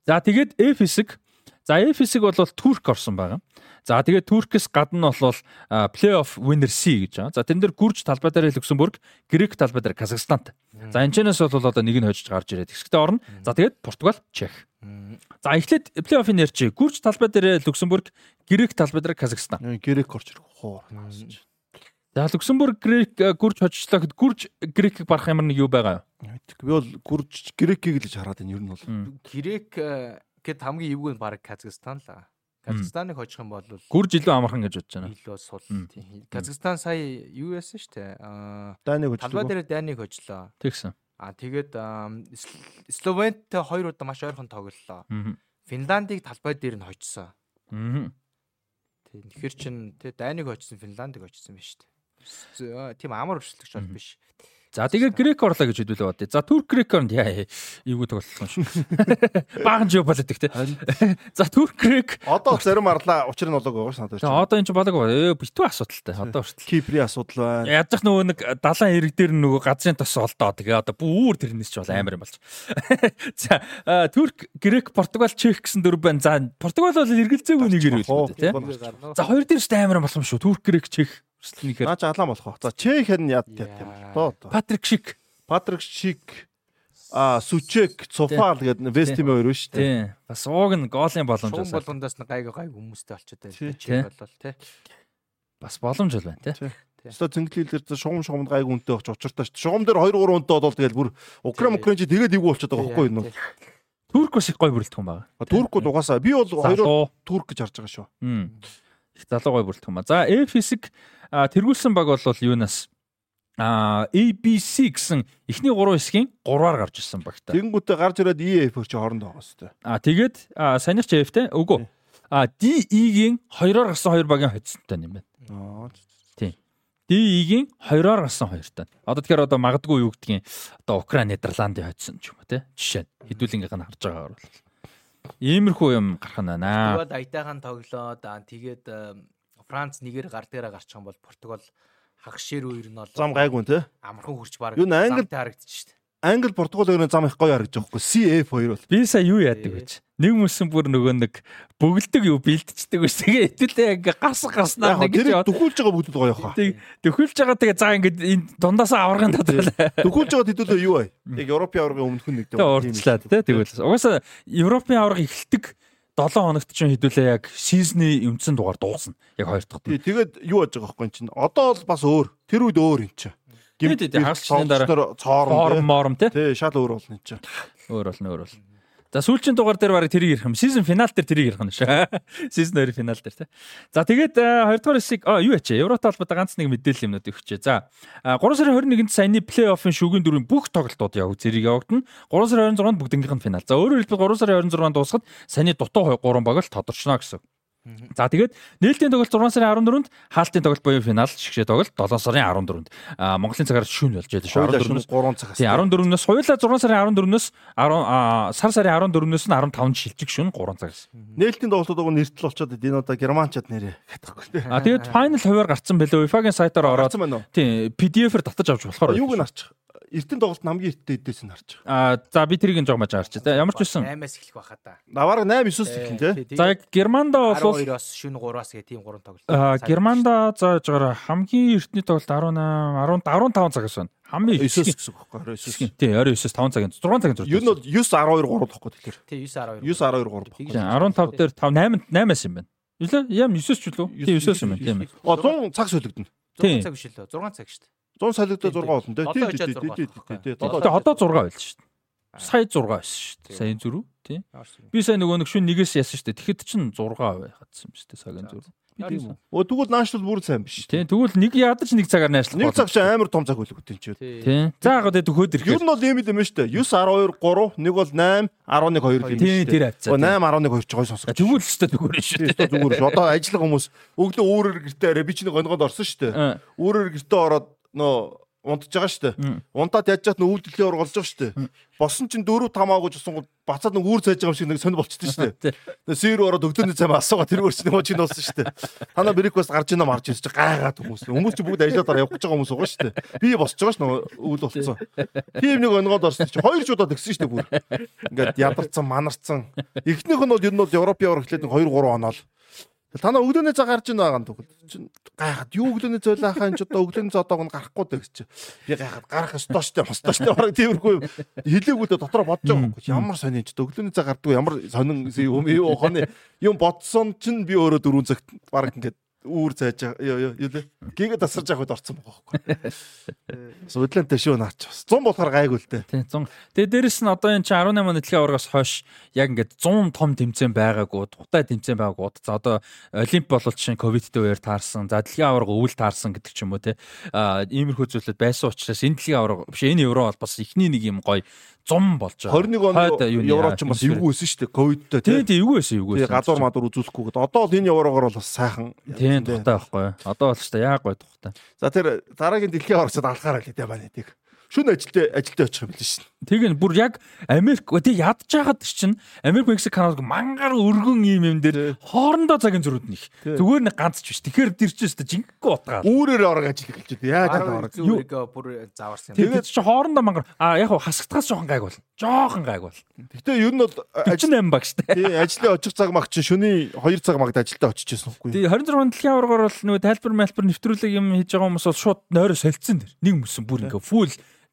За тэгээд F хэсэг За Эфесиг бол Турк орсон байгаа. За тэгээд Туркээс гадна нь бол плей-офф winner C гэж байгаа. За тэн дээр Гүрж талбай дээр Люксембург, Грек талбай дээр Казахстант. За энэ чэнэс бол одоо нэг нь хожиж гарч ирээд хэсэгтээ орно. За тэгээд Португал, Чех. За эхлээд плей-оффын нэрч Гүрж талбай дээр Люксембург, Грек талбай дээр Казахстан. Грек орч ирэх хоо. За Люксембург, Грек, Гүрж хожижлоо гэхэд Гүрж, Грекийг барах ямар нэг юу байгаа юу? Би бол Гүрж, Грекийг л хараад байна ер нь бол. Грек гэд хамгийн эвгүй нь баг Казахстан л аа. Казахстаныг хожих юм бол гүрж илүү амархан гэж бодож байна. Илүү сул тийм. Казахстан сая юу яасан шүү дээ. Аа Даниг хожлоо. Талбай дээр Даниг хожлоо. Тэгсэн. Аа тэгээд Словентэй хоёр удаа маш ойрхон тоглолоо. Финландыг талбай дээр нь хожсон. Аа. Тэгэхээр чин тэ Даниг хожсон Финландыг хожсон байна шүү дээ. Тийм амар өршлөгч бол биш. За тэгээ грек орлоо гэж хэдүүлээ бод. За турк греконд яа эйгүү тоглох юм шүү. Баахан жоо политик те. За турк грек одоо зарим арлаа учир нь болоог байгаа санагдаж байна. Одоо энэ ч болоог байна. Э битүү асуудалтай. Одоо хүртэл. Киприйн асуудал байна. Ядах нөгөө нэг далайн хэрэг дээр нөгөө газрын тос олдоо. Тэгээ одоо бүр тэрнээс ч бол амар юм болж. За турк грек португал чех гэсэн дөрв байна. За португал бол эргэлзээгүй нэгээр хэлбэл те. За хоёр дээр ч амар болсон шүү. Турк грек чех наач алаан болох. За Чех хэн яд яд юм доо. Патрик Шик. Патрик Шик а Сучек Цуфал гэдэг Вестим хоёр шүү дээ. Бас ууг нь голын боломж бас. Болгондоос нь гайг гайг хүмүүстэй болчиход байна. Чех болол тий. Бас боломж бол байна тий. Өстө цэнгэлэлэр шугам шугамд гайг үнэтэй очиж учиртай шүү. Шугам дээр 2 3 үнэтэй болол тэгэл бүр Украин Украин чи тэгээд ивгүй болчиход байгаа байхгүй юу? Турк бас их гой бүрэлдэх юм байна. Туркууд угаасаа би бол хоёр турк гэж харж байгаа шүү. Их залуу гой бүрэлдэх юм ба. За F хэсэг тэргүүлсэн баг бол юунаас а ABC гэсэн эхний 3 хэсгийн 3-аар гарч ирсэн багтаа. Тэгэнгүүтээ гарч ирээд EF чи хоорондоо байгаа хэвээр. А тэгээд санийх ч F-тэй үгүй. А DE-гийн 2-оор гарсан 2 багийн хоцсонтой юм байна. Тийм. DE-гийн 2-оор гарсан 2 тань. Одоо тэгэхээр одоо магадгүй юу гэдгийг одоо Украин Нидерландын хоцсон ч юм уу те. Жишээ нь хэдүүлэнгийнх нь харж байгаагаар бол. Иймэрхүү юм гарах нь байна. Тэгээд аятайхан тоглоод тэгээд Франц нэгээр гар дээрээ гарчих юм бол Португал хагшэр үер нь бол зам гайгүй те. Амархан хурж баг. Юу англи харагдчих шүү дээ. Англи Португал өөрөө зам их гоё харагдаж байгаа хгүй. CF 2 бол. Би сая юу яадаг вэ? Нэг мөсөн бүр нөгөө нэг бөглөдөг юу бэлдчихдэг ус. Тэгээ итгэлээ ингээ гас гаснаа нэг гэж дөхүүлж байгаа бүгд гоё хаа. Дөхүүлж байгаа тэгээ за ингээ энэ дундаасаа аврагын татралаа. Дөхүүлж байгаа хэдүүлээ юу вэ? Яг Европын аврагын өмнөх нь нэг дээ. Урдчлаад те тэгвэл. Угаасаа Европын авраг эхэлдэг 7 хоногт чинь хэдүүлээ яг сизны өмцөн дугаар дуусна. Яг хоёр дахь. Тий, тэгээд юу яаж байгаа байхгүй чинь. Одоо бол бас өөр. Тэр үед өөр юм чинь. Гэмт хагасчны дараа цоорон моором тий. Тий, шал өөр болно чинь. Өөр болно, өөр болно. За сүүлчийн дугаар дээр барыг тэрийг ярих юм. Сизон финал дээр тэрийг ярих нь шээ. Сизон 2 финал дээр тий. За тэгээд 2 дугаар хэсэг юу ячаа? Еврото холбоотой ганц нэг мэдээлэл юмнууд өгчээ. За 3 сарын 21-нд саяны плей-оффын шүгэн дөрвийн бүх тоглолтууд яв зэрэг явагдана. 3 сарын 26-нд бүгднгийнх нь финал. За өөрөөр хэлбэл 3 сарын 26-нд дуусахад саяны дутуу 3 баг л тодорчно гэсэн. За тэгээд нээлтийн тоглолт 6 сарын 14-нд хаалтын тоглолт буюу финал шигшээ тоглолт 7 сарын 14-нд. А Монголын цагаар шүүн болж байдаг шүү. 14-өөс 3 цагаас. Тийм 14-өөс хоёулаа 6 сарын 14-өөс 10 сар сарын 14-өөс нь 15 шилжих шүүн 3 цагаас. Нээлтийн тоглолтууд уг нэртэл болчиход энэ одоо германчууд нэрээ хатахгүй тийм. А тэгээд final хуваар гарцсан байлээ. UEFA-гийн сайтаар ороод тийм PDF-ээр татаж авч болохоор. Юуг нь арчих? Эртний тоглолт хамгийн эртний эдээс нь харж байгаа. Аа за би тэрийг жоо маж харч. Ямар ч байсан 8-аас эхлэх байхаа та. Наваар 8 9-оос эхлэн тий. За Германда бол 12-оос шөнө 3-аас гэх тийм 3 тоглолт. Аа Германда за жоо хамгийн эртний тоглолт 18 10 15 цагаас байна. Хамгийн 9-оос гэсэн үг байхгүй 29. Тий 29-оос 5 цагийн 6 цагийн зур. Юу нь бол 9 12 3 бохгүй тэгэхээр. Тий 9 12. 9 12 3 бохгүй. 15 дээр 5 8 8-аас юм байна. Юу л ям 9-оос ч үлээ. Тий 9-оос юм байна. Тийм. О 100 цаг солигдно. 100 цаг биш лөө 6 цаг шүү дээ. 100 солигдоо 6 болно тий. Тий тий тий. Одоо одоо 6 байл шүү дээ. Сая 6 байсан шүү дээ. Сая зүрүү тий. Би сая нөгөө нэг шүн нэгээс яасан шүү дээ. Тэгэхэд чинь 6 байхадсан юм шүү дээ. Сагийн зүрүү. Өө тэгвэл наашлал бүр сайн биш. Тийм тэгвэл нэг ядаж нэг цагаар наашлах. Нэг цаг чи амар том цаг хөлөг үтэн чи. Тийм. За яг одоо төхөөд ирэх. Юу нь бол ийм юм шүү дээ. 9 12 3 нэг бол 8 11 2 гэх юм шүү дээ. Тийм тэр хацаа. 8 11 2 ч гой сонсгоо. Тэгвэл шүү дээ зүгээр шүү дээ. Зүгээр шүү. Одоо ажиллах хүмүүс өглөө өөрөөр гэртээ арай би чинь гонгонд орсон шүү дээ. Өөрөөр гэртээ ороод нөө унтж байгаа шүү дээ. Унтаад яат нүүл дэлхийн авраг болж байгаа шүү дээ. Босон чинь 4 5 аагүй жусан гол бацаад нэг үүр цайж байгаа юм шиг нэг сонир болчихдээ шүү дээ. Тэгээ сэр ороод өгдөөний цай асуугаа тэргээр чинь хоо чинь болсон шүү дээ. Танаа бриквест гарч ийна марж ирж гайгаад хүмүүс. Хүмүүс чи бүгд ажиллаа дараа гэж байгаа хүмүүс байгаа шүү дээ. Би босч байгаа ш нь өвөл болцсон. Тийм нэг онгоод орсон чи хоёр шуудаад өгсөн шүү дээ бүр. Ингээд ядарсан манарцсан. Эхнийх нь бол ер нь бол Европын авраг эхлээд 2 3 оноо л Танаа өглөөний цаг гарч ийн байгаа юм тэгвэл чинь гайхаад юу өглөөний цойлоо хаа энэ ч одоо өглөөний цоодоог нь гарахгүй гэж чи. Би гайхаад гарах ёстой штэ хостой штэ бараг тиймэрхүү хилээгүүдээ дотроо бодож байгаа юм. Ямар сони ч өглөөний цаг гардгүй ямар сонин юм юу хооны юм бодсон чинь би өөрөө дөрөв цагт бараг ингээд үүр цааж юу лээ. Гигэ тасарж явах үед орцсон байгаа байхгүй. Судлаантай шүү наач бас. 100 болохоор гайгүй л дээ. Тий 100. Тэгээ дээрэс нь одоо энэ чи 18 оны дэлхийн аваргаас хойш яг ингээд 100 том тэмцээн байгаагүй, тухтай тэмцээн байгаагүй. За одоо олимп бол чинь ковидтэй үеэр таарсан. За дэлхийн аварга өвөл таарсан гэдэг ч юм уу те. Аа иймэрхүү зүйлүүд байсан учраас энэ дэлхийн аварга биш энэ евро бол бас ихний нэг юм гоё зум болж байгаа. 21 он евро ч бас эвгүй байсан шүү дээ. Ковидтэй тий. Тий, эвгүй байсан, эвгүй байсан. Гадуур мадуур үзүүлэхгүйгээд одоо бол энэ еврогоор бол бас сайхан. Тий, тухтай байхгүй. Одоо бол ч та яг гоё тухтай. За тэр дараагийн дэлхийн орцод алхаараа л дээ байна тийг шүн ажилтаа ажилтаа очих юм биш шин. Тэг нь бүр яг Америк тэг ядж байгаад чинь Америк Мексик Канад мангар өргөн ийм юм дээр хоорондоо цагийн зөрүүд нэх. Зүгээр нэг ганц ч биш. Тэгэхээр дэр чинь өстө жинхэнэ утгаа. Үүрээр орог ажил эхэлж дээ. Яаж орог. Зүрийг бүр зааварсан юм. Тэгээд чи хоорондоо мангар а яг хасагтгаас жоохон гайг бол. Жоохон гайг бол. Гэтэ ер нь бол ажил 8 баг штэ. Тий ажлын очих цаг маг чинь шөнийн 2 цаг магт ажилдаа очижсэн үгүй. Тий 26 дэлхийн аваргаар бол нөгөө тайлбар мэлбэр нэвтрүүлэг юм хийж байгаа хүмүүс бол шууд нойроо солилцсон дэр. Нэг мөсөн бүр ингээ фул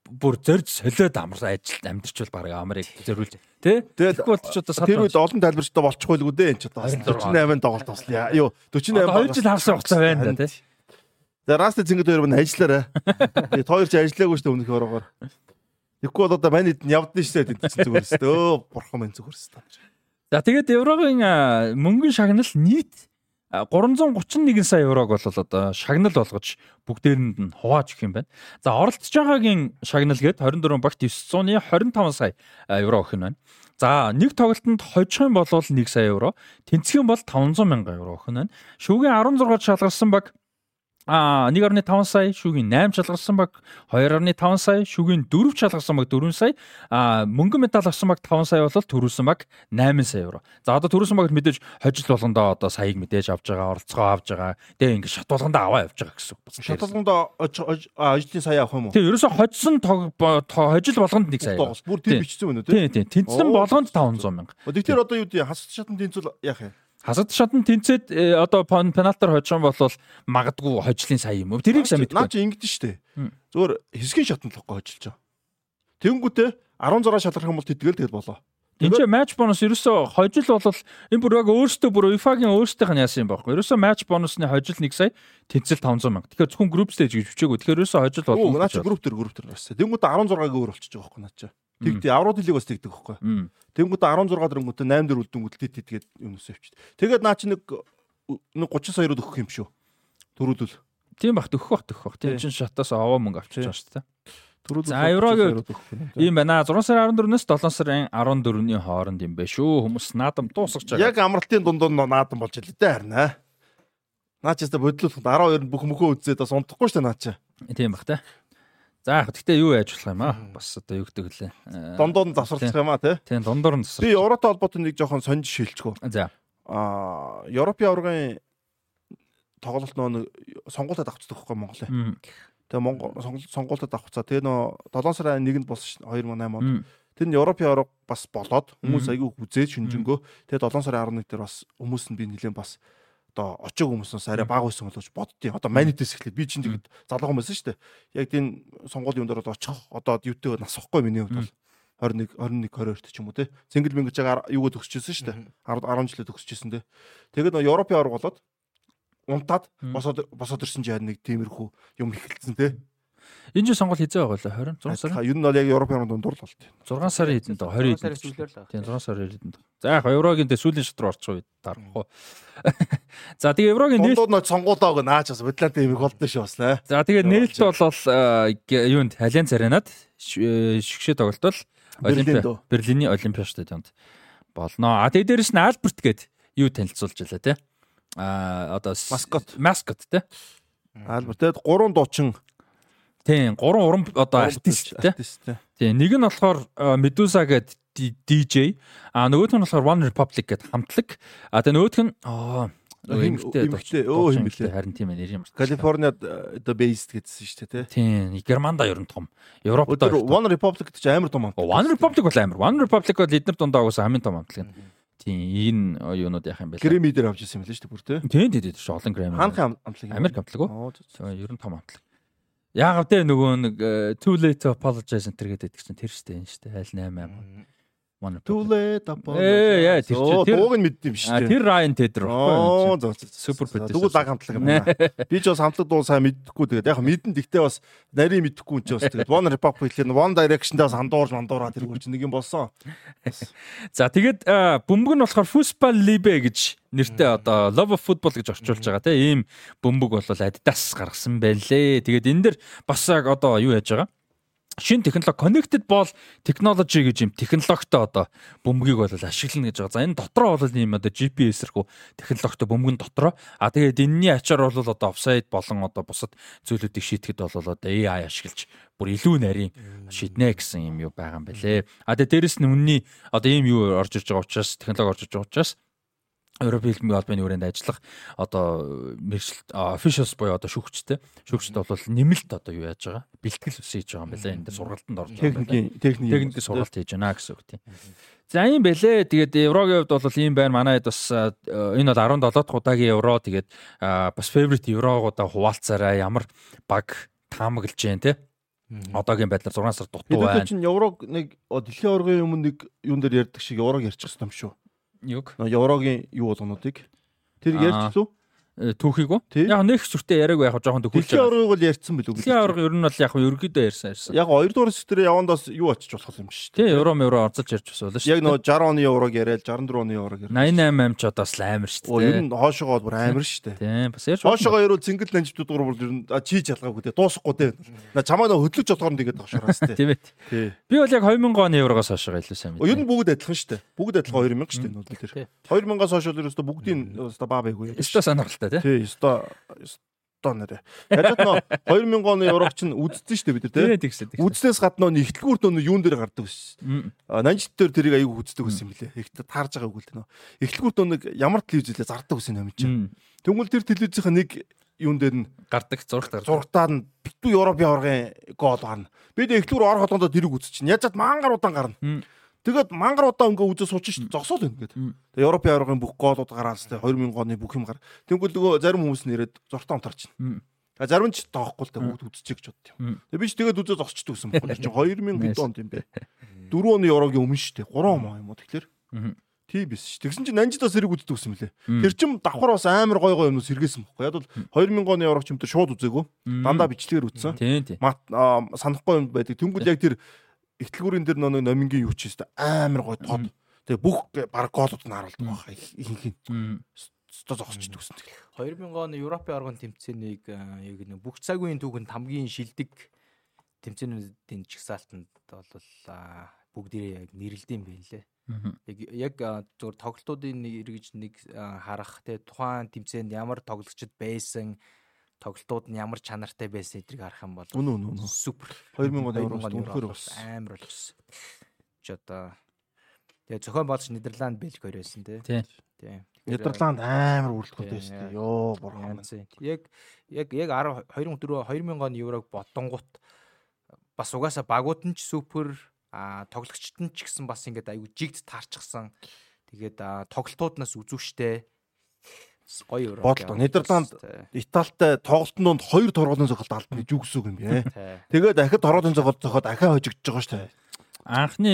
бүр зорж солиод амраа ажилд амьдэрчүүл баг Америк зориулж тий Тэгэхгүй бол ч одоо тэр үед олон тайлбарчтай болчихгүй л үдэ энэ ч одоо 48 тоглолт тослоо юу 48 2 жил хагас хугацаа байна да тий За Раст зингэд хоёр мань ажиллаарай. Тэгээ тоо ч ажиллаагүй шүү дээ өмнөх ороогоор. Тэгэхгүй бол одоо мань хэд явдсан шүү дээ тэнцсэн зүгээр шүү дээ. Өө бурхан мэн зүгээр шүү дээ. За тэгээд еврогийн мөнгөн шагнал нийт 331 сая еврог бол одоо шагнал болгож бүгдээрэнд нь хувааж өгөх юм байна. За оролцож байгаагийн шагнал гээд 24 багт 925 сая евро өгөх нь байна. За нэг тоглолтод хожих юм бол 1 сая евро, тэнцэх юм бол 500 сая евро өгөх нь байна. Шүүгийн 16 шалгарсан баг А 1.5 сая шүүгийн 8 шалгарсан баг 2.5 сая шүүгийн 4 шалгарсан баг 4 сая а мөнгөн медаль авсан баг 5 сая бол төрүүлсэн баг 8 сая евро. За одоо төрүүлсэн багт мэдээж хожил болгондоо одоо саяг мэдээж авж байгаа оролцгоо авж байгаа. Тэгээ ингээд шат болгондоо аваа явж байгаа гэсэн үг. Шат болгондоо ажлын сая авах юм уу? Тэгээ ерөөсө хоцсон хожил болгонд 1 сая. Бүр тийм бичсэн байна уу тийм? Тийм тийм. Тэнцэн болгонд 500 мянга. Тэгэхээр одоо юу гэдэг хасад шатанд тэнцвэл яах юм? Хасад шатнд тэнцээд э, одоо пеналтаар хожих юм бол магадгүй хожлын сая юм. Тэрийг сайн мэдгүй. Наа чи ингэдэж штэ. Зүгээр хэсгийн шатнд л хожилж байгаа. Тэнгүүтээ 16 шалгах юм бол тэтгэл тэгэл болоо. Энд чинь матч бонус ерөөсөө хожил бол энэ бүр яг өөртөө бүр UEFA-гийн өөртөөх нь яасан юм байхгүй. Ерөөсөө матч бонусны хожил 1 сая тэнцэл 500 мянга. Тэгэхээр зөвхөн групп стейж гэж бичээгүй. Тэгэхээр ерөөсөө хожил бол наа чи групп төр групп төр. Тэнгүүтээ 16-гийн өөр болчихж байгаа байхгүй наа чи. Тэгтээ аврууд лиг бас тэгдэг байхгүй. Тэнгүүтээ 16 дөрөнгөтэй 8 дөр үлдэнгүүт тэт тэгээд юм өсөө явчих. Тэгээд наа чи нэг нэг 30 саярууд өгөх юм шүү. Төрүүлвэл. Тийм бах өгөх бах өгөх бах. Тийм чин шатаас аваа мөнгө авчиж байгаа шүү дээ. За еврогийн ийм байна. 6 сарын 14-өөс 7 сарын 14-ний хооронд юм бэ шүү. Хүмүүс наадам дуусгаж байгаа. Яг амралтын дундуур наадам болж илээ дээ харин аа. Наа ч яста бодлуулах 12-нд бүх мөхөө үзээд бас унтахгүй шүү дээ наа чи. Тийм бах те. За гэхдээ юу яаж болох юм аа? Бас одоо юу гэдэг лээ. Дундуур нь засварлах юм аа тий. Тийм дундуур нь засварлах. Би Европтой холбоотой нэг жоохон сонж шилжчихв. За. Аа, Европын аваргын тоглолт нөө сонгуультад авчихдаг байхгүй Монголын. Тэгээ Монгол сонгуультад авчихсан. Тэгээ нөө 7 сарын 1-нд болсон 2008 онд. Тэр нь Европын аварга бас болоод хүмүүс айгүй хүзээд шүнжэнгөө. Тэгээ 7 сарын 11 дээр бас хүмүүс нь би нэлээд бас одоо очиг хүмүүсээс арай бага байсан болооч боддیں۔ Одоо манитээс эхлээд би чинь тэгэд залуу байсан шүү дээ. Яг тийм сонгуулийн юм дээр очих одоо юутэй нас ахгүй миний хувьд бол 21 21 22 ч юм уу те. Цэнгэл мэнгэж байгаа юуг төгсчихсэн шүү дээ. 10 10 жилээ төгсчихсэн те. Тэгээд нөө Европын аварга болоод унтаад босоод босоод ирсэн чинь нэг тиймэрхүү юм эхэлсэн те. Энэ жил сонгуул хизээ байгаа лээ 20 6 сар. Ер нь бол яг Европын дундуур л болт. 6 сарын хэдэнд 20 хэдэнд. Тийм 6 сарын хэдэнд. За яг еврогийн дэ сүүлийн шат руу орчих үед дарахгүй. За тэгээ еврогийн нээлт дундуур сонгуулааг наач бас Атланта юм болдсон шүү бас нэ. За тэгээ нээлт бол юунд Альянс аренад шгшээ тоглолтол Олимпиа Берлиний Олимпиа стадионд болно. А тэгээ дээрэс нь Альберт гээд юу танилцуулж байлаа те. А одоо маскот маскот те. Альберт тэгээд гурван дуучин Тийм, гурван уран одоо артист те. Тийм, нэг нь болохоор Medusa гэдэг DJ, а нөгөөх нь болохоор One Republic гэдэг хамтлаг. А тэгээ нөгөөх нь аа эмгтэй өө юм билээ. Харин тийм нэр юм. Калифорниад одоо based гэдсэн шүү дээ, тий. Тийм, Германда ер нь том. Европод One Republic гэж амар том хамтлаг. One Republic бол амар. One Republic бол эднэр дундаа угсаа хамгийн том хамтлаг. Тийм, энэ юунууд яах юм бэ? Грэмми дээр авч ирсэн юм лээ шүү дээ бүр тий. Тийм, тийм, тийм. Олон Грэмми. Хаанхын хамтлаг? Америк хамтлаг уу? Ер нь том хамтлаг. Яагаад те нөгөө нэг э, too late to apologize энэ төр гэдэг чинь тэр штэ энэ штэ айл 8 8. Too late upon. Ээ яа тэр тэр дууг нь мэддэм шүү дээ. Тэр Ryan Tedder баггүй. Супер producer. Дүүл баг хамтлаг юм байна. Би ч бас хамтлаг дуу сайн мэддэггүй тэгээд яг мэдэн гэхдээ бас нарийн мэддэггүй юм чи бас тэгээд One Republic хэлэн One Direction-дээ бас андуурж мандуураа тэргүй чи нэг юм болсон. За тэгээд бөмбөг нь болохоор Fußball Liebe гэж нэртэй одоо Love of Football гэж орчуулж байгаа тийм ийм бөмбөг бол Adidas гаргасан байлээ. Тэгээд энэ дэр бас яг одоо юу яаж байгаа? Шин технологи connected ball technology гэж юм технологитой одоо бөмбөгийг бол ашиглана гэж байгаа. За энэ дотроо бол ийм одоо GPS-эрхүү технологитой бөмбөгн дотроо. А тэгээд энэний ачаар бол одоо offside болон одоо бусад зүйлүүдийг шийдэхэд бол одоо AI ашиглаж бүр илүү нарийн шийднэ гэсэн юм юу байгаа юм байлээ. А тэгээд дээрэс нь үнний одоо ийм юу орж иж байгаа учраас технологи орж иж байгаа учраас Европын хэлбэрийн албаны хүрээнд ажиллах одоо мэрэгчлэлт officials буюу одоо шүүгчтэй шүүгчд бол нэмэлт одоо юу яаж байгаа бэлтгэл ус хийж байгаа юм байна энэ дээр сургалтанд орж байгаа техникийн техникийн сургалт хийж байна гэсэн үг тийм. За юм бэлээ. Тэгээд еврогийн хувьд бол ийм байна. Манайд бас энэ бол 17 дахь удаагийн евро. Тэгээд бас favorite еврогуудаа хуваалцаарай. Ямар баг таамаглаж जैन те. Одоогийн байдлаар 6 сар дутуу байна. Тэгээд чинь еврог нэг дэлхийн оргын өмнө нэг юун дээр ярьдаг шиг еврог ярьчих юм шүү. Юг? Еврогийн юу болгонуудыг тэр ярьчихлаа. Э, түүхийг үү? Яг нэг сүртэй яриаг яг жоохон төхүүлж байгаа. Дэлхийн аврагыг бол ярьсан билүү? Дэлхийн авраг ер нь бол яг ерөөдөө ярьсан ярьсан. Яг 2 дугаар сэтрээ явандаас юу очиж болох юм шүү дээ. Тий, евро евро орцолж ярьж байсан шүү. Яг нөгөө 60 оны еврог яриад 64 оны еврог яриад. 88 амч одоо бас амар шүү дээ. Ер нь хоошоогоо бүр амар шүү дээ. Тий, бас ярьж. Хоошоогоо ерөө цэнгэл нанжтууд дугаар бол ер нь чийж ялгаагүй дээ. Дуусахгүй дээ. На чамаа нөгөө хөдлөж болохоор тэгээд хошоороос дээ. Тийм ээ. Би бол яг 2000 оны еврогоос хойшоо илүү сайн мэдээ. Ер нь бүгд адилхан шүү дээ. Бүгд адилхан 2000 шүү дээ нүүд тэр. 2000-аас хойш л ерөөсөө бүгдийн баа байггүй. Өстой сонирхолтой тий. Тий, өстой одоо нэрэ. Ягаад нөө 2000 оны еврог чинь үдцсэн шүү дээ бид нар тий. Үдснээс гадна нөө ихтлгүүр нөө юун дээр гардаг ус. Нанжит дээр тэрийг аягүй хүздэг ус юм лээ. Ихт таарж байгаа үгүй л нөө. Ихтлгүүр нөө ямар телевизлээ зардаг ус юм чинь. Тэнгүүл тэр телевизийн нэг юун дээр нь гардаг зурагт гардаг. Зурагтаа нь битүү Европын аваргын гол гарна. Бид ихтлгүүр орох холондоо тэрийг үзчихин. Яаж чад мангар удаан гарна. Тэгээд мангар удаа өнгө үзэж суучих шүү дээ. Зогсоол ингээд. Тэгээд Европын аваргын бүх гоолууд гараас тэ 2000 оны бүх юм гар. Тэнгүүл нөгөө зарим хүмүүс нэрэд зуртаа онторч байна. А зарим ч тоохгүй л тэ бүгд үзчихэж гэж бодд юм. Тэгээд би ч тэгээд үзэж зогсчдаг гэсэн байхгүй чинь 2000 хэд онд юм бэ? 4 оны Еврогийн өмнө шүү дээ. 3 он юм уу тэгэхээр. Тийм биш ш. Тэгсэн чинь Нанжидаас хэрэг үздэг гэсэн мөлий. Тэр чин давхар бас амар гой гой юмнус хэрэгсэн бохгүй. Яг бол 2000 оны Еврог чимтэй шууд үзээгөө. Дандаа бичлэгээр үзсэн. Тийм. Санахгүй юм байдаг. Тэнгүүд яг тэр ихтлгүүрийн дээр нөө номингийн юу ч юм амар гой тод. Тэгээ бүх баг гоолууд нь харуулдаг байгаа ихэнх нь. Сто зогсч төгсөн тэгэл. 2000 оны Европын оргон тэмцээнийг яг нэг бүх цагийн түүхэнд хамгийн шилдэг тэмцээнүүдийн чигсаалтанд бол бүгдээ яг нэрлэдэм байлээ. Яг яг зөвхөн тоглолтуудын нэр гэж нэг харах те тухайн тэмцээнд ямар тоглогчд байсан тоглолтууд нь ямар чанартай байсан эдрийг харах юм бол үнэ үнэ үнэ супер 2000 оны евро үнэхээр бас амар болсон. Ч одоо тэгээ зохион байгуулагч Нидерланд Бэлг хоёр байсан тий. Тий. Нидерланд амар үргэлжлүүлдэг байсан тий. Йоо бурхан. Яг яг яг 10 2004 2000 оны еврог бодонгууд бас угаасаа багууд нь ч супер а тоглогчд нь ч гэсэн бас ингээд аюу жигд таарчихсан. Тэгээд тоглолтууднаас үзүүштэй гоё Европ. Бодлоо. Нидерланд Италитай тоглолтын донд хоёр торгуулийн зохиолт алдсан гэж юу гэсэн үг юм бэ? Тэгээд дахиад торгуулийн зохиолт зохиод ахаа хожигдож байгаа шүү дээ. Анхны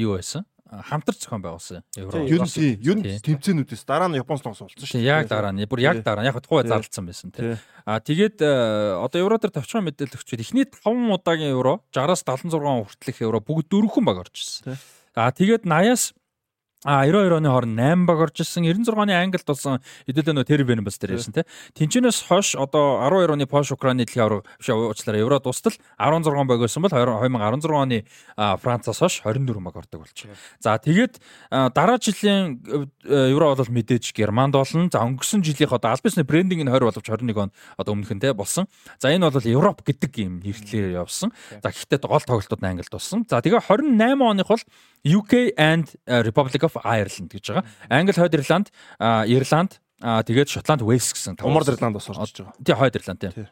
юу байсан? хамтарч зохион байгуулсан евро. Ер нь ер нь тэмцээнүүдээс дараа нь Японоос тоглосон болсон шүү дээ. Яг дараа нь, бүр яг дараа яг тухай зарлцсан байсан тийм. А тэгээд одоо евро дээр товчхон мэдээлэгчид эхний 5 удаагийн евро 60-аас 76 хүртэлх евро бүгд дөрвөн баг орж ирсэн. А тэгээд 80-аас А 92 оны хооронд 8 баг орж ирсэн 96 оны Англид болсон хэдүүлээ нөө Тербен бас дээр байсан тий. Тинчнээс хойш одоо 12 оны Польш Украины дэлхийн авраг биш уучлаарай Евро дуустал 16 баг байсан бол 2016 оны Францаас хойш 24 баг ордог болчих. За тэгээд дараа жилийн Евро бол мэдээж Германд болно. За өнгөрсөн жилийнх одоо аль бисны брендинг нь 20 боловч 21 он одоо өмнөх нь тий болсон. За энэ бол Европ гэдэг юм нэртлэр явсан. За гэхдээ гол тоглолтууд Англид болсон. За тэгээ 28 оных бол UK and Republic of Ireland гэж байгаа. Англи, Хойд Ирланд, Ирланд, тэгээд Шотланд, Уэльс гэсэн. Умард Ирланд бас орж байгаа. Тий, Хойд Ирланд тий.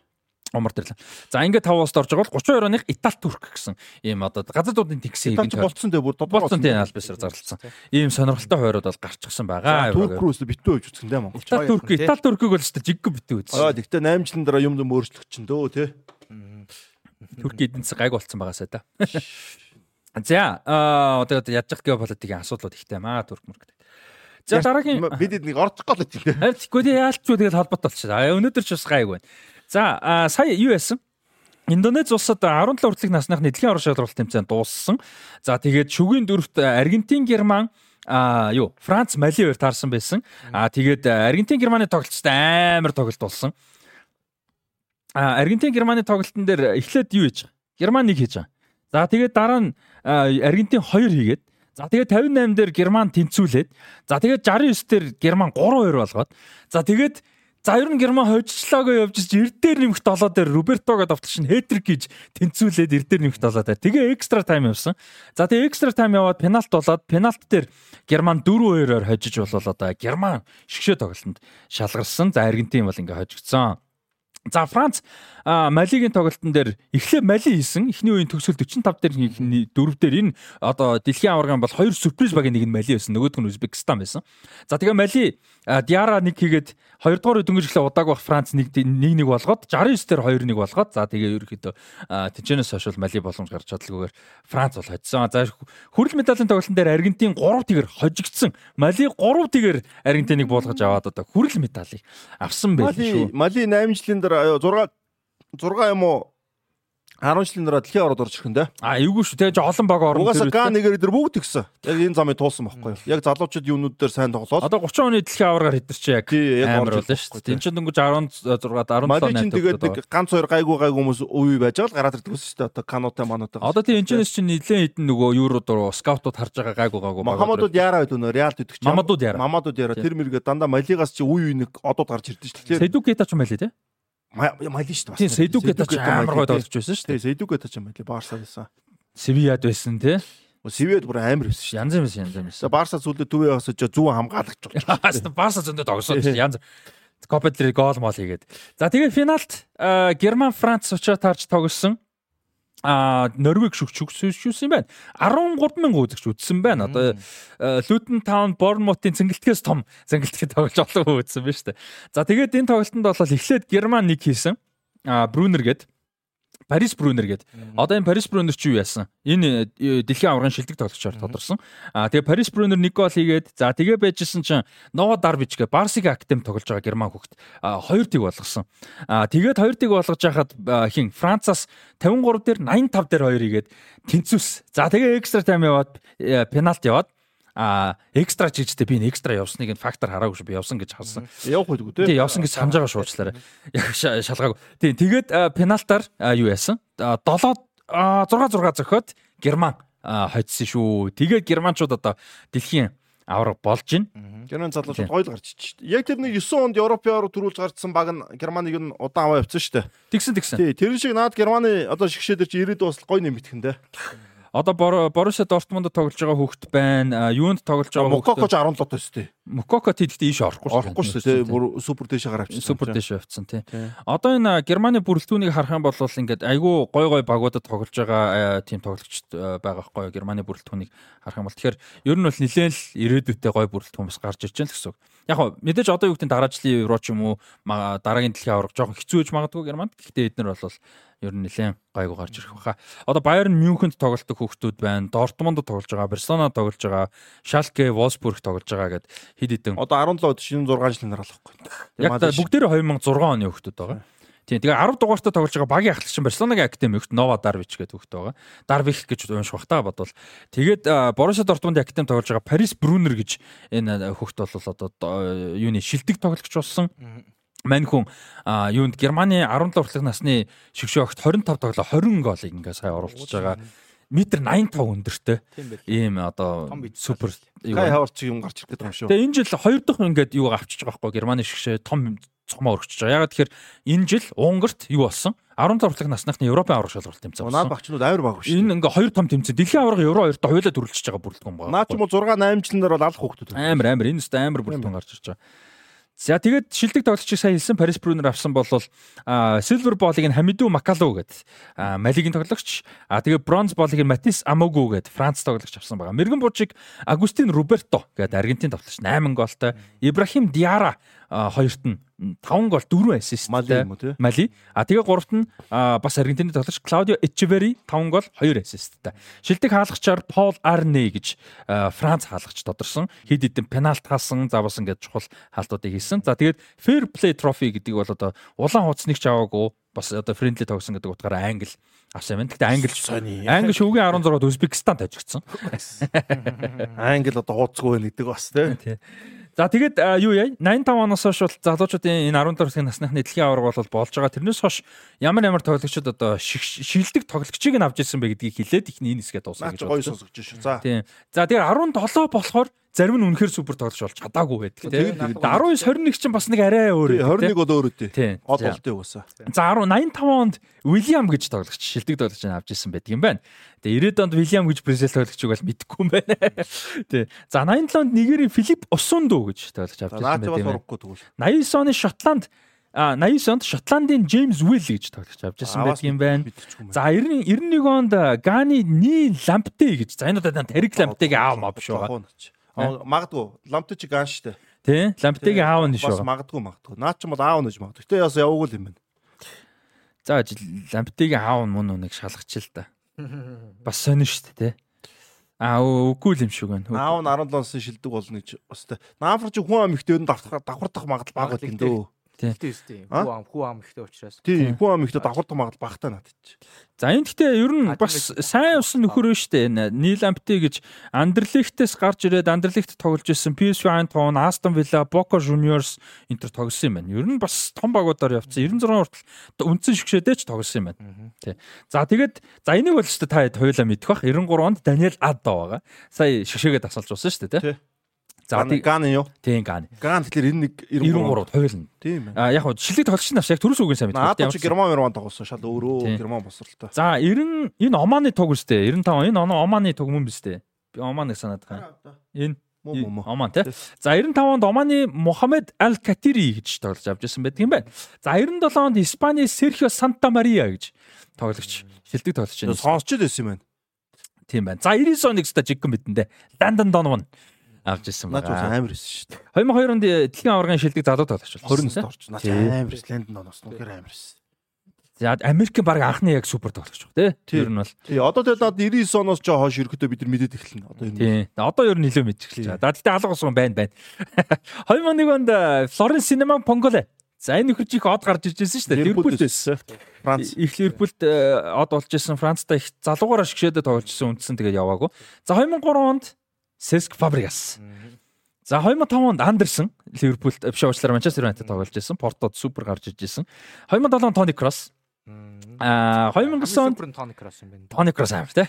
Умард Ирланд. За ингээд 5 улсд орж байгаа бол 32 оных Итали, Турк гэсэн ийм одоо газардуудын тэгсэн ийм болцсон дээ бүр болцсон тий албасаар зарлцсан. Ийм сонирхолтой хойроод бол гарчихсан байгаа. Турк руу битүү гэж үзсэн дээ Монгол. Итали, Турк, Итали, Туркийг бол өстой жиггүй битүү үзсэн. Аа тэгтээ 8 жилийн дараа юм юм өөрчлөгч чинь дөө тий. Турк засаг гайг болцсон байгаасаа та. За одоо яаж геополитикийн асуудлууд ихтэй маа Турк мөрк. За дараагийн бид нэг орчих гол үү тийм. Харин тэгвэл яалчгүй тэгэл холбот болчихсон. Өнөөдөр ч бас гайг байна. За сая юу яасан? Индонез улсад 17 хүртэлх насныхны дэлхийн орон шалралт тэмцээн дууссан. За тэгээд шүгийн дөрөвт Аргентин, Герман а юу Франц, Мали хоёр таарсан байсан. А тэгээд Аргентин, Германы тоглолтод амар тоглолт болсон. А Аргентин, Германы тоглолтын дээр эхлээд юу хийж байгаа? Герман нэг хийж байгаа. За тэгээд дараа нь Аргентин 2 хийгээд За тэгээд 58 дээр Герман тэнцүүлээд за тэгээд 69 дээр Герман 3-2 болгоод за тэгээд за ер нь Герман хожижлаагаа явж ич эрд дээр нэмэх долоо дээр Робертого давтагч нь хэтрик гэж тэнцүүлээд эрд дээр нэмэх долоо дээр тэгээ экстра тайм явсан. За тэгээ экстра тайм яваад пенальт болоод пенальт дээр Герман 4-2-оор хожиж болол одоо Герман шгшээ тоглолтод шалгарсан. За Аргентин бол ингээ хожигдсон. За Франц Малигийн тоглолтын дээр эхлээ Мали хийсэн. Эхний үеийн төгсгөл 45 дээр дөрөв дээр энэ одоо дэлхийн аварган бол хоёр сүрприз багийн нэг нь Мали байсан. Нөгөөх нь Узбекистан байсан. За тэгээ Мали Диара нэг хийгээд хоёрдугаар дөнгөжлөө удааг бах Франц нэг нэг нэг болгоод 69 дээр 2 1 болгоод за тэгээ ерөөхдөө тэнцэнээс хойш Мали боломж гарч чадлагүйгээр Франц бол хоцсон. За хүрэл медалийн тоглолтын дээр Аргентин 3 тэгэр хожигдсон. Мали 3 тэгэр Аргентиныг буулгаж аваад одоо хүрэл медалийг авсан байсан шүү. Мали 8 жилийн дараа 6 6 юм уу 10 жилийн дараа дэлхийн ороод орж ирхэн дээ. А эвгүй шүү. Тэгээ олон баг орно. Угаасаа ган нэгээр дээр бүгд тэгсэн. Яг энэ замыг туулсан байхгүй юу? Яг залуучууд юунууд дээр сайн тоглоод. Одоо 30 оны дэлхийн аваргаар хэдэр чи яг амар болно шүү. Тин ч дөнгөж 16 17 Мали чинь тэгээд нэг ганц хоёр гайгүй гайгүй хүмүүс үе байж байгаа л гараад ирдэг шүү дээ. Одоо канотой манотой. Одоо тийм энэчнээс чинь нилээн хитэн нөгөө евро дуруу скаутууд харж байгаа гайгүй гайгүй. Мамадууд яараа байд өнөө Реалд идэх чинь. Мамадууд яараа. Мамадууд яараа. Тэр мэргээ дандаа Малигаас чи үе үе нэг одод гарч ирдэ шүү. Сэдүкета ч юм байлээ те. Мали шүү дээ. Тийм Сэдүкета ч амар гой тоглож байсан шүү. Тийм Сэдүкета ч юм байли Барса байсан. Севияд байсан те. Севияд бүр амар байсан шүү. Янз янз янз янз. Барса зүйлдээ төвөө хасаж зүүн хамгаалагч болж. Барса зөндөө тогсон янз. Копедлэр гол мол хийгээд. За тэгээ финалт Герман Франц очоод таарч тоглосон а Норвег шүгшүүлсэн юм байна. 13 мянган үзэгч үзсэн байна. Одоо Luton Town Bournemouth-ийн цэнгэлтгэс том цэнгэлтгэд тоглож олон үзсэн байна шүү дээ. За тэгээд энэ тоглолтод бол эхлээд Герман нэг хийсэн. А Брунер гээд Парис Брунер гээд. Одоо энэ Парис Брунер чи юу яасан? Энэ э, дэлхийн аврагын шилдэг тоглогчоор тодорсон. Аа тэгээ Парис Брунер нэг гол хийгээд за тэгээ байжсэн чинь Ноо Дарвич гэ Барсиг актем тоглож байгаа герман хүүхэд хоёр тийг болгосон. Аа тэгээд хоёр тийг болгож байхад хин Францаас 53 дээр 85 дээр хоёр хийгээд тэнцвэс. За тэгээ экстра тайм яваад э, пенальт яваад а экстра жижигтэй би энэ экстра явсныг нь фактор хараагүй шүү би явсан гэж харсан. Явах байдгүй тий. Тий явсан гэж санаж байгаа шуучлаарай. Яг шалгаагүй. Тий тэгээд пеналтаар юу яасан? 7 6 6 зөхөд Герман хоцсон шүү. Тэгээд германчууд одоо дэлхийн авраг болж байна. Герман залуучууд гойл гарч ич. Яг тэр нэг 9 онд Европын авраг төрүүлж гарцсан баг нь Германыг нь удаан аваа явцсан шүү дээ. Тэгсэн тэгсэн. Тий, тэр шиг наад Германы одоо шигшээдэр чи ирээд бас гой нэмэгдэх нь дээ. Одоо Боруссия Дортмунд тоглож байгаа хүүхэд байна. Юунд тоглож байгаа хүүхэд. Мококо ч 17 тоо шүү дээ. Мококо тэгэхдээ ийш орохгүй шүү. Орохгүй шүү дээ. Бүр супер дэшээ авчихсан. Супер дэшээ авчихсан тий. Одоо энэ Германы бүрэлдэхүүнийг харах юм бол ингээд айгүй гой гой багуудад тоглож байгаа тийм тоглогчд байгаа хгүй Германы бүрэлдэхүүнийг харах юм бол тэгэхээр ер нь бол нэлээд л ирээдүйтэй гой бүрэлдэхүүн бас гарч ирж байна л гэсэн үг. Яг хоо мэдээж одоо юу гэдэг дараа жилийн евро ч юм уу дараагийн дэлхийн авраг жоохон хэцүү гэж магадгүй Германд. Гэхдээ эднэр бол ер нь нэлээд гайгүй гарч ирэх баха. Одоо Bayern Мюнхенд тоглолтог хүүхдүүд байна. Дортмунд тоглож байгаа, Барселона тоглож байгаа, Schalke, Wolfsburg тоглож байгаа гэд хэд хэдэн. Одоо 17 шинэ 6 жилийн дараа л баггүй. Яг бүгдээрээ 2006 оны хүүхдүүд байгаа. Тийм. Тэгээ 10 дугаартай тоглож байгаа багийн ахлагч Барселонагийн академи өгт Нова Дарвич гэдэг хөхт байгаа. Дарвих гэж унших бах та бодвол. Тэгээд Боруссия Дортмундын академи тоглож байгаа Парис Брунер гэж энэ хөхт бол одоо юуны шилдэг тоглогч болсон. Мань хүн юунд Германы 17 хүртэлх насны шигшээ огт 25 тоглоо 20 голыг ингээ сая оруулж байгаа метр 85 өндөртэй. Ийм одоо супер Кай хаварч юм гарч ирэх гэдэг юм шүү. Тэгээ энэ жил хоёр дахь ингээд юуг авчиж байгаа байхгүй Германы шигшээ том цомоо өргөж байгаа. Ягаад тэгэхээр энэ жил Унгарт юу болсон? 15 хүртэлх насныхны Европын аврах шалралт тэмцээн болсон. Наад багчнууд авир баг шүү. Энэ ингээ хоёр том тэмцээн. Дэлхийн авраг Евро 2-т хоёулаа төрүүлчихэж байгаа бүрэлдэхүүн байна. Наад ч юм уу 6 8 жилнээр бол алах хөөхтүүд. Амар амар энэ өстө амар бүрэлдэхүүн гарч ирж байгаа. За тэгээд шилдэг тоглогчийг сайн хэлсэн Парис Брунер авсан бол Silver Ball-ыг Хамиду Макалу гэдэг Малигийн тоглогч. А тэгээд Bronze Ball-ыг Матис Амогу гэдэг Франц тоглогч авсан байгаа. Мэргэн буужийг Агустин Роберто гэдэг Аргентин тоглогч 8 гоолтой. Ибрахим Диара хоёрт нь 5 гол 4 ассист Мали. А тэгээ гуравт нь бас Аргентины тоглогч Клаудио Эчевери 5 гол 2 ассисттай. Шилдэг хаалгачаар Пол Арне гэж Франц хаалгач тодорсон. Хэд хэдэн пенальт хаалсан, завсан гэж чухал хаалтуудыг хийсэн. За тэгээд Fair Play Trophy гэдэг бол одоо улаан хуудсныг ч аваагүй бас одоо friendly тогсон гэдэг утгаараа англи авсан байна. Гэхдээ англи англи шүүгийн 16-д Узбекистан тажигдсан. Англи одоо хууцгүй байна гэдэг бас тий. За тэгээд юу яа 85 оноос хойш бол залуучуудын энэ 14 насны насныхны дэлхийн аварга бол болж байгаа. Тэрнээс хойш ямар ямар тоглогчид одоо шилдэг тоглогчийг нь авч ирсэн бэ гэдгийг хэлээд ихний энэ хэсгээ дуусгах гэж байна. Гоё сонсогч шүү. За. Тийм. За тэгээд 17 болохоор зарим нь үнэхээр супер тоглож болж чадаагүй байдаг. Тийм 19 21 чинь бас нэг арай өөр. 21 бол өөр үтэй од болтой уусаа за 10 85 онд Уильям гэж тоглогч шилдэг тоглогч авч ирсэн байдаг юм байна. Тэгээ 90 онд Уильям гэж Бразил тоглогчийг бол мэдгүй юм байна. Тий за 87 онд Нигерийн Филип Осундо гэж тоглогч авч ирсэн байдаг юм байна. 89 оны Шотланд А 89 онд Шотландын Джеймс Уилл гэж тоглогч авч ирсэн байдаг юм байна. За 90 91 онд Гани Ни Лампте гэж. За энэ удаа Тарик Ламптегийн аав маа биш байгаа. Магадгүй ламптич ган штэ. Тий? Ламптигийн аав нь шүү. Бас магадгүй магадгүй. Наа ч юм бол аав нь гэж магадгүй. Гэтэ яас явуугүй юм байна. За ламптигийн аав нь мөн нэг шалгач л да. Бас сонир штэ тий. Аа үгүй юм шиг байна. Аав нь 17 оносын шилдэг болно гэж бас тий. Наамфар чи хүн амигтэй давхар давхардах магадлал бага гэдэг дөө. Тийм тийм. Хүү ам хүү ам ихтэй учраас. Тийм хүү ам ихтэй давхардах магадлал багтаа надад чи. За энэ гэхдээ ер нь бас сайн усан нөхөр нь шүү дээ. Нийлампти гэж Андерлихтээс гарч ирээд Андерлихт тоглож исэн PSV Eindhoven, Aston Villa, Boca Juniors энтер тоглосон юм байна. Ер нь бас том багуудаар явцсан. 96 хүртэл үндсэн шгшээдээ ч тоглосон юм байна. Тий. За тэгээд за энийг бол ч та хоёулаа мэдэх бах. 93 онд Даниэл Адда байгаа. Сая шгшээгээ тасалж болсон шүү дээ, тий. За ган юу? Тийм ган. Ган тэгэхээр энэ нэг 93-д хоёулна. Тийм ээ. А яг хөө жилиг тоглогч нас яг төрөөс үгийн сайн мэдээ. Наад чи Герман Герман тоглосон шал өөрөө Герман босролтой. За 90 энэ Оманы туг үстэй 95 энэ оноо Оманы туг мөн биз дээ. Би Оманыг санаад байгаа. Энэ Оман тий. За 95 онд Оманы Мохамед Ал Катири гэж тоглож авч ирсэн байдаг юм байна. За 97 онд Испани Серхио Санта Мария гэж тоглогч шилдэг тоглогч. Сонсч л байсан юм байна. Тийм байна. За 99 оныг ста жиггэн бидэндээ. Ландон Донован авч ирсэн байна. Наач амар ирсэн шүү дээ. 2002 онд дэлхийн аваргын шилдэг залуу тоглогч бол 29 орч. Наач амар ирсэн. Лэндон оноос нүгээр амар ирсэн. За Америк баг анхны яг супер тоглогч баг тий. Ер нь бол. Тий. Одоо тэгэл 99 оноос ч хойш ерөөдөө бид нар мэдээд эхэлнэ. Одоо энэ. Тий. Одоо ер нь нэлээд мэдчихлээ. За тэгтээ алга ус байна байна. 2001 онд Флоренс Синема Понголе За энэ нөхөрч их од гарч ирж байсан шүү дээ. Ливерпулд байсан. Франц. Их Ливерпулд од болж исэн. Францтай их залуугаараа шгшээдэ тоглож исэн үндсэн тэгээд яваагүй. За 2003 онд Сеск Фабригас. За 2005 онд Андерсон Ливерпулд биш уучлаарай Манчестер Юнайтед тоглож байсан. Портод супер гарч иж байсан. 2007 онд Тони Кросс. Аа 2009 онд Тони Кросс юм байна. Тони Кросс аим тий.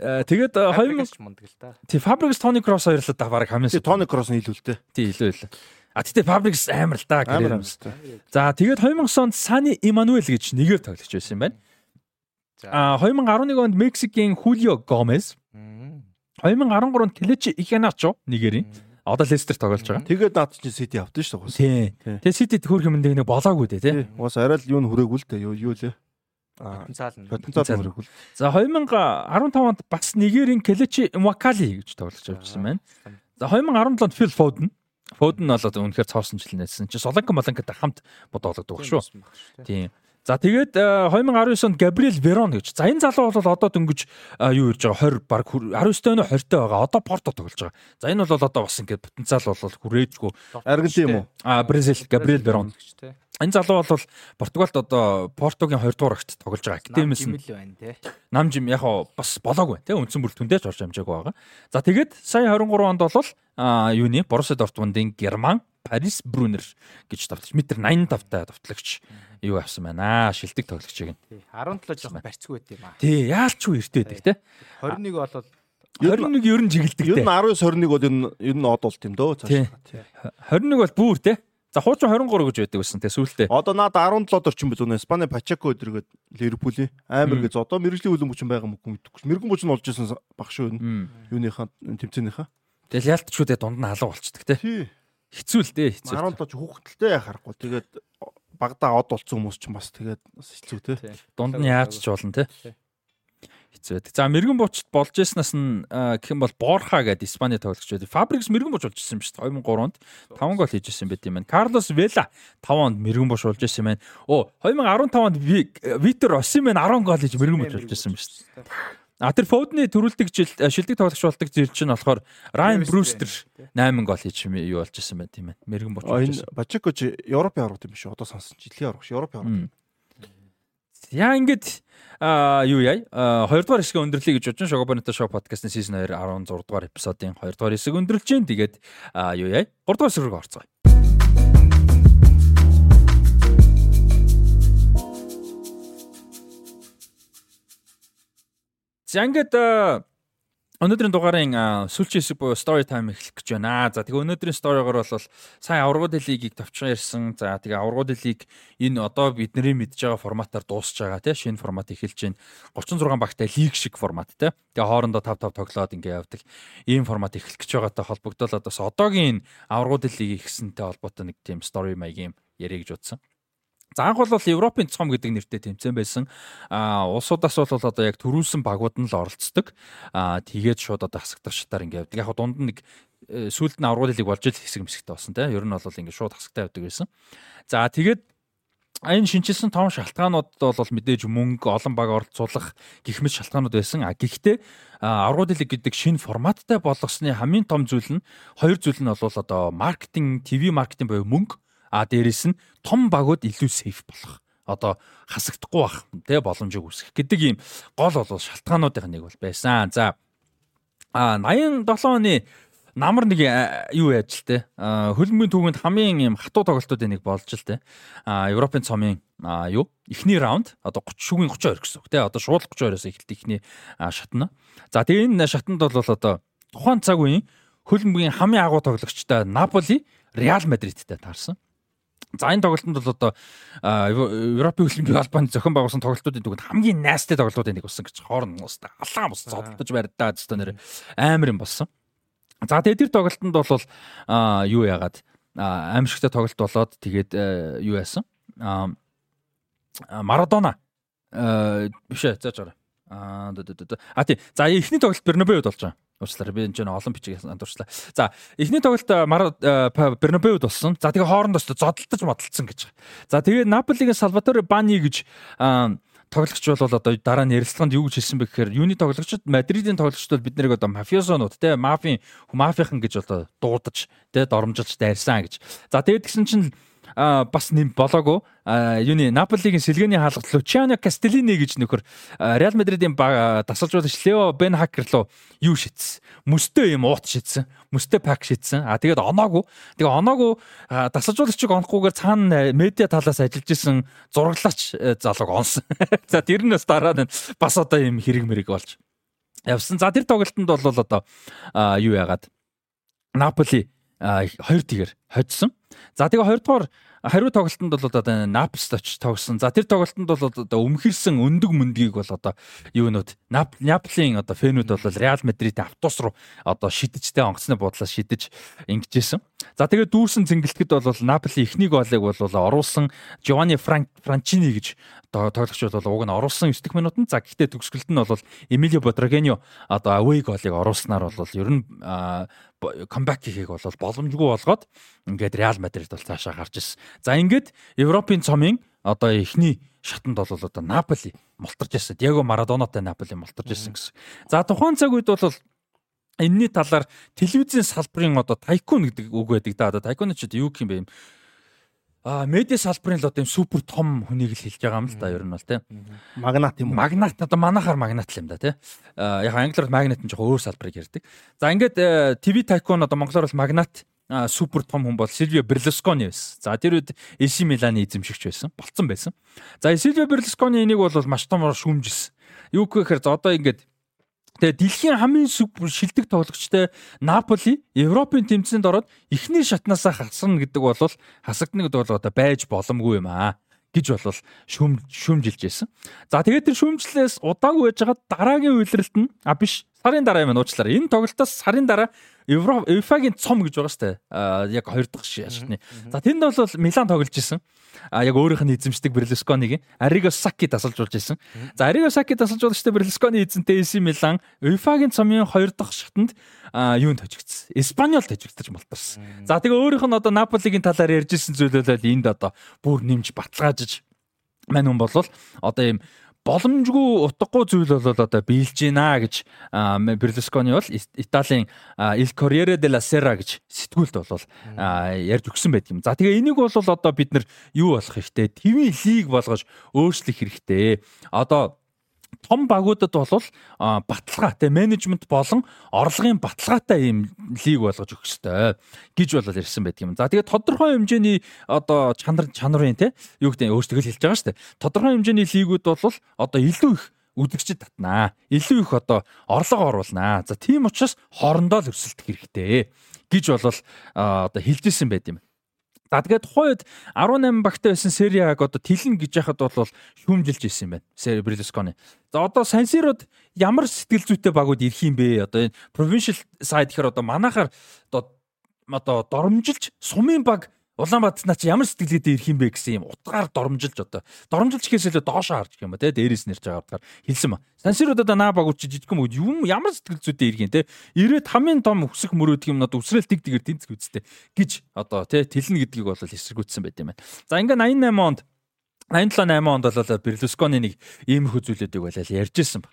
Тэгээд 2000 мундаг л та. Тий Фабригас Тони Кросс хоёрлоо да баг хамгийн. Тий Тони Кросс нь илүүлтэй. Тий илүү илүү. А тэгтээ Фабригас амар л да гэрээ. За тэгээд 2009 онд Сани Эммануэл гэж нэгээр тоглож байсан юм байна. А 2011 онд Мексикийн Хулио Гомес. 2013 онд Клечи Иханачо Нигерийн одоо Лестер тоглож байгаа. Тэгээд наад чинь Сити авсан шүү дээ. Тий. Тэгээд Ситид хөөх юм нэг болоогүй дээ тий. Уус арай л юу нөрөөгүй л дээ. Юу юу лээ. Потенциал нь. Потенциал нөрөөгүй. За 2015 онд бас Нигерийн Клечи Mwakali гэж тоглож авчихсан байна. За 2017 онд Phil Foden Foden нь бол үнэхээр цоосон жил нээсэн. Чи Солонко Маланкатай хамт бодоологдог шүү. Тийм. За тэгээд 2019 э, онд Габриэл Верон гэж. За энэ залуу бол одоо дөнгөж э, юу ирж байгаа 20 баг 19-тэй нөө 20-тэй байгаа. Одоо Порто тоглож байгаа. За энэ бол одоо бас ингээд потенциал бол хүрээжгүй. Аргентин юм уу? А Бразил Габриэл Верон. Энэ залуу бол Португалд одоо Португийн 2 дугаар агт тоглож байгаа. Академис нь байна те. Нам жим яг бас болоогүй те. Үндсэн бүр түндэж орж амжаагүй байгаа. За тэгээд сая 23 онд бол юуны? Боруссия Дортмундын Герман Парис Брунер гэж давтлагч метр 85 та давтлагч юу авсан байна? Аа шилдэг тоглогчийг нь. 17 жоохон барьцгүй байт юм аа. Тий яалчгүй эртээ байдаг те. 21 болоод 21 ер нь жигэлдэг те. ер нь 19 21 бол ер нь ер нь од болт юм дөө цааш. 21 бол бүр те За хуучин 23 гэж байдаг байсан те сүүлдээ. Одоо наад 17 орчим билүү нэ Спани Пачако өдрөгөө Ливерпулийн амар гэж одоо мэрэгжлийн хөлбөмбөч байгаа юм уу мэдэхгүй. Мэрэгжлийн нь олж исэн баг шүү юуныхаа тэмцээнийхаа. Тэгэл ялтчгүй дунд нь алга болчдөг те. Хэцүү л дээ хэцүү. 17 ч хүүхдэлтэй харахгүй. Тэгээд багада од болцсон хүмүүс ч бас тэгээд хэцүү те. Дунд нь яаж ч болно те хэцүү байдаг. За мэрэгэн буучт болж яснаас нь гэх юм бол Борха гэдэг Испани тоглогч байдаг. Фабрикс мэрэгэн бууч болж ирсэн юм шүү дээ. 2003 онд 5 гол хийж ирсэн байт юм байна. Карлос Вела 5 онд мэрэгэн бууч болж ирсэн байна. Оо 2015 онд Витер Осимен 10 гол хийж мэрэгэн бууч болж ирсэн шүү дээ. А тэр Фодны төрүүлдэг жил шилдэг тоглогч болдог зэр чинь болохоор Райан Брюстер 8 гол хийж юу болж ирсэн байт юм байна. Мэрэгэн бууч. Энэ Бачеко ч Европын аргууд юм шүү. Одоо сонсон жилийн шүү. Европын арга. Яа ингээд а юу яа? 2 дугаар хэсгээ өндөрлөе гэж бодож Шогобонито шоу подкастын сизон 2 16 дугаар эпизодын 2 дугаар хэсэг өндөрлж जैन тэгээд юу яа? 3 дугаар хэсэг рүү орцгоё. За ингээд Өнөөдрийн дугаарын сүүлчийн хэсэг буюу story time эхлэх гэж байна. За тэгээ өнөөдрийн сторигоор бол сайн аврагууд лигийг товчхон ярьсан. За тэгээ аврагууд лиг энэ одоо бидний мэдж байгаа форматаар дуусж байгаа тий шинэ формат эхэлж байна. 36 багтай лиг шиг формат тий. Тэгээ хоорондоо 5 5 тоглоод ингээ явдаг. Ийм формат эхлэх гэж байгаатай холбогдол одоос одоогийн аврагууд лиг ихсэнтэй холбоотой нэг тийм story маягийн ярих гэж утсан. За анх бол Европын цом гэдэг нэртэй тэмцээн байсан. А улсуудаас бол одоо яг төрүүлсэн багууд нь л оролцдог. А тэгээд шууд одоо хасагдах шатаар ингээд яг дунд нь нэг э, сүүлд нь аврагын лиг болж ил хэсэг мэсэгтэй болсон тийм. Ер нь бол ингээд шууд хасагтай байдаг байсан. За тэгээд энэ шинчилсэн том шалтгаанууд бол мэдээж мөнгө олон баг оролцуулах гих мэт шалтгаанууд байсан. А гэхдээ лиг гэдэг шинэ форматтай болгосны хамгийн том зүйл нь хоёр зүйл нь бол одоо маркетинг, ТV маркетинг буюу мөнгө А дээрэс нь том багууд илүү сейф болох. Одоо хасагдахгүй бах тэ боломжийг үүсгэх гэдэг ийм гол бол шалтгаануудын нэг бол байсан. За а 87 оны намар нэг юу яаж л те хөлбөмбөгийн түүхэнд хамгийн юм хатуу тоглолтуудын нэг болж л те а Европын цомын юу эхний раунд одоо 30 шүгийн 32 гэсэн үг те одоо шууд 32-оос эхэлт ихний шатна за тэгээ энэ шатанд бол одоо тухайн цаг үеийн хөлбөмбөгийн хамгийн агуу тоглогчтой Наполи Реал Мадридтэй таарсан За энэ тоглолтод бол одоо Европын хөлбөмбөгийн албаны зохион байгуулсан тоглолтуудын түгэнд хамгийн найстай тоглолтуудын нэг болсон гэж хоорн уус алаан бус зодтолж барьдаа гэсэн нэр амар юм болсон. За тэгээд тэр тоглолтод бол юу яагаад аимшигтай тоглолт болоод тэгээд юу яасан? Марадона биш ээ зааж гараа. Аа а тий. За эхний тоглолт Бернабеуд болж байгаа. Уучлаарай би энэ ч олон бичиг дурчлаа. За эхний тоглолт Бернабеуд болсон. За тэгээ хоорондоо зодтолтож модалцсан гэж. За тэгээ Наполигийн Салваторе Бани гэж тоглогч бол одоо дараа нь ярилцлаганд юу гэж хэлсэн бэ гэхээр юуны тоглогчд Мадридын тоглогчд бол бид нарыг одоо мафиосонууд те мафийн мафийнхан гэж одоо дуудаж те доромжилж дайрсан гэж. За тэгээд гисэн чинь бас нэм болоогүй юуны Наполигийн сэлгээний хаалгад Лучано Кастелини гэж нөхөр Реал Мадридын дасгалжуулагч Лео Бен Хакер руу юу шийдсэн. Мөстэй юм уут шийдсэн. Мөстэй пак шийдсэн. А тэгээд оноогүй. Тэгээ оноогүй дасгалжуулагчийг онохгүйгээр цаана медиа талаас ажиллаж исэн зураглаач залууг онсон. За тэр нь бас дараа нь бас одоо юм хэрэг мэрэг болж явсан. За тэр тоглолтод бол одоо юу яагаад Наполи хоёр тэгэр хоцсон. За тэгээ хоёрдугаар хариу тоглолтод бол одоо Напст очиж тогсон. За тэр тоглолтод бол одоо өмхөрсөн өндөг мөндгийг бол одоо юунууд Наполийн одоо фэнүүд бол Реал Мадридийн автобус руу одоо шидэж тэ онгоцны буудлаас шидэж ингэжсэн. За тэгээ дүүрсэн цэнгэлтгэд бол Наполи эхний голыг бол оруулсан Жовани Франчини гэж тоглогч бол уг нь оруулсан 9 дэх минутанд. За гэхдээ төгсгөлд нь бол Эмилио Бодрагеньо одоо away голыг оруулснаар бол ер нь камбэк хийхийг бол боломжгүй болгоод ингээд Реал Мадрид бол цаашаа гарч ирсэн. За ингээд Европын цомын одоо эхний шатанд бол одоо Наполи мултарч ирсэн. Диего Марадонотой Наполи мултарч ирсэн гэсэн. За тухайн цаг үед бол энэний талаар телевизийн салбарын одоо тайкун гэдэг үг байдаг да. Одоо тайкун ч юу гэх юм бэ? А медиа салбарын л одоо юм супер том хүнийг л хэлж байгаа юм л да ер нь бол тий. Магнат юм уу? Магнат одоо манахаар магнат л юм да тий. Яг англиар магнат нь жоохон өөр салбарыг ярьдаг. За ингээд ТV тайкун одоо монголоор бол магнат супер том хүн бол Сильвио Берлускони байсан. За тэр үед AC Миланы эзэмшигч байсан. Болцсон байсан. За Сильвио Берлускони энийг бол маш томор шүүмжилсэн. Юу гэхээр за одоо ингээд Тэгээ дэлхийн хамгийн шилдэг тоглогчтой Наполи Европын тэмцээнд ороод эхний шатнаасаа хасна гэдэг бол хасагдана гэдэг бол одоо байж боломгүй юм аа гэж бол шүм шүмжилж байсан. За тэгээд тэр шүмжлээс удаагүй байж байгаа дараагийн үйлрэлт нь а биш сарын дараа юм уучлаарай. Энэ тоглолтоос сарын дараа Евро УЕФА-гийн цом гэж байгаа штэ. Яг хоёр дахь шашны. За тэнд бол Милан тоглож исэн. А яг өөрийнх нь эзэмшдэг Берлусконийг Ариго Саки тасалж болж исэн. За Ариго Саки тасалж болжтэй Берлусконы эзэнтэй AC Милан УЕФА-гийн цомын хоёр дахь шатанд юунд хожигдсан. Испаниол хожигдож малтарсан. За тэгээ өөрийнх нь одоо Наполигийн талаар ярьжсэн зүйлээ энд одоо бүр нэмж баталгаажиж мань хүн болвол одоо ийм боломжгүй утгагүй зүйл бол одоо биелж гинэ гэж Берлускони бол Италийн Il Corriere della Sera гэж сэтгүүлд бол ярьж өгсөн байт юм. За тэгээ энийг бол одоо бид нар юу болох хэрэгтэй? ТV лиг болгож өөрчлөх хэрэгтэй. Одоо том багуудад бол баталгаа те менежмент болон орлогын баталгаатай ийм лиг болгож өгөх ёстой гэж бол ярьсан байдаг юм. За тэгээд тодорхой хэмжээний одоо чанар чанарын те юу гэдэг өөртөө хэлж байгаа шүү дээ. Тодорхой хэмжээний лигүүд бол одоо илүү их үдгчд татнаа. Илүү их одоо орлого оруулнаа. За тийм учраас хоорондоо л өрсөлдөх хэрэгтэй гэж бол одоо хэлжсэн байт юм. За тэгээд тухайд 18 багтай байсан Сериаг одоо тэлнэ гэж яхад бол шүүмжилж исэн юм байна. Сери Берлускони. За одоо Сансирод ямар сэтгэл зүйтэй багууд ирэх юм бэ? Одоо энэ provincial side гэхэр одоо манахаар одоо одоо доромжилж сумын баг Улаанбаатар чи ямар сэтгэлгээдээ ирэх юм бэ гэсэн юм утгаар доромжилж одоо доромжилж гэхээсээ доошоо харж гэх юм ба те дээрээс нэрж байгаа утгаар хэлсэн ба. Сансирууд одоо наа багууд чи жижигхэн мөд юм ямар сэтгэл зүйдээ ирэх юм те ирээд хамгийн том өсөх мөрөөдг юм надад үсрэл тэг тэгээр тэнцэх үсттэй гэж одоо те тэлнэ гэдгийг бол эсэргүүцсэн байт юм байна. За ингээ 88 онд 87 8 онд бол Берлусконы нэг иймэрхүү зүйлүүдийг бол ярьжсэн ба.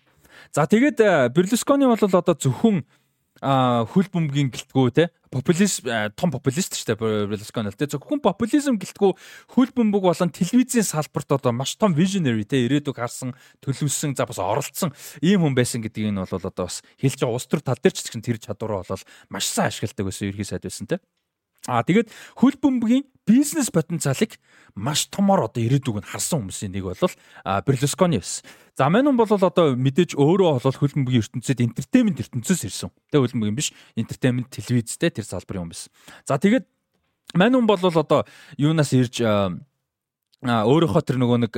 За тэгээд Берлусконы бол одоо зөвхөн а хөл бөмбөгийн гэлтгүү те? Популист том популист ч те Берлускони те зөвхөн популизм гэлтгүү хөл бөмбөг болон телевизийн салбарт одоо маш том visionary те? Ирээдүг харсан төлөвлөсөн за бас оролцсон ийм хүн байсан гэдгийг нь бол одоо бас хэлж байгаа улс төр тал дээр ч гэсэн тэр чадвараа бол маш сайн ашигладаг байсан ерхий сайд байсан те А тэгээд хөл бөмбөгийн бизнес потенциалыг маш томор одоо ирээдүг нь харсан хүмүүсийн нэг бол Берлускони байсан. За мань хүн бол одоо мэдээж өөрөө бол хөл бөмбөгийн ертөнцид энтертеймент ертөнцөөс ирсэн. Тэ хөл бөмбөгийн биш энтертеймент телевизтэй тэр салбарын хүн байсан. За тэгээд мань хүн бол одоо юунаас ирж өөрийнхөө тэр нөгөө нэг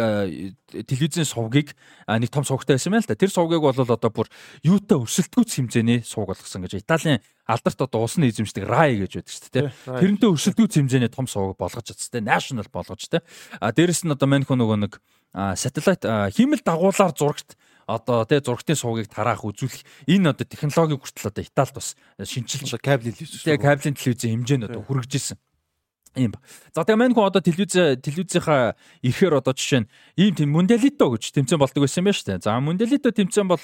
телевизийн сувгийг нэг том сувгтай байсан байна л да. Тэр сувгийг бол одоо бүр юутай өрсөлдгүүц хэмжээний сувг болгосон гэж Италийн алдарт одоо усны эзэмшдэг RAI гэж байдаг шүү дээ. Тэрнтэй өрсөлдгүүц хэмжээний том сувг болгож чадсан. National болгож тэ. А дээрэс нь одоо мань хүн нөгөө нэг сателлит хиймэл дагуулаар зурагт одоо тий зургтын сувгийг тараах үзүүлэх энэ одоо технологи хүртэл одоо Италид бас шинжилж кабелийн телевиз. Тий кабелийн телевизийн хэмжээнд одоо хүрэгжсэн юм ба. За тэгээ мань хүн одоо телевиз телевизийнхаа ирэхээр одоо жишээ нь ийм тийм Мунделито гэж тэмцээн болдог байсан юм байна шүү дээ. За Мунделито тэмцээн бол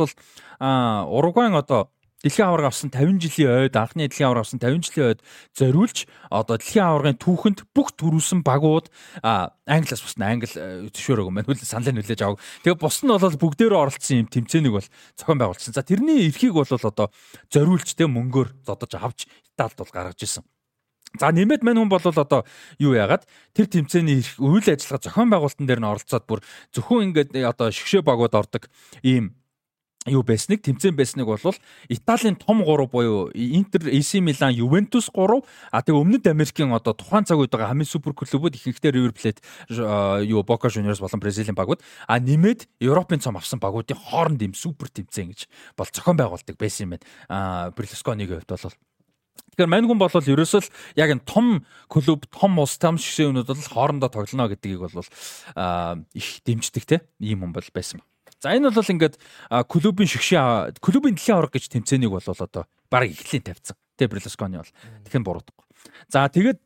а Уругвайн одоо Дэлхийн аварга авсан 50 жилийн ойд анхны дэлхийн аварга авсан 50 жилийн ойд зориулж одоо дэлхийн аваргын түүхэнд бүх төрүүлсэн багууд англиас бусна англи төшөөрөг юм байна. Хөл саналын хүлээж авах. Тэгээ бус нь бол бүгдээрээ оролцсон юм тэмцээнийг бол зохион байгуулсан. За тэрний эрхийг бол одоо зориулж тэ мөнгөөр зодож авч Италид бол гаргаж исэн. За нэмээд мань хүн бол одоо юу яагаад тэр тэмцээний үйл ажиллагаа зохион байгуулалтан дээр нь оролцоод бүр зөвхөн ингээд одоо шгшээ багууд ордог ийм юу байсныг тэмцээн байсныг бол Италийн том 3 буюу Интер, AC Milan, Juventus 3 а тэгээ өмнөд Америкийн одоо тухайн цаг үед байгаа хамгийн супер клубүүд ихэнхдээ River Plate юу Boca Juniors болон Бразилийн багууд а нэмээд Европын цом авсан багуудын хооронд ийм супер тэмцээн гэж бол зохион байгуулдаг байсан юм байна. А Берлусконигийн хувьд бол Тэгэхээр мань хүн бол ерөөсөө л яг энэ том клуб, том улс, том шгшээнүүд бол хоорондоо тоглоно гэдгийг бол их дэмждэг те ийм хүн бол байсан ба. За энэ бол ингээд клубын шгшээ клубын дэлхийн аварга гэж тэмцээнийг бол одоо баг эхлэлийн тавьсан. Тэ Берлускони бол тэгхэн буруудахгүй. За тэгээд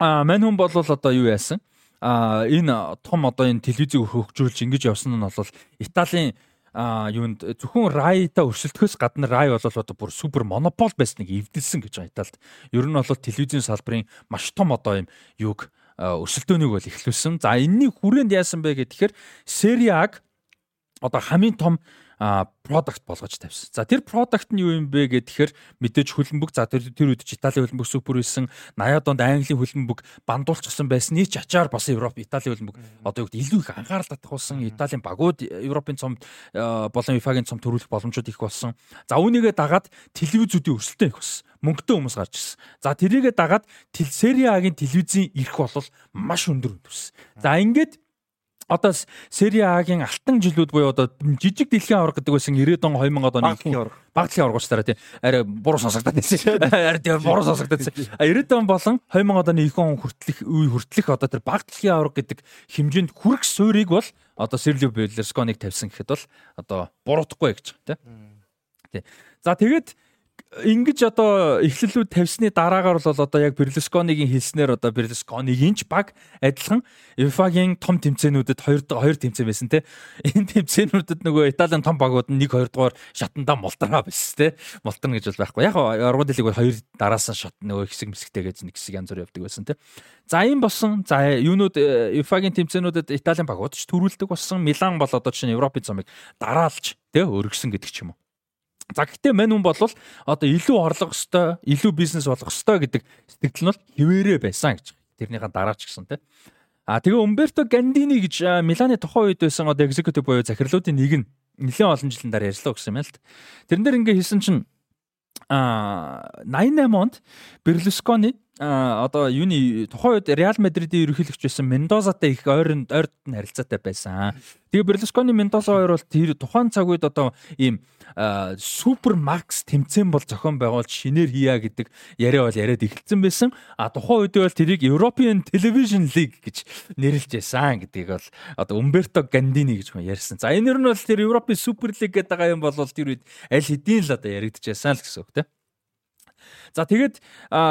мань хүн бол одоо юу яасан? А энэ том одоо энэ телевизийг хөгжүүлж ингэж явсан нь бол Италийн юунд зөвхөн райта өрсөлдөхөөс гадна рай бол одоо бүр супер монопол байсныг эвдэлсэн гэж байгаа Италид. Ер нь бол телевизийн салбарын маш том одоо юм юг өрсөлдөөнийг бол эхлүүлсэн. За энэний хүрээнд яасан бэ гэхээр A-г одоо хамгийн том продакт болгож тавьсан. За тэр продакт нь юу юм бэ гэхээр мэдээж хөлбөмбөг за тэр тэр үед Италийн хөлбөмбөг супер байсан. 80-аад онд Английн хөлбөмбөг бандуулчихсан байсан. Нийт ачаар бас Европ Италийн хөлбөмбөг одоо юу гэдэг илүү их анхаарал татуулсан. Италийн багууд Европын цомд болон ФИФА-гийн цомд төрүүлэх боломжууд их болсон. За үүнийгээ дагаад телевизүүдийн өрсөлдөөн их болсон. Мөнгөтэй хүмүүс гарч ирсэн. За тэрийгээ дагаад Serie A-гийн телевизийн ирэх бол маш өндөр өндөрсөн. За ингээд одоо Сери А-гийн алтан жилүүд буюу одоо жижиг дэлхийн авраг гэдэг байсан 90-ад он 2000-ад оны багтлын аврагч дараа тийм арай буруу сонсогдоод байсан. Арай тийм буруу сонсогдоод байсан. 90-ад он болон 2000-ад оны их он хүртэлх үе хүртэлх одоо тэр багтлын авраг гэдэг хэмжээнд хүрэх суурийг бол одоо Серлио Берлерсконыг тавьсан гэхэд бол одоо буруутахгүй гэж тийм. Тий. За тэгээд ингэж одоо эхлэлүүд тавьсны дараагаар бол одоо яг Берлусконигийн хэлснээр одоо Берлусконигийн ч баг адилхан FIFA-гийн том тэмцээнүүдэд хоёр хоёр тэмцээн байсан те. Энэ тэмцээнүүдэд нөгөө Италийн том багууд нь 1 2 дугаар шатандаа мултраа байсан те. Мултарна гэж бол байхгүй. Яг аргууд лиг бол хоёр дараас нь шат нөгөө хэсэг мэсгтэй гэж нэг хэсэг янз бүр явдаг байсан те. За ийм болсон. За юунууд FIFA-гийн тэмцээнүүдэд Италийн багууд ч төрүүлдэг болсон. Милан бол одоо чинь Европын цомыг дараалж те өргөсөн гэдэг ч юм уу. За гэхдээ мань хүн бол одоо илүү орлого өстой, илүү бизнес болох өстой гэдэг сэтгэл нь бол хിവэрэ байсан гэж. Тэрнийхээ дараач гэсэн тийм. А тэгээ Умберто Гандини гэж Миланы тухайн үед байсан одоо executive буюу захирлуудын нэг нь нэлээд олон жилийн дараа ярьслаа гэсэн юм л. Тэрэн дээр ингээ хийсэн чинь а 88 онд Берлускони а одоо юуны тухайн үед Реал Мадридын ерөнхийлөгч байсан Мендозатай их ойрон ойрд нь харилцаатай байсан. Тэгээ Берлускони Мендоза хоёр бол тэр тухайн цаг үед одоо ийм супер макс тэмцээн бол зохион байгуулж шинээр хийя гэдэг яриа бол яриад эхэлсэн байсан. А тухайн үед бол тэрийг European Television League гэж нэрлэж байсан гэдгийг бол одоо Умберто Гандини гэж хүн ярьсан. За энэ нь бол тэр Европын Супер Лиг гэдэг юм бол тэр үед аль хэдийн л одоо яригдчихсан л гэсэн үг тийм. За тэгээд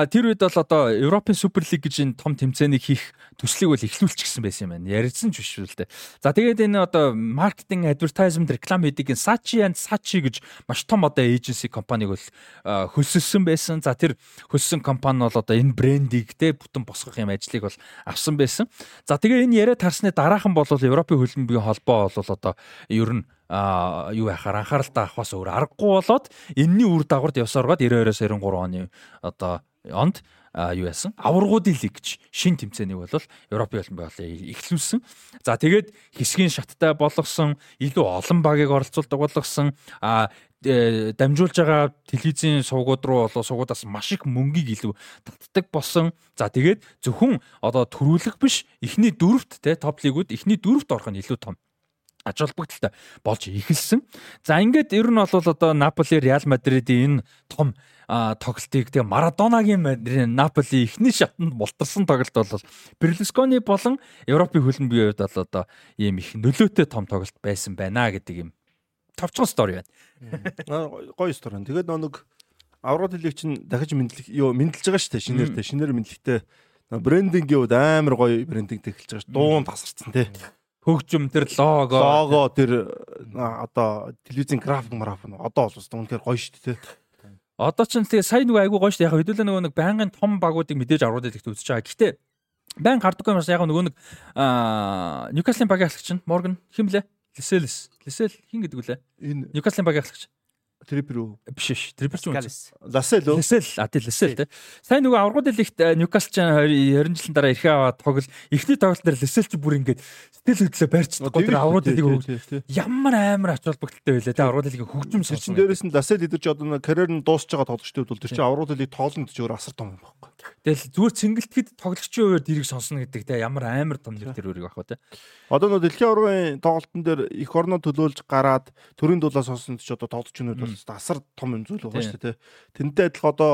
тэр үед бол одоо Европын Суперлиг гэж энэ том тэмцээнийг хийх төслийг бол эхлүүлчихсэн байсан юм байна. Ярьсан ч биш үү л дээ. За тэгээд энэ одоо маркетинг, advertisement, реклам хийдэг Sachi and Sachi гэж маш том одоо эйженси компаниг бол хөлсөлсөн байсан. За тэр хөлсөн компани бол одоо энэ брендийг те бүтэн босгох юм ажлыг бол авсан байсан. За тэгээ энэ яриа тарсны дараахан бол Европын хөлбөмбөгийн холбоо бол одоо ер нь а юу яхаар анхааралтай авахаас өөр аргагүй болоод энэний үр дагаварт явсаргаад 92-оос 93 оны одоо онд юу яасан аваргуудын лиг гэж шин тэмцээнийг бол Европын олимпиад болоо эхлүүлсэн. За тэгээд хэсгийн шаттай болгосон илүү олон багийг оролцуулдаг болгосон а э, дамжуулж байгаа телевизийн сувгууд руу болоо сувгуудаас маш их мөнгийг илүү татдаг болсон. За тэгээд зөвхөн одоо төрүүлэх биш эхний дөрөвт те топ лигүүд эхний дөрөвт орох нь илүү том ач холбогдолтой болж эхэлсэн. За ингээд ер нь бол одоо Наполи, Реал Мадридын энэ том тоглолтыг тэгээ Марадонагийн Наполи эхний шатанд мултарсан тоглолт бол Берлускони болон Европын хөлбөмбөгийн хувьд бол одоо ийм их нөлөөтэй том тоглолт байсан байна гэдэг юм товчхон стори байна. Гоё стори. Тэгээд нэг аврал хэлийг чинь дахиж мэдлэг юу мэдлж байгаа шүү дээ шинээр тэ шинээр мэдлэгтэй брендингийн хувьд амар гоё брендинг тэгэлж байгаа шүү. Дуун тасарсан тий хөгжим тэр лого лого тэр одоо телевизийн график марафон одоо бол үнэхээр гоё шүү дээ Одоо ч тэгээ сайн нөгөө айгуу гоё шүү дээ яг хэдүүлээ нөгөө нэг байнгын том багуудыг мэдээж аврууд илэгт үзэж байгаа. Гэхдээ байн гардаггүй юмс яг нөгөө нэг Ньюкаслын багийн ахлагч нь Морган хим блэ? Лиселс. Лисел хин гэдэг үлээ. Энэ Ньюкаслын багийн ахлагч. Трипер үү? Биш биш. Трипер ч үү? Ласел үү? Ласел, а тий Ласел тий. Сайн нөгөө аврагууд лигт Ньюкасл ч 20 жилийн дараа ирэхээ аваад тоглол. Эхний тоглолт дээр Ласел ч бүр ингээд сэтгэл хөдлөө барьчихдаг. Тэр аврагууд лиг хөг. Ямар амар ач холбогдолтой байлаа тий аврагууд лиг хөгжим сэрчин дээрээс нь Ласел идэж одоо карьер нь дуусч байгаа тоглогчдод бол тэр чинь аврагууд лиг тоолонд ч өөр асар том юм байхгүй. Тэгэл зүгээр цэнгэлтгэд тоглогчийн хувьд дэрийг сонсно гэдэг те ямар амар том нэг тэр үрийг ах ба те. Одоо нөө дэлхийн аврагын тоглолтын дээр их орноо төлөөлж гараад төрийн дулаа сонсон ч одоо тоглогчнууд бол асар том юм зүйл байгаа шүү дээ. Тэнтэй адилхан одоо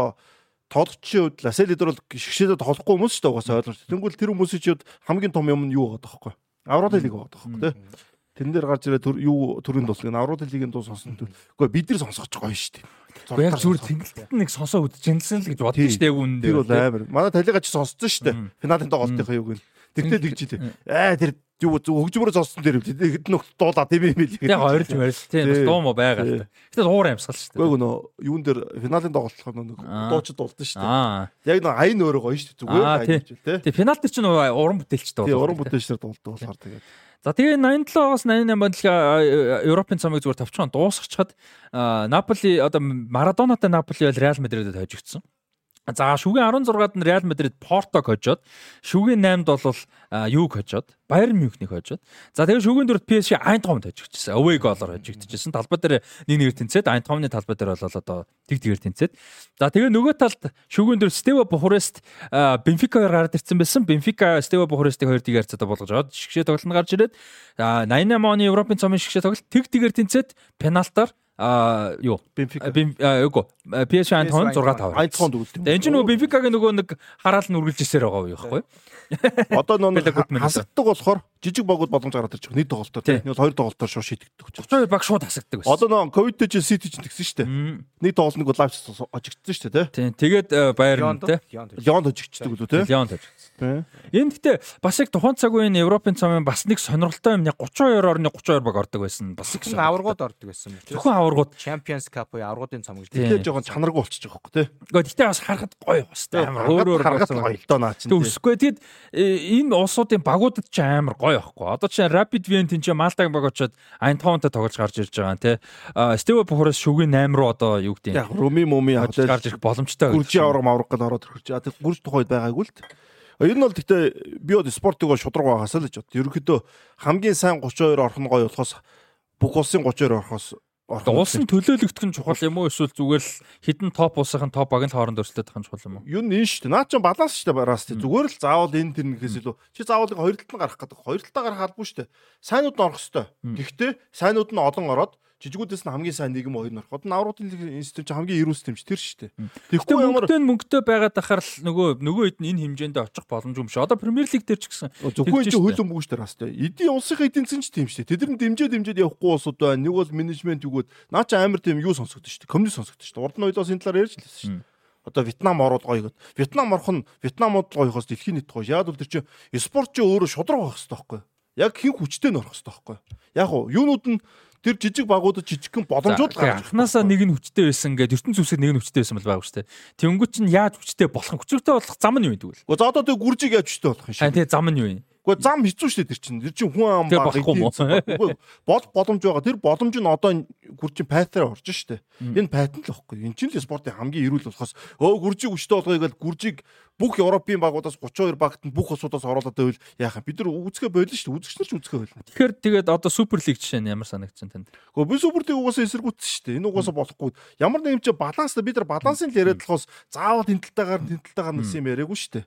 тоглогчийн хувьд Ласелидор бол шгшээдэ тоглохгүй хүмүүс шүү дээ угаасаа ойлгомжтой. Тэнгүүл тэр хүмүүсийн хувьд хамгийн том юм нь юу байгаа тоххой. Аврал лиг байгаа тоххой те. Тэрэн дээр гарч ирээ юу төрийн дулыг Аврал лигийн дуу сонсон. Гэхдээ бид нар сонсгож гоё шүү дээ. Яг зүгээр цэнгэлтэд нэг сонсоо үдчихсэн л гэж бодсон шүү дээ үнэн дээр. Тэр бол амар. Манай талигач сонссон шүү дээ. Финалийн тоглолтынхаа юуг нь. Тэгтээ тэгж тий. Аа тэр юу хөгжмөрөө зоосон дээр хэд нөх дуулаа тийм юм бэл. Яг ойрж мэрс тийм бас дуу мо байгаа л та. Гэтэл уур амьсгал шүү дээ. Үгүй нөө юун дээр финалийн тоглолт нэг дуучид дуулсан шүү дээ. Яг нөө аян өөрөө гоё шүү дээ. Зүгээр аян тий. Тий финал дээр чинь уран бүтээлч дуулсан. Тий уран бүтээлчээр дуулдаг болохоор тэгээд. За тэгээ 87-оос 88 онд Европын цамыг зүгээр тавчхан дуусчихад Наполи одоо Марадонатай Наполи бол Реал Мадридэд хожигдсон. За шүгэн 16-ад нь Реал Мадрид Портог хожоод шүгэн 8-д бол юуг хожоод Байерн Мюнхнийг хожоод за тэгээ шүгэн 4-д PSG Айнтхомд хожигдчихсэн. Away goal-оор хожигдчихсэн. Талбай дээр 1-1 тэнцээд Айнтхомны талбай дээр бол одоо тэг тэгэр тэнцээд. За тэгээ нөгөө талд шүгэн 4 Стева Бухарест Бенфикагаар гараад ирсэн байсан. Бенфика Стева Бухарестийг 2-1 харьцаатаа болгож аваад шигшээ тоглолтод гарч ирээд 88 оны Европын цомын шигшээ тоглолт тэг тэгэр тэнцээд пеналтаар а юу Бенфика эго PSG Eindhoven 6 5. Eindhoven дүүлсэн. Энэ ч нөгөө Бенфикагийн нөгөө нэг хараал нь үргэлж ирсээр байгаа юу байхгүй. Одоо нэг хасагддаг болохоор жижиг багууд боломж гараад ирчих. Нийт тоглолтоор тийм. Нэг хоёр тоглолтоор шууд шийдэгдэх. 32 баг шууд хасагддаг байсан. Одоо нэг ковид ч Сити ч тэгсэн шүү дээ. Нэг тоглолт нэг лайв очигдсан шүү дээ тийм. Тэгээд Байерн тийм. Леонд очигддаг лүү тийм. Леонд очигдсан. Энэ гэтээ бас яг тухайн цаг үеийн Европын цомын бас нэг сонирхолтой юм яг 32 орны 32 баг ордог байсан. Бас их аваргууд ордог байсан. Зөвхөн аваргууд Champions Cup буюу аваргуудын цом гэж. Тэгээд жоохон чанаргүй болчихж байгаа хөөе тийм. Гэхдээ бас харахад гоё бастай амар өөр өөр харахад гоё л доо наа чинь. Тэг үсэхгүй тэгэд энэ улсуудын багуудад ч амар гоё байхгүй. Одоо чинь Rapid Wien тэн чинь Малтагийн баг очоод Eindhoven-тай тоглож гарч ирж байгаа тий. Стево Бухараас шүгэн 8 руу одоо юу гэдэг юм. Руми муми аваад гарч ирэх боломжтой. Гүржи авраг мавраг гал ороод ирэх. Тэг гүрж тухайд байгаагүй л. Ер нь бол гэхдээ би одоо спортыг шудраг байгаас л гэж бод. Ерөнхийдөө хамгийн сайн 32 орох нь гоё болохоос бүх улсын 32 орохоос Улсын төлөөлөгдөх нь чухал юм уу эсвэл зүгээр л хідэн топ улсын топ баг нь хооронд өрсөлдөж нь чухал юм уу? Юу нь шүү дээ. Наа чи баланс шүү дээ бараас тий. Зүгээр л заавал энэ тэр нэгээс илүү чи заавал хоёр талд нь гарах гэдэг. Хоёр талдаа гарах албагүй шүү дээ. Сайнууд нь орох ёстой. Гэхдээ сайнууд нь олон ороод жижигүүдээс нь хамгийн сайн нийгэм хоёр норход нь авруудын институт чинь хамгийн эрүүл систем тэр шүү дээ. Тэгэхгүй мөнгөтэй мөнгөтэй байгаад ахаар л нөгөө нөгөө хэд энэ хэмжээнд очих боломжгүй юм шиг. Одоо Премьер Лиг дээр ч гэсэн зөвхөн чи хөл өмгөө шүү дээ бас дээ. Эдийн улсынхаа эдийн засгийн ч тийм шүү дээ. Тэд нар дэмжээ дэмжээд явахгүй улсууд байна. Нэг бол менежмент югүүд наа чи амар тийм юу сонсогдсон шүү дээ. Коммунист сонсогдсон шүү дээ. Урд нь ойлоос энэ талаар ярьж лээсэн шүү дээ одоо Вьетнам ороод гоё гэд. Вьетнам орох нь Вьетнамууд гоёхоос дэлхийн нийт гоё. Яг бол тэр чинь спорт чи өөрөө шудраг байх хэрэгтэй байхгүй. Яг хин хүчтэй нь орох хэрэгтэй байхгүй. Яг уу юунууд нь тэр жижиг багуудад жижигхэн боломжууд гарч анханасаа нэг нь хүчтэй байсан гэдэг ертөнц зүсэг нэг нь хүчтэй байсан бол байгуу штэ. Тэнгүүт чинь яаж хүчтэй болох хүчтэй болох зам нь юу гэдэг вэ? Гэхдээ одоо тэг гүржиг яаж хүчтэй болох юм шиг. Тэгээ зам нь юу юм? Гэхдээ зам хэцүү шүү дээ тэр чинь. Тэр чинь хүн ам баг эдийн бол боломж байгаа. Тэр боломж нь одоо гүржин пайтараа орж шүү дээ. Энэ патент л болохгүй. Энэ чинь л спортын хамгийн эрүүл болохоос өө гүржиг өчтө болгоё гэж гүржиг бүх Европын багуудаас 32 багт нь бүх улсуудаас оруулаад байвал яах вэ? Бид нар үзгээ болно шүү дээ. Үзэгч нар ч үзгээ болно. Тэгэхээр тэгээд одоо супер лиг жишээ нь ямар санагдсан танд? Гэхдээ би супер лиг угаасаа эсэргүүцсэн шүү дээ. Энэ угаасаа болохгүй. Ямар нэгэн ч баланс бид нар балансын л яриад болохоос заавал тэнцэлтэйгээр тэнцэлтэйгээр нэгсэн юм яриаггүй шүү дээ.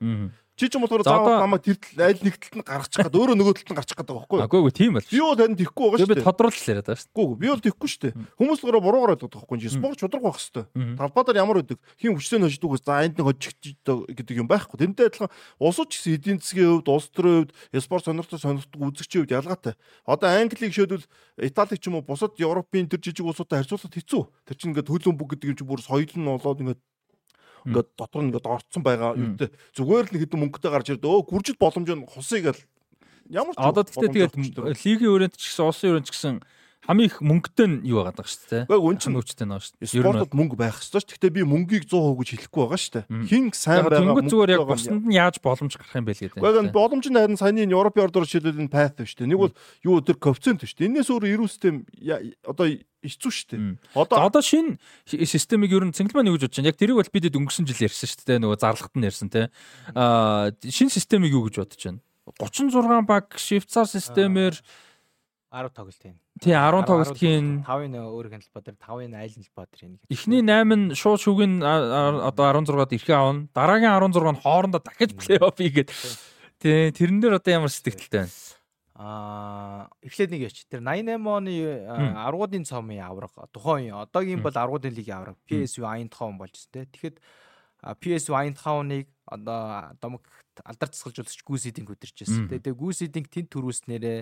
Чи ч юм болохоор заавал намайг тэр аль нэг талд нь гаргачих гээд өөрөө нөгөө талд нь гарчих гээд байгаа байхгүй юу? Үгүй ээ тийм бол. Би бол тань тэхгүй байгаа шүү дээ. Би тодруулал яриад байгаа шүү. Үгүй би бол тэхгүй шүү дээ. Хүмүүс л буруугаар ойлгоод байгаа байхгүй юу? Спорт чудраг байх хэвээр. Талбайдаар ямар өдөг хин хүчтэй нөждөг ус за энд нэг хожигч гэдэг юм байхгүй. Тэрнтэй адилхан улсууд ч гэсэн эдийн засгийн хувьд, улс төрийн хувьд, спорт сонирхтой сонирхдаг үзэгчийн хувьд ялгаатай. Одоо Англиг шийдвэл Италиг ч юм уу бусад Европын тэр жижиг улсуудтай харьцуулахад хэцүү. Тэр чинь ингээд хөлбөмбөг бүх гэдэг юм чи бүр соёл нь болоод ингээд ингээд дотор нь ингээд орцсон байгаа. Юутэй зүгээр л хэдэн мөнгөтэй гарч ирд өө гүржид боломж нь хусыг л. Ямар ч одоо тэгтээ тэгээд лигийн өрөөнд ч гэсэн улсын өрөөнд ч гэсэн хамгийн их мөнгөтэй нь юу байгаа даа шүү дээ. Гэхдээ үн чинь хүчтэй нөө шүү дээ. Спортод мөнгө байх ёстой ш. Гэхдээ би мөнгийг 100% гэж хэлэхгүй байгаа шүү дээ. Хин сайн байгаа мөнгө зүгээр яг бусдад нь яаж боломж гарах юм бэ гэдэг. Гэхдээ боломж нь харин саяны Европын ордоор шилжүүлэл нь path шүү дээ. Нэг бол юу тэр коэффициент шүү дээ. Энээс өөр эрүү систем одоо хэцүү шүү дээ. Одоо одоо шинэ системийг ер нь цэнгэлмаа нэг гэж бодож байна. Яг тэрийг бол бидэд өнгөрсөн жил ярьсан шүү дээ. Нөгөө зарлагт нь ярьсан те. Аа шинэ системийг юу гэж бодож байна? 36 баг швейцар системээр 10 тоглолт юм. Тий 10 тоглолтын 5-ын өөр хяналтбаа дээр 5-ын айлын талбаа дээр энэ. Эхний 8 нь шууд шүгэн одоо 16-д ирэхээ авна. Дараагийн 16 нь хоорондоо дахиж плей-офф хийгээд тий тэрэн дээр одоо ямар сэтгэлтэй байна? Аа эхлээд нэг яч. Тэр 88 оны аргуудын цомын авраг тухайн одоогийн бол аргуудын лигийн авраг PSV Eindhoven болж тэ. Тэгэхэд PSV Eindhoven-ыг одоо домог алдар тасгалжуулагч Гүсидинг өдөрчсэн. Тэгээ Гүсидинг тэнд төрүүлснээрээ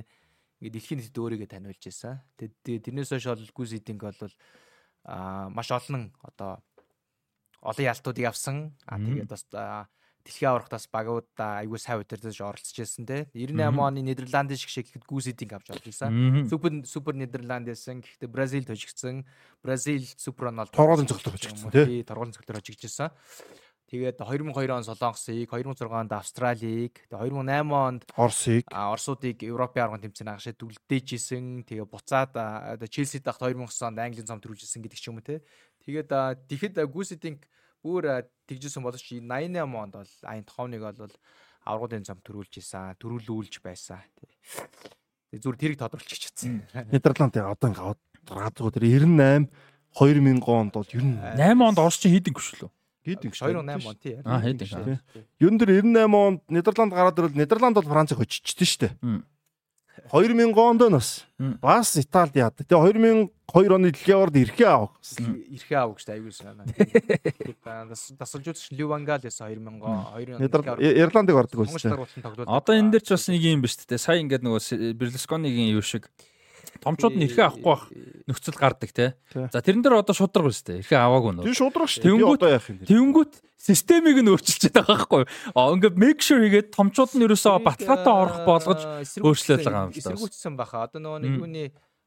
ингээд дэлхийн нийтэд өөрийгөө таниулж байсан. Тэгээд тэрнээс хойш бол гүс эдинг бол аа маш олон одоо олон ялтуудыг авсан. Аа тэгээд бас дэлхийн аврагтаас багуудаа айгүй сайн удирдах оролцож байсан те 98 оны Нидерландын шиг шиг гэхэд гүйсэдинг авч олж ирсэн. Супер супер Нидерланд байсан. Гэхдээ Бразил хожигдсан. Бразил супер бол торгуулийн цогцлоор хожигдсан тий. Торгуулийн цогцлоор хожигдсан. Тэгээд 2002 он Солонгосыг, 2006 онд Австралийг, 2008 онд Оросыг, Оросуудыг Европын аргын тэмцээний хагашаа дүлдээжсэн. Тэгээ буцаад Челсид дахь 2009 онд Английн зам төрүүлжсэн гэдэг ч юм уу те. Тэгээд тэгэхэд Гүсэдинг бүр тэгжсэн боловч 88 онд бол айн тохооныг бол аврагын зам төрүүлж исэн, төрүүлүүлж байсан. Зүр тэрийг тодорхойлчих чадсан. Нидерланд одоо ингээд радио тэр 98 2000 онд бол ер нь 8 онд Орос чи хийдэг биш үү? Хийдэг шүү. 2008 он тий. Аа хийдэг шүү. Юун дээр 98 онд Нидерланд гараад ирвэл Нидерланд бол Францыг хоччихдээ шүү дээ. 2000 онд нас бас Италид яад. Тэгээ 2002 оны дэлхийн аварт эрхээ авах. Эрхээ авах гэж аюул санаа. Тасалжуулагч Ливангал ясаа 2000 2 Нидерланд Ирландыг ордог байсан. Одоо энэ дээр ч бас нэг юм биш үү? Сая ингээд нөгөө Берлусконигийн юу шиг Томчууд нь эрхээ авахгүй бах нөхцөл гардаг те. За тэрэн дээр одоо шудраг байна сте. Эрхээ аваагүй нөө. Тэр шудраг шүү. Тэнгүүт одоо яах юм бэ? Тэнгүүт системийг нь өөрчилчихээд байгаа байхгүй юу? Аа ингээд make sure хийгээд томчууд нь ерөөсөө баталгаатай орох болгож өөрчлөлт байгаа юм байна. Эсэргүүцсэн баха. Одоо нөгөө нэг юуны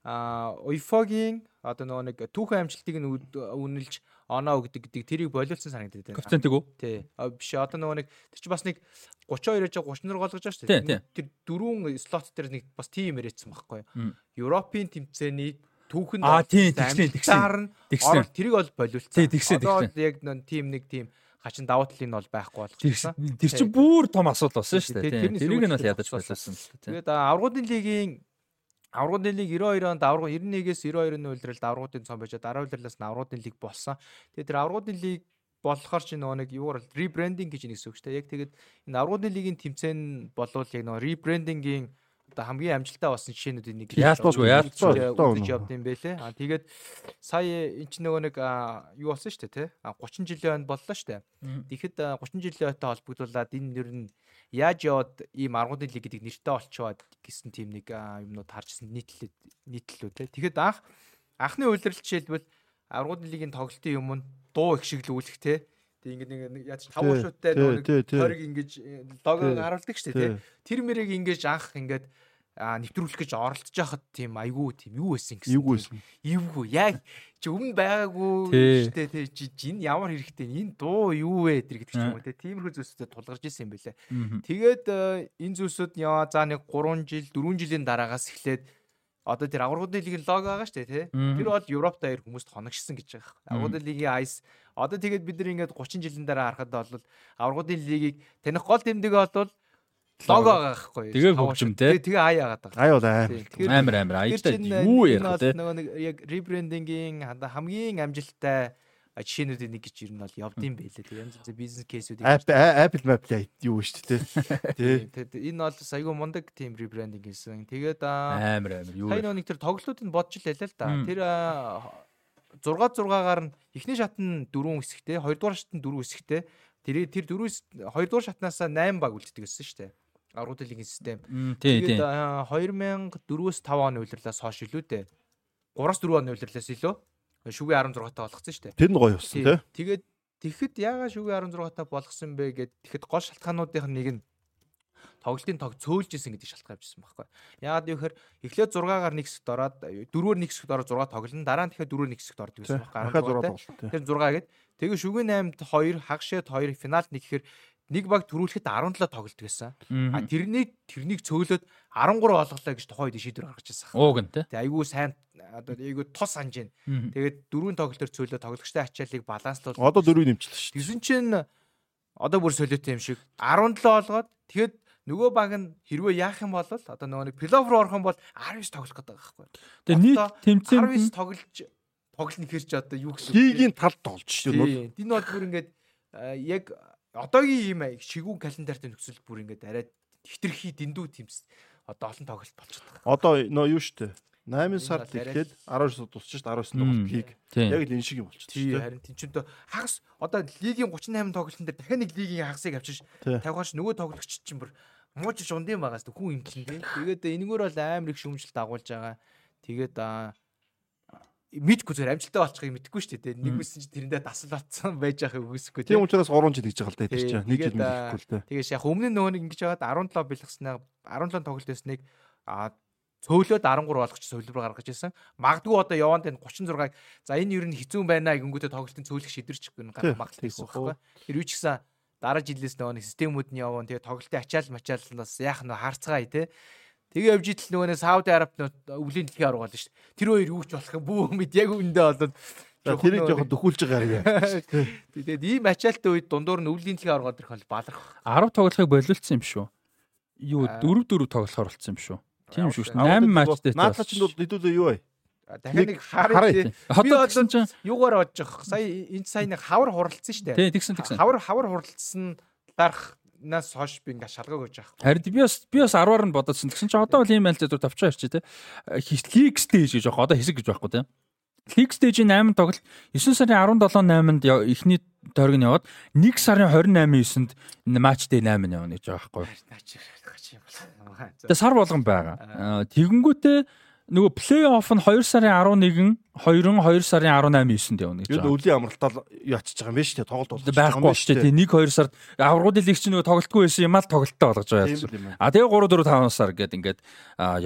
а уйфогийн одоо нөгөө нэг түүхэн амжилтыг нь үнэлж оноо өгдөг гэдэг тэрийг болиулсан санагдаад байна. Коэффициент үү? Тий. Биш одоо нөгөө нэг тэр чи бас нэг 32 яж 36 болгож байгаа шүү дээ. Тэр дөрвөн слот дээр нэг бас тим яриадсан байхгүй юу? Европын тэмцээний түүхэнд аа тий тэгсэн тэгсэн тэгсэн тэрийг бол болиулсан. Тий тэгсэн тэгсэн. Одоо яг тим нэг тим хачин давуу талын нь бол байхгүй болгочихсон. Тэр чинь бүр том асуудал болсон шүү дээ. Тэрийг нь бол ядаж болиулсан. Тэгээд аврагын лигийн аврагын лиг 92 онд авраг 91-ээс 92-ны үйлрэлд аврагын цом байж дараа үйлрэлээс нь аврагын лиг болсон. Тэгээд тэр аврагын лиг болохоор чи нөгөө нэг юугаар ребрендинг гэж нэгс үг шүү дээ. Яг тэгээд энэ аврагын лигийн тэмцээн болвол яг нөгөө ребрендингийн одоо хамгийн амжилттай болсон жишээнүүдийн нэг яалтгүй яалтгүй явд юм бэлээ. А тэгээд сая эн чинь нөгөө нэг юу болсон шүү дээ тий. 30 жилийн хойно боллоо шүү дээ. Тэгэхэд 30 жилийн хойтой холбогдуулаад энэ нэр нь яаж яваад ийм аргуудын лиг гэдэг нэртэй болчиход гэсэн тийм нэг юмнууд харжсэн нийтлэл нийтлэлүү те. Тэгэхэд анх анхны үйлрэл жишээлбэл аргуудын лигийн тоглолтын юм нь дуу их шиг л үлэх те. Тэг ингээд нэг яаж тавуу шүттэй нэг тойрог ингэж логог харуулдаг шүү дээ те. Тэр мэрийг ингэж анх ингээд нэвтрүүлэх гэж оролцож байхад тийм айгүй тийм юу байсан гэсэн. Юу байсан. Эвгүй яг чи өмнө байгаагүй штэ тий. Чи энэ ямар хэрэгтэй? Энэ дуу юу вэ гэдэг ч юм уу тий. Тиймэрхүү зүйлсүүдэд тулгарч исэн юм бэлээ. Тэгээд э, энэ зүйлсүүд яа за нэг 3 жил 4 жилийн дараагаас эхлээд одоо тэр аврагуудын лигийн лого байгаа штэ тий. Тэр бол Европ даяар хүмүүст хоногшсон гэж байгаа. Аврагуудын лигийн айс. Одоо тэгээд бид нар ингээд 30 жилийн дараа харахад бол аврагуудын лигийг таних гол тэмдэгэ бол лого байгаа байхгүй. Тэгээ хөгжим те. Тэгээ ай яагаад байгаа. Ай бол амар. Амар амар аяжтай юу ярих те. Нөгөө нэг яг ребрендингийн хамгийн амжилттай жишээнүүдийн нэг гэж ер нь бол явдсан байлээ. Тэгээ янз бүрийн бизнес кейсүүд Apple Apple юу шүү дээ. Тий. Энэ бол айгүй мундаг тим ребрендинг хийсэн. Тэгээд амар амар юу. Хай нэг тэр тоглолтуудыг бодж л ялаа л да. Тэр 6 6-аар нь эхний шат нь 4 хэсэгтэй, 2 дугаар шат нь 4 хэсэгтэй. Тэр тэр 4 2 дугаар шатнаас 8 баг үлддэг гэсэн шүү дээ лигийн систем. Тэгээд 2004-өөс 5 оны улирлаас хойш илүү дээ. 3-аас 4 оны улирлаас илүү шүгэ 16 таа болгоцсон шүү дээ. Тэр нь гоё болсон тий. Тэгээд тэгэхэд яагаад шүгэ 16 таа болгосон бэ гэд тэгэхэд гол шалтгаануудын нэг нь тоглолтын тог цөөлж исэн гэдэг шалтгаан авчихсан байхгүй. Яагаад гэвэл эхлээд 6-аар нэг хэсэгт ороод 4-өр нэг хэсэгт ороод 6 тоглоно. Дараа нь тэгэхээр 4-өр нэг хэсэгт ордог гэсэн байхгүй. 16 Тэгэхээр 6 гээд тэгээ шүгэн 8-д 2, хагшаад 2 финалд нэг гэхээр нэг баг төрүүлэхэд 17 тоглолт байсан. А тэрний тэрнийг цөөлөд 13 олголоо гэж тухайн үед шийдвэр гаргаж ирсэн. Ууг нь тий. Айгүй сайн одоо айгүй тос санаж байна. Тэгээд дөрвөн тоглолтоор цөөлөд тоглогчтой ачааллыг баланслуул. Одоо дөрвийг нэмчихлээ шүү дээ. Тэгсэн чинь одоо бүр солиотой юм шиг 17 олгоод тэгэхэд нөгөө баг нь хэрвээ яах юм бол одоо нөгөө нэг плей-офф руу орох юм бол 19 тоглох гэдэг байхгүй. Тэгээ нийт тэмцээнд 19 тоглож тоглоно гэхэр чи одоо юу гэсэн. Лигийн талд тоглож шүү дээ. Энэ бол бүр ингээд яг одоогийн ийм шигүү календартай нөхцөл бүр ингээд арай хитрхи дэндүү тэмс одоо олон тоглолт болчиход байгаа. Одоо нөө юу штэ 8 сард эхлээд 19 сард тусч штэ 19 тоглолт лиг. Яг л энэ шиг юм болчихсон шүү дээ. Харин тэнцэнтэй хагас одоо лигийн 38 тоглолтын дээр дахиад нэг лигийн хагасыг авчиж тавихаач нөгөө тоглогч чинь бүр мууч шундын байгаас хүн тий. Тэгээд энэгээр бол амар их шүмжлэлт агуулж байгаа. Тэгээд мэдгүй зүгээр амжилттай болчихыг мэдгүй шүү дээ. Нэг үсэн чи тэрэндээ дасал батсан байж байхыг үгүйсэхгүй тийм. Тийм учраас 3 жил гэж байгаа л да тэр чинь. Нэг жил мэдхгүй л дээ. Тэгээс яг өмнө нь нөгөө нэг ингэж байгаад 17 бэлгснээ 17 тоглолт байсныг а цөөлөөд 13 болгоч зөвлөөр гаргаж ирсэн. Магадгүй одоо яванд энэ 36-аг за энэ юу н хэцүү байна гингүүтээ тоглолтын цөөлөх шидэрч гарах магадлал гэсэн байхгүй. Тэр үе ч гэсэн дараа жилээс нөгөө нэг системүүд нь явна. Тэгээ тоглолтын ачаал мачаалнаас яах нь харцгаая те. Тэгээ явж идэл нөгөө нэг Сауди Арабт өвлийн дэлхий арга болно шүү дээ. Тэр хоёр юу ч болох юм бүү мэд яг үндэ болоод тэрийг жоохон дөхүүлж байгаа юм. Тэгээд ийм ачаалттай үед дундуур нь өвлийн дэлхий арга дөрөх бол баларх. 10 тоглохыг болиулсан юм шүү. Юу 4 4 тоглохоор болсон юм шүү. Тийм шүү. 8 матчтай. Наадах чинь бол хэдүүлээ юу вэ? дахиад нэг хараа. Би одоо ч юугаар бодож байгаа. Сая энэ сая нэг хавар хуралцсан шүү дээ. Тий, тэгсэн тэгсэн. Хавар хавар хуралцсан дарах нас хойш би ингээ шалгааг өгч байгаа. Харин би бас би бас 10-аар нь бодоодсэн. Тэгсэн чинь одоо бол ийм байл зэдүр тавчаа ирчээ те. League stage гэж байгаа. Одоо хэсэг гэж байхгүй те. League stage-ийн 8 тоглолт 9 сарын 17 8-нд ихний тойрог нь яваад 1 сарын 28 9-нд матч day 8 явна гэж байгаа байхгүй. Тэгээ сар болгон байгаа. Тэгэнгүүтээ нөгөө плей-офф нь 2 сарын 11 2-ын 2 сарын 18 9-нд явна гэж байна. Үлийн амралтаар ячиж байгаа юм шүү дээ. Тоглолт болох байхгүй байна шүү дээ. 1 2 сард аврагуудын лиг чинь нөгөө тоглолтгүй байсан юм аа тоглолттой болгож байгаа. А тэгээ 3 4 5 сар гээд ингээд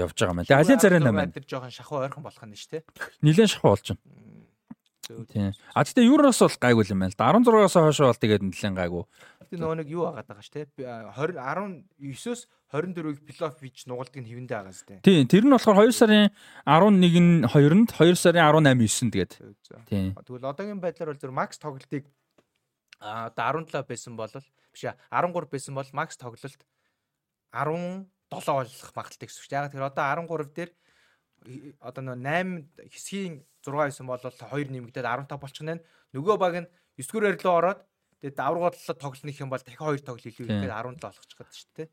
явж байгаа юм байна. Алийн царай 8 байна. Тэр жоохон шахуу ойрхон болох нь шүү дээ. Нилээн шахуу болж байна. Тийм. А тэгтээ Евроос бол гайгүй юм байна л да. 16-аас хойш бол тэгээд нэлээд гайгүй. Тэг нөгөө нэг юу агаад байгаа ш тэ 20 19-өөс 24-ийг плей-офф бич нугалдаг нь хэвэндээ байгаа зү. Тийм. Тэр нь болохоор 2 сарын 11-нд 2-нд 2 сарын 18 9-нд тэгээд. Тийм. Тэгвэл одоогийн байдлаар бол зөв макс тоглолтыг а одоо 17 байсан бол биш 13 байсан бол макс тоглолт 17 болох магадaltaй гэсэн үг. Яг тэр одоо 13 дээр одоо нөө 8 хэсгийн 6 байсан бол 2 нэмэгдээд 15 болчих нь нөгөө баг нь 9 дугаар руу ороод тэгээд даврагууд тоглолт нэг юм бол дахин 2 тоглолт илүү ихэд 17 болгочих гээд шүү дээ.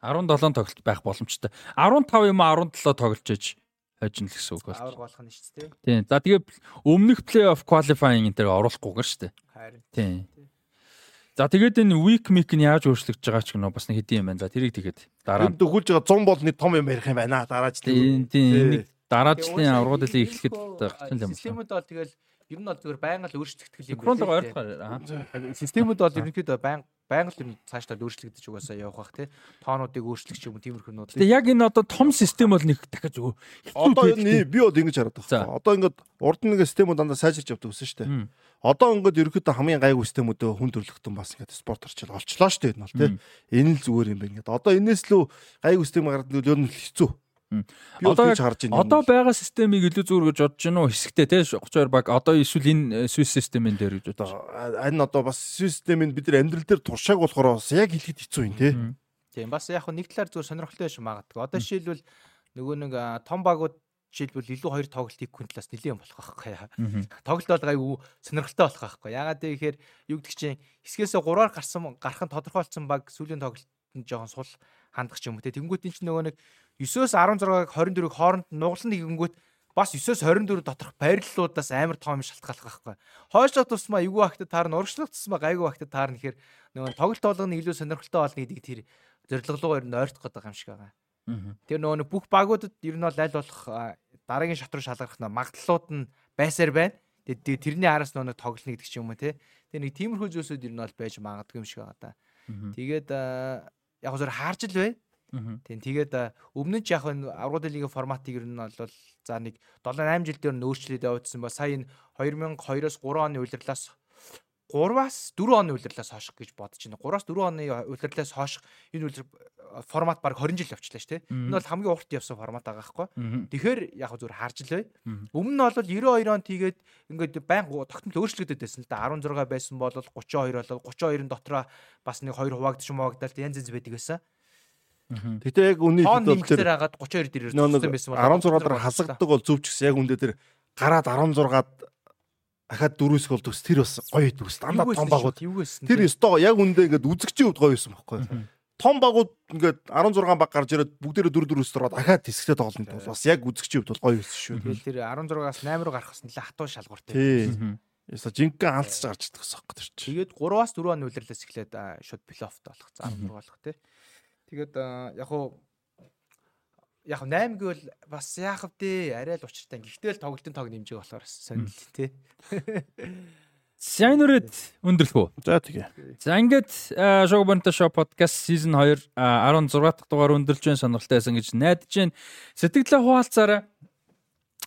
17 тоглолт байх боломжтой. 15 юм 17 тоглож иж хожин л гэсэн үг байна. Авраг болох нь шүү дээ. Тийм. За тэгээ өмнөх плей-офф qualifying энэ төр оруулахгүйгээр шүү дээ. Харин. Тийм. За тэгээд энэ week mic нь яаж өөрчлөгдөж байгаа ч гэнэ бас нэг хэдийн юм байна. За тэрийг тэгээд дараа нь дөхүүлж байгаа 100 бол нэг том юм ярих юм байна. Дараач тийм. Тийм. Дараачлын аврагуудыг эхлэхэд гарсан юм. Системүүд бол тэгэл ер нь бол зөвхөн байнга л өөрчлөгдөх юм. Синхронлог ойлгохоор. Системүүд бол ерөнхийдөө байнга байнга л цаашдаа өөрчлөгдөж угаасаа явах бах тий. Тоонуудыг өөрчлөх ч юм уу тиймэрхүүнүүд. Тэгээ яг энэ одоо том систем бол нэг дахиж өгөө. Одоо энэ би бол ингэж хараад байна. Одоо ингээд урд нэг системүүд дандаа сайжирч явдаг гэсэн шүү дээ. Одоо ингээд ерөөхдөө хамгийн гайгүй системүүдээ хүн төрлөختөн бас ингээд спорт орчил олчлоо шүү дээ энэ бол тий. Энэ л зүгээр юм байна ингээд. Одоо энэс лөө гайгүй систем гаргаад нь л хэцүү. Би одоо харж байна. Одоо байгаа системийг илүү зүгээр гэж бодож байна уу? Хэсэгтээ те 32 баг. Одоо эсвэл энэ Swiss системэн дээр гэж бодож. Энэ одоо бас Swiss системэнд бид нар амьдрал дээр туршааг болохоор бас яг хэлэхэд хэцүү юм те. Тийм бас яг нэг талаар зүгээр сонирхолтой байж магадгүй. Одоо жишээлбэл нөгөө нэг том багууд жишээлбэл илүү хоёр тоглолтыг хүн талаас нэлээд болох байхгүй. Тоглолт бол гайгүй сонирхолтой болох байхгүй. Ягаад гэвэл юу гэдэг чинь хэсгээс 3-аар гарсан гарах нь тодорхойлцсон баг сүүлийн тоглолт нь жоохон сул хандах ч юм уу те. Тэнгүүт энэ ч нөгөө нэг 9-өөс 16-г 24-г хооронд нугалан нэгэнгүүт бас 9-өөс 24 доторх байрлалуудаас амар том шалтгааллах байхгүй. Хойшлоо тусмаа эвгүй багтад таарна, урагшлах тусмаа гайгүй багтад таарна гэхээр нөгөө тоглолт болгоны илүү сонирхолтой болно гэдгийг тэр зорилгологоор нь ойртох гэдэг юм шиг байгаа. Тэр нөгөө бүх багуудад ер нь бол аль болох дараагийн шат руу шалгарх нь магадлалууд нь байсаар байна. Тэгээд тэрний араас нөгөө тоглоно гэдэг ч юм уу те. Тэр нэг тиймэрхүү зүйлсүүд ер нь бол байж магадгүй юм шиг байгаа да. Тэгээд яг зөв харж л бай. Тийм тэгээд өмнө нь яг энэ аврагын лигийн форматыг ер нь бол за нэг 7 8 жил дээр нөөцлөд явуулсан ба сая энэ 2002-оос 3 оны улирлаас 3-аас 4 оны улирлаас хойш гэж бодож байна. 3-аас 4 оны улирлаас хойш энэ улир формат баг 20 жил явчлаа шүү дээ. Энэ бол хамгийн урт явсан формат байгаа байхгүй. Тэгэхээр яг зүгээр харж л бай. Өмнө нь бол 92 онд тийгээд ингээд байн тогтмол өөрчлөгдөд байсан л да. 16 байсан бол 32 болол 32-ын дотроо бас нэг 2 хуваагдчих юм хуваагдал янз янз байдаг байсан. Гэтэ яг үний хэд тэр хагаад 32 дээр ирсэн байсан бол 16 дараа хасагддаг бол зөв ч гэсэн яг үндэ тэр гараад 16-ад дахиад дөрөвс бол төс тэр бас гоё идэв стандарт том багууд. тэр өстой яг үндэ ингээд үзэгчийн хувьд гоё байсан байхгүй том багууд ингээд 16 баг гарч ирээд бүгдээрээ 4 4-с дөрөв дахиад хэсэгтээ тоглоно бол бас яг үзэгчийн хувьд бол гоё байсан шүү. Тэгэл тэр 16-аас 8 руу гарахс нэлээ хатуу шалгууртай тийм Яса жинхэнэ алдсаж гарч идэх гэсэн юм чинь. Тэгээд 3-аас 4 оны үлрэлээс эхлээд шууд плей-оффт болох. За 16 болох тий. Тэгээд яг хуу яг 8 гэвэл бас яах вэ арай л учиртай. Гэхдээ л тоглолтын тог нэмжээ болохоор сонирхол тий. Сайнурэд өндөрлөхөө. За тэгээ. За ингээд Шоу Бонто шоу подкаст season 2 16 дахь дугаар өндөрлж байна сонирхолтой байсан гэж найдаж байна. Сэтгэлээ хуваалцаарай.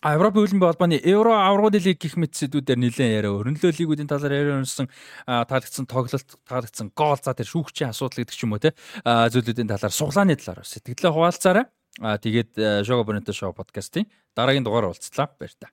Европ хөлбөмбөгийн холбооны Евро аврагын лиг гих мэт сэдвүүдээр нэлээд яриа. Өрнөлөө лигүүдийн талаар яриа өнсөн таалагдсан тоглолт, таалагдсан гол за тэр шүүгчийн асуудал гэдэг ч юм уу те зүйлүүдийн талаар суглааны талаар сэтгэлээ хуваалцаарай. Аа тэгээд Шоу Бонто шоу подкастын дараагийн дугаар уулзлаа. Баяр та.